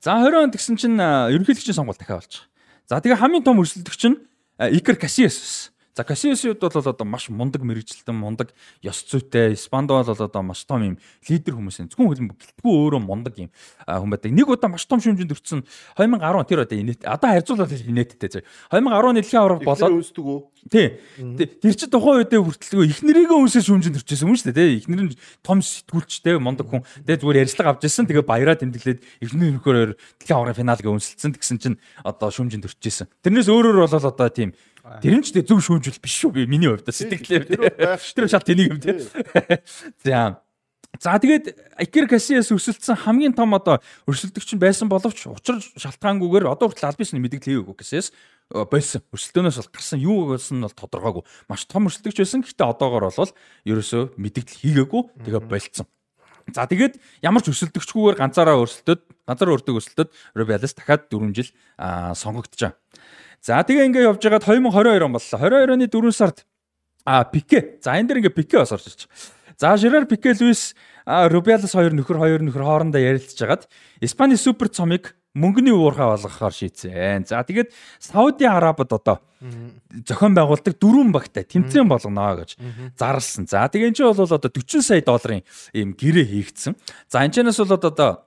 За 20 он тэгсэн чинь ерөнхийлөгчийн сонгуул дахиад болж байгаа. За тэгээ хамгийн том өрсөлдөгч нь Икер Касиас. За Касиасууд бол одоо маш мундаг мэрэгжилтэн, мундаг ёс зүйтэй. Испанд бол одоо маш том юм лидер хүмүүс энэ. Зөвхөн хөлбөмбөг гэлтгүй өөрөө мундаг юм хүн байдаг. Нэг удаа маш том шүмжинд өртсөн 2010 тэр одоо инээт одоо харьцуулаад инээдтэй. 2010 дэлхийн авраг болоод өсдөг үү? Тий. Тэр чи тухайн үедээ хүртэлгүй их нэрийгээ үнсээ шүмжинд төрчихсэн юм шүү дээ. Тий. Их нэр нь том сэтгүүлчтэй мундаг хүн. Тэгээ зүгээр ярьцлага авч ирсэн. Тэгээ баяраа тэмдэглээд эхний нөхөөр дэлхийн аврагын финалыг үнсэлсэн. Тэгсэн чинь одоо шүмжинд төрчихсэн. Тэрнээс өөрөөр бол одоо тийм Тэр нь ч зөв шүүмжүүл биш шүү би миний хувьд сэтгэлээ. Тэр шал тэнийг юм тий. За. За тэгээд Икер Касиас өсөлдсөн хамгийн том одоо өрсөлдөгч нь байсан боловч учир шалтгаангүйгээр одоо хүртэл албисны мэдээлэл хийгээгүй Касиас болсон. Өрсөлдөөнөөс бол гарсан юу гэсэн нь бол тодорхойгүй. Маш том өрсөлдөгч байсан. Гэхдээ одоогор бол ерөөсөө мэдээлэл хийгээгүй. Тэгээ болцсон. За тэгээд ямар ч өсөлдөгчгүйгээр ганцаараа өрсөлдөд ганцаараа өртөг өсөлдөд Робиалес дахиад 4 жил сонгогдчихаа. За тэгээ ингээ явж байгаад 2022 он боллоо. 22 оны 4 сард а Пике. За энэ дэр ингээ Пике бас орж ирж. За Жерар Пике Луис Рубиалес хоёр нөхөр хоёр нөхөр хоорондоо ярилцж хагаад Испани супер цомыг мөнгөний уурхай болгохоор шийдсэн. За тэгээд Сауди Арабид одоо зохион байгуулдаг дөрвөн багтай тэмцээн болгоно гэж зарлсан. За тэгээд энэ чинь бол одоо 40 сая долларын ийм гэрээ хийгдсэн. За энэ чэнэс бол одоо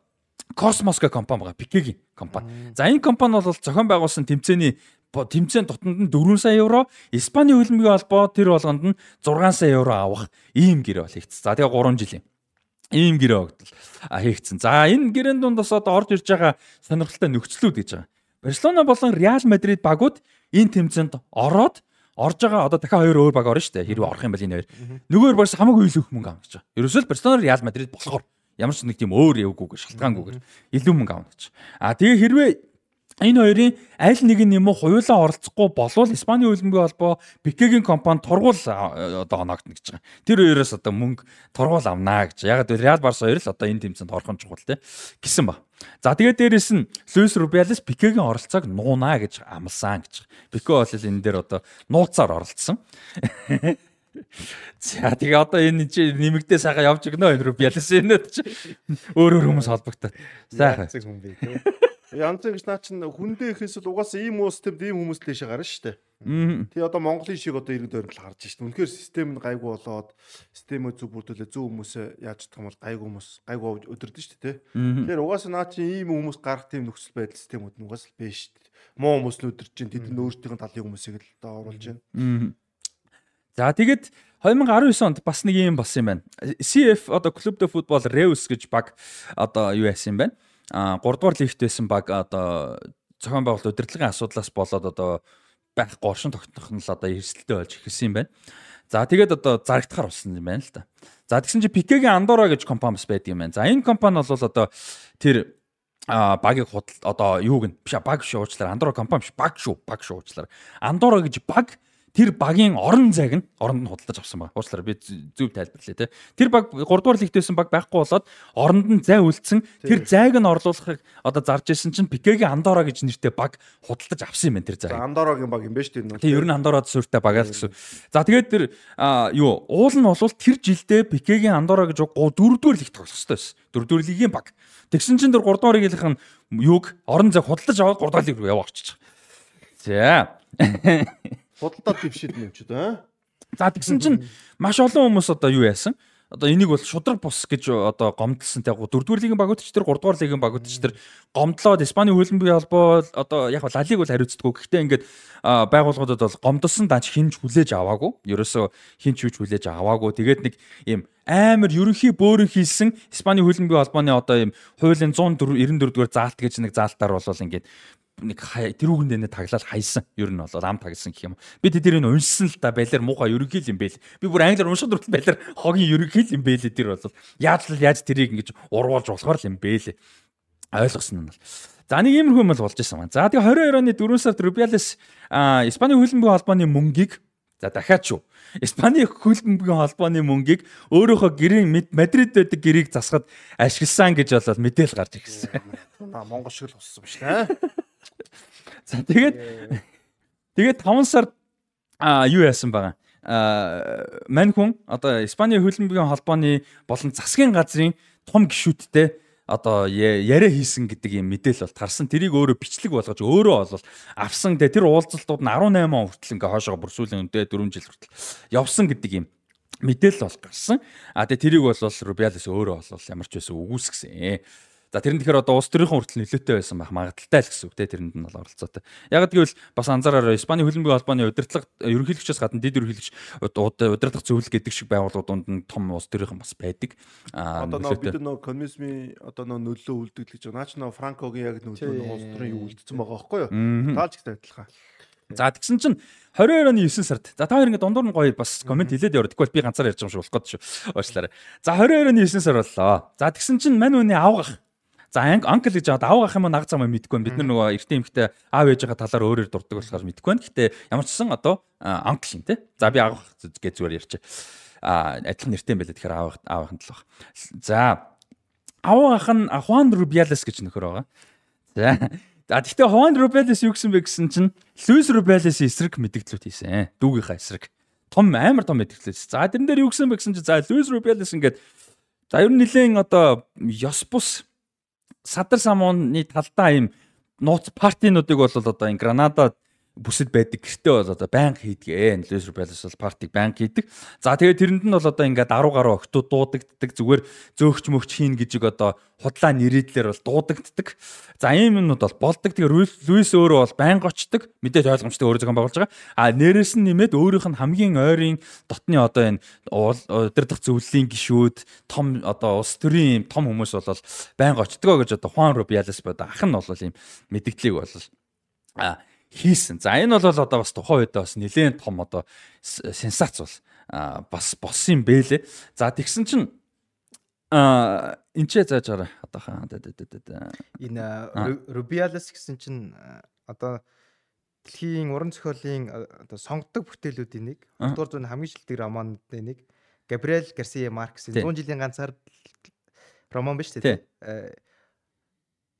Космоско компани байгаа. Пикегийн компани. За энэ компани бол зохион байгуулсан тэмцээний тэмцээн дотонд нь 4 сая евро, Испаний хөлбөмбөгийн холбоо тэр болгонд нь 6 сая евро авах ийм гэрээ бол хийгдсэн. За тэгээ 3 жилийн ийм гэрээ огдол хийгдсэн. За энэ гэрээн дунд бас одоо орж ирж байгаа сонирхолтой нөхцлүүд гэж байгаа. Барселона болон Реал Мадрид багууд энэ тэмцээнд ороод орж байгаа одоо дахиад хоёр өөр баг орно шүү дээ. Хэрвээ орох юм бол энэ хоёр. Нөгөөр бас хамаагүй илүү их мөнгө авах гэж байгаа. Ерөөсөө Барселона Реал Мадрид болохоор ямар ч нэг тийм өөр явгүйгээр шалтгаангүйгээр илүү мөнгө авах гэж. А тэгээ хэрвээ энэ хоёрын аль нэг нь юм уу хуйлаа оролцохгүй болвол Испаний хөлбөмбөгийн холбоо Пикегийн компани тургуул одоо оноогдно гэж байгаа. Тэр хоёроос одоо мөнгө тургуул авнаа гэж. Яг л Реал Барс хоёр л одоо энэ тэмцээнд орхон чухал те гэсэн ба. За тэгээд дээрэс нь Луис Рубиалес Пикегийн оролцоог нуунаа гэж амласан гэж. Пике бол энэ дээр одоо нууцаар оролцсон. За тэгээ одоо энэ чи нэмэгдээ сайхан явж өгнө энэ Рубиалес энэ чи өөр өөр хүмүүс холбогдоод. Сайхан. хүн те. Янз гэж наа чин хүндээ ихэс л угаасаа ийм уус төв ийм хүмүүс дэше гарна шүү дээ. Тэгээ одоо Монголын шиг одоо иргэн тойронд л харж шүү дээ. Үнэхээр систем нь гайгүй болоод системөө зүг бүрдүүлээ зөв хүмүүсээ яаж чадах юм бол гайгүй хүмүүс гайгүй өдөрдөн шүү дээ. Тэгэхээр угаасаа наа чин ийм хүмүүс гарах тийм нөхцөл байдал системүүд нь угаасаа л биш шүү дээ. Муу хүмүүс л өдөрж чинь тэд нь өөрсдийн талын хүмүүсийг л одоо оруулж байна. За тэгээд 2019 онд бас нэг юм болсон юм байна. CF одоо Club de Football Reus гэж баг одоо юу яасан юм байна а 3 дугаар лигт байсан баг одоо зохион байгуулалт удирдлагын асуудлаас болоод одоо байхгүй оршин тогтнох нь л одоо эрсдэлтэй болж эхэлсэн юм байна. За тэгээд одоо зарагдахаар болсон юм байна л да. За тэгсэн чинь Пикегийн Андора гэж компани бас байдаг юм байна. За энэ компани бол одоо тэр а багийг худал одоо юуг нь биш баг шүү уучлаар Андора компани биш баг шүү баг шүү уучлаар Андора гэж баг тэр багийн орон зайг нь оронд нь худалдаж авсан байна. Уучлаарай би зөв тайлбарлая те. Тэр баг 3 дугаар лигтээсэн баг байхгүй болоод оронд нь зай үлдсэн. Тэр зайг нь орлуулахыг одоо зарж исэн чинь Пикегийн Андора гэж нэртэй баг худалдаж авсан юм байна тэр зайг. Андорогийн баг юм байна шүү дээ. Тийм ер нь Андород суурьтай багаа л гэсэн. За тэгээд тэр юу уул нь бол тэр жилдээ Пикегийн Андора гэж 4 дугаар лигт тоглох хэрэгтэй байсан. 4 дугаар лигийн баг. Тэгсэн чинь тэр 3 дугаар лигийнхэн юуг орон зай худалдаж аваад 3 дугаар лиг рүү яваа очиж. За Худалдаад дэвшээд юм ч үү. За тэгсэн чинь маш олон хүмүүс одоо юу яасан? Одоо энийг бол шудраг бус гэж одоо гомдлсон яг 4 дугаар лигийн багуудч тэр 3 дугаар лигийн багуудч тэр гомдлоод Испани хөлбөмбөгийн холбоо одоо яг ла лиг бол хариуцдаггүй. Гэхдээ ингээд байгууллагуудад бол гомдсон дач хинж хүлээж аваагүй. Ерөөсөө хинч юуч хүлээж аваагүй. Тэгээд нэг ийм амар ерөнхий бөөрön хийсэн Испани хөлбөмбөгийн холбооны одоо ийм хуулийн 194 дугаар заалт гэж нэг заалтаар бол ингээд нэг тэрүүгэндээ таглал хайсан. Ер нь бол ам тагсан гэх юм. Би тэднийг уншсан л да байлаар муухай ерөнхий юм байл. Би бүр англиар уншаад хүртэл байлаар хогийн ерөнхий юм байл тэр бол яаж л яаж тэрийг ингэж урвуулж болохоор л юм байл. Ойлгосон нь бол. За нэг иймэрхүү юм бол болж исэн маань. За тэгээ 22 оны 4 сард Rubiales Испани хөлбөмбөгийн холбооны мөнгийг за дахиад шүү. Испани хөлбөмбөгийн холбооны мөнгийг өөрөөхөө гэрийн Мадрид байдаг гэрийг засахад ашигласан гэж болоод мэдээл гарч ирсэн. Монгол шиг л болсон биш нэ. За тэгээд тэгээд 5 сард юу яасан байгаа. Мань хүн одоо Испани хөлбөмбөгийн холбооны болон засгийн газрын том гишүүдтэй одоо яриа хийсэн гэдэг юм мэдээлэл бол тарсан. Тэрийг өөрөө бичлэг болгож өөрөө бол авсан. Тэр уулзалтууд нь 18 он хүртэл ингээ хоошоо бүрсүүлэн өдөө 4 жил хүртэл явсан гэдэг юм мэдээлэл бол гарсан. А тэгээ тэрийг бол Рубиалес өөрөө бол ямар ч байсан үгүйсгсэн. За тэр нь тэгэхээр одоо улс төрийн хүртэл нөлөөтэй байсан байх магадaltaй л гэсэн үг те тэрэнд нь бол оролцоотой. Яг гэвэл бас анзаараарай Испани хөлбөмбөгийн холбооны удирдлага ерөнхийлөгчөөс гадна дэд ерөнхийлөгч удирдах зөвлөл гэдэг шиг байгууллагууд нь том улс төрийнхэн бас байдаг. Одоо бид нөө коммунизмын одоо нөө нөлөө үлдэгдэл гэж наач нөө Франкогийн яг нөлөө улс төрийн юу үлдсэн байгаа байхгүй юу? Таалж их адилхан. За тэгсэн чинь 22 оны 9 сард. За та хоёр ингэ дундуур нь гоё бас комент хэлээд яваад. Тэгвэл би ганцаар ярьж байгаа юм шиг болох гээд шүү. Уучлаарай. За 22 оны 9 сар боллоо. За тэгсэн чинь мань үний авгах За анкл гэж аваад аав ах юм наг зам мэдгүй байна. Бид нар нөгөө эртний эмхтэй аав ээжийнхээ талаар өөрөөр дурдаг болохоор мэдгүй байна. Гэтэ ямар ч сан одоо анкл юм те. За би аав гэж зүгээр ярьчих. А адилхан нэртэй юм байлаа. Тэгэхээр аав аав ахын тал баг. За аав ах нь Хуан Рубиалес гэж нөхөр байгаа. За За тэгтээ Хуан Рубиалес юу гэсэн бэ гэсэн чинь Луис Рубиалес эсрэг мэдгдлүүд хийсэн. Дүүгийнхаа эсрэг. Том амар том мэдгдлүүд. За тэрэн дээр юу гэсэн бэ гэсэн чинь за Луис Рубиалес ингээд за ер нь нэлээд одоо ёс бус садар самууны талдаа ийм нууц партинуудыг бол одоо энэ Гранада бүсэд байдаг гэртээ бол одоо байнга хийдгээ. Лесер Палас бол партиг байнга хийдэг. За тэгээд тэрэнд нь бол одоо ингээд 10 гаруй октод дуудагддаг. Зүгээр зөөгч мөгч хийн гэж одоо худлаа нэрийдлэр бол дуудагддаг. За ийм юмнууд бол болдог. Тэгээд Луис өөрөө бол байнга очдог. Мэдээж ойлгомжтой өөрөө зохион байгуулж байгаа. А нэрээс нь нэмээд өөрийнх нь хамгийн ойрын дотны одоо энэ удирдах зөвлөлийн гишүүд, том одоо улс төрийн том хүмүүс бол байнга очдгоо гэж одоо Хуан Рубиалес бод ах нь бол ийм мэдгдлийг бол а хийсэн. За энэ бол одоо бас тухайн үед бас нэлээд том одоо сенсац бол бас болсон юм бэлээ. За тэгсэн чинь Аа энэ ч зааж гараа одоохан. Энэ Rubiales гэсэн чинь одоо дэлхийн уран зохиолын одоо сонгодог бүтээлүүдийн нэг 20 дугаар зууны хамгийн шилдэг романуудын нэг Габриэл Гарсия Маркесийн 100 жилийн ганцаар роман биш үү?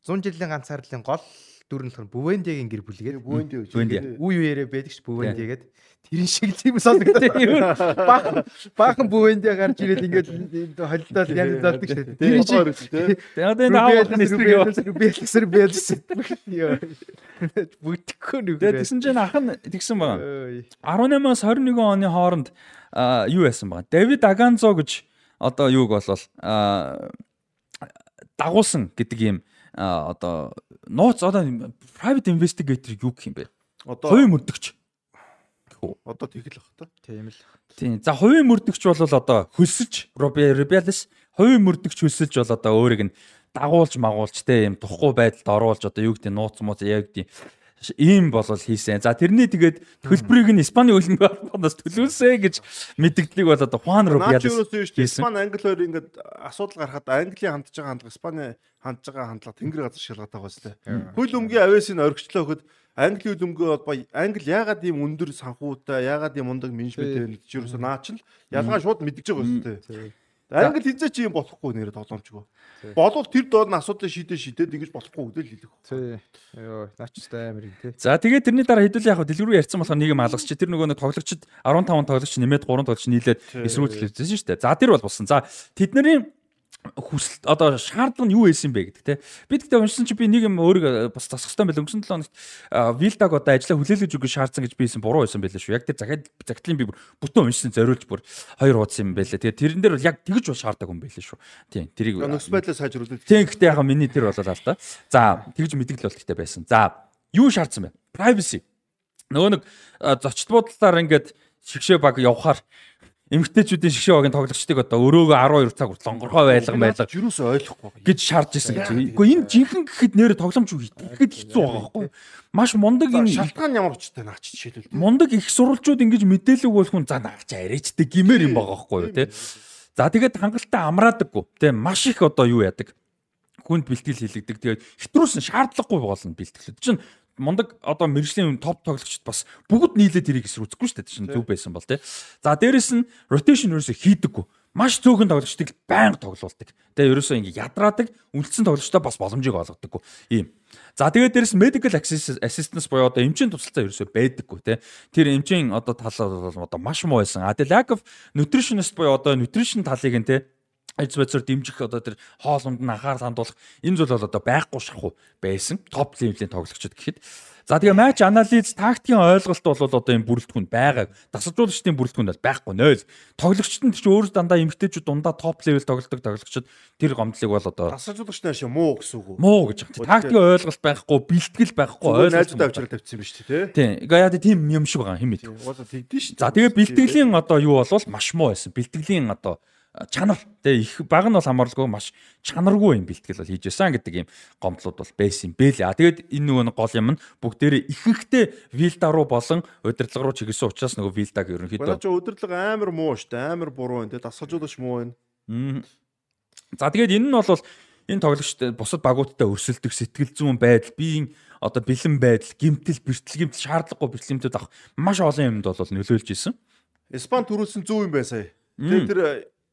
100 жилийн ганцаарлын гол дүр нь болохоор Бүвендигийн гэр бүл гэдэг. Бүвенди гэж. Үе үеэрээ байдаг ш Бүвенди гэдэг. Тэрэн шиг тийм сонсогдоод баахан баахан Бүвенди гарч ирээд ингээд холилдоод янзлалдаг ш. Тэр шиг. Тэгээд энэ аавал нэсрэг Бэлсэр бэлсэр. Бүтгэхгүй нүг. Тэгсэн чинь ах нь тэгсэн байгаа. 18-аас 21 оны хооронд юу яасан байгаа. Давид Аганзо гэж одоо юуг болвол дагуулсан гэдэг юм одоо нууц одоо private investigator юу гэх юм бэ? Одоо хувийн мөрдөгч. Одоо тэг л баг та. Тийм л. Тийм. За хувийн мөрдөгч бол одоо хөлсөж Rebellis хувийн мөрдөгч хөлсөж бол одоо өөрийг нь дагуулж магуулж те юм тухгүй байдалд оруулж одоо юу гэдэг нууц мууц яг гэдэг ийм болол хийсэн. За тэрний тэгээд төлбөрийг нь Испани хөлбөмбөгийн албанаас төлүүлсэн гэж мэдгдлийг бол одоо Хуан Рубиалес хийсэн. Испани Англи хоёр ингээд асуудал гарахад Английн хандж байгаа хандлага Испани хандж байгаа хандлага тэнгэр газар шалгаад байгаа байсан. Хөл өмгийн авиасыг оргичлоо гэхэд Англи хөл өмгөө бол Англи яагаад ийм өндөр санхүүтэй, яагаад ийм мундаг менежмент вэ гэж юусэн наач л ялгаа шууд мэдчихэж байгаа юм тийм. Англи хизээ чи юм болохгүй нэрэ тоглоомчгүй. Болов тэр доор нь асуудал шийдээ шийдээд ингэж болохгүй гэдэл хэлэх. Тий. Йоо, наачтай амар юм тий. За тэгээд тэрний дараа хэдүүл яг дэлгэрүү ярьсан болохоор нэг юм алгасч тэр нөгөө нэг тоглогчд 15 тоглогч нэмээд 3 тоглогч нийлээд эсрүүл хэлсэн шүү дээ. За тэр бол болсон. За тэдний хүсэл одоо шаардлага нь юу байсан бэ гэдэг те. Би тэгтээ уншсан чи би нэг юм өөрийгөө бас засах хэрэгтэй байл өнгөрсөн 7 хоногт Вилдаг одоо ажиллаа хүлээлгэж өгөх шаардсан гэж бисэн буруу байсан байлаа шүү. Яг тэр захиад загтлын би бүтэн уншсан зориулж бүр хоёр хуудас юм байлаа. Тэгээ тэрэн дээр бол яг тэгж бол шаарддаг юм байлаа шүү. Тийм тэрийг нөхс байдлаа сайжруулах. Тийм гэхдээ яг миний тэр болоо л та. За тэгж мэдгэл бол тэгтээ байсан. За юу шаардсан бэ? Privacy. Нөгөө нэг зочд буудлаар ингээд шигшээ баг явхаар эмгтээчүүдийн шгшээ багийн тоглогчдыг одоо өрөөгөө 12 цаг хүртэл онгорхой байлга байлга юус ойлгохгүй гэж шаардж исэн гэж. Үгүй энэ жинхэнэ гэхэд нэр тоглоомч юу ихэд хэцүү байгаа байхгүй. Маш мундаг энэ шалтгаан ямар учиртай наач жишээлбэл. Мундаг их сурвалжууд ингэж мэдээлэл өгөх хүн за наач арайчдаг гимээр юм байгаа байхгүй юу те. За тэгээд хангалттай амраадаггүй те маш их одоо юу яадаг хүнд бэлтгэл хийлэгдэг. Тэгээд хэтрүүлсэн шаардлагагүй болно бэлтгэлүүд чинь мундаг одоо мэрэгжлийн топ тоглогчд бас бүгд нийлээд тэрийг эсрүүцэхгүй шүү дээ чинь зөв байсан бол тий. За дээрэс нь rotation ерөөсө хийдэггүй. Маш цөөхөн тоглогчдыг байнга тоглуулдаг. Тэгээ ерөөсөө ингэ ядраадаг, үлдсэн тоглогчдоо бас боломжийг олгодоггүй. Ийм. За тэгээд дээрэс medical assistance буюу одоо эмчийн тусалцаа ерөөсөө байдаггүй тий. Тэр эмчийн одоо тал бол одоо маш муу байсан. А of nutritionist буюу одоо nutrition талыг нь тий эц бацар дэмжих одоо тэр хоолунд нь анхаарал хандуулах энэ зүйл бол одоо байхгүй шаху байсан. Топ левелийн тоглогчид гэхэд. За тэгээ матч анализ тактикийн ойлголт бол одоо энэ бүрэлдэхүүн байгаа. Дасалжуулагчдын бүрэлдэхүүн бол байхгүй нөл. Тоглогчид нь ч өөр дандаа эмгтээчүүд дундаа топ левел тоглодог тоглогчид тэр гомдлыг бол одоо дасалжуулагч нааш муу гэсэн үг үү? Муу гэж байна. Тактикийн ойлголт байхгүй, бэлтгэл байхгүй, ойлголт авчрал тавьчихсан юм шүү дээ, тий. Тийм. Яа тийм юм шиг байгаа юм шүү. За тэгээ бэлтгэлийн одоо юу болвол маш муу байсан. Бэлтгэлийн одоо чанар тэгээ их баг нь бол хамааралгүй маш чанаргүй юм бэлтгэл бол хийж байсан гэдэг юм гомдлууд бол байсан юм бэлээ. А тэгээд энэ нөгөө гол юм нь бүгдээрээ ихэнхдээ вилда руу болон удирдлага руу чиглэсэн учраас нөгөө вилдаг ерөнхийдөө. Манай ч удирдлага амар муу штэ амар буруу. Тэгээд дасгалжуулагч муу байна. За тэгээд энэ нь бол энэ тоглогчд бусад багуудтай өрсөлдөх сэтгэл зүйн байдал биеийн одоо бэлэн байдал гимтэл бэртэл гимтэл шаардлагагүй бэртэл гимтүүд авах маш олон юмд бол нөлөөлж исэн. Испан төрүүлсэн зөв юм байна сая. Тэгээд тэр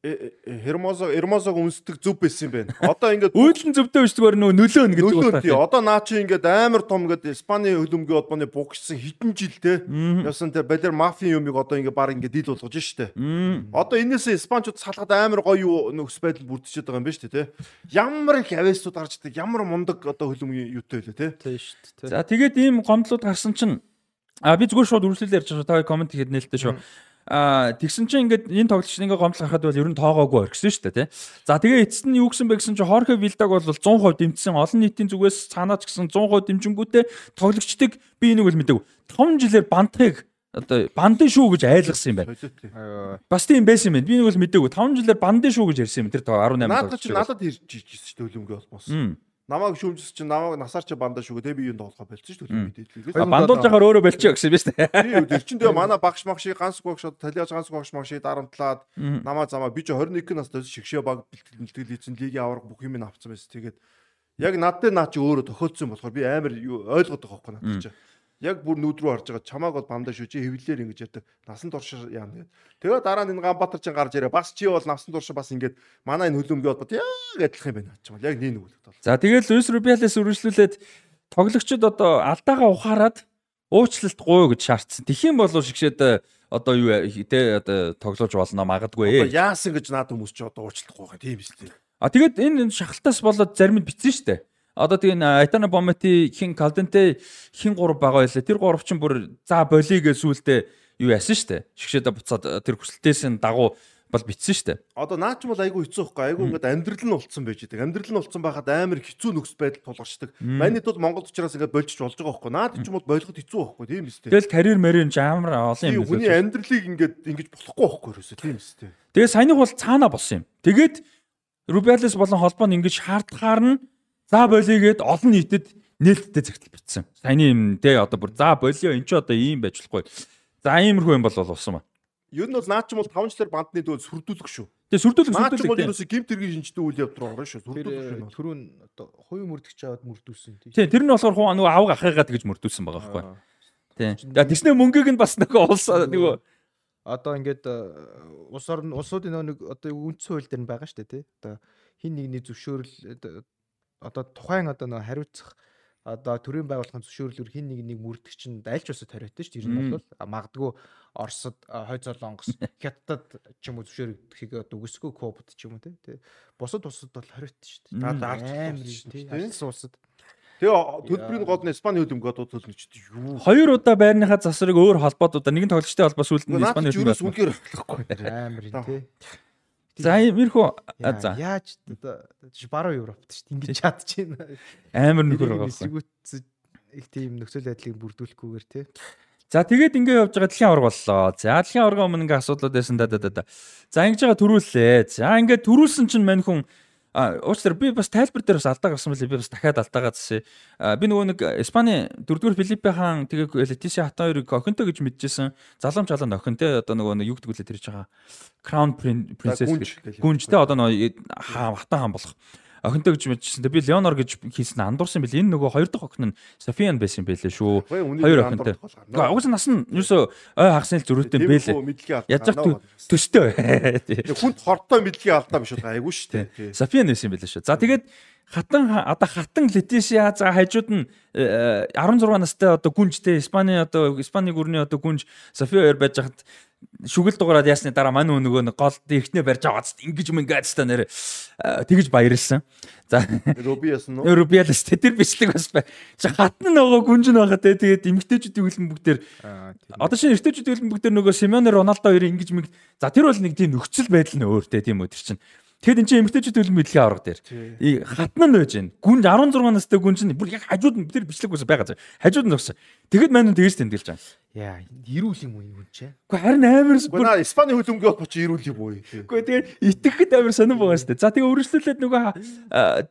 Хермозо Эрмозог үнсдэг зүв байсан юм байна. Одоо ингээд өөдлөн зөвдөө өчтгөр нөө нөлөөнө гэдэг байна. Тий. Одоо наа чи ингээд амар том ингээд Испани хөлбөмбөгийн холбооны бугчсан хитэн жил те. Ясан тэр балер мафийн юмыг одоо ингээд баг ингээд дийл болгож штэ. Одоо энээсээ Испанчууд салгаад амар гоё нөхс байдал бүрдчихэд байгаа юм байна штэ те. Ямар их авэсууд гарч идэг ямар мундаг одоо хөлбөмбөгийн юутай байлаа те. Тий штэ. За тэгээд ийм гомдлууд гарсан чинь А би зүгээр шууд үргэлжлэл ярьж байгаа. Та комент хийхэд нээлттэй шүү. Аа тэгсэн чинь ингээд энэ тоглогч ингээ гомдол гарахад бол ер нь тоогоогүй орхисон шүү дээ тий. За тэгээ эцэст нь юу гэсэн бэ гэсэн чинь Хорхе Вилдаг бол 100% дэмжсэн олон нийтийн зүгээс цаанаач гэсэн 100% дэмжингүүтээ тоглогчдыг би энийг бол мэдээгүй. 5 жилээр бантыг одоо бандын шүү гэж айлгсан юм байна. Бас тийм байсан юм байна. Би нэг бол мэдээгүй. 5 жилээр бандын шүү гэж ярьсан юм тэр 18 Наад чи надад ирж ирсэн шүү дээ хөлөмгөө бол бос. Намайг шүүмжс чинь намайг насаар чи бандаа шүүгээ те би юу тоглохоо болцсон шүү дээ мэдээлэл. Бандуулж байхаар өөрөө болчихё гэсэн шүү дээ. Тийм тэр чин тэгээ манай багш магши ганц багш талиаж ганц багш магши дарамтлаад намаа замаа би чи 21 настай шигшээ баг бэлтгэл хийсэн лигийн авраг бүх юм авцсан байсан. Тэгээд яг над дээр наа чи өөрөө тохиолдсон болохоор би амар ойлгоод байгаа хөөхгүй надад чи. Яг бүр нүүд рүү орж байгаа чамааг бол бамдаа шүү чи хэвлэлээр ингэж ярьдаг. Насан турш яана гэдэг. Тэгээ дараа нь энэ Ганбатар чин гарч ирээ. Бас чи бол насан турш бас ингэж манай энэ хөлөмгөө бол яг адилхан юм байна ч юм. Яг нэг үгт бол. За тэгэл Луис Рубиалес үргэлжлүүлээд тоглогчид одоо алдаагаа ухаарад уучлалт гуй гэж шаардсан. Юм бол шигшээд одоо юу те одоо тоглож болно магадгүй. Одоо яасан гэж наад хүмүүс ч одоо уучлалт гуйх тийм биз дээ. А тэгээд энэ шахалтаас болоод зарим нь битсэн штэ. Одоо тэгээ Айтана Бомети хин Калденте хин гурав байгаа байлаа. Тэр гурав чинь бүр за болиг гэж сүултээ юу яасан штэ. Шигшээдэ буцаад тэр хүсэлтээс нь дагуу бол битсэн штэ. Одоо наач бол айгүй хэцүү байхгүй айгүй ингээд амьдрал нь улцсан байж байгаа. Амьдрал нь улцсан байхад амар хэцүү нөхцөл байдал тулгарчдаг. Манайд бол Монгол учраас ингээд болчих болж байгаа байхгүй. Наад ч юм бол ойлгоход хэцүү байхгүй тийм дээ. Тэгэл карьер мэрийн амар олон юм. Хүний амьдралыг ингээд ингэж болохгүй байхгүй ерөөсөө тийм дээ. Тэгээ саяных бол цаана болсон юм. Тэгээд Рубиалес болон холбоо нь ингэж шаардахаар нь за болигээд олон нийтэд нээлттэй зэгтэл бичсэн. Саяны юм те одоо бүр за болио эн чи одоо ийм байж болохгүй. За иймэрхүү юм бол болсон ба. Ер нь бол наад ч юм бол 5 жилээр бандны дөө сүрдүүлэх шүү. Тэгээ сүрдүүлэх Наад ч бол ерөөсө гимт хэргийн шинжтэй үйл явдал орно шүү. Сүрдүүлэх шүү. Түрүүн одоо хувийн мөрдөгч аваад мөрдүүлсэн тийм. Тийм тэр нь болохоор хуу нөгөө авга ахыгаа гэж мөрдүүлсэн байгаа байхгүй. Тийм. Тэснэ мөнгөийг нь бас нөгөө улс нөгөө одоо ингээд улс орн улсуудын нэг одоо үндсэн хууль дээр нь байгаа шүү дээ тий. Одоо хин нэгний зөвшөөрөл одоо тухайн одоо нэг хариуцах одоо төрийн байгууллагын зөвшөөрлөөр хин нэг нэг мөрдөгч чинь айлч усад хариутай шүү. Тэр нь бол магадгүй Оросд хой золонгос хятадд ч юм уу зөвшөөрөгдөхийг одоо үгүйсгүй Кубад ч юм уу тий. Бусад улсад бол хариутай шүү. Наад амар тий. Алсын улсад Тэгээ төлбөрийн гол нь Испани хөдөлмөрөд төлнөчд юу? Хоёр удаа байрныхаа засварыг өөр холбоодуудаар нэгэн тоглогчтой холбоо сүлд нь Испани хөдөлмөрөөс үнээр авахгүй. Амар тий. За иймэрхүү за яаж одоо баруун Европт шүү дээ. Ингэж чадчихна. Амар нөхөр байгаа байхгүй. Их тийм нөхцөл байдлыг бүрдүүлэхгүйгээр тий. За тэгээд ингэ явж байгаа дэлхийн аварга боллоо. За дэлхийн аварга өмнө ингээ асуудлууд байсан да да да. За ингэж байгаа төрүүллээ. За ингээ төрүүлсэн чинь мань хүн А уучлаарай би бас тайлбар дээр бас алдаа гарсан байлээ. Би бас дахиад алдаагаа засъя. Би нөгөө нэг Испани 4-р Филиппе хаан тэгээ Летиси хата хоёрыг охинтой гэж мэдчихсэн. Залуумж халуун охин те одоо нөгөө нэг юу гэдэг үлээ тэрж байгаа. Crown Princess. Гүнжтэй одоо нөгөө хата хаан болох охинтой гэж мэдчихсэн. Би Леонор гэж хийсэн андуурсан бил. Энэ нөгөө хоёр дахь охин нь Софиан байсан байлээ шүү. Хоёр охинтой. Угсаа нас нь юусоо ой хагасны зөрүүтэй бэлээ. Яаж зах төстэй. Хүнд хортой мэдлэгийн алдаа биш байгаа айгуу шүү дээ. Софиан байсан байлээ шүү. За тэгээд хатан одоо хатан Летисиа за хажууд нь 16 э, настай одоо гүнжтэй Испани одоо Испани гүрний одоо гүнж Софиа хоёр байж хахад шүгэл дугаараад ясны дараа мань нөгөө нэг гол ихнээ барьж байгаа ч ингэж юм ингээд та нэр тэгж баярлсан. За Рубиас нь Рубиас тэр бичлэг бас бай. Хатна нөгөө гүнжин байгаа те тэгээд эмгтээчүүдийн хөлбөмбөг дээр одоо шинэ эртээчүүдийн хөлбөмбөг дээр нөгөө Симеоне Роналдо хоёрын ингэж мэг за тэр бол нэг тийм нөхцөл байдал нь өөр те тийм үү тэр чинь Тэгэхэд эн чинь эмгтээчүүд төлөв мэдлэгийн авраг дээр. Хатна нь байж гэн. Гүнж 16 настай гүнж нь бүр яг хажууд нь тэр бичлэг ус байгаа. Хажууд нь зогсоо. Тэгэхэд маань тэгэж тэмдэглэж байгаа. Яа, ирүүл юм уу юм чи? Гэхдээ харин амар бүр наа Испани хөлөмгөө боч ирүүл юм уу? Гэхдээ тэгээ итгэхэд амар сонирн байгаа шүү дээ. За тэгээ өргөжлүүлээд нөгөө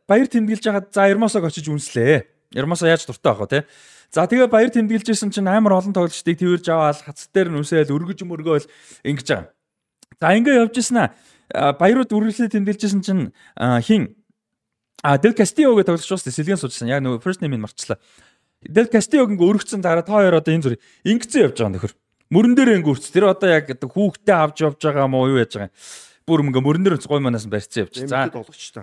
баяр тэмдэглэж хагаад за Ермосог очиж үнслээ. Ермосо яаж дуртай байгаа те. За тэгээ баяр тэмдэглэжсэн чинь амар олон тоглолчдыг тэрж аваад хац дээр нь үсээл өргөж мөргөөл ингэж байгаа. За ингэ явж ирсэн аа баярууд үргэлжлээ тэмдэглэжсэн чинь хин А Castillo гэдэг тоглогч бас сэлгэн суужсан. Яг нөгөө first name-ийг марчлаа. Del Castillo гинг өргөцсөн дараа та хоёр одоо энэ зүр ингэсэн явж байгаа нөхөр. Мөрөн дээр ингэвч тэр одоо яг хүүхдээ авч явж байгаа мó юу яаж байгаа юм бүр ингээ мөрөн дээр гой манаас нь барьцсан явчих. За.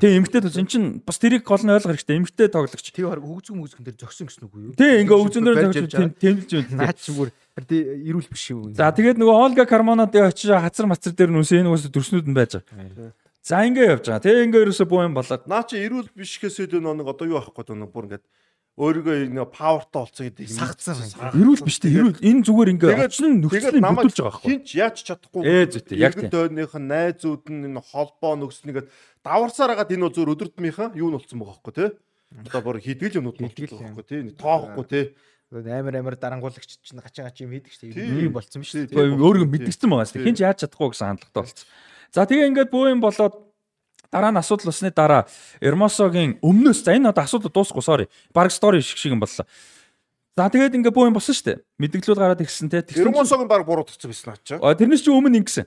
Тийм эмгтэй тоглогч. Эн чин бас тэрийг гол нь ойлгох хэрэгтэй. Эмгтэй тоглогч. Тэг хараг хөгзгөн мөзгөн дээр зөксөн гэсэн үг үү? Тийм ингээ хөгзгөн дээр зөксөн тэмэлж байна. Наач бүр эрүүл биш юм. За тэгээд нөгөө Олга Кармонод очиж хацар мацар дээр нүсээ энэ уус төрснүүд нь байж байгаа. За ингээ явж байгаа. Тэгээ ингээ ерөөсө буу юм болоод. Наа чи эрүүл биш гэсээд нэг одоо юу авахгүй даа бүр ингээ өөрийгөө нэг павертай болцсон гэдэг юм. Сагцсан. Эрүүл биш те эрүүл энэ зүгээр ингээ очин нөхцөлийг бүтүүлж байгаа байхгүй. Хинч яаж чадахгүй. Ээ зүйтэй яг тийм. Дойных нь найзууд нь энэ холбоо нөхцөлнийгээ даварсаар агаад энэ зүгээр өдөрдмийнхаа юу нь болцсон байгаа байхгүй те. Одоо бүр хидгэл юмнууд болчихсон байгаа байхгүй те. Тоохгүй те. Амар амар дарангуулагч чинь гачаа гачаа юм хийдэг шүү дээ. Юм болцсон биш үү? Өөрийгөө мэдгдсэн байгаа шүү дээ. Хинч яаж чадахгүй гэсэн хандлагатай болцсон. За тэгээ ингээд бөө юм болоод Дараа нь асуудал усны дараа Эрмосогийн өмнөөс за энэ одоо асуудал дуусахгүй sorry. Бараг стори шиг шиг юм боллоо. За тэгээд ингээ боо юм болсон шүү дээ. Мэдээлэлүүд гараад ирсэн те. Эрмосогийн баг буруутгсан байсан ачаа. Тэрнээс чи өмнө ингэсэн.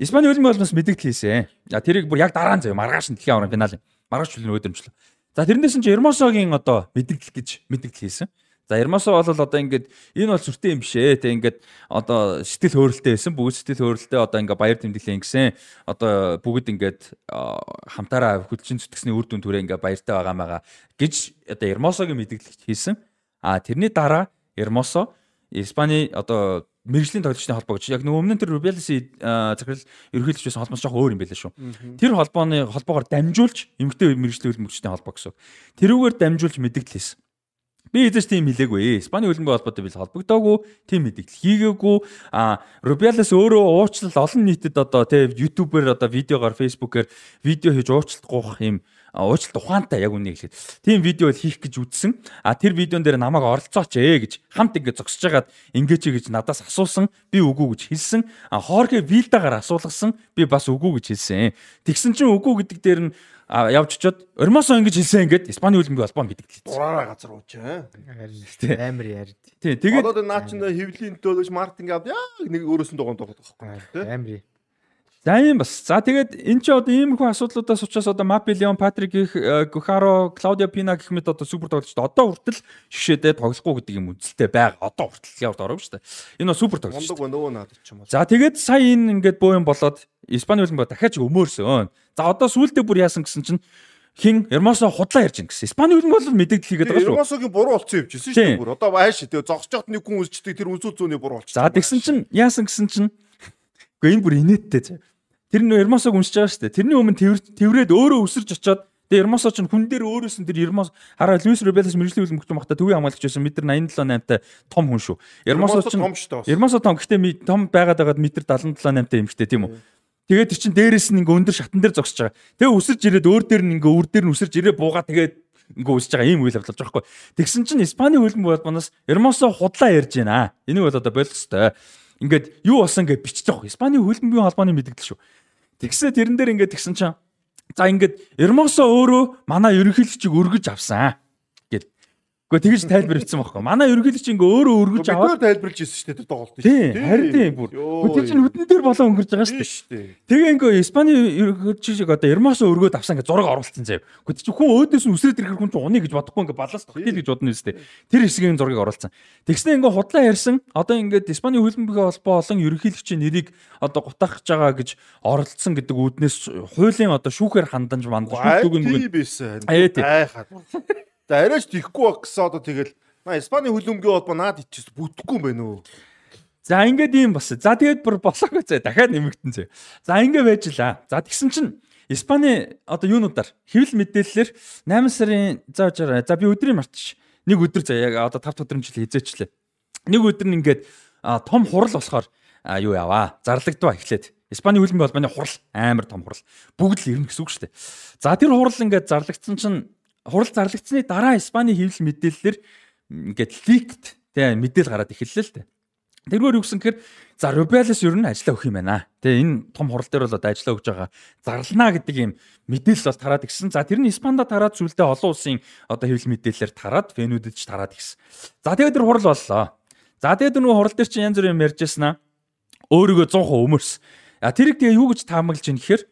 Испани хөлбөмбөг болноос мэдээлэл хийсэн. За тэрийг бүр яг дараа нь заяа маргааш нь дэлхийн аврал финал. Маргааш чөлөө өдөрмжлөө. За тэрнээс нь чи Эрмосогийн одоо мэдээлэл гэж мэдээлэл хийсэн. За Ермосо бол одоо ингээд энэ бол сүртэй юм биш ээ. Тэг ингээд одоо сэтгэл хөөрөлтэй байсан. Бүгд сэтгэл хөөрөлтэй одоо ингээд баяр тэмдэглээ ингэсэн. Одоо бүгд ингээд хамтаараа хүлчин зүтгэсний үр дүн түрээ ингээд баяртай байгаа маяга гэж одоо Ермосогийн мэдээлэл хийсэн. А тэрний дараа Ермосо Испани одоо мэрэгжлийн тоглогчдын холбоо гэж яг нөгөө өмнө нь тэр Rubiales захирал ерөнхийлөгч байсан холбоос жоох өөр юм байлаа шүү. Тэр холбооны холбоогоор дамжуулж эмгтэй мэрэгжлийн хөлбөмбөгчдийн холбоо гэсэн. Тэрүүгээр дамжуулж мэдээлэл хийсэн. Би эзэж тийм хэлээгүй. Испани хөлбөмбөгийн холбоотой би холбогдоогүй, тийм мэдээлэл хийгээгүй. А Rubiales өөрөө уучлал олон нийтэд одоо тий YouTube-ээр одоо видеогоор Facebook-ээр видео хийж уучлалт гоох юм уучлалт ухаантай яг үнийг хэлээд тийм видео хийх гэж үзсэн. А тэр видеон дээр намайг оролцооч ээ гэж хамт ингэ зогсож хагаад ингэж гэж надаас асуусан. Би үгүй гэж хэлсэн. А Хорхе Вилдагаар асуулгасан. Би бас үгүй гэж хэлсэн. Тэгсэн чинь үгүй гэдэг дээр нь явж очиод Ормосо ингэж хэлсэн ингээд Испани хөлбөмбөгийн холбоо мэдээлэл. Дураараа газар ууч аа. Амар яар. Тий, тэгээд одоо наа чин хөвлийн төлөж маркетинг авд яа нэг өөрөөс нь дугуун тоглох байхгүй амар. За юм бас. За тэгээд эн чи одоо иймэрхүү асуудлуудаас учраас одоо Мапи Леон, Патрик их Гухаро, Клаудио Пина гэх мэт одоо супер тоглогчд одоо хүртэл шишээдээ тоглохгүй гэдэг юм үзэлтэй байгаа. Одоо хүртэл яваад ороогүй шүү дээ. Энэ бол супер тоглогч. Мундаг нөгөө надад ч юм уу. За тэгээд сая энэ ингээд боо юм болоод Испани хөлбөмбө дахиад ч өмөөрсөн. За одоо сүүлдээ бүр яасан гэсэн чинь хин Эрмосо худлаа ярьж гин гэсэн. Испани хөлбөмбө бол мэдээлэл хийгээд байгаа шүү. Эрмосогийн буруу болцсон юм чижсэн шүү дээ. Одоо ааш тэгээ зогсож яхад нэг хүн үлждэг тэр үнсүүл зүүний буруу болчихсон. За тэгсэн чинь яасан гэсэн чинь Гэхдээ энэ бүр инээдтэй зав. Тэр нөө Ермосог уншиж байгаа шүү дээ. Тэрний өмнө тэрврээд өөрөө өсөрж очоод Тэгээ Ермосо ч хүн дээр өөрөөс нь тэр Ермос хараа Луис Рубелес мэрэгжлийн хөлбөмбөгч багта төвийн хамгаалагч байсан метр 87 8-тай том хүн шүү. Ермосо ч Ермосо том гэхдээ том байгаад байгаад метр 77 8-тай эмхтэй тийм үү. Тэгээд тэр чин дээрээс нь ингээ өндөр шатан дээр зогсож байгаа. Тэгээ өсөрж ирээд өөр дээр нь ингээ үр дээр нь өсөрж ирээ буугаа тэгээд ингээ үсэж байгаа ийм үйл явдал болж байгаа байхгүй. Тэгсэн чин Испани хөлбөмбөг болбоноос Ермосо худлаа ярьж байна. Энийг бол одоо болох хэвээр. Ингээд юу болсон гэж бичиж байгаа. Испани хөлбөмбөгийн холбооны мэдээлэл шүү. Тэгсээ тэрэн дээр ингээд тэгсэн чинь за ингээд Эрмосо өөрөө манай ерөнхийлөгчийг өргөж авсан. Гэхдээ тэгж тайлбар хийсэн байхгүй. Манай ерөнхийлөгч ингээ өөрөө өргөж аваад тайлбарлаж ирсэн шүү дээ тэр тоглолт шүү дээ. Харин тийм бүр. Гэхдээ чинь хөдөн дээр болоо өнгөрж байгаа шүү дээ. Тэгээ ингээ Испани ерөнхийлөгчийг одоо Эрмосо өргөөд авсан ингээ зураг оруулсан заяа. Гэхдээ чи хүн өөдөөс нь үсрээд ирэх хүн чинь уны гэж бодохгүй ингээ балаас тогтил гэж бодно үстэй. Тэр хэсгийн зургийг оруулсан. Тэгснэ ингээ худлаа ярьсан. Одоо ингээ Испани хөлбөмбөгийн холбоо болон ерөнхийлөгчийн нэрийг одоо гутаах гэж байгаа гэж оролцсон гэдэг үүднээс хуулийн одоо шүүхээр хандаж мандаж шүүх дүгэн мгэн. Айхаад. За арайч тийхгүй баг гэсэн одоо тэгэл на Испани хөлбөмбөгийн холбоо наад ичээс бүтэхгүй юм байна уу? За ингээд ийм бас. За тэгээд бүр болоогүй зэ дахиад нэмэгдэн зэ. За ингээд байжлаа. За тэгсэн чинь Испани одоо юунуудаар хэвлэл мэдээллээр 8 сарын за за би өдрийг мартчих. Нэг өдөр за яг одоо 5 өдрийн жил хизээчлээ. Нэг өдөр нь ингээд том хурал болохоор юу яваа. Зарлагдваа эхлээд. Испани хөлбөмбөгийн холбооны хурал амар том хурал. Бүгд л ирнэ гэсэн үг шүү дээ. За тэр хурал ингээд зарлагдсан чинь хурал зарлагдсны дараа Испани хэвлэл мэдээллээр ингээд ликт тий мэдээл гараад эхэллээ л дээ. Тэргээр юу гэсэн гэхээр за Rubiales ер нь ажиллаа өгөх юм байна. Тэгээ энэ том хурал дээр бол одоо ажиллаа өгж байгаа. Зарлана гэдэг юм мэдээлэл бол тараад гисэн. За тэр нь Испанда тараад зүйлдээ олон улсын одоо хэвлэл мэдээлэлээр тараад фэнүүдэд ч тараад гисэн. За тэгээ тэр хурал боллоо. За тэгээ нөгөө хурал дээр чинь янз бүрийн юм ярьжсэн аа. Өөрийгөө 100% өмөрс. А тэрийг тэгээ юу гэж таамаглаж ийн гэхээр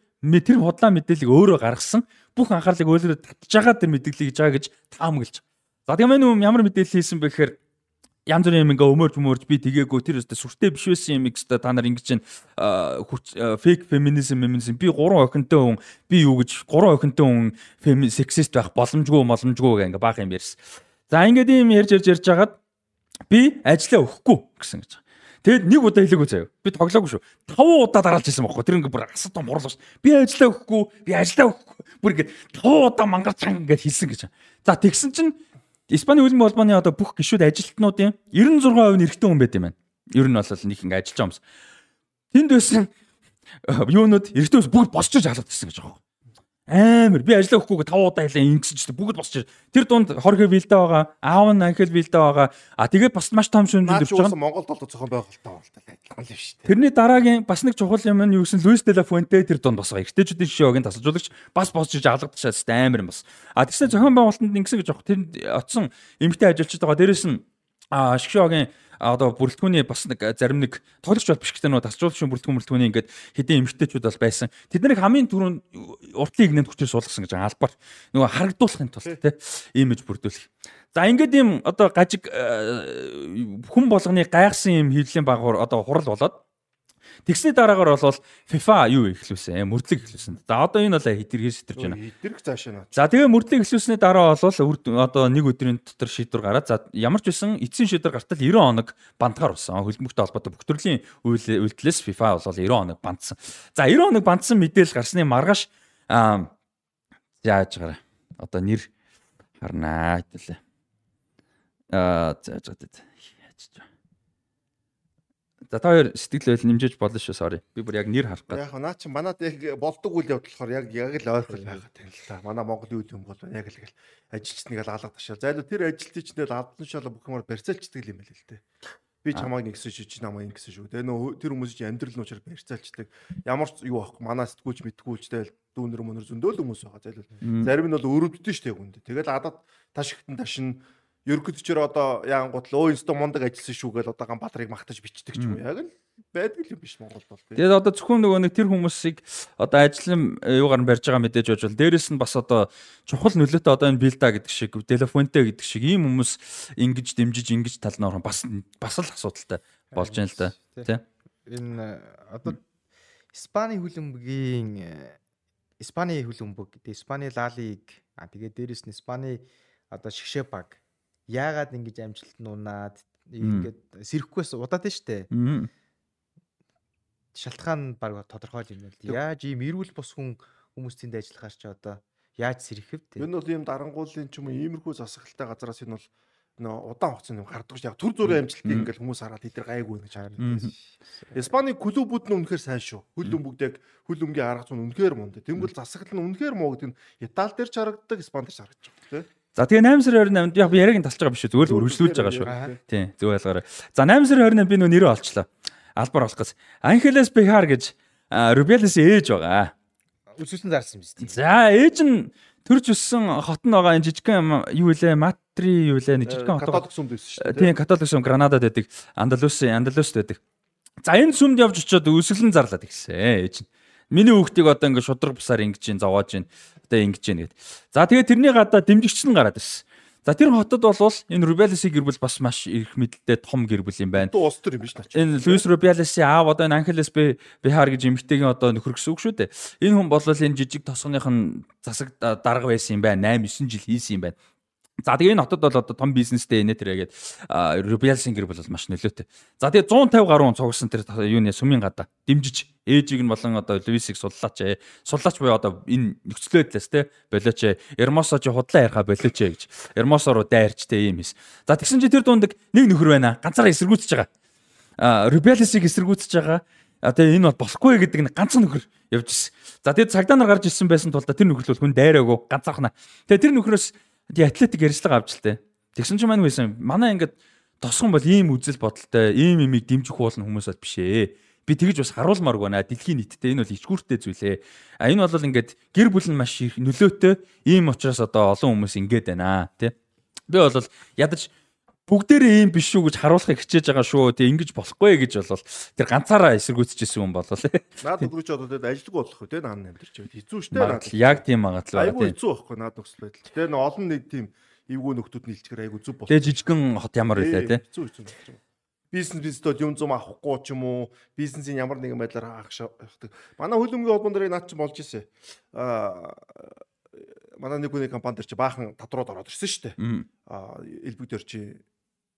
тэр худлаа мэдээллийг өөрөө гаргасан бүх анхаарлыг өөрөөр байгаа тэр мэдээллийг байгаа гэж таамаглаж. За тийм ээ юм ямар мэдээлэл хийсэн бэ гэхээр янз бүрийн юм ингээ өмөрж өмөрж би тэгээгүй тэр өстө сүртэй биш байсан юм гэстэ та нар ингэж фейк феминизм феминизм би гурван охинтой хүн би юу гэж гурван охинтой хүн сексист байх боломжгүй боломжгүй гэнгээ баах юм ярьсан. За ингээд юм ярьж ярьж ярьж хагаад би ажиллаа өгөхгүй гэсэн гэж. Тэгэд нэг удаа хэлээгүй заяа. Би тоглоогүй шүү. Таван удаа дараалж ирсэн байхгүй. Тэр ингээ бүр асуу том хурлаа шүү. Би ажиллаа өгөхгүй, би ажиллаа өгөхгүй. Бүр ингээ таван удаа мангарч ингээ хэлсэн гэж. За тэгсэн чинь Испани хөлбөмбөгийн холбооны одоо бүх гишүүд ажилтнуудын 96% нь эрэгтэй хүн байт юм байна. Ер нь бол нэг ингээ ажиллаж байгаа юмс. Тэнд байсан юунууд эрэгтэй хүмүүс бүгд босч иж халаад ирсэн гэж байгаа юм. Амар би ажиллаа өгөхгүй 5 удаа хэлээ ингэсэн чинь бүгд босч тэр дунд хорхо вилдэ байгаа, аав нь анхэл вилдэ байгаа. А тэгээд бас маш том ирж чи байгаа. Монголд бол зохион байгуулалтаа болтой адилхан л шүү дээ. Тэрний дараагийн бас нэг чухал юм нь юу гэсэн Луис де ла Фуэнте тэр дунд бас байгаа. Эртэйчүүдийн шишээгийн тасалжуулагч бас босч иж алгадчихсан амар юм бас. А тэгснэ зохион байгуулалтанд ингэсэн гэж аах тэр оцсон эмгтэй ажилчид байгаа. Дээрэс нь а шгшогийн одоо бүрэлдэхүүний бас нэг зарим нэг тоглогч бол биш гэхдээ нөгөө тасалжуулагчийн бүрэлдэхүүн бүрэлдэхүүний ингээд хэдийн эмгтээчүүд бол байсан. Тэд нарыг хамгийн түрүүнд уртлын игнэнд хүчээр суулгасан гэж албаар нөгөө харагдуулахын тулд те имиж бүрдүүлэх. За ингээд ийм одоо гажиг хүн болгоны гайхсан юм хөвлийн багуур одоо хурал болоод Тэгсний дараагаар бол FIFA юу ихлүүлсэн, мөрдлөг ихлүүлсэн. За одоо энэ бол хэтэрхий сэтэрч байна. Эдгэрх цаашаа наа. За тэгээ мөрдлөг эхлүүлсний дараа бол үрд- одоо нэг өдрийн дотор шийдвэр гараад за ямар ч байсан эцсийн шийдвэр гартал 90 хоног бантгаар болсон. Хөлбөмбөгтэй холбоотой бүх төрлийн үйл үйлдэлээс FIFA бол 90 хоног бантсан. За 90 хоног бантсан мэдээлэл гарсны маргааш аа яаж гараа. Одоо нэр харнаа хэвлээ. Аа за за за. Яаж ч. За та хоёр сэтгэл байл нэмжиж болно шүү sorry. Би бүр яг нэр харах гэдэг. Яг наа чи манад яг болдог үйл явдал болохоор яг яг л ойрхол байгаад байна л та. Манай Монголын үйл юм бол яг л гэл ажилчныг л алгад ташаа. За тэр ажилтны ч нэл алдан шал бүх юмар барьцаалчдаг юм байл л дээ. Би чамайг нэгсэн шүү, чи намайг ингэсэн шүү. Тэгээ нөө тэр хүмүүс чи амьдрал нь учраас барьцаалчдаг. Ямар ч юу аахгүй. Манай сэтгүүлч мэдгүүлчтэй дүүнэр мөнөр зөндөөл хүмүүс байгаа. Зайлвал зарим нь бол өрөвддөг штэ гүнд. Тэгэл адад ташигтан ташин ерөнхийдчээр одоо яангууд л өө инсту мундаг ажилласан шүү гэл одоо Ганбаатарыг магтаж бичдэг ч юм уу. Яг л байдаг л юм биш Монголд бол. тий. Тэгээд одоо зөвхөн нөгөө нэг тэр хүмүүсийг одоо ажлын э, юугаар нь барьж байгаа мэдээж байж бол дээрэс нь бас одоо чухал нөлөөтэй одоо энэ билда гэдэг шиг телефонтэй гэдэг шиг ийм хүмүүс ингэж дэмжиж ингэж тал нь орхон бас бас л асуудалтай болж байна л да. Тий. Энэ э, одоо Испани хөлбөмбөгийн э, Испани хөлбөмбөг тэгээ Испани лалиг а тэгээ дээрэс нь Испани одоо шгшээ баг яагаад ингэж амжилт нуунаад ингээд сэрэхгүйс удаад нь штэ. Шалтгаан баг тодорхой юм байна л яаж ийм эрүүл бус хүн хүмүүс тэнд ажиллахаар ч одоо? Яаж сэрэхэв те? Энэ бол ийм дарангуулын ч юм уу иймэрхүү засаглалтай газараас энэ бол нөө удаан хугацаанд юм гардаг. Яг төр зүрийн амжилтыг ингээл хүмүүс хараад эдгээр гайгүй гэж харна. Испани клубүүд нь үнэхээр сайн шүү. Хөл өмгөд яг хөл өмгийн арга зүйн үнэхээр мундаг. Тэнгүүл засаглал нь үнэхээр муу гэдэг нь Итали дээр ч харагддаг, Испани дээр ч харагдаж байна. За тэгээ 8 сарын 28-нд яг би яриаг нь тасч байгаа биш зүгээр л үргэлжлүүлж байгаа шүү. Тийм зөв ойлгоорой. За 8 сарын 28 би нөө нэрээ олчлоо. Албар болох гэж. Анхелес Бехар гэж Рубелес ээж байгаа. үсвэсэн зарсан шүү дээ За ээж нь төрж өссөн хот нь байгаа энэ жижигхэн юу вэ? Матри юу вэ? Нэг жижигхэн хот. байгаа. Католик сүмд байсан шүү. Тийм католик сүм Гранадад байдаг. Андалус Андалуст байдаг. За энэ сүмд явж очиод өсөлн зарлаад ирсэн ээж нь. Миний хүүхдийг одоо ингэ шудраг бусаар ингэж ин зовоож ин. Одоо ингэж ин гэд. За тэгээ тэрний гадаа дэмжигч нь гараад ирсэн. За тэр хотод бол энэ Рубелеси гэр бүл бас маш их мэдлэлтэй том гэр бүл юм байна. Ту ус төр юм биш наач. Энэ Луис Рубелеси аав одоо энэ Анхелес Бихар гэж эмэгтэйгийн одоо нөхөр гэсэн үг шүү дээ. Энэ хүн бол энэ жижиг тосгоных нь засаг дарга байсан юм байна. 8 9 жил хийсэн юм байна. За тэгээ энэ хотод бол одоо том бизнестэй нэ тэрээгээд Рубелесийн гэр бол маш нөлөөтэй. За тэгээ 150 гаруй цугсан тэр юуны сүмийн гадаа дэмжиж ээжийг нь болон одоо Луисийг суллаач ээ. Суллаач буюу одоо энэ нөхцөл байдлаас те болооч ээ. Эрмосо чи худлаа яриха болооч ээ гэж. Эрмосо руу дайрч те ийм эс. За тэгсэн чи тэр дунд нэг нөхөр байна. Ганцаараа эсэргүүцэж байгаа. А Рубелесийг эсэргүүцэж байгаа. А тэгээ энэ бол болохгүй гэдэг нь ганцхан нөхөр явж ирсэн. За тэгээ цагдаа нар гарч ирсэн байсан тул тэр нөхөр л хүн дайраагүй ганцаархна. Тэгээ тэр нөхрөөс тий атлетик ярьцлага авч л тээ. Тэгсэн чинь маань байсан. Манай ингээд тосгон бол ийм үзэл бодолтой, ийм имийг дэмжих уулна хүмүүс бол биш ээ. Би тэгж бас харуулмааргүй байна. Дэлхийн нийтдээ энэ бол ичгүүртэй зүйлээ. А энэ бол ингээд гэр бүл нь маш их нөлөөтэй. Ийм учраас одоо олон хүмүүс ингээд байна тий. Би бол ядаж бүгдээрээ ийм биш шүү гэж харуулахыг хичээж байгаа шүү. Тэг ингэж болохгүй гэж бол тэр ганцаараа эсэргүүцэжсэн хүн болол. Наад нөхрөч одоо тэгээд ажилгүй болох үү те наад амьдрч байд. Хэцүү шттэ наад. Яг тийм магадлал байна. хэцүү байхгүй наад нөхцөл байдал. Н олон нэг тийм эвгүй нөхдүүд нийлцгээр айгу зүв болох. Тэгээ жижигэн хот ямар байлаа тий. Хэцүү хэцүү болж байгаа. Бизнес бизнесд юм зум авахгүй ч юм уу, бизнесийн ямар нэгэн байдлаар хаах шахдаг. Манай хөлөмгийн холбоон дээр наад чи болж ирсэн. Аа манай нэг хүний компани дээр чи баахан тадрууд ороод ирсэн шүү дээ. Аа элбэг дээр чи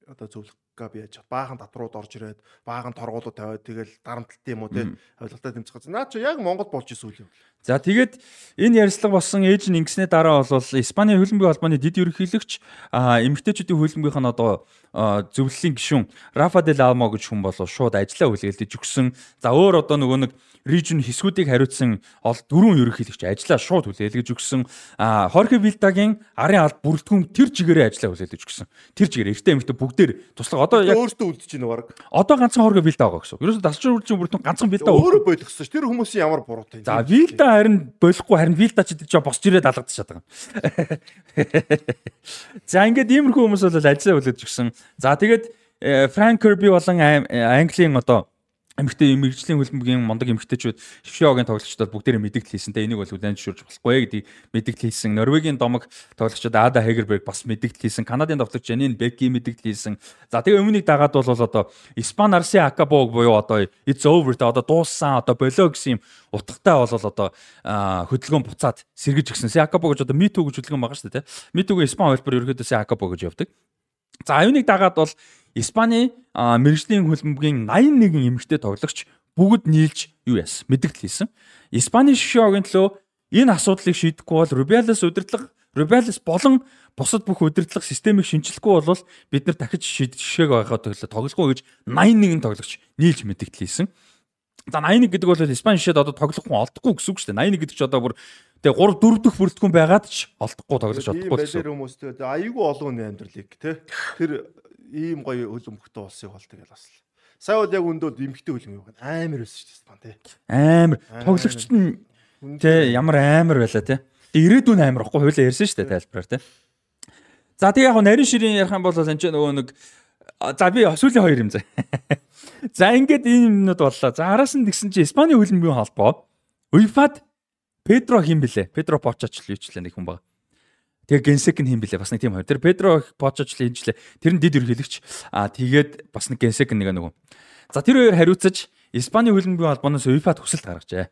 одоо зөвлөх би яаж баахан татрууд орж ирээд баахан торгуулууд тавиад тэгэл дарамтлалт юм уу те ойлголтоо тэмцэх. Наа чи яг Монгол болж исэн үйл юм. За тэгээд энэ ярилцлага болсон ээж нь ингэснээ дараа бол Испаний хөлбөмбөгийн холбооны дид ерөнхийлөгч эмэгтэйчүүдийн хөлбөмбөгийнх нь одоо зөвлөлийн гишүүн Рафа дел Алмо гэж хүн болов шууд ажиллаа хүлээлдэж өгсөн. За өөр одоо нөгөө нэг region хэсгүүдийг хариуцсан ол дөрвөн ерөнхийлөгч ажиллаа шууд хүлээлгэж өгсөн. Хорхе Вилдагийн арын алд бүрэлдэхүүн тэр чигээрээ ажиллаа хүлээлгэж өгсөн. Тэр чигээр эртээ эмэгтэй бүгдээр туслах одоо яг өөртөө үлдэж байна баг. Одоо ганцхан Хорхе Вилда байгаа гэсэн. Ерөөсө дасчин үржин бүрэлдэхүүн ганцхан Вилда өөрөө болгосон ш. Тэр хүмүүсийн ямар буруутай. За Вилда харин болохгүй харин Вилда ч гэж босч ирээд алгадчих чадсан. За ингээд иймэрхүү хүмүүс бол ажиллаа хүлээж өгсөн. За тэгээд Франк Керби болон Английн одоо эмэгтэй мэрэгжлийн хөлбөмбөгийн мондөг эмэгтэйчүүд Швшиогийн тоглогчдод бүгдээрээ мэдээлэл хийсэн. Тэ энийг бол үлэн зөвшөөрж болохгүй гэдгийг мэдээлэл хийсэн. Норвегийн домог тоглогчдод Ада Хегерберг бас мэдээлэл хийсэн. Канадын тоглогч Жанин Беки мэдээлэл хийсэн. За тэгээ өмнөний дагаад бол одоо Испан Арси Акабог буюу одоо it's over та одоо дууссан одоо болоо гэсэн юм утгатай бол одоо хөдөлгөөн буцаад сэргэж гисэн. Акабог гэж одоо Миту гэж хөдөлгөөн байгаа шүү дээ. Митугийн Испан хэлбэр ерөөдөөс Акабог гэж явдаг. За аюуныг дагаад бол Испани мэрэгжлийн хөлбөмбөгийн 81 эмэгтэй тоглогч бүгд нийлж юу яасан мэдээлэл хийсэн. Испани шишогийн төлөө энэ асуудлыг шийдэхгүй бол Rubiales удирдлага Rubiales болон бусад бүх удирдлага системийг шинчлэхгүй бол бид нар дахиж шийдэх байгаа төлөө тоглохгүй гэж 81 тоглогч нийлж мэдээлэл хийсэн. За 81 гэдэг бол Испани шишэд одоо тоглох хүн олдохгүй гэсэн үг шүү дээ. 81 гэдэг чи одоо бүр Тэгээ 3 4 дэх бүрэлдэхүүн байгаад ч олдохгүй тоглож олдохгүй гэсэн. Тийм хүмүүстэй аюулгүй олон хүний амьдралыг те тэр ийм гоё хөлбөмбөгтэй улсыг болдог гэж бас. Сая бол яг өндөө эмгтэй хөлбөмбөг амар байсан шүү дээ те. Амар тоглогчд нь те ямар амар байлаа те. Ирээдүйн амар ахгүй хуйлаа ярьсан шүү дээ тайлбараар те. За тэгээ яг нарийн ширийн ярих юм бол энэ ч нөгөө нэг за би сүүлийн хоёр юм заа. За ингээд энэ юмнууд боллоо. За араас нь тэгсэн чинь Испани хөлбөмбөгийн холбоо UEFA-д Педро хин блэ? Педро Почоч л юучлаа нэг хүн баг. Тэгээ Генсек нь хин блэ? Бас нэг тийм хоёр. Тэр Педро Почоч л хийжлээ. Тэр нь дид ерхийлэгч. Аа тэгээд бас нэг Генсек нэг нөгөө. За тэр хоёр хариуцаж Испани хөлбөмбөгийн холбооноос UEFA-д хүсэлт гаргажээ.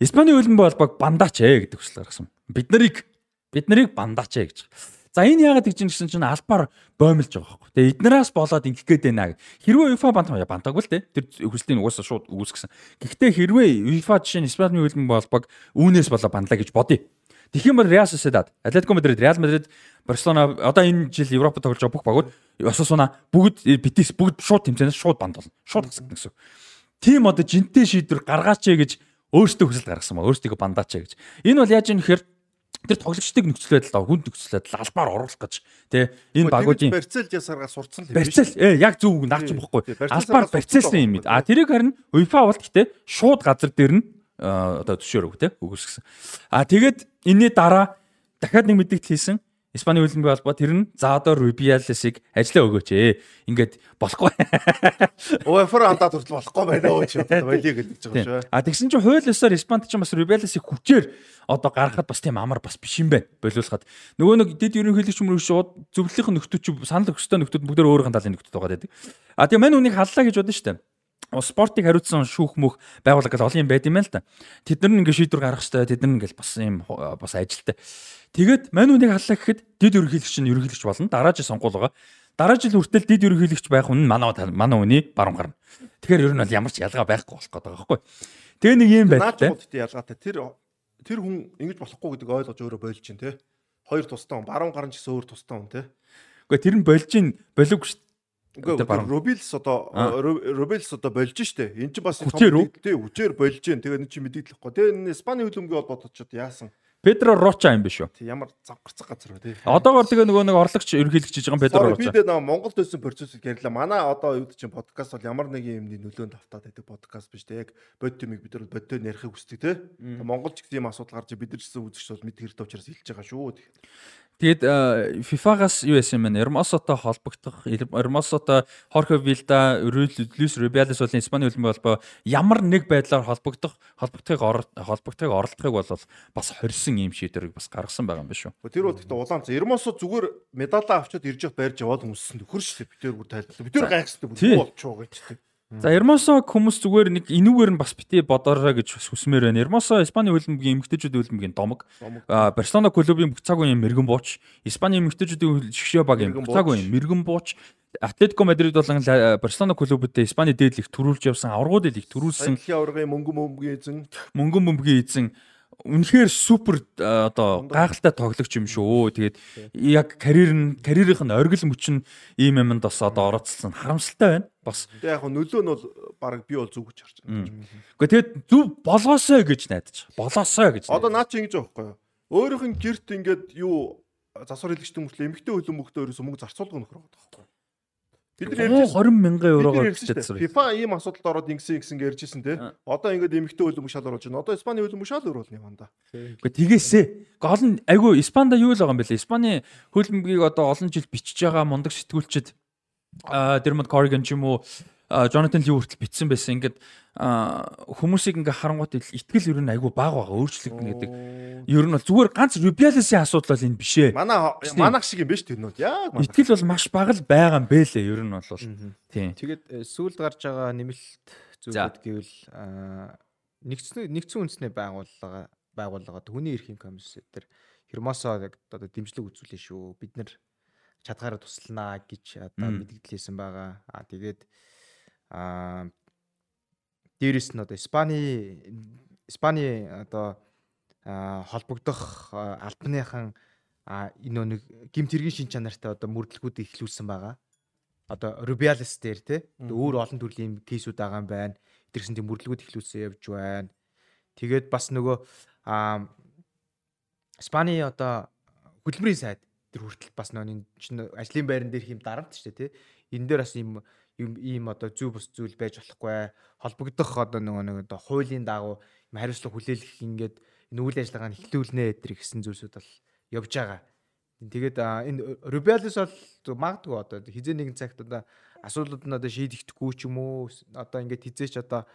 Испани хөлбөмбөгийн холбоог бандаач ээ гэдэг хүсэлт гаргасан. Бид нарыг бид нарыг бандаач ээ гэж. За энэ яагаад гэж гэсэн чинь албаар боомлж байгаа байхгүй. Тэгээ эднээс болоод ингэх гээд байна. Хэрвээ UEFA бантаа бантаагүй л те. Тэр хүслийн угаасаа шууд үүсгэсэн. Гэхдээ хэрвээ UEFA жишээ нь Испани хөлбөмбөг болбог үүнээс болоо бандлаа гэж бодъё. Тэгэх юм бол Real Sociedad, Atletico Madrid, Real Madrid, Barcelona одоо энэ жил Европод тоглож байгаа бүх багууд Osasuna бүгд Betis бүгд шууд тэмцээнээс шууд банд болно. Шууд гасдаг гэсэн. Тим одоо жинтэй шийдвэр гаргаач ээ гэж өөртөө хүсэл гаргасан ба өөртөө бандаач ээ гэж. Энэ бол яаж юм гэхээр тэр тоглогчдыг нөхцөл байдал хүнд нөхцөл байдал албаар оруулах гэж тий энэ багуудын барьцаал ясаргаар сурцсан л юм биш барьцаал э яг зөв үг наач бохгүй албаар барьцаалсан юм а тэрийг харин UEFA бол гэхдээ шууд газар дээр нь одоо төшөөр өг тий үгүйсгсэн а тэгээд энэний дараа дахиад нэг мэдээлэл хийсэн Испани хөлбөмбөгийн холбоо тэр нь за одоо Rubiales-ыг ажиллаа өгөөч ээ. Ингээд болохгүй. UEFA-аар андаад хүртэл болохгүй байна өө чи болиё гэж байгаа шүү. А тэгсэн чинь хууль ёсоор Испанд ч бас Rubiales-ыг хүчээр одоо гаргахад бас тийм амар бас биш юм байна. Болиулахад. Нөгөө нэг дэд ерөнхийлөгч мөрөг шууд зөвлөлийнх нөхдөч санал өгсөй нөхдөд бүгд өөрийнх нь талын нөхдөд байгаа гэдэг. А тэгээ мань үнийг халлаа гэж бодсон шүү дээ спортыг хариуцсан шүүх мөх байгууллага гал олон юм байд юм байна л та. Тэд нар ингээ шийдвэр гаргах хэрэгтэй. Тэд нар ингээл бас юм бас ажилтай. Тэгээд мань үнийг халлаа гэхэд дид ерөнхийлөгч нь ерөнхийлөгч болно. Дараа жил сонгуул байгаа. Дараа жил хүртэл дид ерөнхийлөгч байх хүн манай манай үний баруун гарна. Тэгэхээр ер нь бол ямар ч ялгаа байхгүй болох гэдэг байгаа байхгүй. Тэгээ нэг юм байна. Наачуудтай ялгаатай. Тэр тэр хүн ингэж болохгүй гэдэг ойлгож өөрөө болж чинь те. Хоёр тустай хүн баруун гарна гэсэн өөр тустай хүн те. Гэхдээ тэр нь болж ин боловгүй шүү Үгүй Рубилс одоо Рубилс одоо болж штэ. Энд чинь бас тий хүчээр болж जैन. Тэгээд энэ чинь мэдээлэхгүй. Тэгээд энэ Испани хөлбөмбөгийн холбоот ч яасан. Педро Роча юм биш үү? Тий ямар завгарцаг газар вэ тий. Одоогор тэгээ нөгөө нэг орлогч ерөнхийлөгч хийж байгаа Педро Роча. Би тэгээ Монголд байсан процессыг ярьлаа. Манай одоо юу чинь подкаст бол ямар нэг юмны нөлөөнд автаад байдаг подкаст биш тий. Яг бод юмыг бид нар бодтой ярихыг хүсдэг тий. Монголч гэсэн юм асуудал гарч бид нар гэсэн үзэгч бол мэд хэрэг тавчраас хэлж байгаа шүү. Тэгэд FIFA-гаас юу яасан юм бэ? Эрмосотой холбогдох, Эрмосотой Хорхе Вилда, Люис Рубиалес болон Испани хөлбөмбөгийн холбоо ямар нэг байдлаар холбогдох, холбогдохыг холбогдохыг оролдохыг бол бас хорьсон юм шийдвэрийг бас гаргасан байгаа юм биш үү? Тэр бол гэхдээ улаан. Эрмосо зүгээр медалаа авчиад ирж явах байрж яваад хүмүүссэн дээ. Бид тэр бүр тайлбарлаа. Бид тэр гайхстай бүр болчихоо гэж тийм. За Эрмосо хүмүүс зүгээр нэг энүүгээр нь бас бити бодоорой гэж бас хүсмээр байна. Эрмосо Испани хөлбөмбөгийн эмэгтэйчүүд хөлбөмбөгийн домог. Барселона клубын бүх цаг үеийн мэрэгэн бууч, Испани эмэгтэйчүүдийн шгшөө багийн бүх цаг үеийн мэрэгэн бууч, Атлетико Мадрид болон Барселона клубүүдтэй Испани дээд лиг төрүүлж явсан, аврагууд лиг төрүүлсэн. Аврагын мөнгө мөнгөгийн эзэн, мөнгө мөнгөгийн эзэн үнэхээр супер одоо гайхалтай тоглогч юм шүү. Тэгээд яг карьер нь карьерийнх нь оргил мөчн ийм юмд бас одоо орооцсон харамсалтай байна. Бас. Тэгээд яг нөлөө нь бол баг би бол зүг гэж харж байна. Гэхдээ тэгээд зүв болоосой гэж найдаж. Болоосой гэж. Одоо наа чи ингэж байхгүй юу? Өөрийнх нь герт ингээд юу засвар хэлэгчтэй мөртлөө эмгтэй хөлөө мөхтөө ерөөсөө мөнгө зарцуулдаг нөхөр байгаа байхгүй юу? Бид нар ярьж 20 мянган еврогоор бичсэн. FIFA ийм асуудалд ороод ингэсэн ингэсэн гэж ярьжсэн те. Одоо ингээд эмэгтэй хөлбөмбөг шал оруулж байна. Одоо Испани хөлбөмбөг шал оруулна юм да. Гэхдээ тэгээсээ гол нь айгүй Испанда юу л байгаа юм бэ лээ. Испани хөлбөмбөгийг одоо олон жил бичиж байгаа мундаг сэтгүүлчид а Dermot Corrigan ч юм уу Jonathan Lee хүртэл битсэн байсан. Ингээд хүмүүсийг ингээ харангуут итгэл ер нь айгүй бага байгаа өөрчлөгдөн гэдэг. Ер нь бол зүгээр ганц Rubiales-ийн асуудал бол энэ биш ээ. Манай манах шиг юм биш тэр бол яг манах. Итгэл бол маш бага л байгаа юм бэ лээ ер нь бол. Тийм. Тэгээд э, сүүлд гарч байгаа нэмэлт зүйлүүд гэвэл нэгцэн нэгцэн үндэсний байгууллага байгууллагад хүний эрхийн комисс дээр Хермосо одоо дэмжлэг үзүүлээ шүү. Бид нар чадгаараа тусланаа гэж одоо мэдгдлээсэн байгаа. Аа тэгээд аа дээрэс нь одоо Испани Испани одоо холбогдох албаныхан энэ нэг гимт хэргийн шин чанартай одоо мөрдлгүүд ихлүүлсэн байгаа. Одоо Rubiales дээр те өөр олон төрлийн кейсүүд байгаа юм байна. Тэрсэн тийм мөрдлгүүд ихлүүлсэн явж байна. Тэгээд бас нөгөө Испани одоо хөдөлмөрийн сайд тэр хүртэл бас нөгөө чинь ажлын байран дээр хийм дарамт шүү дээ те. Энэ дээр бас ийм юм ийм одоо зүй бус зүйл байж болохгүй холбогдох одоо нөгөө нэг одоо хуулийн дагуу юм хариуцлага хүлээлгэх ингээд энэ үйл ажиллагааг эхлүүлнэ гэдэр гэсэн зүйлсүүд бол явж байгаа. Тэгээд энэ Rubiales бол магадгүй одоо хизээ нэгэн цагт одоо асуудлууд нь одоо шийдэгдэхгүй ч юм уу одоо ингээд хизээч одоо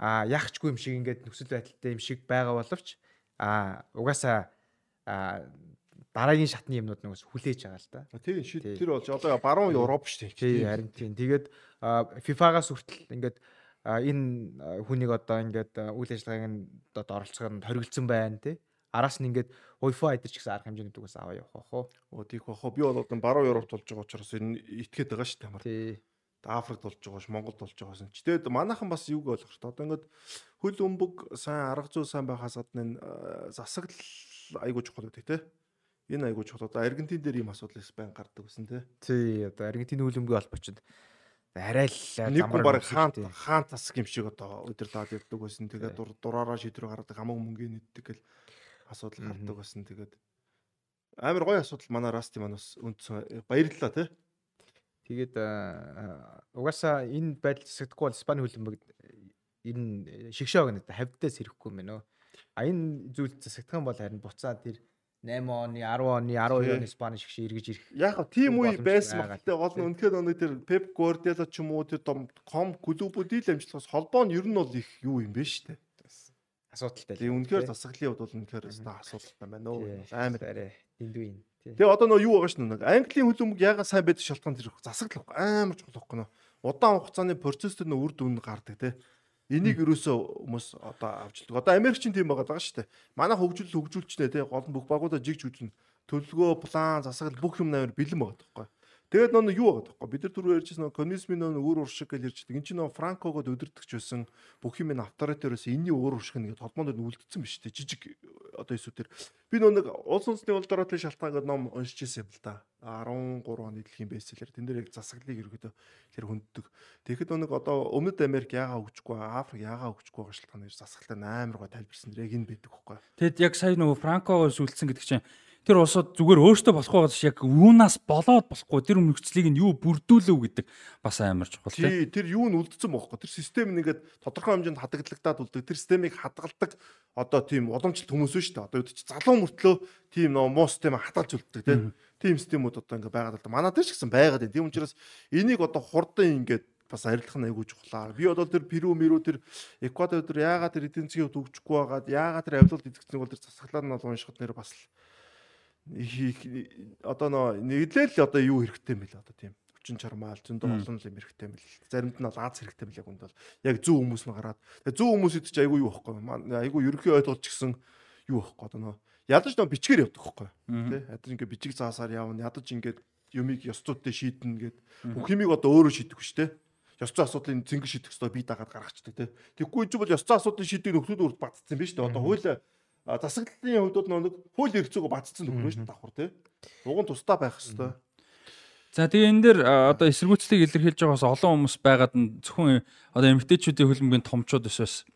яахчгүй юм шиг ингээд нөхцөл байдалтай юм шиг байгаа боловч а угаасаа дараагийн шатны юмнууд нэгс хүлээж байгаа л да. Тийм тэр болж одоо баруун Европ шүү дээ. Тийм харин тийм. Тэгээд FIFA-гаас хүртэл ингээд энэ хүнийг одоо ингээд үйл ажиллагааг одоо оролцоход хоригдсан байна тий. Араас нь ингээд UEFA эдэр ч гэсэн арга хэмжээний дүүгээс аваа явах уу. Оо тийх бах уу. Би бол одоо баруун Европт болж байгаа учраас энэ итгээд байгаа шүү дээ амар. Тий. Африкт болж байгаа ш, Монголд болж байгаа ш. Читэд манайхан бас юг ойлгох. Одоо ингээд хөл өмбөг сайн арга зүй сайн байхаас гадна энэ засаглал айгуу чухал гэдэг тий энэ айгуу чухал. Одоо Аргентин дээр ийм асуудал байн гардаг гэсэн тий. Тий, одоо Аргентины хөлбөмбөгийн холбоочд арай л замар баг хаан хаан тас юм шиг одоо удирлаад явдаг байсан. Тэгээд дураараа шийдвэр гаргадаг хамаг мөнгөний нэгдэг гэл асуудал гардаг байсан. Тэгээд амар гоё асуудал манай Расти маань бас үндсэн баярлалаа тий. Тэгээд угаасаа энэ байдал засагдахгүй бол Испани хөлбөмбөг энэ шигшоог надад хавьдаас сэрэхгүй юм байна. А энэ зүйл засагдах юм бол харин буцаа тэр 8 оны 10 оны 12 оны Испани шиг эргэж ирэх. Яг хав тийм үе байсан багтай гол нь үнэхээр өнөө тэр Пеп Гвардиола ч юм уу тэр ком клубүүдийн л амжилтаас холбоо нь ер нь бол их юу юм бэ штэ. Асуудалтай. Тийм үнэхээр засаглалын хувьд бол үнэхээр асуудалтай байна өө. Амар арай дэндүү юм. Тэгээ одоо нөө юу байгаа ш нэг Английн хөлбөмбөг ягаад сайн байдаг шалтгаан тэр засаглал амар чухал байхгүй нөө. Удаан хугацааны процесс төр нөө үр дүн гардаг те. Энийг юусоо хүмүүс одоо авчилдаг. Одоо Америкчин тийм байгаа даа шүү дээ. Манай хөгжил хөгжүүлчнээ те гол бүх багуудаа жигж үзэн төлөвлөгөө, план, засаглал бүх юм амар бэлэн байгаа байхгүй. Тэгээд нөө юу байгаа тоххой бид нар түрүү ярьжсэн нөө коммунизмын нөө өөр уршиг гэж ярьждаг. Энд чинь нөө Франкогод өдөртөгч байсан бүх юм ин авторитароос энэний өөр уршиг нэгэд холбоонд үлдсэн биш үү? Жижиг одоо эсвэл би нөө нэг улс үндэсний улдороотлын шалтгаан гэдэг ном уншиж ирсэн юм л да. 13 оны дэлхийн бестселлер. Тэн дээр яг засаглалыг ерөөдөө тэр хүнддэг. Тэгэхэд нэг одоо Өмнөд Америк яага хөгжихгүй, Африк яага хөгжихгүй байгаа шалтгаан нь засаглалтай амар гоо тайлбарсан. Яг энэ байдаг хөөхгүй. Тэгэд яг сая нөгөө Франкогоос үлдсэн гэдэг чинь тэр улсууд зүгээр өөртөө болохгүй гэж яг юунаас болоод болохгүй тэр нөхцөлийг нь юу бүрдүүлэв гэдэг бас амар чухал тий. Тэр юу нь үлдсэн бохоггүй. Тэр систем нь ингээд тодорхой хэмжээнд хадагдлагдаад үлддэг. Тэр системийг хадгалдаг одоо тийм уламжлалт хүмүүс шүү дээ. Одоо үүд чи залуу мөртлөө тийм нөө муу систем хадгалж үлддэг тий. Тийм системүүд одоо ингээд байгаад л манай дээр ч гэсэн байгаад байна. Тийм учраас энийг одоо хурдан ингээд бас арилгах нь айгүй чухлаа. Би одоо тэр Перу, Меру тэр Эквадор тэр яагаад тэр эдийн засгийн хувьд хөгжихгүй байгаад яагаад тэр авилгалт эзэгцнийг бол тэр засаглаад нь бол уншихад нэр бас л одоо нөө нэглэл одоо юу хэрэгтэй юм бэл одоо тийм хүчин чармаал зөндөө олон юм хэрэгтэй юм л. Заримд нь бол Аз хэрэгтэй мэл яг үнд бол яг зөв хүмүүс нь гараад. Тэгээ зөв хүмүүс идэж айгүй юу байхгүй. Айгүй ерөнхий ойлголт ч гэсэн юу байхгүй одоо нөө ядаж нөө бичгээр явдаг байхгүй. Тэ ядаж ингээ бичиг заасаар явна. Ядаж ингээд юмыг ёс зүйтэй шийднэ гэд. Бүх юмыг одоо өөрөө шийдэх биш тэ. Ёс зүйн асуудлыг зингэр шийдэх ёстой би дагаад гаргацдаг тэ. Тэгвэл энэ бол ёс зүйн асуудлын шийдвэрийг нөхцөл бүрд юм биш үү? Одоо хууль засаглалын хувьд бол нэг хууль эрхцээгөө бацсан нөхөр шүү давхар тий. Уг нь тусдаа байх хэвээр. За тэгээ энэ дэр одоо эсэргүүцлийг илэрхийлж байгаас олон хүмүүс байгаад нь зөвхөн одоо эмгтээчүүдийн хөлбөмбөгийн томчууд өсөөс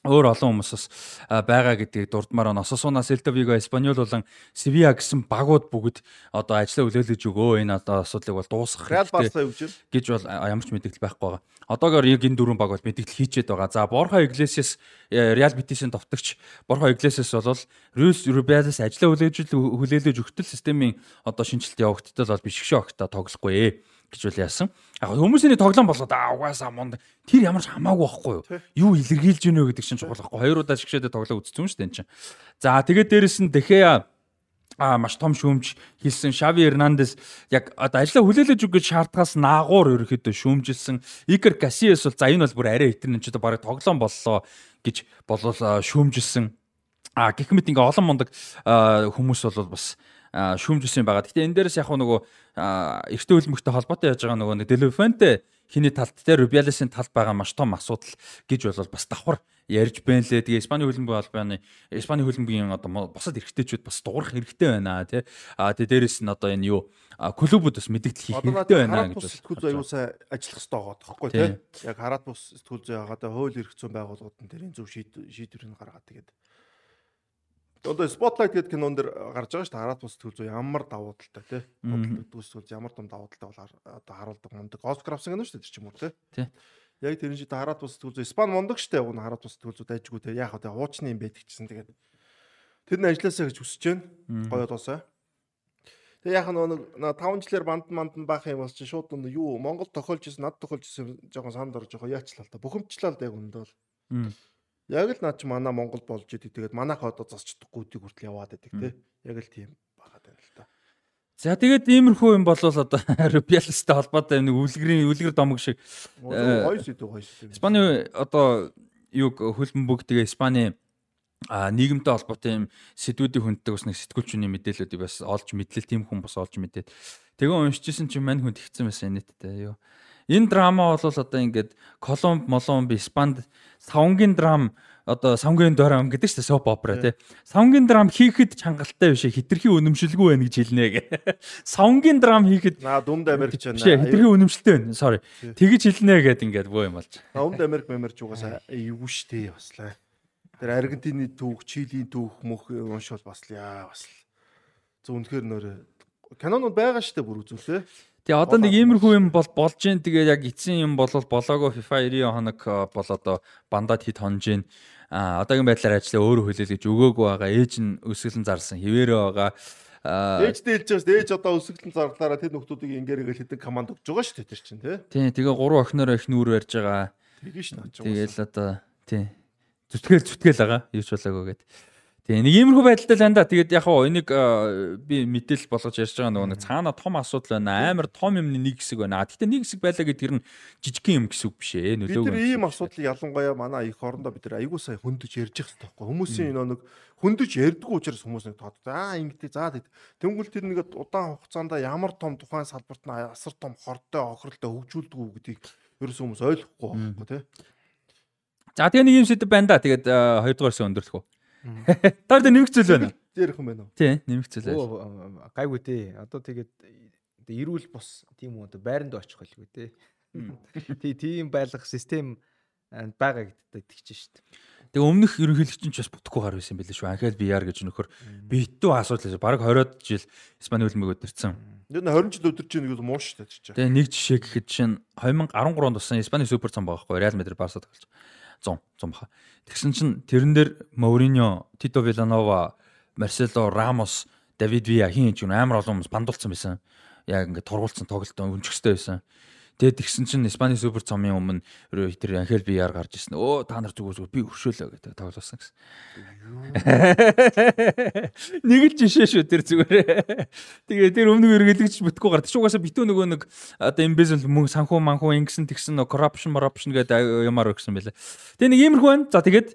өөр олон хүмүүс бас байгаа гэдгийг дурдмаар байна. Ососуна Селтавиго Испаниол болон Севиа гэсэн багууд бүгд одоо ажиллаа хүлээлгэж өгөө. Энэ одоо асуудлыг бол дуусгах хэрэгтэй гэж бол ямар ч мэдээлэл байхгүй байгаа. Одоогоор яг энэ дөрвөн баг бол мэдээлэл хийчээд байгаа. За Борхо Иглесиас Реал Битисийн товтогч Борхо Иглесиас бол Рюс Рубиалас ажиллаа хүлээж хүлээлгэж өгтөл системийн одоо шинжилт явагдтал бол биш шүү огта тоглохгүй гэж үл яасан. Яг хүмүүсийн тоглоом болоод аа угаасаа монд тэр ямар ч хамаагүй байхгүй юу? Юу илэрхийлж гинэ гэдэг чинь чухал байхгүй. Хоёр удаа шигшээдэ тоглоо үзсэн шүү дээ энэ чинь. За тэгээд дээрэс нь Дэхея а маш том шүүмж хэлсэн Шави Эрнандес яг одоо ажилла хүлээлгэж өгөх шаардлагаас наагуур ерөөхдөө шүүмжилсэн Икер Касиас бол за энэ бол бүр арай хитэр энэ ч одоо бараг тоглоом боллоо гэж болол шүүмжилсэн а гэх мэт ингээ олон мундаг хүмүүс бол бас шүүмжилсэн байгаа. Гэтэ энэ дээрээс яг нөгөө эртний хөлбөмбөгтэй холбоотой яаж байгаа нөгөө нэг Делефенте хиний талд те Rubiales-ийн талд байгаа маш том асуудал гэж бол бас давхар ярьж байна лээ. Тэгээ Испани хөлбөмбөгийн холбооны Испани хөлбөмбөгийн одоо босод эрэгтэйчүүд бас дуурах хэрэгтэй байна тий. А тэгээ дээрэс нь одоо энэ юу клубүүд бас мэдээлэл хийх хэрэгтэй байна гэж сэтгүүл зүй аюусаа ажиллах хэрэгтэй байгаа тоххой тий. Яг хараат бус сэтгүүл зүй байгаа даа хууль эрх зүйн байгууллагууд нь тэрийн зөв шийдвэрийг гаргаад тэгээд Одоо Spotlight гэдэг кинон дэр гарч байгаа шүү дээ. Хараат бус төл зүй ямар давуу талтай тий. Бодлогдвол ямар том давуу талтай бол одоо харуулдаг мундаг Оскар авсан гэнэ шүү дээ тэр ч юм уу тий. Тий. Яг тэр чинь хараат бус төл зүй Испан мундаг шүү дээ. Уг нь хараат бус төл зүй дайжгүй тий. Яг одоо хуучны юм байдаг гэсэн тэгээд тэр нь ажилласаа гэж хүсэж байна. Гоё доосаа. Тэгээ яг нэг 5 жилээр банд манд баах юм бас чи шууд юу Монгол тохиолж ирсэн над тохиолж ирсэн жоохон санд орж жоохон яачлаа л та. Бухимчлаа л яг үндэ бол. Яг л наад чи манай Монгол болж идэг. Тэгээд манайх одоо засчдаггүй үдийг хүртэл яваад идэг те. Яг л тийм багаад байна л та. За тэгээд иймэрхүү юм болвол одоо Rubiales-тай холбоотой нэг үлгэрийн үлгэр домог шиг гоё сэдв гоё сэдв. Испани одоо юг хөлбөмбөг тэгээ Испани а нийгэмтэй холбоотой юм сэдвүүдийг хүнддэг бас нэг сэтгүүлчний мэдээллүүдийг бас олж мэдлэл тийм хүн бас олж мэдээд тэгээ уншижсэн чинь мань хүнд ихсэн байсан нийтдээ юу Энэ драма бол одоо ингээд Колумб, Моломб, Испанд савнгийн драм одоо савнгийн драм гэдэг чинь соп опера тий. Савнгийн драм хийхэд чангалтай биш хитрхи үнэмшилгүй байна гэж хэлнэ гэ. Савнгийн драм хийхэд наа дүмд Америкч байна. Хитрхи үнэмшилтэй байна. Sorry. Тэгэж хэлнэ гэд ингээд бөө юм болж. Дүмд Америк мэмэрч угаасаа юу штэ баслаа. Тэр Аргентины түүх, Чилийн түүх мөх уншвал бас яа бас. Зөв үнэхээр нөр кинонууд байгаа штэ бүр үзүүлээ. Тэгээ одоо нэг иймэрхүү юм бол болж जैन тэгээ яг эцсийн юм бол болоогүй FIFA 90 хоног э, бол одоо бандад хит хонж जैन а одоогийн байдлаар ажиллаа өөрөө хөлөөл гэж өгөөгүй байгаа. Ээж нь өсгөлэн зарсан хിവэрэ байгаа. Ээжтэй хэлж байгаа шүү дээ ээж одоо өсгөлэн зарлаараа тэр нөхдүүдийг ингээрэг хэдэн команд өгч байгаа шүү дээ тэр чинь тий. Тэгээ гурван охиноор их нүүр барьж байгаа. Тэгээ шүү дээ Тэгэл одоо тий. Зүтгэл зүтгэл байгаа. Юу ч болоогүй гэдэг Тэгээ нэг иймэрхүү байдалтай л энэ да. Тэгээд яг хоо энийг би мэдээлэл болгож ярьж байгаа нөгөө нэг цаана том асуудал байна. Амар том юмны нэг хэсэг байна. Гэхдээ нэг хэсэг байлаа гэдгээр нь жижигхэн юм гэсэн үг биш ээ. Нөлөөг. Бид нар ийм асуудлыг ялангуяа манай их орондоо бид нар айгуу сая хөндөж ярьж байгаа хэрэгтэй байхгүй. Хүмүүсийн нэг хөндөж ярьдгүй учраас хүмүүс нэг тод. Аа ингэдэй заа тэгэд. Тэнгүүл тэр нэг удаан хугацаанд ямар том тухайн салбарт нь асар том хортой охиролтой хөгжүүлдэг үү гэдгийг ерөөс хүмүүс ойлгохгүй байхгүй тий. За тэгээ нэг юм сэдв байна да. Тэгээд хоёрдугаарсаа өндөрлөх үү. Таар дээр нэмэх зүйл байна. Дээрх юм байна уу? Тий, нэмэх зүйл байна. Гайгүй тий. Одоо тэгээд эрүүл бус тийм үү одоо байранд очих байлгүй тий. Тий, тийм байлгах систем байгаа гэдэгт итгэж шít. Тэгээ өмнөх ерөнхийлөгч нь ч бас бүтэхгүй гар байсан байлээ шүү. Анхэл VR гэж нөхөр битүү асуудал баг 20-од жил Испани хөлбөмбөг өдөрцөн. Тэр нь 20 жил өдөрч байгаа нь муу шүү дээ. Тэгээ нэг жишээ гэхэд чинь 2013 онд тусан Испани супер цам байгаа байхгүй Реал Мадрид Барса тоглож. 100 100 баха. Тэгсэн чинь тэрэн дээр Мориньо, Тито Виланова, Марсело Рамос, Давид Виа хин ч юм амар олон хүмүүс бандуулсан байсан. Яг ингээд тургуулсан тоглолтоо өнчөхстэй байсан. Тэгээд тэгсэн чинь Испани супер цомын өмнө тэр Анхел VR гарч ирсэн. Өө та нар зүгээр зүгээр би өршөөлөө гэдэг тоглосон гэсэн. Нэг л жишээ шүү тэр зүгээр. Тэгээ тэр өмнө эргэлэгч бүтггүй гардаг. Угаасаа битүү нөгөө нэг одоо embezzle мөн санхүү манхүү ингэсэн тэгсэн corruption corruption гэдэг юмар өгсөн байлаа. Тэгээ нэг иймэрхүү байна. За тэгээд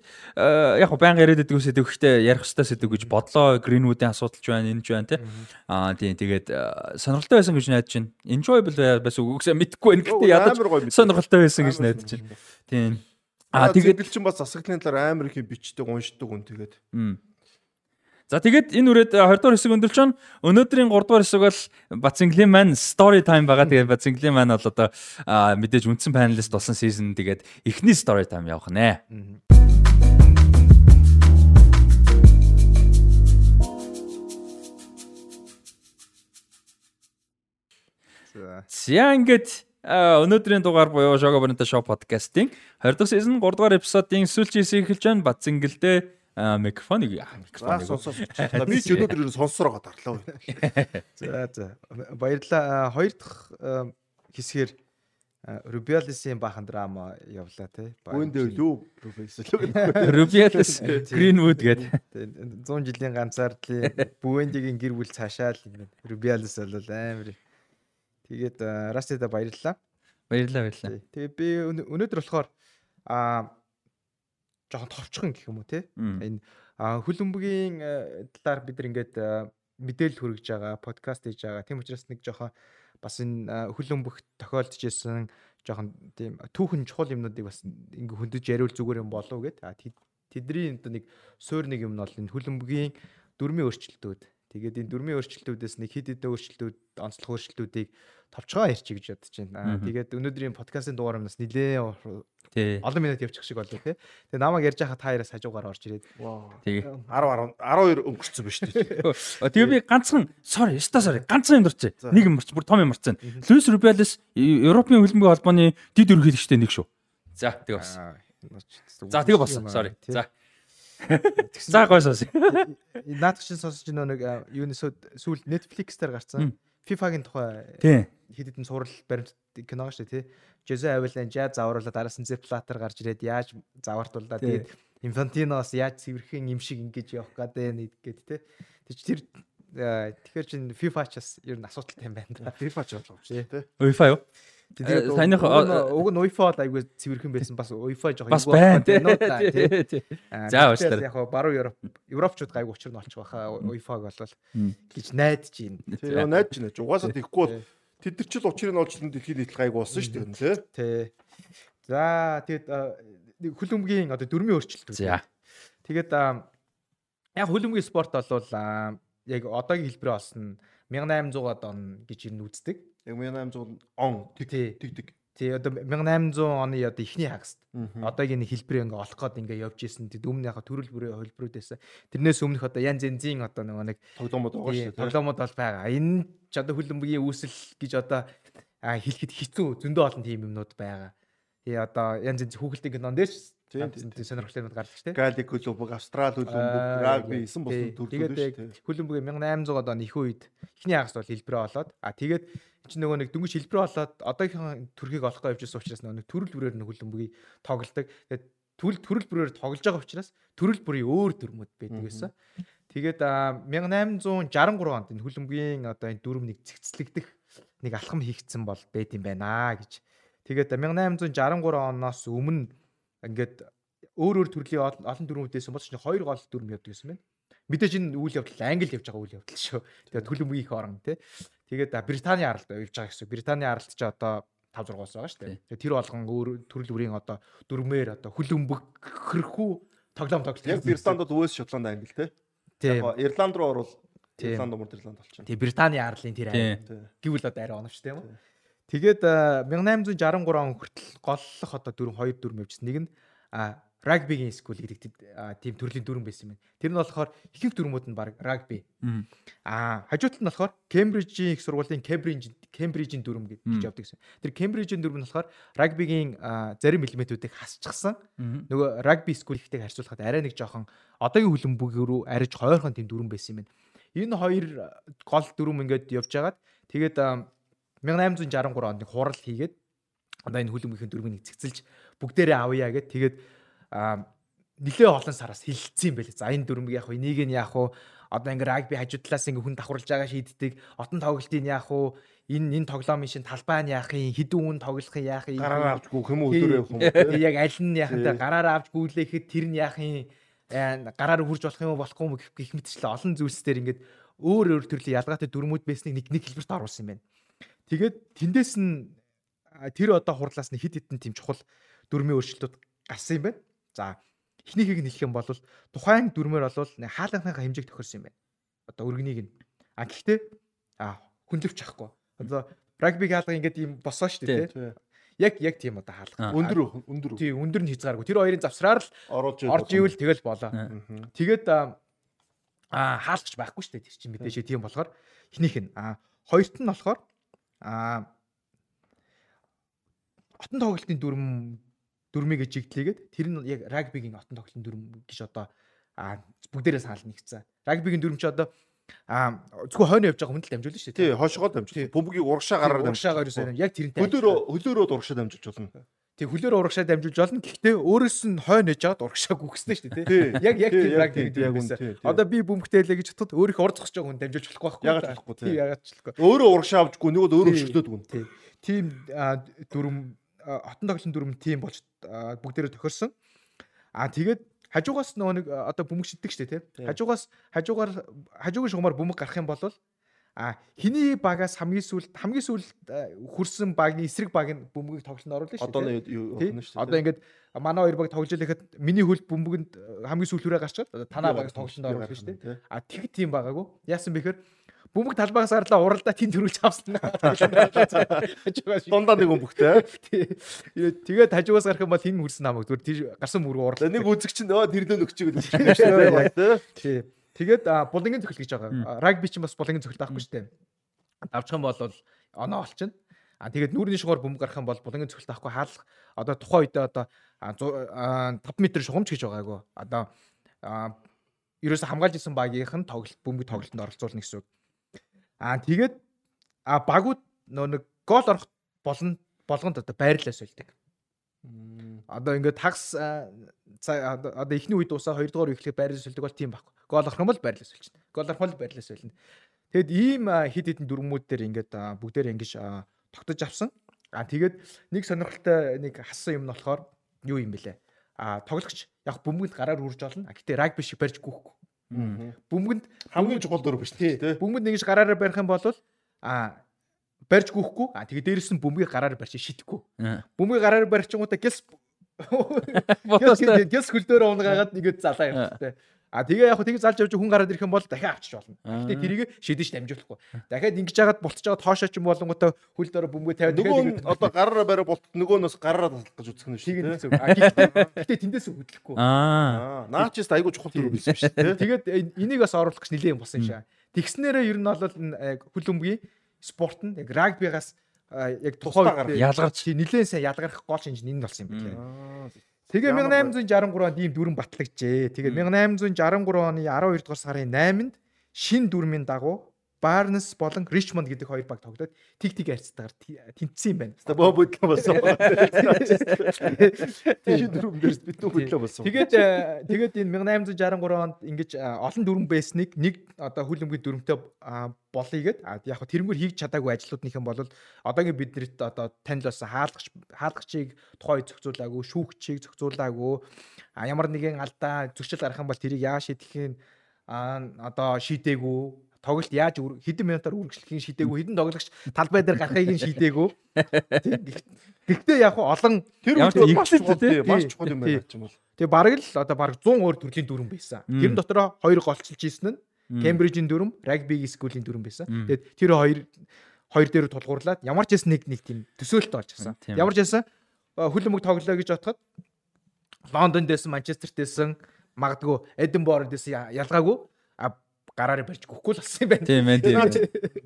яг хөө баян яриад байдаг үсэд өгөхтэй ярих хэвээр сэдв гэж бодлоо. Greenwood-ийн асуудалч байна, энэ ч байна тий. Аа тийм тэгээд сонирхолтой байсан гэж найдаж байна. Enjoyable байсан үгүйсээ мэдхгүй байна. Гэтэ ядаж сонирхолтой байсан гэж найдаж байна. Тийм. Аа тэгээд чин бас засаглалын талаар амар их бичдэг, уншдаг үн тэгээд. За тэгээд энэ үрээд 20 дугаар хэсэг өндөрлж байна. Өнөөдрийн 3 дугаар хэсэг бол Бацинглин маань story time байгаа. Тэгээд Бацинглин маань бол одоо мэдээж үндсэн панелист болсон season тэгээд эхний story time явах нэ. За ингээд өнөөдрийн дугаар буюу Shogo Bonita Show podcast-ийн 20 дахь season 3 дугаар эпизодын сүүлчийн хэсэг эхэлж байна. Бацингэлдээ микрофоныг микрофоныг сонсоод би ч өнөөдөр сонсороо дарлаа. За за баярлалаа. Хоёр дахь хэсгээр Rubiales-ийн бахан драма явлаа тий. Үүн дээр юу Rubiales Rubiales Greenwood гэдэг. 100 жилийн ганцаардлын Бүвендигийн гэр бүл цаашаал Rubiales бол амар. Тэгээд Rastida баярлалаа. Баярлалаа баярлалаа. Тэгээ би өнөөдөр болохоор аа жоохон товчхон гэх юм уу те энэ хөлбөмбөгийн э, талаар бид нар ингээд э, мэдээлэл хүргэж байгаа подкаст хийж байгаа. Тийм учраас нэг жоохон бас энэ хөлбөмбөх тохиолдож исэн жоохон тийм түүхэн чухал юмнуудыг бас ингээ хөндөж яриул зүгээр юм болов гэд. Тэдний нэг суур нэг юм нь бол энэ хөлбөмбөгийн дөрмийн өөрчлөлтүүд тэгээд энэ дөрмийн өөрчлөлтүүдээс нэг хэд хэдэн өөрчлөлтүүд онцлог өөрчлөлтүүдийг товчгоо ярьчих гэж бодож байна. Тэгээд өнөөдрийн подкастын дугаар юмнаас нилээ олон минут явчих шиг болов тий. Тэгээ намайг ярьж байхад та яраас хажуугаар орж ирээд. Тэгээ 10 10 12 өнгөрцөн ба шүү дээ. Тэгээ би ганцхан sorry, ста sorry. Ганцхан юм дурч. Нэг юм марч, бүр том юм марцсан. Луис Рубиалес Европын хөлбөмбөгийн холбооны дид ерөнхийлөгчтэй нэг шүү. За, тэгээ бас. За, тэгээ болсон. Sorry. За. За гой сонс. Наадах чинь сонсож нэг юуны сүүл Netflix дээр гарсан. FIFA-гийн тухай хэд хэдэн сурал баримт кино шүү дээ тий. Жозе Авиланжа завруулаад араас нь Платер гарч ирээд яаж завартууллаа тэгээд Инфантиноос яаж цэвэрхэн юм шиг ингэж явах гэдэг гээд тий. Тэг тэр тэгэхээр чин FIFA ч бас ер нь асуудалтай юм байна да. FIFA ч болов тий. FIFA юу? Тэгээд таних уг нь UEFA л айгүй цэвэрхэн байсан бас UEFA жоох бас байна тий. За уучлаарай. Яг баруун Европ Европчууд гайгүй учир нь олчих байхаа UEFA-г болвол гэж найдаж байна. Тий, найдаж байна. Угаасаа тийхгүй бол Тэд нар ч л учрыг нь олж дэлхийн нийтлэг айгу болсон шүү дээ тий. Тий. За тэгээд хөлөмгийн одоо дөрмийн өөрчлөлт. За. Тэгээд яг хөлөмгийн спорт бол яг одоогийн хэлбэрээ олсон 1800-аад он гэж ин үздэг. Яг 1800 он тэг тэг. Тий одоо 1800 оны одоо ихний хагаст. Одоогийн хэлбэрээ ингээ олох гээд ингээ явж исэн. Тэг өмнө яхаа төрөл бүрийн хөлбрүүдээс тэрнээс өмнөх одоо янз янзын одоо нөгөө нэг тоглоомод байгаа шүү дээ. Тоглоомод бол байгаа. Энэ ч одоо хөлбөмбөгийн үүсэл гэж одоо хэлэхэд хэцүү зөндөө олон тийм юмнууд байгаа. Тий одоо янз янз хүүхэлдэйн кинон дээр Тийм сонирхолтой юмуд шүү дээ. Галли хөлбөмбөг, Австрал хөлбөмбөг, рагби эсэн болсон төрлөө шүү дээ. Хөлбөмбөг 1800-аад оны их үед эхний хагаст бол хэлбэрээ болоод а тэгээд чи нөгөө нэг дөнгөж хэлбэрээ болоод одоогийн төрхийг олох гэж явжсэн учраас нөгөө төрөл бүрээр нь хөлбөмбөгийг тоглодог. Тэгээд төрөл төрөл бүрээр тоглож байгаа учраас төрөл бүрийн өөр дүрмүүд байдаг гэсэн. Тэгээд 1863 онд энэ хөлбөмбөгийн одоо энэ дүрм нэг цэгцлэгдэх нэг алхам хийгдсэн бол байд юм байна гэж. Тэгээд 1863 оноос өмнө ингээд өөр өөр төрлийн олон дүрмүүдээс бол ч хоёр гол дүрм явдаг гэсэн байна. Мэдээж энэ үйл явдал англи явж байгаа үйл явдал шүү. Тэгээд төлөмгийн их орон тий. Тэгээд Британий аралд явж байгаа гэсэн. Британий аралд ч одоо 5 6 уус байгаа шүү дээ. Тэр болгон өөр төрөл бүрийн одоо дүрмээр одоо хөлөмбөгхөрхүү тоглоом тоглолт. Яг Британдд Уэльс, Шотланд, Англи тий. Яг Ирланд руу орвол Ирланд умар Ирланд болчихно. Тий Британий арлын тэр айн. Гэвэл одоо арай оновчтой юм уу? Тэгээд 1863 он хүртэл голлох одоо дөрвөн хоёр дүрм явжсэн. Нэг нь рагбигийн скул гэдэг тийм төрлийн дүрм байсан юм байна. Тэр нь болохоор ихэнх дүрмүүд нь баг рагби. Аа хажуут нь болохоор Кембрижийн их сургуулийн Кембриж Кембрижийн дүрм гэж явдаг гэсэн. Тэр Кембрижийн дүрм нь болохоор рагбигийн зарим элементүүдийг хасчихсан. Нөгөө рагби скул ихтэйг харьцуулахад арай нэг жоохон одоогийн хөлбөмбөг рүү ариж хойрхон тийм дүрм байсан юм. Энэ хоёр гол дүрм ингээд явж байгаад тэгээд 1863 онд хурал хийгээд одоо энэ хүлэмжийн дөрмийг цэгцэлж бүгдээрээ авъя гэд тэгээд нэлээ олон сараас хилэлцсэн юм байл. За энэ дөрмийг яах вэ? Энийг нь яах вэ? Одоо ингээ рагби хажуу талаас ингээ хүн давхарлаж байгаа шийддэг. Отон тоглолтын яах вэ? Энэ энэ тоглоомын шин талбай нь яах юм? Хідэн үн тоглох юм яах юм? Гараар авч гүөх юм уу өдөр явах юм уу? Яг аль нь яах вэ? Гараар авч гүйлэхэд тэр нь яах юм? гараар хурж болох юм уу болохгүй юм гэх мэтчлээ олон зүйлсээр ингээд өөр өөр төрлийн ялгаатай дүрмүүд байсныг нэг нэг хэлбэрт оруулсан юм байна. Тэгээд тэндээс нь тэр одоо хурлаас нь хид хідэн тийм чухал дүрмийн өөрчлөлтүүд гарсан юм байна. За эхнийхийг нь хэлэх юм бол тухайн дүрмээр бол хаалганыхаа хэмжээг тохирсон юм байна. Одоо өргөнийг нь. А гэхдээ а хүнлэвч ахгүй. Одоо рагбиг хаалга ингээд юм босоо шүү дээ тий. Яг яг тийм одоо хаалга. Өндөр өндөр. Тий өндөр нь хязгааргүй. Тэр хоёрын завсраар л орж ивэл тэгэл болоо. Тэгээд а хаалгач байхгүй шүү дээ тэр чинь мэдээш тийм болохоор эхнийх нь а хоёрт нь болохоор а отон тоглолтын дүрм дүрмийг жигдлээгээд тэр нь яг рагбигийн отон тоглолтын дүрм гэж одоо бүгдээрээ санал нэгцсэн. Рагбигийн дүрм чи одоо а зөвхөн хойно явж байгаа хүнд л дамжуулна шүү дээ. Тий, хошгоо дамжуулна. Бөмбөгийг урагшаа гараар урагшаа гараар яг тэрнтэй. Хөлөөрөө хөлөөрөө урагшаа дамжуулж болно. Тий, хөлөөрөө урагшаа дамжуулж болно. Гэхдээ өөрөөс нь хойно яж жагаад урагшаа гүгснэ шүү дээ. Тий. Яг яг тийм рагбиг яг үнэ. Одоо би бөмбөгтэйлээ гэж бодоход өөрийнх ор зогсож байгаа хүн дамжуулж болохгүй байхгүй. Ягаад болохгүй. Тий, ягаад болохгүй. Өөрөө урагшаа авчгүй нөгөө өөрөө өшөглөөд гүн. Тий. Тийм дүрм хотон тоглолтын дүрм тийм болж бүгдээрээ тохирсон. Аа тэгээд хажуугаас нөгөө нэг одоо бөмбөг шиддэг штэ тий. Хажуугаас хажуугаар хажуугийн шугамар бөмбөг гарах юм бол а хиний багаас хамгийн сүүлд хамгийн сүүлд хүрсэн багийн эсрэг багийн бөмбөгийг тоглолтод оруулна шүү дээ. Одоо нь шүү дээ. Одоо ингээд манай хоёр баг тоглож байхад миний хөлд бөмбөгөнд хамгийн сүүлүүрээ гарчаад танаа багаас тоглолтод оруулна шүү дээ. А тэг тийм байгаагүй. Яасан бэхээр бөмбөг талбайгаас арлаа уралдаа тэнд төрүүлж авсан. Дундаа нэг бөмбөгтэй. Тэгээд хажуугаас гарах юм бол хин хүрсэн намайг зүгээр тэр гарсан мөргөө урлаа. Нэг үзэг чинь өө тэрлөө нөхчиг гэж байна. Тий. Тэгээд булангийн цохил гэж байгаа. Рагби чинь бас булангийн цохил таахгүй шүү дээ. Давчих юм бол оноо олчихно. А тэгээд нүүрний шугаар бөмбөг гарах юм бол булангийн цохил таахгүй хаалх одоо тухайн үедээ одоо 5 м шугамч гэж байгаагүй. Одоо ерөөсө хамгаалж исэн багийнх нь тоглолт бөмбөг тоглолтод оролцуулна гэсэн үг. Аа тэгээд а багууд нөө нэг гол орох болно болгонд одоо байрлалаа сольдог. Одоо ингээд тагс одоо эхний үед дуусаа хоёрдугаар үе эхлэх байрлал сольдог бол тийм байхгүй. Гол орох юм бол байрлал сольчихно. Гол орох бол байрлал сольно. Тэгэд ийм хид хідэн дүрмүүд дээр ингээд бүгдээр ингэж тогтож авсан. А тэгээд нэг сонирхолтой нэг хассан юм нь болохоор юу юм бэлээ. А тоглогч яг бөмбөгөнд гараар үрж олно. Гэтэ рагби шиг барьж гүйхгүй. Бөмбөгөнд хамгийн чухал дөрөв биш тий. Бөмбөгөнд ингэж гараараа барих юм бол а барьж гүйхгүй. А тэгээ дээрэс нь бөмбөгийг гараараа барьж шидэхгүй. Бөмбөгийг гараараа барьчихгуудаа гис гис хөлдөөрөө унгаагаад нэгэд залаа явчихтай. А тэгээ яг тэг залж явж хүн гараад ирэх юм бол дахиад авчиж болно. Гэтэ тэрийг шидэж дамжуулахгүй. Дахиад ингэж яагаад бултж байгаа тоошоо ч юм болонготой хөл дөрө бөмбөг тавиад нөгөө одоо гараараа бариа булт нөгөө нь бас гараараа таслах гэж үзэх нь шүү. Гэтэ тэндээс хөдлөхгүй. Аа. Наачс айгу чухал төрөв байсан шүү дээ. Тэгээд энийг бас оруулах гэж нэлээд юм болсон юм шаа. Тэгснээрээ ер нь бол хөл бөмбөгийн спорт нь яг рагбигаас яг тухайн ялгарч нэлээд сайн ялгарх гол шинж нь энэ болсон юм байна. Тэгээ 1863 онд ийм дүрэн батлагджээ. Тэгээ 1863 оны 12 дугаар сарын 8-нд шин дүрмийн дагуу Барнс болон Ричмонд гэдэг хоёр баг тоглоод тиг тиг харьцтайгаар тэнцсэн юм байна. Боо бодлоо болсон. Тийм дүрм дээрс битүү бодлоо болсон. Тэгээд тэгээд энэ 1863 онд ингэж олон дүрм байсныг нэг одоо хүлэмгийн дүрмтэй болъё гэд яг хөө тэрнгээр хийж чадаагүй ажлуудных юм бол одоогийн биднэрт одоо танил болсон хаалгач хаалгачийг тухай зохицуулаагүй, шүүгчийг зохицуулаагүй, ямар нэгэн алдаа зөрчил гарах юм бол тэрийг яа шийдэхин а одоо шийдээгүй тоглолт яаж хэдэн минутаар үргэлжлэхийг шийдээгүй хэдэн тоглогч талбай дээр гарахыг нь шийдээгүй. Гэхдээ яг олон тэр үед маш чухал маш чухал юм байна ч юм бол. Тэгээ бараг л одоо бараг 100 өөр төрлийн дүрэн байсан. Тэр дотроо хоёр голчилж ийсэн нь Кембрижийн дүрэн, рагбигийн скуулийн дүрэн байсан. Тэгээд тэр хоёр хоёр дээр тулгуурлаад ямар ч яс нэг нэг тийм төсөөлт олж гисэн. Ямар ч ясан хүлэмж тоглоё гэж бодоход Лондонд дэсэн, Манчестерт дэсэн, магадгүй Эдинбург дэсэн ялгаагүй гараараа барьж гөхгүй л болсон юм байна. Тийм ээ тийм.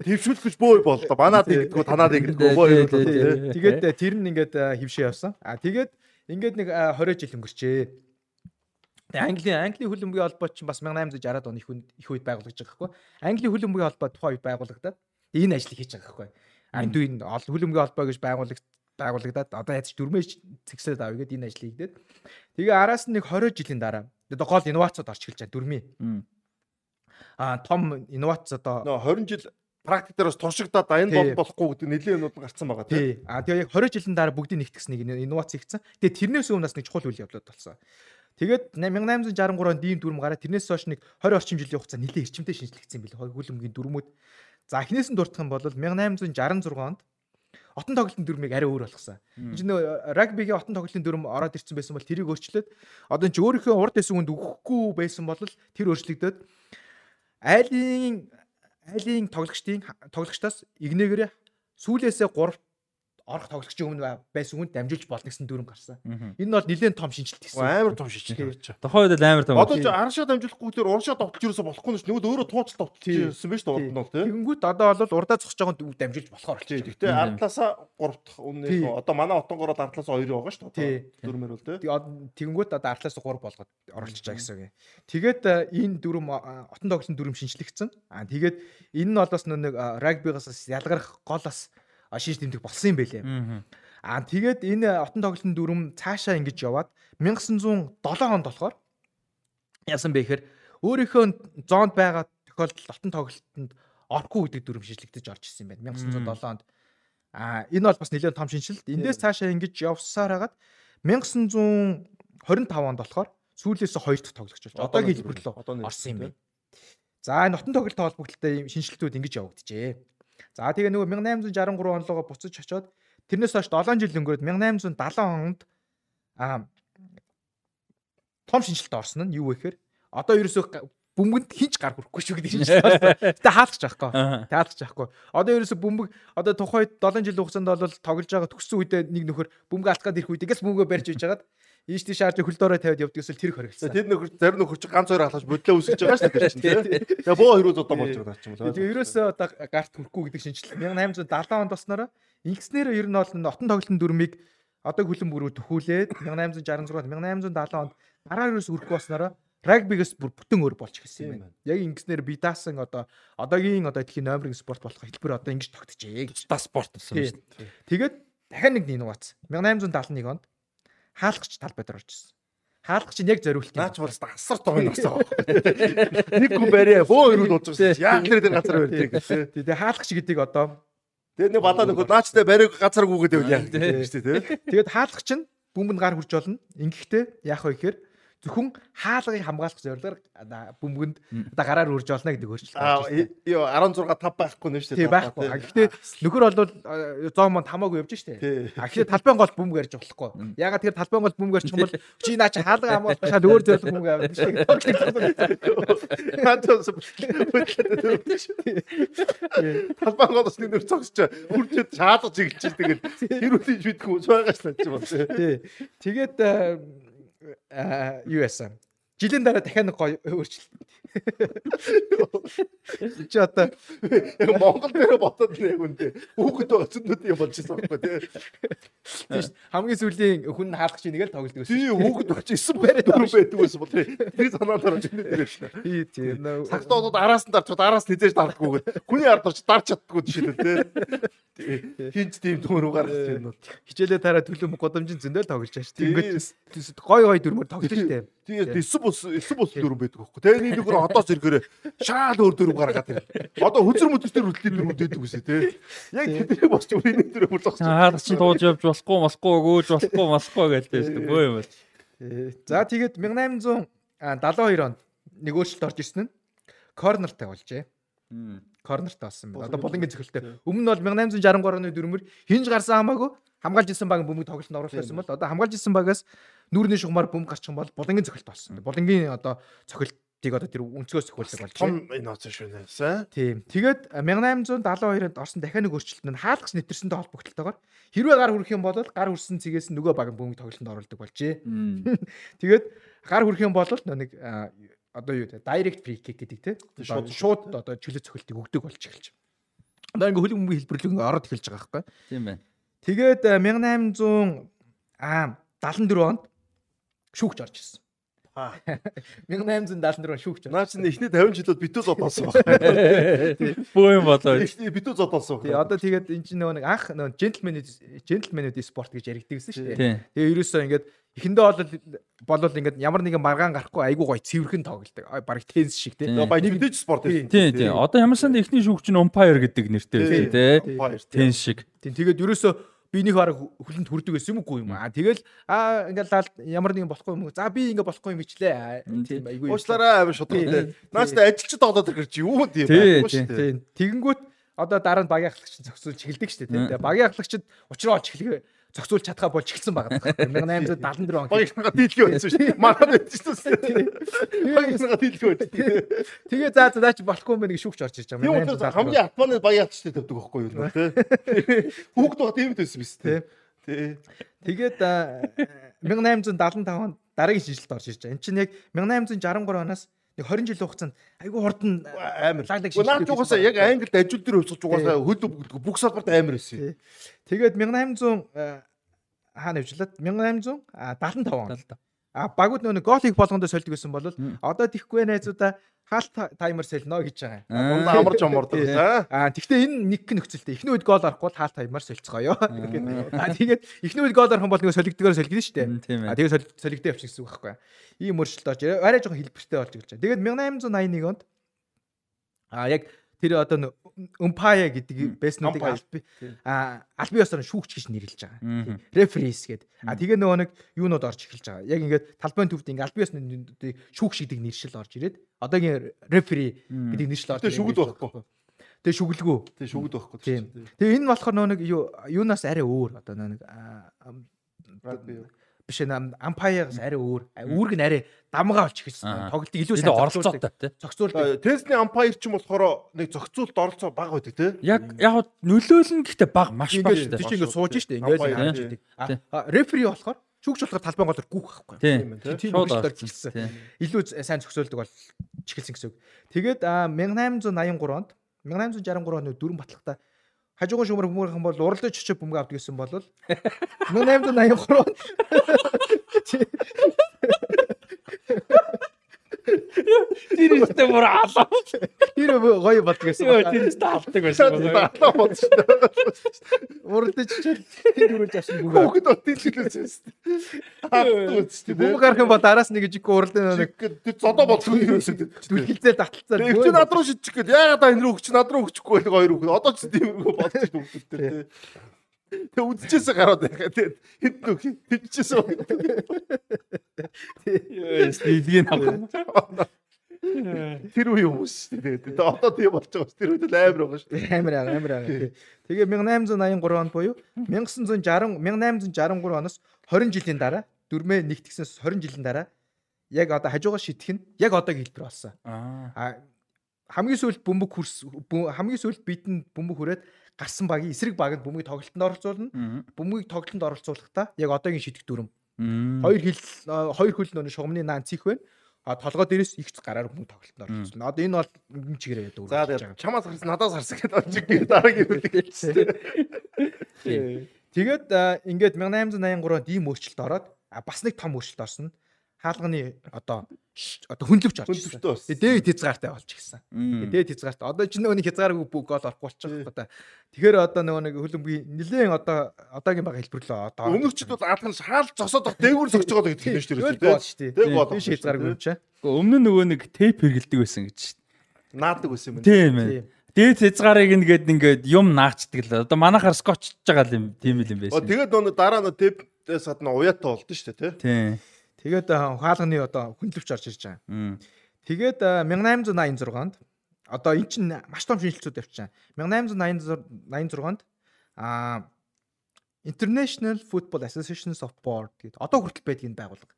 Твшүүлгэж бөө боллоо. Банаад ингэдэггүй танаад ингэдэггүй бөө юм боллоо. Тэгээд э, тэр нь ингээд э, хөвшөө явсан. А тэгээд ингээд нэг 20 э, жил өнгөрчээ. Тэгээ Английн Английн хөлбөмбөгийн холбоо чинь бас 1860-аад оны их их үед байгуулагдаж байгаа хгүй. Английн хөлбөмбөгийн холбоо тухайн үед байгуулагдаад энэ ажлыг хийж байгаа хгүй. Андуу энэ хөлбөмбөгийн холбоо гэж байгуулагд байгуулагдаад одоо яаж дөрмөө цэгсээд авъя гэдэг энэ ажлыг хийгээд тэгээ араас нь нэг 20 жилийн дараа одоо гол инновацууд орж эхэлж байгаа дөрмийн том инновац одоо нөө 20 жил практик дээр бас туршигдаад энэ бол болохгүй гэдэг нэлийн юмуд гарцсан байгаа тийм. А тэгээ яг 20 жилийн дараа бүгдийг нэгтгэсэн нэг инновац хийгдсэн. Тэгээ тэрнээс өмнөөс нэг чухал үйл явдлууд болсон. Тэгээд 1863 онд ийм дүрм гараад тэрнээс хойш нэг 20 орчим жилийн хугацаа нэлээд эрчимтэй шинжлэхсэн юм билээ. Хөлөмгийн дүрмүүд. За эхнээс нь дурдах юм бол 1866 онд отон тоглолтын дүрмийг арай өөр болгосон. Энд нөө рагбигийн отон тоглолтын дүрм ороод ирсэн байсан бол тэрийг өөрчлөөд одоо энэ өөрийнхөө урд эсвүнд өгөхгүй байсан бол тэр өөрчлөгдөд айлын айлын тоглогчдын тоглогчдоос игнээгээрээ сүүлээсээ 3 орох тоглогчийн өмнө байсан хүнд дамжуулж болно гэсэн дүрм гарсан. Энэ нь бол нэлээд том шинжилт гэсэн. Амар том шинжилт гэж. Тухайн үед амар том. Одоо ч арашаа дамжуулахгүй тэр уршаа довтлж юусоо болохгүй нь нөгөө өөрөө тууч довтлж ирсэн байж таа урд нь бол тийм. Тэгэнгүүт одоо бол урдаа зогсож байгаа дамжуулж болохоор болчих. Гэхдээ ардлаасаа 3 дахь үнэ одоо манай отонгороо ардлаасаа 2 байгаа шүү дээ. Дүрмээр бол тийм. Тэгэнгүүт одоо ардлаасаа 3 болгоод оруулчих чаа гэсэн үг. Тэгээд э, энэ дүрм отон тоглолтын дүрм шинжлэгдсэн. Аа тэгээд энэ нь бол бас нэг рагбигаас ялгарх гол бас шийж тэмдэг болсон юм байлээ. Аа тэгээд энэ отон тоглолтын дүрм цаашаа ингэж яваад 1907 онд болохоор яасан бэ гэхээр өөрийнхөө зоонд байгаа тохиолдолд отон тоглолтод орохгүй гэдэг дүрм шийдлэгдэж орж ирсэн юм байна 1907 онд. Аа энэ бол бас нэлээд том шинжилт. Эндээс цаашаа ингэж явсаар хагаад 1925 онд болохоор сүүлээс хоёр дахь тоглогч болж одоогийн хэлбэр рүү орсон юм байна. За энэ отон тоглолттой холбогдлолтой шинжилтүүд ингэж явагдажээ. За тэгээ нөгөө 1863 онлогоо буцаж очоод тэрнээс хойш 7 жил өнгөрөөд 1870 онд аа том шинжилт орсон нь юу вэ гэхээр одоо ерөөсөө бөмбөнд хинч гар хүрэхгүй шүү гэдэг шинжилт байна. Гэтэ хаалгач аахгүй. Хаалгач аахгүй. Одоо ерөөсө бөмбөг одоо тухайд 7 жилийн хугацаанд бол тоглож байгаа төгссөн үедээ нэг нөхөр бөмбөг алдгаад ирэх үедээ гэс бөмбөгөө барьж иж хагаад ийш тийш шаарж хөл доороо тавиад явдаг гэсэн тэр хоригдсан. Тэр нөхөр зарим нөхөр чинь ганц хоёр халахж бодлоо үсгэж байгаа шүү дээ чинь тийм. Тэгээ боо хэрүүл одоо болж байгаа юм байна. Тэгээ ерөөсөө одоо гарт хүрэхгүй гэдэг шинжилгээ 1870 онд болсноор ингэснээр ер нь бол отон тоглолтын дүрмийг одоо хүлэн бүрүү төхүүлээд 1866 1870 онд гараар ерөөс үрэх болсноор рагбигээс бүр бүтэн өөр болж эхэлсэн юм байна. Яг ингэснээр би даасан одоо одоогийн одоо дэлхийн номерын спорт болох хэлбэр одоо ингэж тогтжээ гэж. Та спорт болсон юм шүү дээ. Тэгээд дахиад нэг инновац 1871 онд хаалгач талбай дээр орж ирсэн. Хаалгач нь яг зориулт юм. Наач бол асар юм байна. Нэг хүн бариа бөө ирүүл ууж байгаа. Яг нэр дээр газар барьдаг гэсэн. Тэгээ хаалгач гэдэг одоо Тэгээ нэг бадаа нөхөд наачтай бариаг газар гүгээд байв яг тийм шүү дээ. Тэгээд хаалгач нь бөмбөнд гар хурж болно. Ингэхдээ яах вэ гэхээр зөвхөн хаалгыг хамгаалах зорилгоор бөмбөгөнд одоо гараар үрж олно гэдэг өөрчлөлт. Юу 16 5 байхгүй нэ шүү дээ. Тийм байхгүй. Гэхдээ нөхөр бол 100 мон хамаагүй явж штэ. А гэхдээ талбайн гол бөмбөг ярьж болохгүй. Ягаад тэгэхээр талбайн гол бөмбөг ярьчих юм бол чи наа чи хаалга хамгаалах шал өөр зорилго бөмбөг аваад штэ. Талбайн голос нэг нөр цогсч хүрчээд шаалгаж игэлж тэгэл хэрүүлж бидгүй байгаа шнаа чи бол. Тий. Тэгээд юу яасан. Жилийн дараа дахиад нэг гоё өөрчлөлт. Чи одоо Монгол дээр ботод нэг үндэ хүүхэд байгаа зөндүүд юм болж байгаа байхгүй тий. Хамгийн сүүлийн хүн хаалгач нэг л тоглодог байсан. Тий хүүхэд багч 9 барь дөрөв байдаг байсан бол тий санаа дараа чинь дээр шнэ. Тий тий. Сагтуудад араас нь дарчод араас нь хизээж дардаггүйгээд хүний ард орч дарч чаддгүй жишээлбэл тий. Хинч тийм төмөр гаргаж байна. Хичээлээ тараа төлөв годомжин зөндөл тоглож байгаа шүү. Тэнгүүд гой гой дөрмөр тоглож штэ. Тэгээ 9 бус 9 бус дөрөв байдаг байхгүй. Тэгээ нэг нөхөр одоос ирэхээр шаал өөр дөрөв гаргаад ирэл. Одоо хүзэр мүдэс төр хөтлөлийн дөрөв дэдэг үсэ тий. Яг тэдний босч үрийн дөрөв бүр зогсож. Хаад ч дууж явж болохгүй, болохгүй, өгөөж болохгүй, болохгүй гэлтэй шүү дээ. Бөө юм байна. За тэгээд 1872 онд нэг өөрчлөлт орж ирсэн нь корнертай болжээ. Корнертай болсон байна. Одоо булангийн цохилтой. Өмнө нь бол 1863 оны дөрмөр хинж гарсан хамаагүй хамгаалж исэн баг бөмбөг тоглолтод оруулах байсан бол одоо хамгаалж исэн багаас нүүрний шугамар бөмбөг гарчих юм бол булангийн цохилт болсон. Булангийн одоо цохилтыг одоо тэр өнцгөөс цохиулдаг болж байна. Том инновац шүүнээс. Тийм. Тэгээд 1872-нд орсон дахиад нэг өөрчлөлт нь хаалгач нэвтэрсэнтэй холбогдлолтойгоор хэрвээ гар хүрэх юм бол гар хүрсэн цэгээс нөгөө баг бөмбөг тоглолтод оруулдаг болжээ. Тэгээд гар хүрэх юм бол нэг одоо юу вэ? Direct free kick гэдэг те. Шууд одоо чөлөө цохилтыг өгдөг болж эхэлж. Одоо ингээ хөлбөмбөгийн хэлбэрлэг ороод эхэлж байгаа байхгүй. Тийм байна. Тэгээд 1800 аа 74 онд шүүгч орж ирсэн. Аа. 1874 он шүүгч. Наа чинь эхний 50 жилүүд битүү зодолсон байна. Бөө юм болоо. Эхний битүү зодолсон. Тий одоо тэгээд энэ чинь нөгөө нэг анх нөгөө джентльмен джентльменүүд спорт гэж яригддаг гэсэн шүү дээ. Тэгээ ерөөсөө ингээд эхэндээ бол болол ингээд ямар нэгэн маргаан гарахгүй айгуу гоё цэвэрхэн тоглолдог. Бараг теннис шиг тий. Тийм. Баяр нэгдэж спорт Тийм тийм. Одоо ямар санд эхний шүүгч нь umpire гэдэг нэртэй тий. Тэн шиг. Тийм тэгээд ерөөсөө биенийг бараг хөлөнд хүрдэг гэсэн юм уу юм аа. Тэгэл аа ингээд лал ямар нэгэн болохгүй юм уу. За би ингээд болохгүй юм ичлээ. Тийм айгуу. Уучлаарай амар шударгатай. Наач та ажилчид тоглоод ирэх чи юу тийм Тий, байхгүй шүү дээ. Тийм. Тэгэнгүүт одоо дараа нь багийн ахлагч зөксүүлж эхэлдэг шүү дээ. тийм. Багийн ахлагчид учраа олж зөксүүлж чадхаа болж эхэлсэн байгаа. 1874 он. Багийнхнаа дийлгөө байсан шүү дээ. Манай байсан шүү дээ. Багийнхнаа дийлгөө байсан. Тэгээ за за наач болохгүй юм байна гэж шүүгч орж ирж байгаа. учраас хамгийн атманы баян атчтай тавьдаг байхгүй юу тий. Хүүхд байгаа тийм байсан биз. Тий. Тэгээд а, 1875 онд дараагийн шинжилэлт орж ирж байгаа. Энд чинь яг 1863 оноос нэг 20 жилийн хугацаанд айгүй хурдан Амар. лаглаг Уу наач угаасаа яг англид ажил дээр өсөж угаасаа хөл бүх салбарт амар байсан. Тэгээд 1800 а, хаана явжлаад 1875 он. А багууд нөгөө гол их болгондоо сольдог гэсэн бол одоо тийхгүй найзуудаа хаалт таймер солино гэж байгаа. Унлаа амарч амардаг за. А тэгвэл энэ нэг нөхцөлтэй эхний үед гол орохгүй бол хаалт таймер солилцгоё. А тэгээд эхний үед гол юм бол нөгөө солигдгоор солигдно шүү дээ. А ээ. тэгээд солигдоо явчих гэсэн үг байхгүй. Ийм өөрчлөлт орж. Арай жоохон хэлбэртэй болж ирж байгаа. Тэгээд 1881 онд а яг тэр одоо умпая гэдэг Umpire. алби а албан ёсоор шүүгч гэж нэрлэж байгаа. Реферис гэдэг. А тэгээ нөгөө нэг юунууд орж эхэлж байгаа. Яг ингээд талбайн төвд ингээд албан ёсны шүүгч гэдэг нэршил орж ирээд одоогийн рефери гэдэг нэршил орж Тэгээ шүгд байхгүй. Тэгээ шүглэгүү. Тэгээ шүгд байхгүй. Тийм. Тэгээ энэ болохоор нөгөө нэг юу юунаас арай өөр одоо нэг биш ээ ампаягаас арай өөр. Үүрэг нь арай дамгаа эхэлсэн. Аа. Тоглолтыг илүү сайн оролцоотой тий. зохицуулдаг. Тесний ампайр ч юм болохоор нэг зохицуулт оролцоо бага байдаг тий. Яг яг нөлөөлнө гэхдээ баг маш баг шүү дээ. ингээд сууж штэ ингээд тий. Тий. Рефери болохоор шүүгч болохоор талбай голоор гүөх байхгүй. Тийм. тий. Тийм Шууд. Тийм. Илүү сайн зохицуулдаг бол чихэлсэн гэсэн үг. Тэгээд а, 1883 онд 1863 оны дөрөн батлагта хажууган шумар хүмүүрхэн бол уралдаж чичиг бөмбөг авдаг гэсэн бол 1883 онд Тэр ихтэй бүр алаа. тэр гоё болдог гэсэн. Йоо тэр ихтэй алдаг байсан. Алаа болж шүү дээ. уралдаж чичиг тэр дөрөж авсан шүү дээ. Аа шүү дээ. Бөмбөг гарах юм бол араас нэг жиг уралдаа нэг Тэр зодоо болчихгүй юм шүү дээ. дүрхэлзээ таталцаад. Тэг чи над руу шидчих гээд яагаад та энэ рүү өгч над руу өгчихгүй байх хоёр хүүхэд одоо ч тиймэрхүү бодож бүгд тэр тий. Тэг үдчихээс гараад байхаа тий. Хэд нүх хичээсэн. Стилгийн авах. Тэр үе хүмүүс шүү дээ. Тэгээд одоо тийм болж байгаа шүү. Тэр үед л амар байгаа шүү. амар аа, амар аа. Тэгээ 1883 он буюу 1960 1863 оноос 20 жилийн дараа дөрмөө нэгтгснээс 20 жилийн дараа яг одоо хажуугаар шитгэх нь яг одоогийн хэлбэр болсон. Аа. Хамгийн сүүлд бөмбөг хүрс хамгийн сүүлд бидэнд бөмбөг хүрээд гарсан багийн эсрэг багт бөмбөгийг тоглолтод оролцуулна. Бөмбөгийг тоглолтод оролцуулахдаа яг одоогийн шидэх дүрм. Хоёр хил хоёр хөл нөө шугамны наан цих байна. А толгой дээрээс их гараар бөмбөг тоглолтод оролцуулна. Одоо энэ бол энэ чигээрээ яадаг. За тэгээд чамаас гарсан надаас гарсан гэдэг очиг гээд дараагийн үед хэлчихсэн. Тэгээд ингээд 1883 онд ийм өөрчлөлт ороод бас нэг том өөрчлөлт орсон. Хаалганы одоо одоо хүнлөвч орж ирсэн. Тэгээд дээд хязгаартай болж ирсэн. Тэгээд дээд хязгаартай. Одоо ч нөгөө нэг хязгааргүй бүх гол орох болчих одоо. Тэгэхээр одоо нөгөө нэг хөлбөмбөгийн нэлээд одоо одоогийн бага хэлбэрлөө одоо. Өмнөчд бол аадах нь шаал зогсоод баг дээгүүр зогсож байгаа гэдэг нь шүү дээ. Дээг бол. Тийш хязгааргүй юм чи. Өмнө нь нөгөө нэг тейп хэргэлдэг байсан гэж шүү дээ. Наадаг байсан юм. Тийм ээ. Дээд хязгаарыг нэгэд ингээд юм наачдаг л. Одоо манахаар скотчж байгаа юм тийм л юм байсан. Тэгээд нөгөө дараа нь тейпээс гадна уяатай болдсон шүү дээ. Тийм. Тэгээд а, хаалганы одоо хүнлэмж орж ирж байгаа. Тэгээд а, 1886 онд одоо эн чинь маш том шинжилгүүд явчихсан. 1886 онд а International Football Associations of Board гэдэг одоо хүртэл байдаг энэ байгууллага.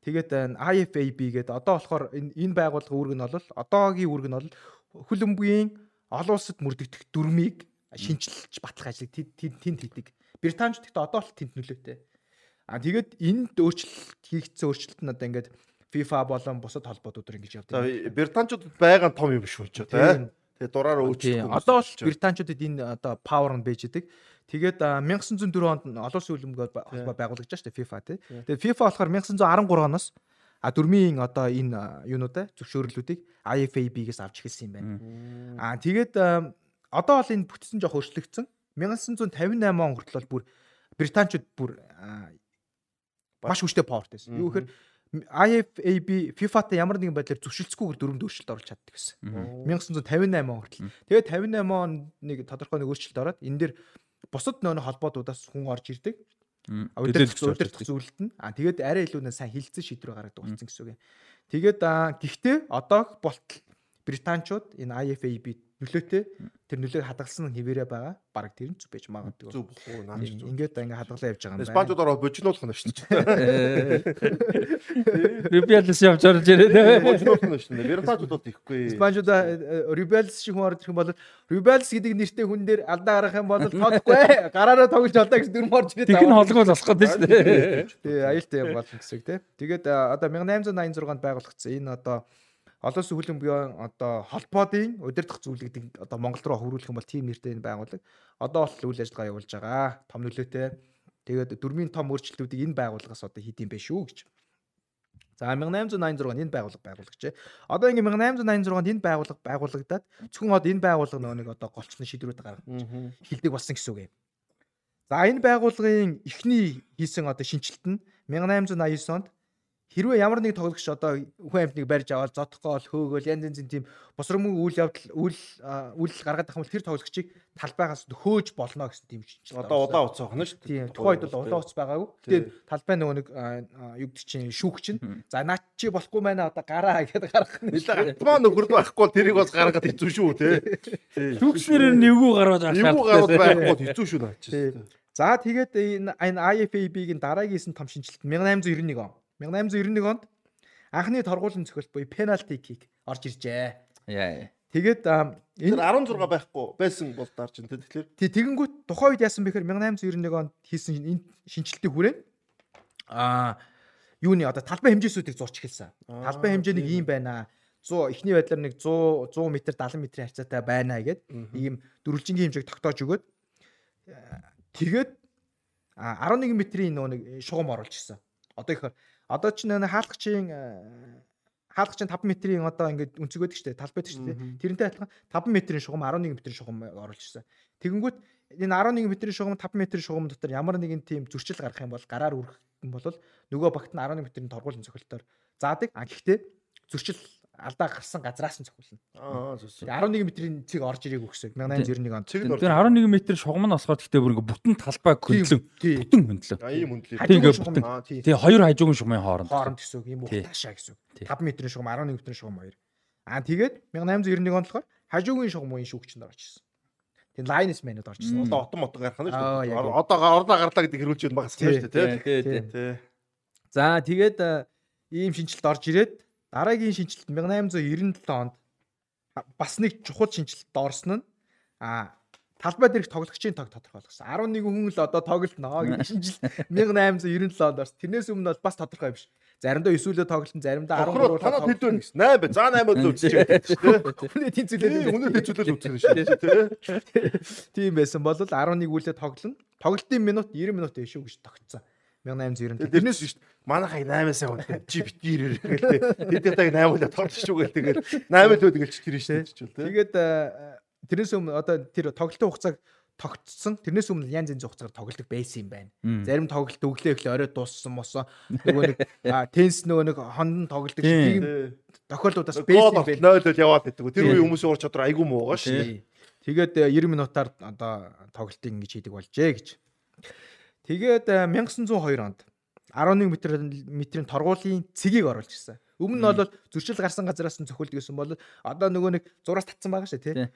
Тэгээд а, IFAB гэдэг одоо болохоор энэ байгууллагын үүрэг нь бол одоогийн үүрэг нь бол хөлбөмбөгийн олон улсад мөрдөгдөх дүрмийг шинжилж батлах ажлыг тэнд хийдэг. Британч гэхдээ одоо л тэнд нөлөөтэй. А тэгээд энд өөрчлөлт хийгдсэн өөрчлөлт нь одоо ингээд FIFA болон бусад холбоотууд ингэж явдаг. За британчууд байгаа том юм шүү ч тий. Тэгээд дураараа өөрчлөлт. Одоо бол британчуудад энэ одоо power нь байж идэг. Тэгээд а, 1904 онд олон улсын хөлбөмбөг холбоо байгуулагдаж дээ FIFA тий. Тэгээд FIFA болохоор 1913 оноос А дөрмийн одоо энэ юунуудаа зөвшөөрлүүдийг IFAB-гээс авч эхэлсэн юм байна. Аа тэгээд одоо бол энэ бүтсэн жоох өөрчлөгдсөн. 1958 он хүртэл бол бүр британчууд бүр маш хүчтэй паверт байсан. Юу гэхээр IFAB FIFA-тай ямар нэгэн байдлаар зөвшөлдсгүйгээр дөрөв өөрчлөлт оруулж чаддаг гэсэн. 1958 он хүртэл. Тэгээд 58 он нэг тодорхой нэг өөрчлөлт ороод энэ дэр бусад нөө холбоодудаас хүн орж ирдэг. Удирдах зүйлд нь. А тэгээд арай илүү сайн хилцэн шийдвэр гаргадаг болсон гэсэн үг юм. Тэгээд гэхдээ одоо болтол британчууд энэ IFAB нөлөөтэй тэр нөлөөг хадгалсан хിവэрэ байгаа. Бараг тэр нь зүг байж магадгүй. Зүг бох уу наач зүг. Ингээд ингээ хадгалаа явж байгаа юм байна. Спанжууд ороод божинуулах нь шүү дээ. Рибиалс явж орж ирээ. Божинуулах нь шүү дээ. Бол ихгүй. Спанжууд Рибиалс шиг хүн орж ирэх юм бол Рибиалс гэдэг нэртэй хүн дээр алдаа гарах юм бол тоодохгүй. Гараараа тоглож олдоо гэж дөрөв орж ирээ. Тэгин холгоо болох гэдэг шүү дээ. Тий, аюултай юм болно гэсэн үг тий. Тэгээд одоо 1886-нд байгуулагдсан энэ одоо олон улсын хөлбөмбөгийн одоо холбоодын удирдах зүйлийг одоо Монгол руу хөрвүүлэх юм бол тийм нэртэй энэ байгууллага одоо бол үйл ажиллагаа явуулж байгаа. Том нөлөөтэй. Тэгээд дөрмийн том өөрчлөлтүүдийг энэ байгууллагаас одоо хийдэм байх шүү гэж. За 1886 энэ байгууллага байгуулагчээ. Одоо ингээм 1886-нд энэ байгууллага байгуулагдаад зөвхөн одоо энэ байгууллага нөгөө нэг одоо голчны шийдвэрүүд гаргаж хилдэг болсон гэсэн үг юм. За энэ байгууллагын эхний хийсэн одоо шинжилт нь 1889 онд хэрвээ ямар нэг тоглогч одоо хүн амьтныг барьж аваад зодохгоол хөөгөөл янз янзын тийм босромгүй үйл явдал үйл үйл гаргаад байгаа юм бол тэр тоглогчийг талбайгаас хөөж болно гэсэн тийм шинжилгээ. Одоо улаан уц байгаа нь шүү дээ. Тийм. Тухайд бол улаан уц байгаагүй. Тэгээд талбай нөгөө нэг гэдэг чинь шүүх чинь. За наач чи болохгүй байна одоо гараа гэдэг гаргах нь. Алтмаа нөхөр байхгүй тэрийг бас гаргаад хэцүү шүү те. Шүүгчнэр нэвгүү гараад байгаа. Нэвгүү гараад байхгүй хэцүү шүү наач. За тэгээд энэ IFAB-гийн дараагийнсэн том шинжилт 1891 он. 1891 онд анхны торгуулийн цохилт буюу пенальти кик орж иржээ. Яа. Тэгээд энэ 16 байхгүй байсан бол дарж энэ тэгэхээр тий тэгэнгүүт тухайн үед яасан бэхээр 1891 онд хийсэн энэ шинжилтийн хүрээнд аа юуны одоо талбай хэмжээсүүдийг зурч эхэлсэн. Талбай хэмжээ нэг ийм байна. 100 эхний байдлаар нэг 100 100 м 70 м-ийн хавцаатай байна гэгээд ийм дөрвөлжингийн хэмжээг тогтоож өгөөд тэгээд 11 м-ийн нөө нэг шугам оруулж ирсэн. Одоо их Одоо ч нэ хаалгачийн э, хаалгачийн 5 метрийн одоо ингээд өнцгөөдөг штэ талбайд штэ тэрнтэй адилхан 5 метрийн шугам 11 метрийн шугам оруулж ирсэн. Тэгэнгүүт энэ 11 метрийн шугам 5 метрийн шугам дотор ямар нэгэн тийм зөрчил гарах юм бол гараар үрэх юм бол нөгөө багт нь 11 метрийн торгуулийн цохилтоор заадаг. А гэхдээ зөрчил алдаа гарсан газраас нь цохилно. Аа зөв. 11 метрийн цэг орж ирээг өгсөг 1891 онд. Тэр 11 метр шугам нь болохоор гэхдээ бүр ингээ бүтэн талбай хөндлөн бүтэн хөндлөн. Аа ийм хөндлөө. Тийм ингээ бүтэн. Тийм хоёр хажуугийн шугамын хооронд. Хооронд гэсэн үг ийм ухтаашаа гэсэн үг. 5 метрийн шугам 11 метрийн шугам хоёр. Аа тэгээд 1891 онд болохоор хажуугийн шугам үеийн шүүгчэнд орж ирсэн. Тийм лайнс мэнүүд орж ирсэн. Одоо отон мотон гарах нь шүү дээ. Одоо орлоо гарлаа гэдэг хэрүүлж багс шүү дээ тий. За тэгээд ийм шинжилт орж ирээд Дараагийн шинжилт 1897 онд бас нэг чухал шинжилт орсон нь а талбай дээрх тоглогчийн тог тодорхой болгосон. 11 хүн л одоо тоглоно гэж шинжилт 1897 онд орсон. Тэрнээс өмнө бол бас тодорхой биш. Заримдаа 9 үлээ тоглолтон, заримдаа 13 танаа хэд вэ гэсэн. 8 бай. За 8 л үзчих тийм. Хүний тэнцвэлээ хүний тэнцвэлээ үзэх шүү дээ. Тийм байсан бол 11 үлээ тоглоно. Тоглолтын минут 90 минут дэшүү гэж тогтсон. 1890. Тэрнээс шүү дээ. Манайхаа 8-аас яваад чи битгий ирээ гэлээ. Тэд яг 8 удаа тоглож шүү гээл тэгэл 8 л өдөг гэлч тэр шүү дээ. Тэгээд тэрнээс өмнө одоо тэр тоглолтын хугацааг тогтсон. Тэрнээс өмнө янз янз хугацаагаар тоглолдог байсан юм байна. Зарим тоглолт өглөө өглөө орой дууссан мосоо нөгөө нэг тенс нөгөө нэг хондон тоглолдог тийм тохиолдлуудаас байсан байна. 0 л яваад байдаг. Тэр үе хүмүүсийн ур чадвар айгүй муу байгаа шүү. Тэгээд 90 минутаар одоо тоглолтыг ингэж хийдэг болжээ гэж. Тэгээд 1902 э, онд 11 м метрийн торгуулийн цэгийг оруулж ирсэн. Өмнө нь бол зөрчил гарсан газараас нь цохилд гэсэн бол одоо нөгөө нэг зураас татсан байгаа шүү тий.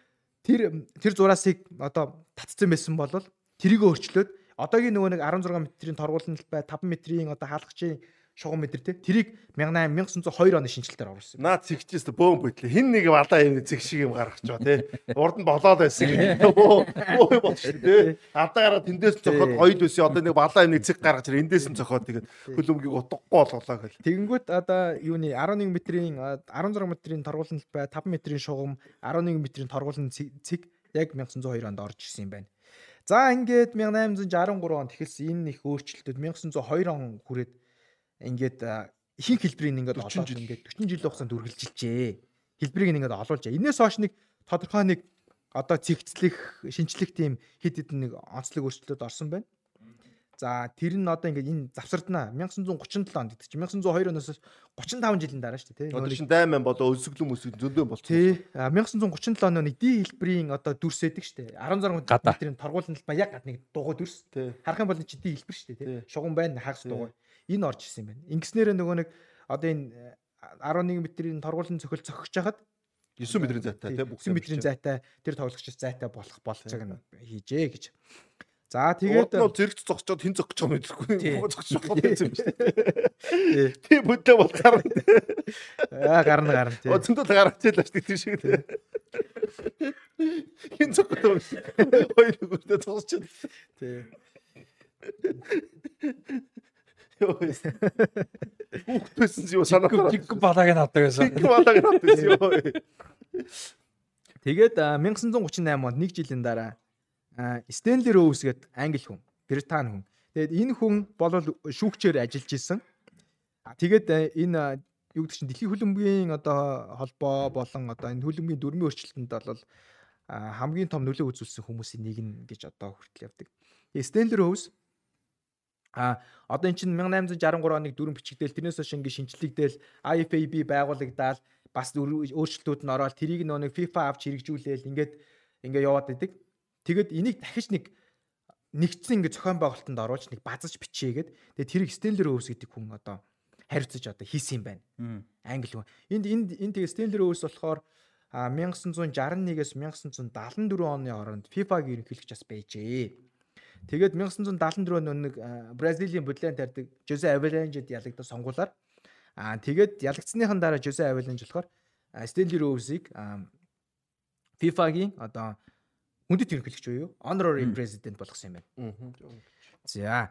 Тэр тэр зураасыг одоо татсан байсан бол тэрийг өөрчлөөд одоогийн нөгөө нэг 16 метрийн торгуулийн бай 5 метрийн одоо хаалгачийн шугам метр те тэрийг 1902 оны шинжилтээр оруулсан. Наад зэгчээс бөөм бүтлээ. Хин нэг валаа юм зэг шиг юм гаргаж байгаа те. Урд нь болоод байсан юм. Өө болш те. Алдаагаараа тэндээс цохоод хоёул байсан. Одоо нэг балаа юм нэг зэг гаргаж ир эндээс нь цохоод тэгээд хөлөмгийг утгагүй болголоо гэл. Тэгэнгүүт одоо юуны 11 метрийн 16 метрийн торгуулын бай 5 метрийн шугам 11 метрийн торгуулын цэг яг 1902 онд орж ирсэн юм байна. За ингээд 1863 онд эхэлсэн энэ их өөрчлөлтүүд 1902 он хүрээд ингээд ихэнх хэлбэрийг ингээд 40 олоод жил. ингээд 40 жилийн хугацаанд үргэлжилжээ. Хэлбэрийг ингээд олуулж. Энээс хойш нэг тодорхой нэг одоо цэгцлэх, шинжлэх тийм хэд хэдэн нэг онцлог өөрчлөлтүүд орсон байна. За тэр нь одоо ингээд энэ завсарднаа 1937 онд гэдэг чинь 1902 оноос 35 жилийн дараа шүү дээ тий. Одоо шин дайман болоо өсөглөн өсөг зөндөө болчихсон. Тий. А 1937 оны нэг ди хэлбэрийн одоо дүрс байдаг шүү дээ. 16 Гадаа. метрийн торгуулын талбай яг гад нэг дугуй дүрс. Тий. Харах юм бол чи ди хэлбэр шүү дээ тий. Тий. Шугам байна, хагас дугуй. Энэ орж ирсэн юм байна. Ингэснээр нөгөө нэг одоо энэ э, 11 метрийн торгуулын цохил цохиж хахад 9 метрийн зайтай тий. 9 метрийн зайтай тэр тоглогчдод зайтай болох болцоог нь хийжээ гэж. За тэгээд зэрэгч зогсчод хин зогсож байгаа мэдэхгүй. Зогсож байгаа юм шүү дээ. Тий. Тий бүдэ бол гарна. аа гарна гарна тий. Зөндөө гараад ийлээ шүү дээ тийм шиг. Хин зогсож байгаа. Хоёр нүгүртээ зогсож. Тий. Йоо. Хүүхдээсэн юу санаа Жиг балааг нь авдаг гэсэн. Тэг балаг надад ёо. Тэгээд а, 1938 онд нэг жилийн дараа Стенли Роуз гэдэг англи хүн, британи хүн. Тэгээд энэ хүн бол шүүгчээр ажиллаж исэн. Тэгээд энэ юу гэдэг чинь дэлхийн хөлбөмбөгийн одоо холбоо болон одоо энэ хөлбөмбөгийн дүрмийн өөрчлөлтөнд бол хамгийн том нөлөө үзүүлсэн хүмүүсийн нэг нь гэж одоо хүртэл явдаг. Тэгээд Стенли Роуз А одоо эн чинь 1863 оныг дүрэн бичигдээл тэрнээс хойш ингэ шинжлэгдээл IFAB байгуулагдаад бас өр- өөрчлөлтүүд нь ороод тэрийг нөө нэг FIFA авч хэрэгжүүлээл ингээд ингээ яваад идэг. Тэгэд энийг дахиж нэг нэгдсэн ингээ зохион байгуулалтанд оруулж нэг базаж бичээгээд тэгээ тэрийг Stanley Rose гэдэг хүн одоо хариуцаж одоо хийсэн юм байна. Англи хүн. Энд энд энэ тэгээ Stanley Rose болохоор а 1961-ээс 1974 оны хооронд FIFA-гийн ерөнхийлөгч бас байжээ. Тэгээд 1974 оны нэг Бразилийн бодлын тарьдаг Жозе Авеланжид ялагдсан сонгуулаар аа тэгээд ялагдсныхан дараа Жозе Авеланж болохоор Стенли Роузыг FIFA-гийн одоо хүндэт ерөнхийлөгч буюу honorary president болгосон юм байна. За.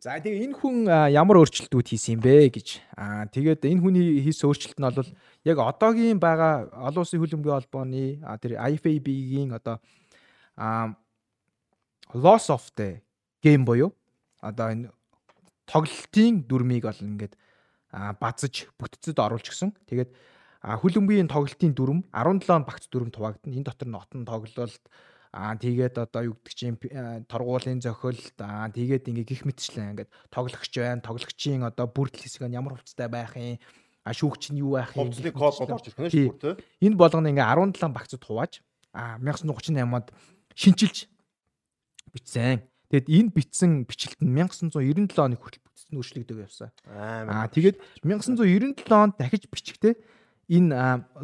За тэгээ энэ хүн ямар өөрчлөлтүүд хийсэн юм бэ гэж. Аа тэгээд энэ хүний хийсэн өөрчлөлт нь бол яг одоогийн байгаа олон улсын хөлбөмбөгийн холбооны тэр IFAB-гийн одоо а loss of the game буюу одоо энэ тоглолтын дүрмийг бол ингээд а, базаж бүтцэд оруулж гисэн. Тэгээд хөлбөмбөгийн тоглолтын дүрм 17 багц дүрм хуваагдана. Энэ дотор нь отон тоглолт аа тэгээд одоо юу гэдэг чинь торгуулийн зохиолт аа тэгээд ингээ гих мэтчлэн ингээд тоглогч байна. Тоглогчийн одоо бүрдэл хэсэг нь ямар хувцастай байх юм а шүүгч нь юу байх юм Хувцсны гэх код бол орж ирэх нь шүү дээ. Энэ болгоно ингээ 17 багцад хувааж а 1938-ад шинчилж бичсэн. Тэгэд энэ бичсэн бичлэлт нь 1997 оны хүртэл бүтцэн өөрчлөгдөг явсан. Аа тэгээд 1997 онд дахиж бичгтээ энэ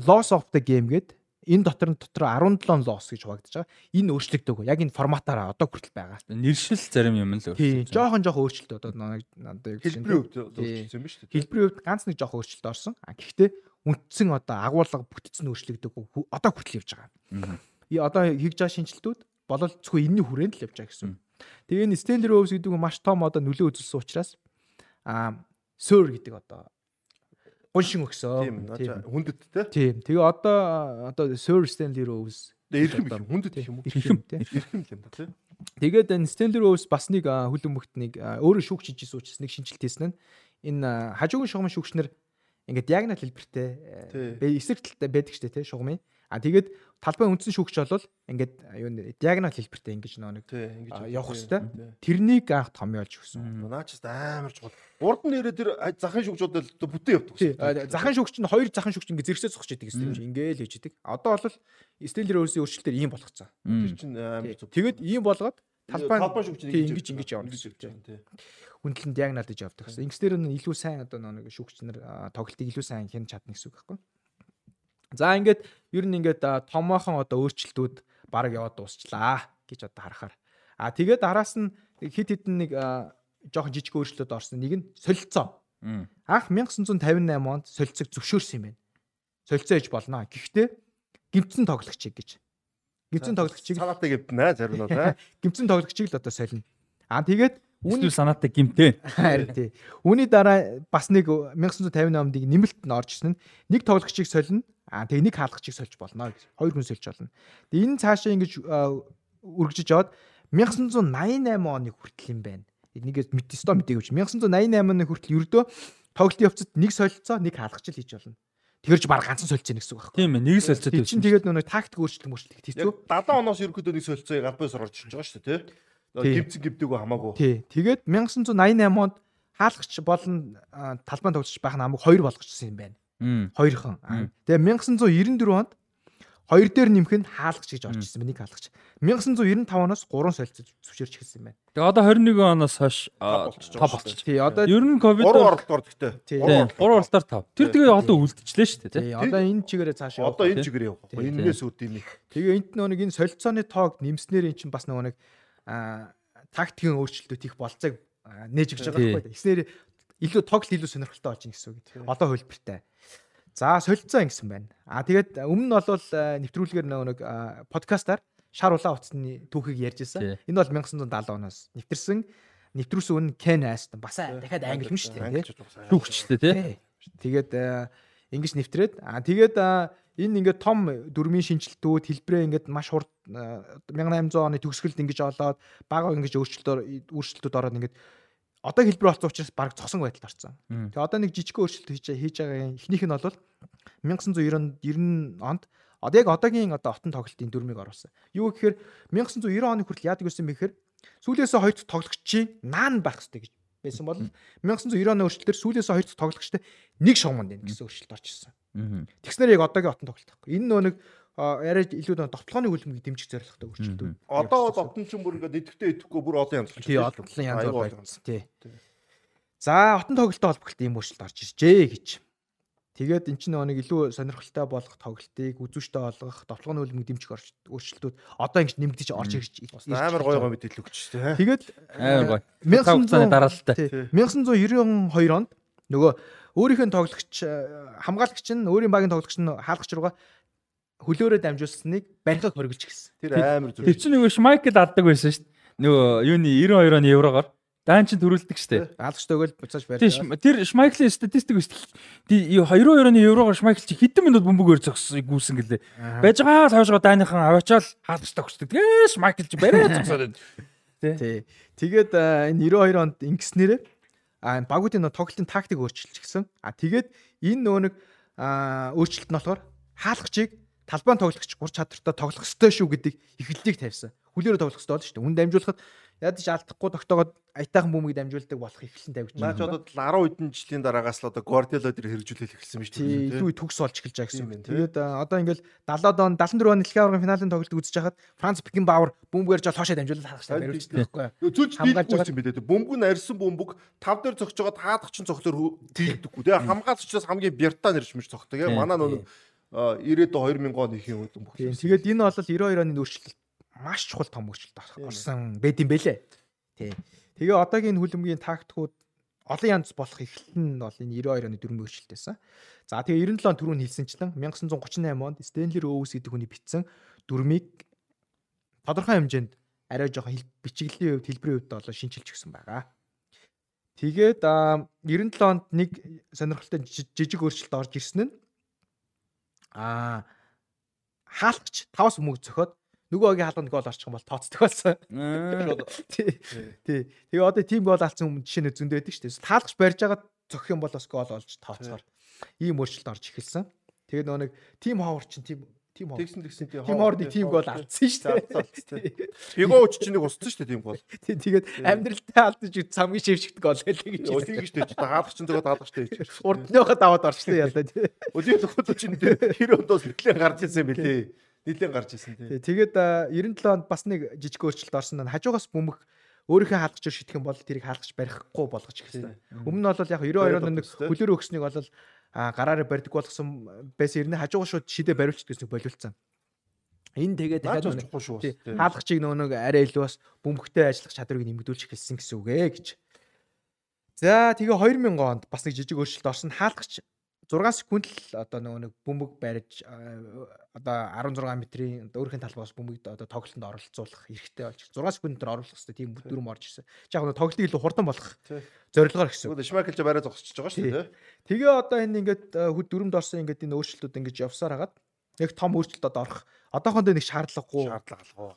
loss of the game гээд энэ дотор нь дотор 17 loss гэж хуваагдаж байгаа. Энэ өөрчлөгдөг. Яг энэ форматаараа одоо хүртэл байгаа. Нэршил зарим юм л Тий, өөрчлөж. жоохон жоохон өөрчлөлт одоо нэг гэж Хэлбэрийн хувьд Тий. өөрчлөсөн юм шүү дээ. хэлбэрийн хувьд ганц нэг жоохон өөрчлөлт орсон. А гэхдээ үндсэн одоо агуулга бүтцэн өөрчлөгдөг. Хүү- Одоо хүртэл явж байгаа. И одоо хийж байгаа шинжилтүүд болол зөвхөн энэний хүрээнд л явж байгаа гэсэн. Тэгээ энэ Stanley Rose гэдэг нь маш том одоо нөлөө үзүүлсэн учраас а Sir гэдэг одоо гуншин өгсөн. Тийм хүндэт те. Тийм. Тэгээ одоо одоо Sir Stanley Rose их юм. хүндэт юм уу? эрхэм тийм. Эрхэм л юм да те. Тэгээд энэ Stanley Rose бас нэг а, хөлбөмбөгт нэг өөрөө шүүгч хийж ирсэн учраас нэг шинжилт хийсэн нь энэ хажуугийн шугамын шүүгчнэр ингээд диагонал хэлбэртэй Тий. бэ эсрэг талтай байдаг штэ тий шугамын. А тэгээд талбай үндсэн шүүгч бол ингээд юу нэ диагонал хэлбэртэй ингэж нөө нэг явах хэвээр. Тэрнийг анх томьёолж өгсөн. Наачс амар чухал. Урд нь ирээ тэр захын шүгжүүд л бүтэн явдаг. Захын шүүгч нь хоёр захын шүүгч ингээд зэрэгсээ зогсож идэг гэсэн юм. Ингээл хийж идэг. Одоо бол Stanley Rose-ийн өөрчлөлтөөр ийм болгоцсон. Тэр чинь амар зүг. Тэгээд ийм болгоод талбай талбай тий, ингэж ингэж явна гэсэн. явж байгаа тий. хүндлэн диагнал гэж явдаг гэсэн. Ингэснээр нь илүү сайн одоо нэг шүүгчнэр а, тоглолтыг илүү сайн хянаж чадна гэсэн үг байхгүй. За ингээд ер нь ингээд томоохон одоо өөрчлөлтүүд баг яваад дуусчлаа гэж одоо харахаар. А тэгээд араас нь хит хитэн нэг жоохон жижиг өөрчлөлтүүд орсон. Нэг нь солилцоо. Анх 1958 онд солилцоог зөвшөөрсөн юм байна. Солилцоо хийж болно. Гэхдээ гимцэн тоглогчийг гэж. Гимцэн тоглогчийг Санаатай гэмтнэ зарим нь аа. гимцэн тоглогчийг л одоо солино. А тэгээд Үүний санаатай гимтэй. Харин тий. Үүний дараа бас нэг 1958-д нэмэлт нь орж ирсэн нэг тоглогчийг солино. Аа тэгээ нэг хаалгачийг сольж болно гэж. Хоёр хүн сольж болно. Тэгээ энэ цаашаа ингэж үргэлжиж яваад 1988 оны хүртэл юм байна. Энийг мэд өстой мэдээгүй чи 1988 оны хүртэл ердөө тоглолтын явцад нэг солилцоо, нэг хаалгач л хийж болно. Тэгэрч баг ганцхан солилцоо гэсэн үг байхгүй. Тийм ээ, нэг солилцоо Тэр чинь тэгээд нөгөө тактик өөрчлөлт мөрчлөлт. Яг 70 оноос ерөөдөө нэг солилцоог галбайс орж ирж байгаа шүү дээ, тий. Гимцэн гимдэггүй хамаагүй. Тий. Тэгээд 1988 онд хаалгач болон талбайн тоглож байх намайг хоёр болгочихсон юм байна. Хоёрхан. Тэгээ 1994 онд хоёр дээр нэмэх нь хаалгач гэж орж ирсэн байна. Нэг хаалгач. 1995 оноос 3 солилцож зөвшөөрч эхэлсэн байна. Тэгээ одоо 21 оноос хойш 5 болчих. Тий, одоо ер нь ковид 3 оролдоор гэхдээ. 3 оролдоор 5. Тэр тэгээ одоо үлдчихлээ шүү дээ, тий. Одоо энэ чигээрээ цааш явах. Одоо энэ чигээр явах. Эннээс үүд юм их. Тэгээ энд нэг энэ солилцооны тоог нэмснээр эн чинь бас нөгөө нэг а тактикийн өөрчлөлтүүд их болцоог нээж өгч байгаа байхгүй. Эснээр илүү тоглолт илүү сонирхолтой болж ийн гэсэн үг. Одоо хөлбөртэй. За солилцоо ингэсэн байна. А тэгээд өмнө нь бол нэвтрүүлгээр нэг подкастаар шар улаан утасны түүхийг ярьж байсан. Энэ бол 1970 оноос нэвтэрсэн. Нэвтрүүлсэн үн Ken Aston бас дахиад англи хүн шүү дээ. Түүхчтэй тий. Тэгээд ингэж нэвтрээд а тэгээд энэ ингээд том дөрмийн шинжилтүүд хэлбэрээ ингээд маш хурд 1800 оны төгсгөлд ингэж олоод бага ингэж өөрчлөлтөөр өөрчлөлтүүд ороод ингээд одоо хэлбэр болсон учраас баг цосон байдалд орсон. Тэгээ одоо нэг жижиг өөрчлөлт хийж хийж байгаа эхнийх нь бол 1990 90 онд одоо яг одоогийн одоо отон тоглолтын дүрмийг оруулсан. Юу гэхээр 1990 оны хүртэл яадаг гэсэн мэхээр сүүлээсээ хоёр дахь тоглогчийн наан байх хэрэгтэй гэж байсан бол 1990 оны өөрчлөлтөөр сүүлээсээ хоёр дахь тоглогчтой нэг шугамд байна гэсэн өөрчлөлт орж ирсэн. Тэгснээр яг одоогийн отон тоглолт байхгүй. Энэ нөө нэг яриа илүү довтлооны хөлбөмбөгийг дэмжих зорилготой өөрчлөлтүүд. Одоо бол отон ч бүр ингээд идэвхтэй идэхгүй бүр олон янз болчихсон. Тий, олон янз болсон. Тий. За, отон тоглолттой холбогдолт ийм өөрчлөлт орж иржээ гэж. Тэгээд эн чинь нэг илүү сонирхолтой болгох тоглолтыг үзүүштэй болгох, довтлооны хөлбөмбөг дэмжих өөрчлөлтүүд одоо ингэж нэмэгдэж орж ирж амар гоё гоё мэдээлэл өгч дээ. Тэгээд амар гоё. 1900 дараалалтай. 1992 онд нөгөө өөрийнх нь тоглогч хамгаалагч нь өөрийн багийн тоглогч нь хаалгач руугаа хөлөөрөө дамжуулсныг барихыг хоригдж гисэн. Тэр амар зүг. Тэр чинь нөгөө Шмайкл аддаг байсан шүү дээ. Нөгөө юуны 92 оны еврогоор даан чинь төрүүлдэг шүү дээ. Алгачтай өгөл буцааж барьж. Тэр Шмайклийн статистик өсөл. Тий 22 оны еврогоор Шмайкл чи хэдэн минут бөмбөг өөр зогссон гүйсэн гэлээ. Байж байгаа цаашгаа дааныхан аваачаал хаалгачтай өгчдөг. Тэгээ Шмайкл чи бариад зогсоод байна. Тий. Тэгээд энэ 92 онд ингэснээрээ а багуудын тоглолтын тактик өөрчилж гисэн. А тэгээд энэ нөгөө нэг өөрчлөлт нь болохоор хаалгачийг талбайн тоглогч гур чадвартай тоглох ёстой шүү гэдэг ихлэлийг тавьсан. Хүлээрээ тоглох ёстой бол шүү дээ. Үн дамжуулахад ядаж алдахгүй тогтоогоод аятайхан бүүмийг дамжуулдаг болох ихлэн тавьж байна. Наач одоо 10 хэдэн жилийн дараагаас л одоо Guardiola дээр хэрэгжүүлэл эхэлсэн биз дээ. Тийм, төгс болж эхэлж байгаа гэсэн юм. Тэгээд одоо ингээл 70-аад он 74 он дэлхийн аваргын финалийн тоглолт үзэж хахад Франц Бекенбауэр бөмбөгөр жоо хоошоо дамжуулаад харах хэрэгтэй барьж байгаа байхгүй юу? Зүлж дийлгүйсэн юм билээ. Бөмбөг нь арьсан бөмбөг тав дээр зогсож байгаа таадагчин цогцлоор дийлдэггүй. Тэгээ хамгаалцчаас хамгийн бяртаа нэрч мэрч цогтдаг. Манай нөгөө 90-ад 2000 он ихийн үед бүх. Тэгээд энэ бол 92 оны өөрчлөлт маш чухал том өөрчлөлт орсон байд юм бэлээ. Тий. Тэгээ одоогийн хөлбөмбөгийн тактикууд олон янз болох эхлэл нь бол энэ 92 оны дөрвөн өөрчлөлт байсан. За тэгээ 97 он түрүүн хэлсэнчлэн 1938 онд Стенли Роуз гэдэг хүний бичсэн дүрмийг тодорхой хэмжээнд арай жоохон бичиглэлийн хувьд хэлбэрийн хувьд бол шинчилж өгсөн байгаа. Тэгээд 97 онд нэг сонирхолтой жижиг өөрчлөлт орж ирсэн нь аа хаалгач 5-аас мөнгө зөхиод нөгөө огийн халуунд гол орчих юм бол тооцдог болсон. Тий. Тий. Тэгээ одоо тийм гол алдсан хүмүүс жишээ нь зөндөө байдаг шүү дээ. Таалгач барьж байгаа зөхөх юм бол бас гол олж тооцохоор ийм өөрчлөлт орж эхэлсэн. Тэгээ нөгөө нэг тим ховор чинь тийм тим ховор. Тэгсэн тэгсэн тийм ховор нэг тим гол алдсан шүү дээ. Бигооч чинь нэг устсан шүү дээ тийм гол. Тий. Тэгээд амьдралтай алдаж цамгийн шившигт гол хэлээ гэж. Тийм шүү дээ. Хаалгач чинь зөөгд хаалгачтай хийж. Урдныхоо даваад орчихсон ялаа тий. Өдөө зөвхөн чинь тэр өндөөс нэтлэн гарч ирсэн юм билээ Нийлэн гарч ирсэн тий. Тэгээд 97 онд бас нэг жижиг өөрчлөлт орсон нь хажуугаас бөмбөг өөрийнхөө хаалгач шитгэх юм бол тэрийг хаалгач барихгүй болгож эхэлсэн. Өмнө нь бол яг 92 онд нэг хөлөөр өгснэг бол гараараа барьдаг болгосон байсан. Ирнэ хажуугаа шууд шидэ бариулчихдаг гэсэн болиулсан. Энэ тэгээд дахиад хаалгачийг нөгөө нэг арай илүү бас бөмбөгтэй ажиллах чадварыг нэмэгдүүлж эхэлсэн гэсэн үг ээ гэж. За тэгээ 2000 онд бас нэг жижиг өөрчлөлт орсон. Хаалгач 6 секунд л одоо нөгөө нэг бөмбөг барьж одоо 16 метрийн өөрхийн талбаас бөмбөгд одоо тоглолтод оролцуулах эрхтэй болж 6 секундээр оруулах хэрэгтэй тийм дүрм орж ирсэн. Яг нөгөө тоглолтыг илүү хурдан болгох зорилгоор гэсэн. Тэгвэл Шмайкл барай зогсчихж байгаа шүү дээ. Тэгээ одоо энэ ингээд хөд дүрмд орсон ингээд энэ өөрчлөлтүүд ингэж явсаар хагаад яг том өөрчлөлтөд орох одоохондоо нэг шаардлагагүй шаардлагагүй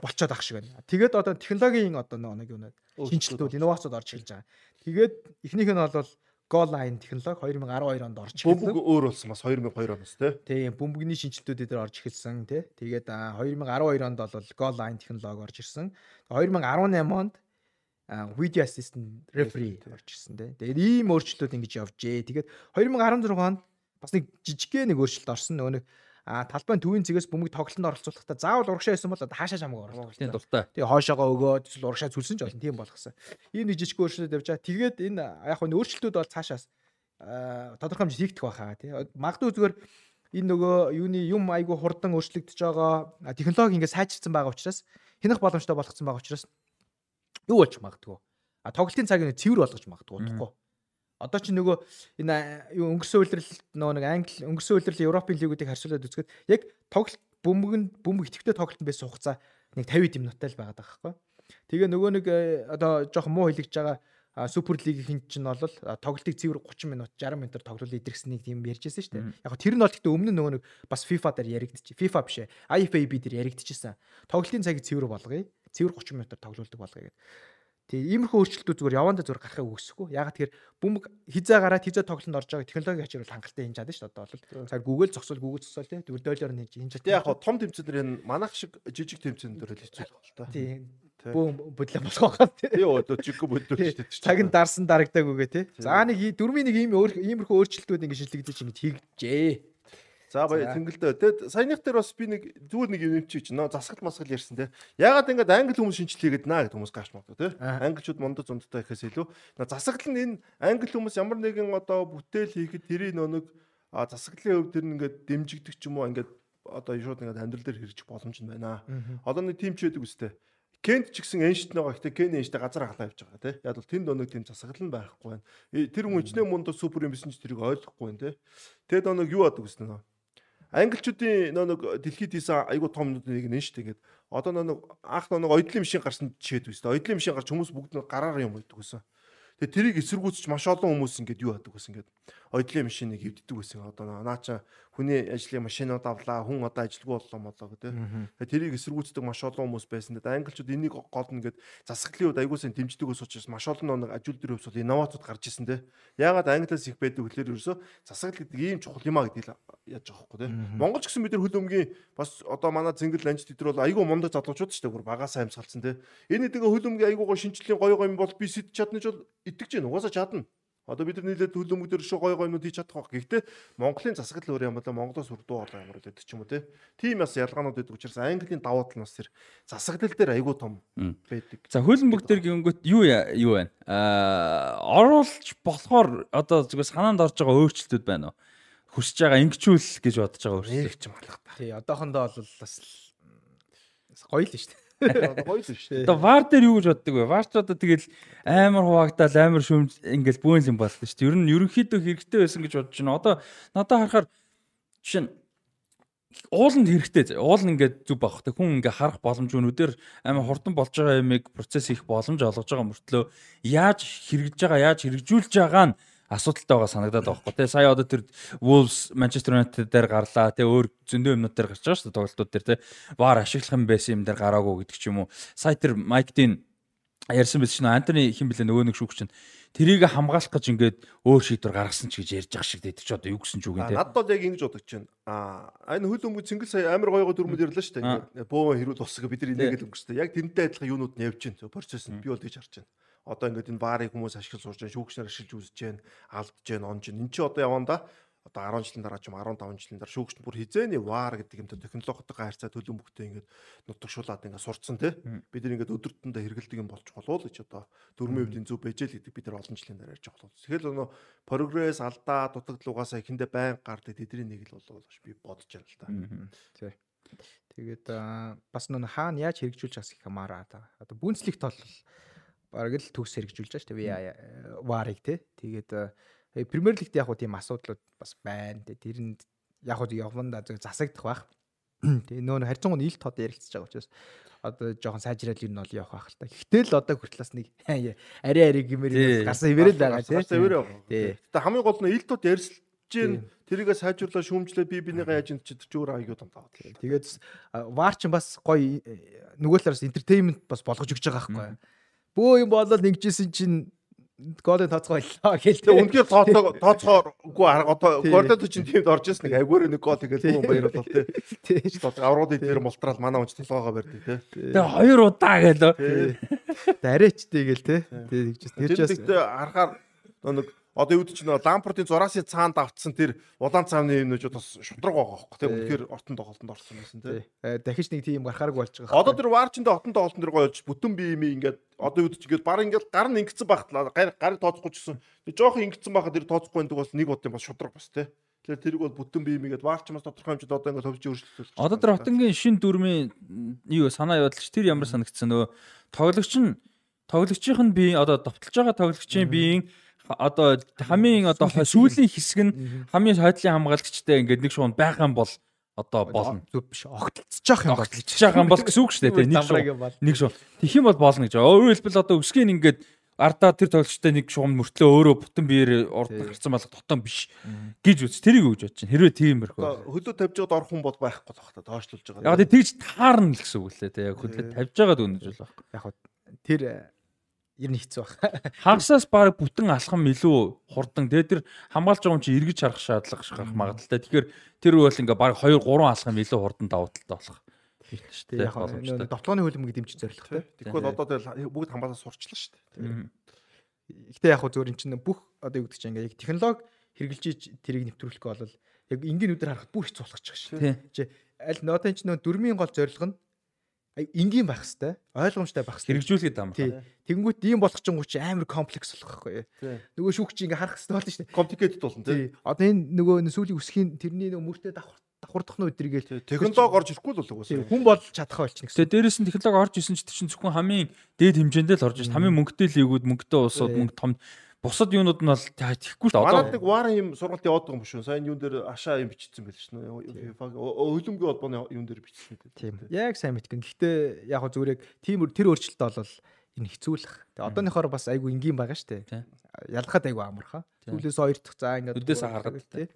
болцоод ах шиг байна. Тэгээд одоо технологийн одоо нэг юу нэг шинжилтүүд инновацууд орж эхэлж байгаа. Тэгээд эхнийх нь бол Goal Line технологи 2012 онд орж Бөмбөг эхэлсэн. өөр болсон бас 2002 оноос тий. Тийм бөмбөгний шинжилтүүд дээр орж эхэлсэн тий. Тэгээд а, 2012 онд бол Goal Line технологи орж ирсэн. 2018 онд Video Assistant Referee орж ирсэн тий. Тэгээд ийм өөрчлөлтүүд ингэж явжээ. Тэгээд 2016 онд бас нэг жижигхэн нэг өөрчлөлт орсон. Нөгөө нэг а талбайн төвийн цэгээс бөмбөг тоглолтод оролцуулахдаа заавал урагшаа байсан бол хаашаа чамгаа оруулах. Тийм дуртай. Тэгээ хоошоогоо өгөөд эсвэл урагшаа зүлсэн ч болно тийм болгосон. Ийм нэг жижиг өөрчлөлт явж байгаа. Тэгээд энэ яг хөө өөрчлөлтүүд бол цаашаас аа, тодорхой хэмжээнд хийгдэх байхаа тий. Магадгүй зүгээр энэ нөгөө юуны юм айгу хурдан өөрчлөгдөж байгаа технологи ингээд сайжирсан байгаа учраас хянах боломжтой болгоцсон байгаа учраас юу болж магадгүй. А тоглолтын цагийг цэвэр болгож магадгүй утгагүй. Одоо чи нөгөө энэ юу өнгөрсөн үйлрэл нөгөө нэг англи өнгөрсөн үйлрэл Европын лигүүдийг харьцуулаад үзэхэд яг тоглолт бөмбөг нь бөмбөг идэвхтэй тоглолт байсан хугацаа нэг 50 минуттай л байгаад байгаа байхгүй. Тэгээ нөгөө нэг одоо жоохон муу хэлэгж байгаа супер лигийн чинь бол тоглолтыг цэвэр 30 минут 60 минутаар тоглол идэрхсэнийг тийм ярьжсэн шүү дээ. Яг тэр нь бол гэхдээ өмнө нөгөө нэг бас FIFA дээр яригдчих. FIFA биш ээ. IFAB дээр яригдчихсэн. Тоглолтын цагийг цэвэр болгоё. Цэвэр 30 минутаар тоглолдог болгоё гэдэг. Тэгээ иймэрхүү өөрчлөлтүүд зүгээр явандаа зүгээр гарахыг үгүйсэхгүй. Ягаад тэгэхээр бөмбөг хизээ гараад хизээ тоглолтод орж байгаа технологийн ачаар хангалттай хийж чадсан шүү дээ. Одоо бол цаг Google зогсвол Google зогсвол тий. Тэгвэл дойлоор нь хийж Тэг яг хоо том тэмцээнээр энэ манах шиг жижиг тэмцээнээр л хэцүү л та. тий. Тий. Бөөм бодлоо болох байгаа тий. Тий одоо жиг бүдүүр шүү дээ. Цаг нь дарсан дарагдаг үгээ тий. За нэг дөрмийн нэг ийм иймэрхүү өөрчлөлтүүд ингэ шилжигдэж ингэж хийгджээ. За баяа тэнгэлдээ. Тэгэд саяных дээр бас би нэг зүгээр нэг юм чи нөө засгал масгал ярьсан те. Ягаад ингээд англи хүмүүс шинжилгээ гэдэг наа гэдэг хүмүүс гарч магадгүй те. Англичууд мондо зундтай гэхээс илүү засгал нь энэ англи хүмүүс ямар нэгэн одоо бүтээл хийхэд тэрийг нэг засаглалын хувьд тэр ингээд дэмжигдэх ч юм уу ингээд одоо шууд ингээд амьдрал дээр хэрэгжих боломж нь байна. Одоо нэг тим ч байдаг үстэй. Кент ч гэсэн Эйнштейн байгаа. Гэтэ Кен Эйнштейн газар халаа явж байгаа тий. Яг бол тэнд өнөг тийм засаглал нь байхгүй байна. Э, Тэр хүн ичнээ мунд супер юм биш ч тэрийг ойлгохгүй байна тий. Тэгэд өнөг юу адаг гэсэн нөө. Англичуудын нөө нэг дэлхийд хийсэн айгуу том нэг нь шүү дээ. Ингээд одоо нөө нэг анх нөө нэг ойдлын машин гарсан жишээд үстэй. Ойдлын машин гарч хүмүүс бүгд нөө гараараа юм байдаг гэсэн. Тэгээ тэрийг эсэргүүцэж маш олон хүмүүс ингээд юу адаг гэсэн ингээд ойдлын машиныг хөвддөг гэсэн. Одоо наа ча хүний ажлын машинууд авлаа, хүн одоо ажилгүй боллоо молоо гэдэг. Тэгээ тэрийг эсэргүүцдэг маш олон хүмүүс байсан. Тэгээд англичууд энийг гол нь ингээд засаглалын үед аягуулсан дэмждэг ус учраас маш олон нэг ажил дээр хувьсвал инновацууд гарч ирсэн те. Яагаад англиас их байдаг гэхээр ерөөсөө засаглал гэдэг ийм чухал юм а гэдгийг яаж байгаа байхгүй те. Монгол ч гэсэн бид нар хөл өмгийн бас одоо манай зингэл ланч тэтэр бол айгүй мундаг залуучууд ч гэдэг багасаа амьсгалцсан те. Энэ нэг хөл өмгийн айгүй гоо шинжилгээ гоё гоё юм бол би сэт чадна ч бол итгэж гэн угаасаа чадна. Одоо бид нар нийлээд хөл өмг дээр шүү гоё гоё юмнууд хийж чадах байх. Гэхдээ Монголын засаглал өөр юм бол Монголоос үрдүү болоо ямар гэдэг ч юм уу те. Тийм бас ялгаанууд байдаг учраас Английн давуу тал нь бас тэр засаглал дээр айгүй том байдаг. За хөлбөмбөг төр гингөт юу юу байна? Аа оруулж болохоор одоо зүгээр санаанд орж байгаа өөрчлөлтүүд байна уу? Хүсэж байгаа ингэчүүл гэж бодож байгаа өөрчлөлт. Нэг ч юм алах та. Тий, одоохондоо бол бас гоё л нь шүү дээ. Гоё л шүү. Одоо вар дээр юу гэж боддог вэ? Вар ч одоо тэгэл амар хуваагдал амар шүмж ингээл бөөн юм болсон шүү. Ер нь ерөнхийдөө хэрэгтэй байсан гэж бодож байна. Одоо надад харахаар жишээ нь ууланд хэрэгтэй. Уул нь ингээд зүг багх. Тэг хүн ингээ харах боломж өнөдөр амар хурдан болж байгаа юмыг процесс хийх боломж олгож байгаа мөртлөө яаж хэрэгжиж байгаа, яаж хэрэгжүүлж байгаа нь асуудалтай байгаа санагдаад байгаа хгүй. Тэ сая одоо тэр Wolves Manchester United дээр гарлаа. Тэ өөр зөндөө юмнууд дээр гарч байгаа шүү дээ тоглолтууд дээр тэ VAR ашиглах юм байсан юм дээр гараагүй гэдэг ч юм уу. Сая тэр Mike Dean ярьсан байсан чинь Антони хин блэ нөгөө нэг шүүгч чинь тэрийг хамгаалах гэж ингээд өөр шийдвэр гаргасан ч гэж ярьж байгаа шиг дээ. Чи одоо юу гэсэн ч үг юм те. Надад бол яг ингэж бодож байна. Аа энэ хөл өмгө цэнгэл сая амар гоё гоё дүрмүүд ирлээ шүү дээ. Бөөн хэрүүл усгаа бид нар инээгээл өнгөрчтэй. Яг тэрнтэй адилхан юунууд нь явж байна. Процесс нь би бол гэж харж байна. Одоо ингээд энэ баарыг хүмүүс ашиглаж сурж байна, шүүгчнэр ашиглаж үзэж байна, алдж байна, онж байна. Энд чи одоо явандаа одоо 10 жилийн дараа ч юм 15 жилийн дараа шүүгчд бүр хизээний вар гэдэг юм технологитойгоо харьцаа төлөмбөгтэй ингээд нутагшуулаад ингээд сурцсан тий. Бид нар ингээд өдөртөндөө хэрэгэлдэг юм болж болов уу гэж одоо дөрмийн үеийн зөв бэжэл гэдэг бид нар олон жилийн дараа ярьж байгаа болов. Тэгэл өнөө прогресс алдаа дутагдлуугаас ихэндээ байн гардаг тэдний нэг л болов би бодож байна л та. Тий. Тэгээд бас нөө хаана яаж хэрэгжүүлж байгаас их хамаараа та. Одоо бүнцлэгт бол бараг л төгс хэрэгжүүлж байгаа шүү дээ. Варыг тий. Тэгээд Премьер лигт яг хуу тийм асуудлууд бас байна. Тэр нь яг хуу явандаа зөв засагдах байх. Тэгээ нөө харьцангуй нийлт тод ярилцж байгаа учраас одоо жоохон сайжрал юу нь бол явах байх л та. Гэхдээ л одоо хүртлээс нэг арай арай гэмээр гарсан хിവэрэл байгаа тий. Савэр байгаа. Тий. Гэтэ хамгийн гол нь илтууд ярьсалж Тий. гин тэрийгэ сайжруулаа шүүмжлээ би бинийгаа яаж энэ ч чөөр аягүй том таа. Тэгээд вар ч бас гоё э, нөгөө талаас entertainment бас болгож өгч байгаа байхгүй. Бөө юм болол ингэжсэн чинь голын тооцоо боллоо гэл. Тэгээ үнэхээр тооцоо тооцооггүй арга одоо Гордон чинь тиймд орж ирсэн нэг агуур нэг гол тэгээд бүгэн баярлал тий. Тий. Одоо аврууд дээр мултрал манай унч толгоогоо барьдаг тий. Тэгээ хоёр удаа гэлөө. Дарээчтэй гэл те. Тэг тэгж тэр ч бас Тэгтээ арахаар нэг одоо юу гэж нөө лампортын зураасны цаанд автсан тэр улаан цааны юмнууд бас шудраг байгаа хөөхгүй тий. Үнэхээр ортон тоглолтод орсон байсан тий. Э, дахиж нэг тийм гарахааргүй болж байгаа. Одоо тэр варчиндээ отон тоглолтын дээр гоёж бүтэн бие юм ингээд одоо юу гэж ингээд баг ингээд гар нь ингэсэн багтлаа гар гарыг тооцохгүй ч гэсэн тэр жоохон ингэсэн байхад тэр тооцохгүй байдаг бас нэг удаа бас шудраг бас тий. Тэгэхээр тэрийг бол бүтэн бие юм ингээд варчмаас тодорхой хэмжээнд одоо ингээд төвч өөрчлөлт. Одоо тэр хотынгийн шин дүрмийн юу санаа явуулж тэр ямар санагдсан нөгөө тоглогч нь тоглогчийн нь бие одоо довтолж байгаа тоглогчийн биеийн одоо хамгийн одоо сүүлийн хэсэг нь хамгийн хойдлын хамгаалагчтай ингээд нэг шуун байх юм бол одоо болно. Зүг биш. Огтлцож явах юм бол. Огтлж байгаа юм бол гэсэн үг шүү дээ. Нэг шуун. Нэг шуун. Тэгэх юм бол болно гэж. Өөрөөр хэлбэл одоо өсгэн ингээд ардаа тэр тоглогчтой нэг шугам мөртлөө өөрөө бүтэн биеэр урд гарцсан болох дотон биш гэж үз. Тэрийг өгж бодож чинь. Хэрвээ тийм Хөлөө мөрхөө. тавьж байгаад орох хүн бол байхгүй л байна. Доошлуулж байгаа. Яг тэгж таарна л гэсэн үг лээ. Яг хөдлөө тавьж байгаа дүнж бол байхгүй. Яг тэр ер нь хэцүү баг. Хагасаас баг бүтэн алхам илүү хурдан. Тэгээ тэр хамгаалж байгаа юм чи эргэж харах шаардлага гарах магадaltaй. Тэгэхээр тэр бол ингээ баг 2 3 алхам илүү хурдан давуу талтай болох. Тийм шүү дээ. Яг хөө довтлооны хөлбөмбөг дэмжиж зорилготой. Тэгвэл одоо тэгэл бүгд хамгаалаа сурчлаа шүү дээ. Гэтэ яг хөө зөвөр эн чинь бүх одоо юу гэдэг чинь ингээ яг технологи хэрэгжилж тэрийг нэвтрүүлэх бол яг энгийн үдээр харахад бүр хэцүү болгочих шүү. Тийм. Чи аль нотын ч нөө дөрмийн гол зорилго нь энгийн байх хэвээр ойлгомжтой байх хэвээр. Хэрэгжүүлгээд байгаа юм. Тий. Тэгэнгүүт ийм болох ч гуч амар комплекс болох байхгүй. Тий. Нөгөө шүүх чи ингээ харах хэвээр болно шүү дээ. Complicated болно тий. Одоо энэ нөгөө сүүлийн үсгийн тэрний нөгөө мөртөө давхар давхардах нь өдрийгэл Технологи орж ирэхгүй л бол тий, угсаа. хүн болж чадах гэсэн. Тэгээ дээрэс нь технологи орж исэн ч чинь зөвхөн хамгийн дээд хэмжээндээ л орж ирсэн. Хамгийн мөнгөтэй лигүүд, мөнгөтэй улсууд, мөнгө том бусад юунууд нь бол тэгэхгүй л одоо нэг варын юм сургалт яваад байгаа юм шүү. Сайн юун дээр ашаа юм бичсэн байл шнэ. FIFA-г хөлөмгийн холбооны юун дээр бичсэн үү. Тийм. Яг сайн мэдгэн. Гэхдээ яг хөө зүгээр яг тийм тэр өөрчлөлт бол энэ хэцүүлэх. Тэгээ одооныхоор бас айгүй энгийн байгаа шүү дээ. Ялгаад айгүй амархаа. Тий. Сүүлээс хоёр дахь за ингээд Үдээс харахад тий.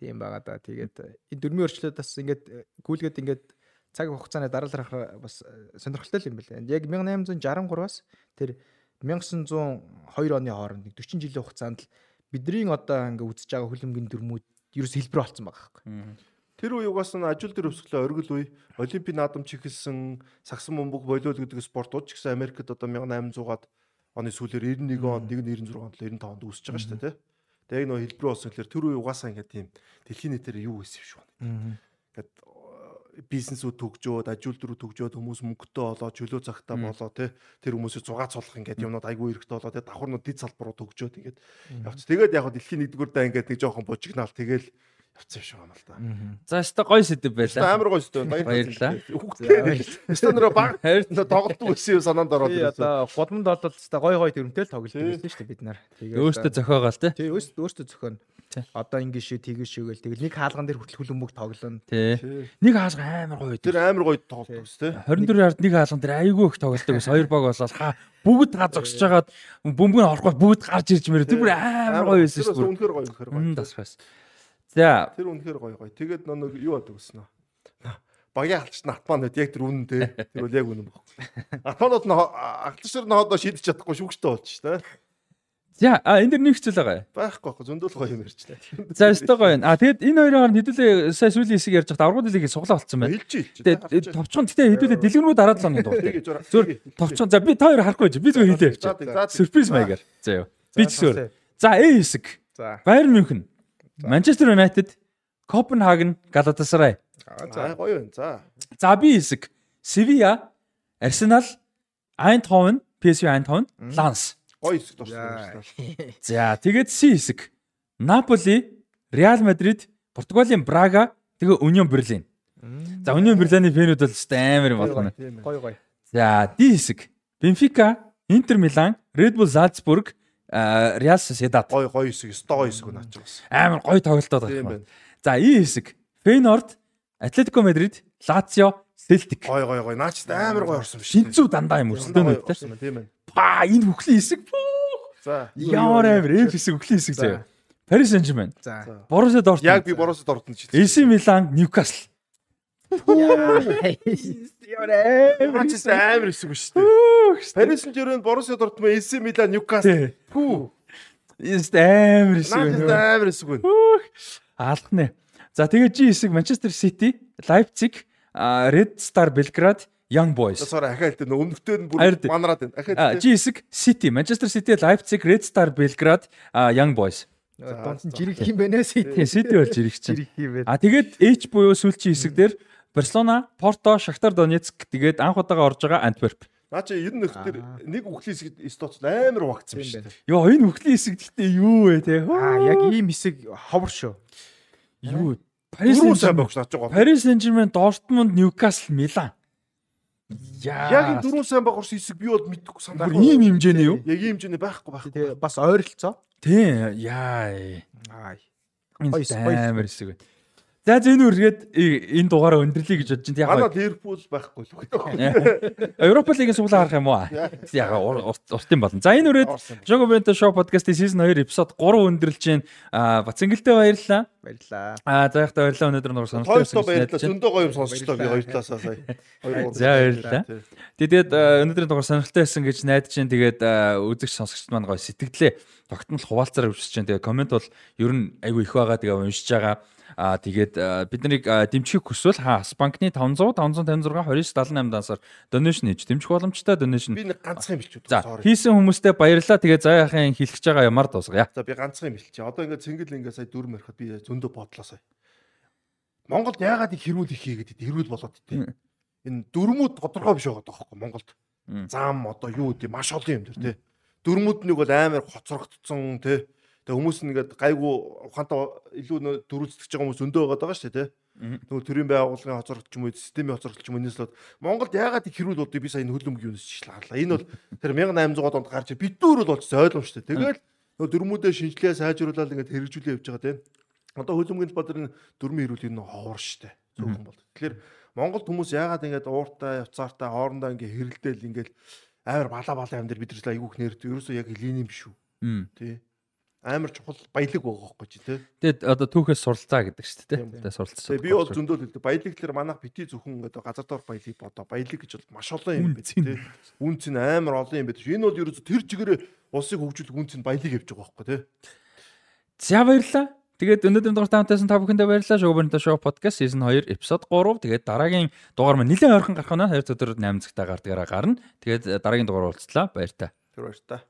Тийм байгаа да. Тэгээд энэ дөрмийн өөрчлөлт бас ингээд гүйлгээд ингээд цаг хугацааны дараалах бас сонирхолтой л юм байна. Яг 1863-аас тэр 1902 оны хооронд нэг 40 жилийн хугацаанд л бидний одоо ингээд үзэж байгаа хөлбөмбөгийн дөрмүүд ерөөс хэлбэр болсон байгаа байхгүй. Тэр үеигээс нь ажил дээр өсглөө оргил үе олимпийн наадам чихэлсэн сагсан бөмбөг болиол гэдэг спортууд ч гэсэн Америкт одоо 1800-аад оны сүүлээр 91 онд 196 онд 95 онд үүсэж байгаа шүү дээ тий. Тэгээ нөө хэлбэр болсон гэхээр тэр үе угаасаа ингээд тийм дэлхийн нийтээр юу хийсэн юм шүү. Ингээд бизнесүүд төгжөөд, ажил дөрөв төгжөөд хүмүүс мөнгөтэй болоод чөлөө цагтаа болоо тий. Тэр хүмүүсийг зугаац болох ингээд юмнууд айгүй эрэхтэй болоо тий. Давхар нь дид салбаруу төгжөөд ингээд явц. Тэгээд яг дэлхийн нэгдүгээр даа ингээд нэг жоохон бужигнаал тэгэл явцсан юм шиг байна л да. За өстө гоё сэдв Өстө байлаа. амар гоё өстө. Баярлалаа. Өстө нэр баг тоглолт үсэн юм санаанд ороод ирсэн. одоо гудамд бол та гой гой дөрмтэй л тоглож байсан шүү дээ бид нар. Тэгээд Өөртөө зохиогаал те. Тий өөртөө өөртөө зөхөн. Одоо ингэ шүү тэгэж шүүгээл тэгэл нэг хаалган дээр хүртэл хөлбөмбөг тоглоно. Нэг хаалга амар гоё Тэр амар гоё тоглолт ус тий. 24 ярд нэг хаалган дээр айгүй их тоглолдог ус. Хоёр баг болоод хаа бүгд га зогсож хагаад бөмбөг нь орохгүй бүгд гарч ирж мэрэ. Тэр бүр амар гоё байсан шүү дээ. үнэхээр гоё үнэхээр гоё. тас бас. За Тэр үнэхээр гоё гоё. Тэгээд нэг юу яадаг гэсэн нөө. Багийн алчт нь атманууд яг тэр үнэн тий. Тэр бол яг үнэн баггүй. Атманууд нь алтшир нь хоодоо шидэж чадахгүй шүүгчтэй болж ш тий. За а энэ дэр нэг хэцүү л байгаа. Байхгүй байхгүй зөндөл гоё юм ярьчлаа. За өстой гоё. А тэгэд энэ хоёрын хооронд хэдүүлээ сая сүүлийн хэсэг ярьж байхад аврагууд лигийн суглаа болцсон байна. Хэлж хэлж. Тэгээд товчхон гэтээ хэдүүлээ дэлгэрэнүүд дараад л оны дуурай. Тэгээ зур. Зүр товчхон за би та хоёр харахгүй чи би хэлээ За, явчих. Сюрприз маягаар. За юу. Би ч зүгээр. За A хэсэг. За. Bayern München. Manchester United. Copenhagen, Galatasaray. За гоё байна. За. За B хэсэг. Sevilla, Arsenal, Eindhoven, PSV Eindhoven, Lens. Гоё хэсэг дурсан. За. Тэгээд C хэсэг. Napoli, Real Madrid, Португалийн Брага, тэгээ Union Berlin. За Union Berlin-ийн фэнүүд бол өстой амар юм ээ. Гой гой. За D хэсэг. Benfica, Inter Milan, Red Bull Salzburg, Real Sociedad. Гоё гоё хэсэг. Өстой гоё хэсэг наач бас. Амар гоё тоглолтоод Тийм байна. За E хэсэг. Feyenoord, Atletico Madrid, Lazio, Celtic. Гоё гоё гоё. Наач амар гоё орсон биш. Шинцүү дандаа юм өрсөлдөөнүүд те. Тийм байна. Па энэ бүхлийн хэсэг. За. Ямар амар F хэсэг бүхлийн хэсэг заяа. Paris Saint-Germain, За. Borussia Dortmund. Яг би боросод ордон ч. AC Milan, Newcastle. Ямар Наач амар хэсэг биш үү? Paris Saint-Germain, Borussia Dortmund, AC Milan, Newcastle. Фүү. Есть амар хэсэг Наад байна. амар хэсэг байна. Алхнэ. За тэгээд G хэсэг Manchester City, Leipzig, а, Red Star Belgrade, Young Boys. Сараа ахаал тэ өмнөдөө нь бүр манараад байна. Ахаал А, тэ. G хэсэг City, Manchester City, Leipzig, Red Star Belgrade, Young Boys. Дунд нь жирэг юм байна. Тэгээ City болж ирэх чинь. Жирэг юм байна. А тэгээд H буюу сүүлчийн хэсэг дээр Барселона, Порто, Шахтар Донецк тэгээд анх удаага орж байгаа Антверп. Наа чи ер нь тэр нэг үхлийн хэсэг стоц амар вагцсан биш үү? Йоо энэ бүхний хэсэг гэхдээ юу вэ те? Аа яг ийм хэсэг ховор шүү. юу? Сайн Saint-Germain, багш наач байгаа. Paris Saint-Germain, Dortmund, Newcastle, Milan. Яг энэ дөрөв сайн багш хэсэг би бол мэдэхгүй санаа. ийм хэмжээний юу? Яг ийм хэмжээний байхгүй байхгүй. Тэгээ бас ойролцоо. Тийм яа. Аа. Хоёр- хэсэг байна. За энэ үргээд энэ дугаараа өндөрлөе гэж бодож байна. Манай Яг Ливерпул байхгүй л үү? Европа лигийн суглаа харах юм уу? Яг уртын болно. За энэ үрээд Jogo Bento Show podcast-ийн season 2 episode 3 өндөрлж байна. Аа Бацэнгэлтэй баярлалаа. Баярлаа. Аа за ихтэй баярлалаа өнөөдөр нур сонирхолтой Хоёртоо баярлалаа. байсан. Зөндөө гоё юм сонсчлоо би хоёр талаасаа сая. За, баярлалаа. Тэгээд өнөөдрийн дугаар сонирхолтой байсан гэж найдаж чинь тэгээд үзэгч сонсогчд маань гоё сэтгэлдээ тогтмол хуваалцаар өвчсөж чинь тэгээд комент бол ер нь айгүй их байгаа тэгээд уншиж байгаа. Аа тэгээд бид нарыг аа, дэмжихийг хүсвэл хаас банкны 500 556 2978 дансаар donation хийж дэмжих боломжтой donation. Би нэг ганцхан билчүүд. За хийсэн хүмүүстээ баярлалаа. Тэгээд заа яхын хэлэх гэж байгаа ямар дуусгая. За би ганцхан билчээ. Одоо ингээд цэнгэл ингээд сая дүр мэрхэд би зөндөө бодлоо сая. Монголд яагаад их хэрүүл их хийгээд идэв? Хэрүүл болоод идэв. Энэ дөрмүүд тодорхой биш байгаа тоххой Монголд. Зам одоо юу гэдэг маш олон юм дэр тий. Дөрмүүд нэг бол амар хоцрогдсон тий. Тэгээ хүмүүс нь ингээд гайгүй ухаантай илүү нөө дөрүлцэж байгаа хүмүүс өндөө байгаа шүү дээ тий. Нөгөө төрийн байгууллагын хоцрогдч юм уу, системийн хоцрогдч юм уу энэс л Монголд яагаад их хэрүүл болдгийг би сая энэ хөлбөмбөгийн юунаас чиглээ харлаа. Энэ бол тэр 1800-аад онд гарч биднүүр бол болчихсон ойлгомжтой. Тэгэл нөгөө дөрмүүдээ шинжилгээ сайжруулаад ингээд хэрэгжүүлээ явж байгаа тийм. Одоо хөлбөмбөгийн бол тэр дөрмийн хэрүүл энэ ховор штэ. Зөвхөн бол. Тэгэхээр Монголд хүмүүс яагаад ингээд ууртай, явцаартай хоорондоо ингээд хэрэлдээл ингээд амар балаа балаа юм дээр бидрэл айгүйх нэрд ерөөсөө яг линий биш үү. Мм. Тий. Амар чухал баялаг байгаа байхгүй чи тий. Тэгээд одоо түүхээс суралцаа гэдэг шүү дээ. Тийм. Тэгээд суралцсан. Би бол зөндөл хэлдэг. Баялаг тэр манайх бити зөвхөн ингээд газар дор баялаг бодоо. Баялаг гэж бол маш олон юм Үнцэн. тий. Үнц нь амар олон юм байт. Энэ бол ерөөсө тэр чигээрээ улсыг хөгжүүлэх үнц нь баялаг явж байгаа байхгүй тий. За баярлалаа. Тэгээд өнөөдрийн дугаар таамтайсан та бүхэндээ баярлалаа. Шоубернто шоу подкаст season 2 episode 3. Тэгээд дараагийн дугаар маань нэлээд ойрхон гарах нь 2 өдөр 8 цагтаа гардгаараа гарна. Тэгээд дараагийн дугаар уулзлаа. Баяр та. Тэр баяр та.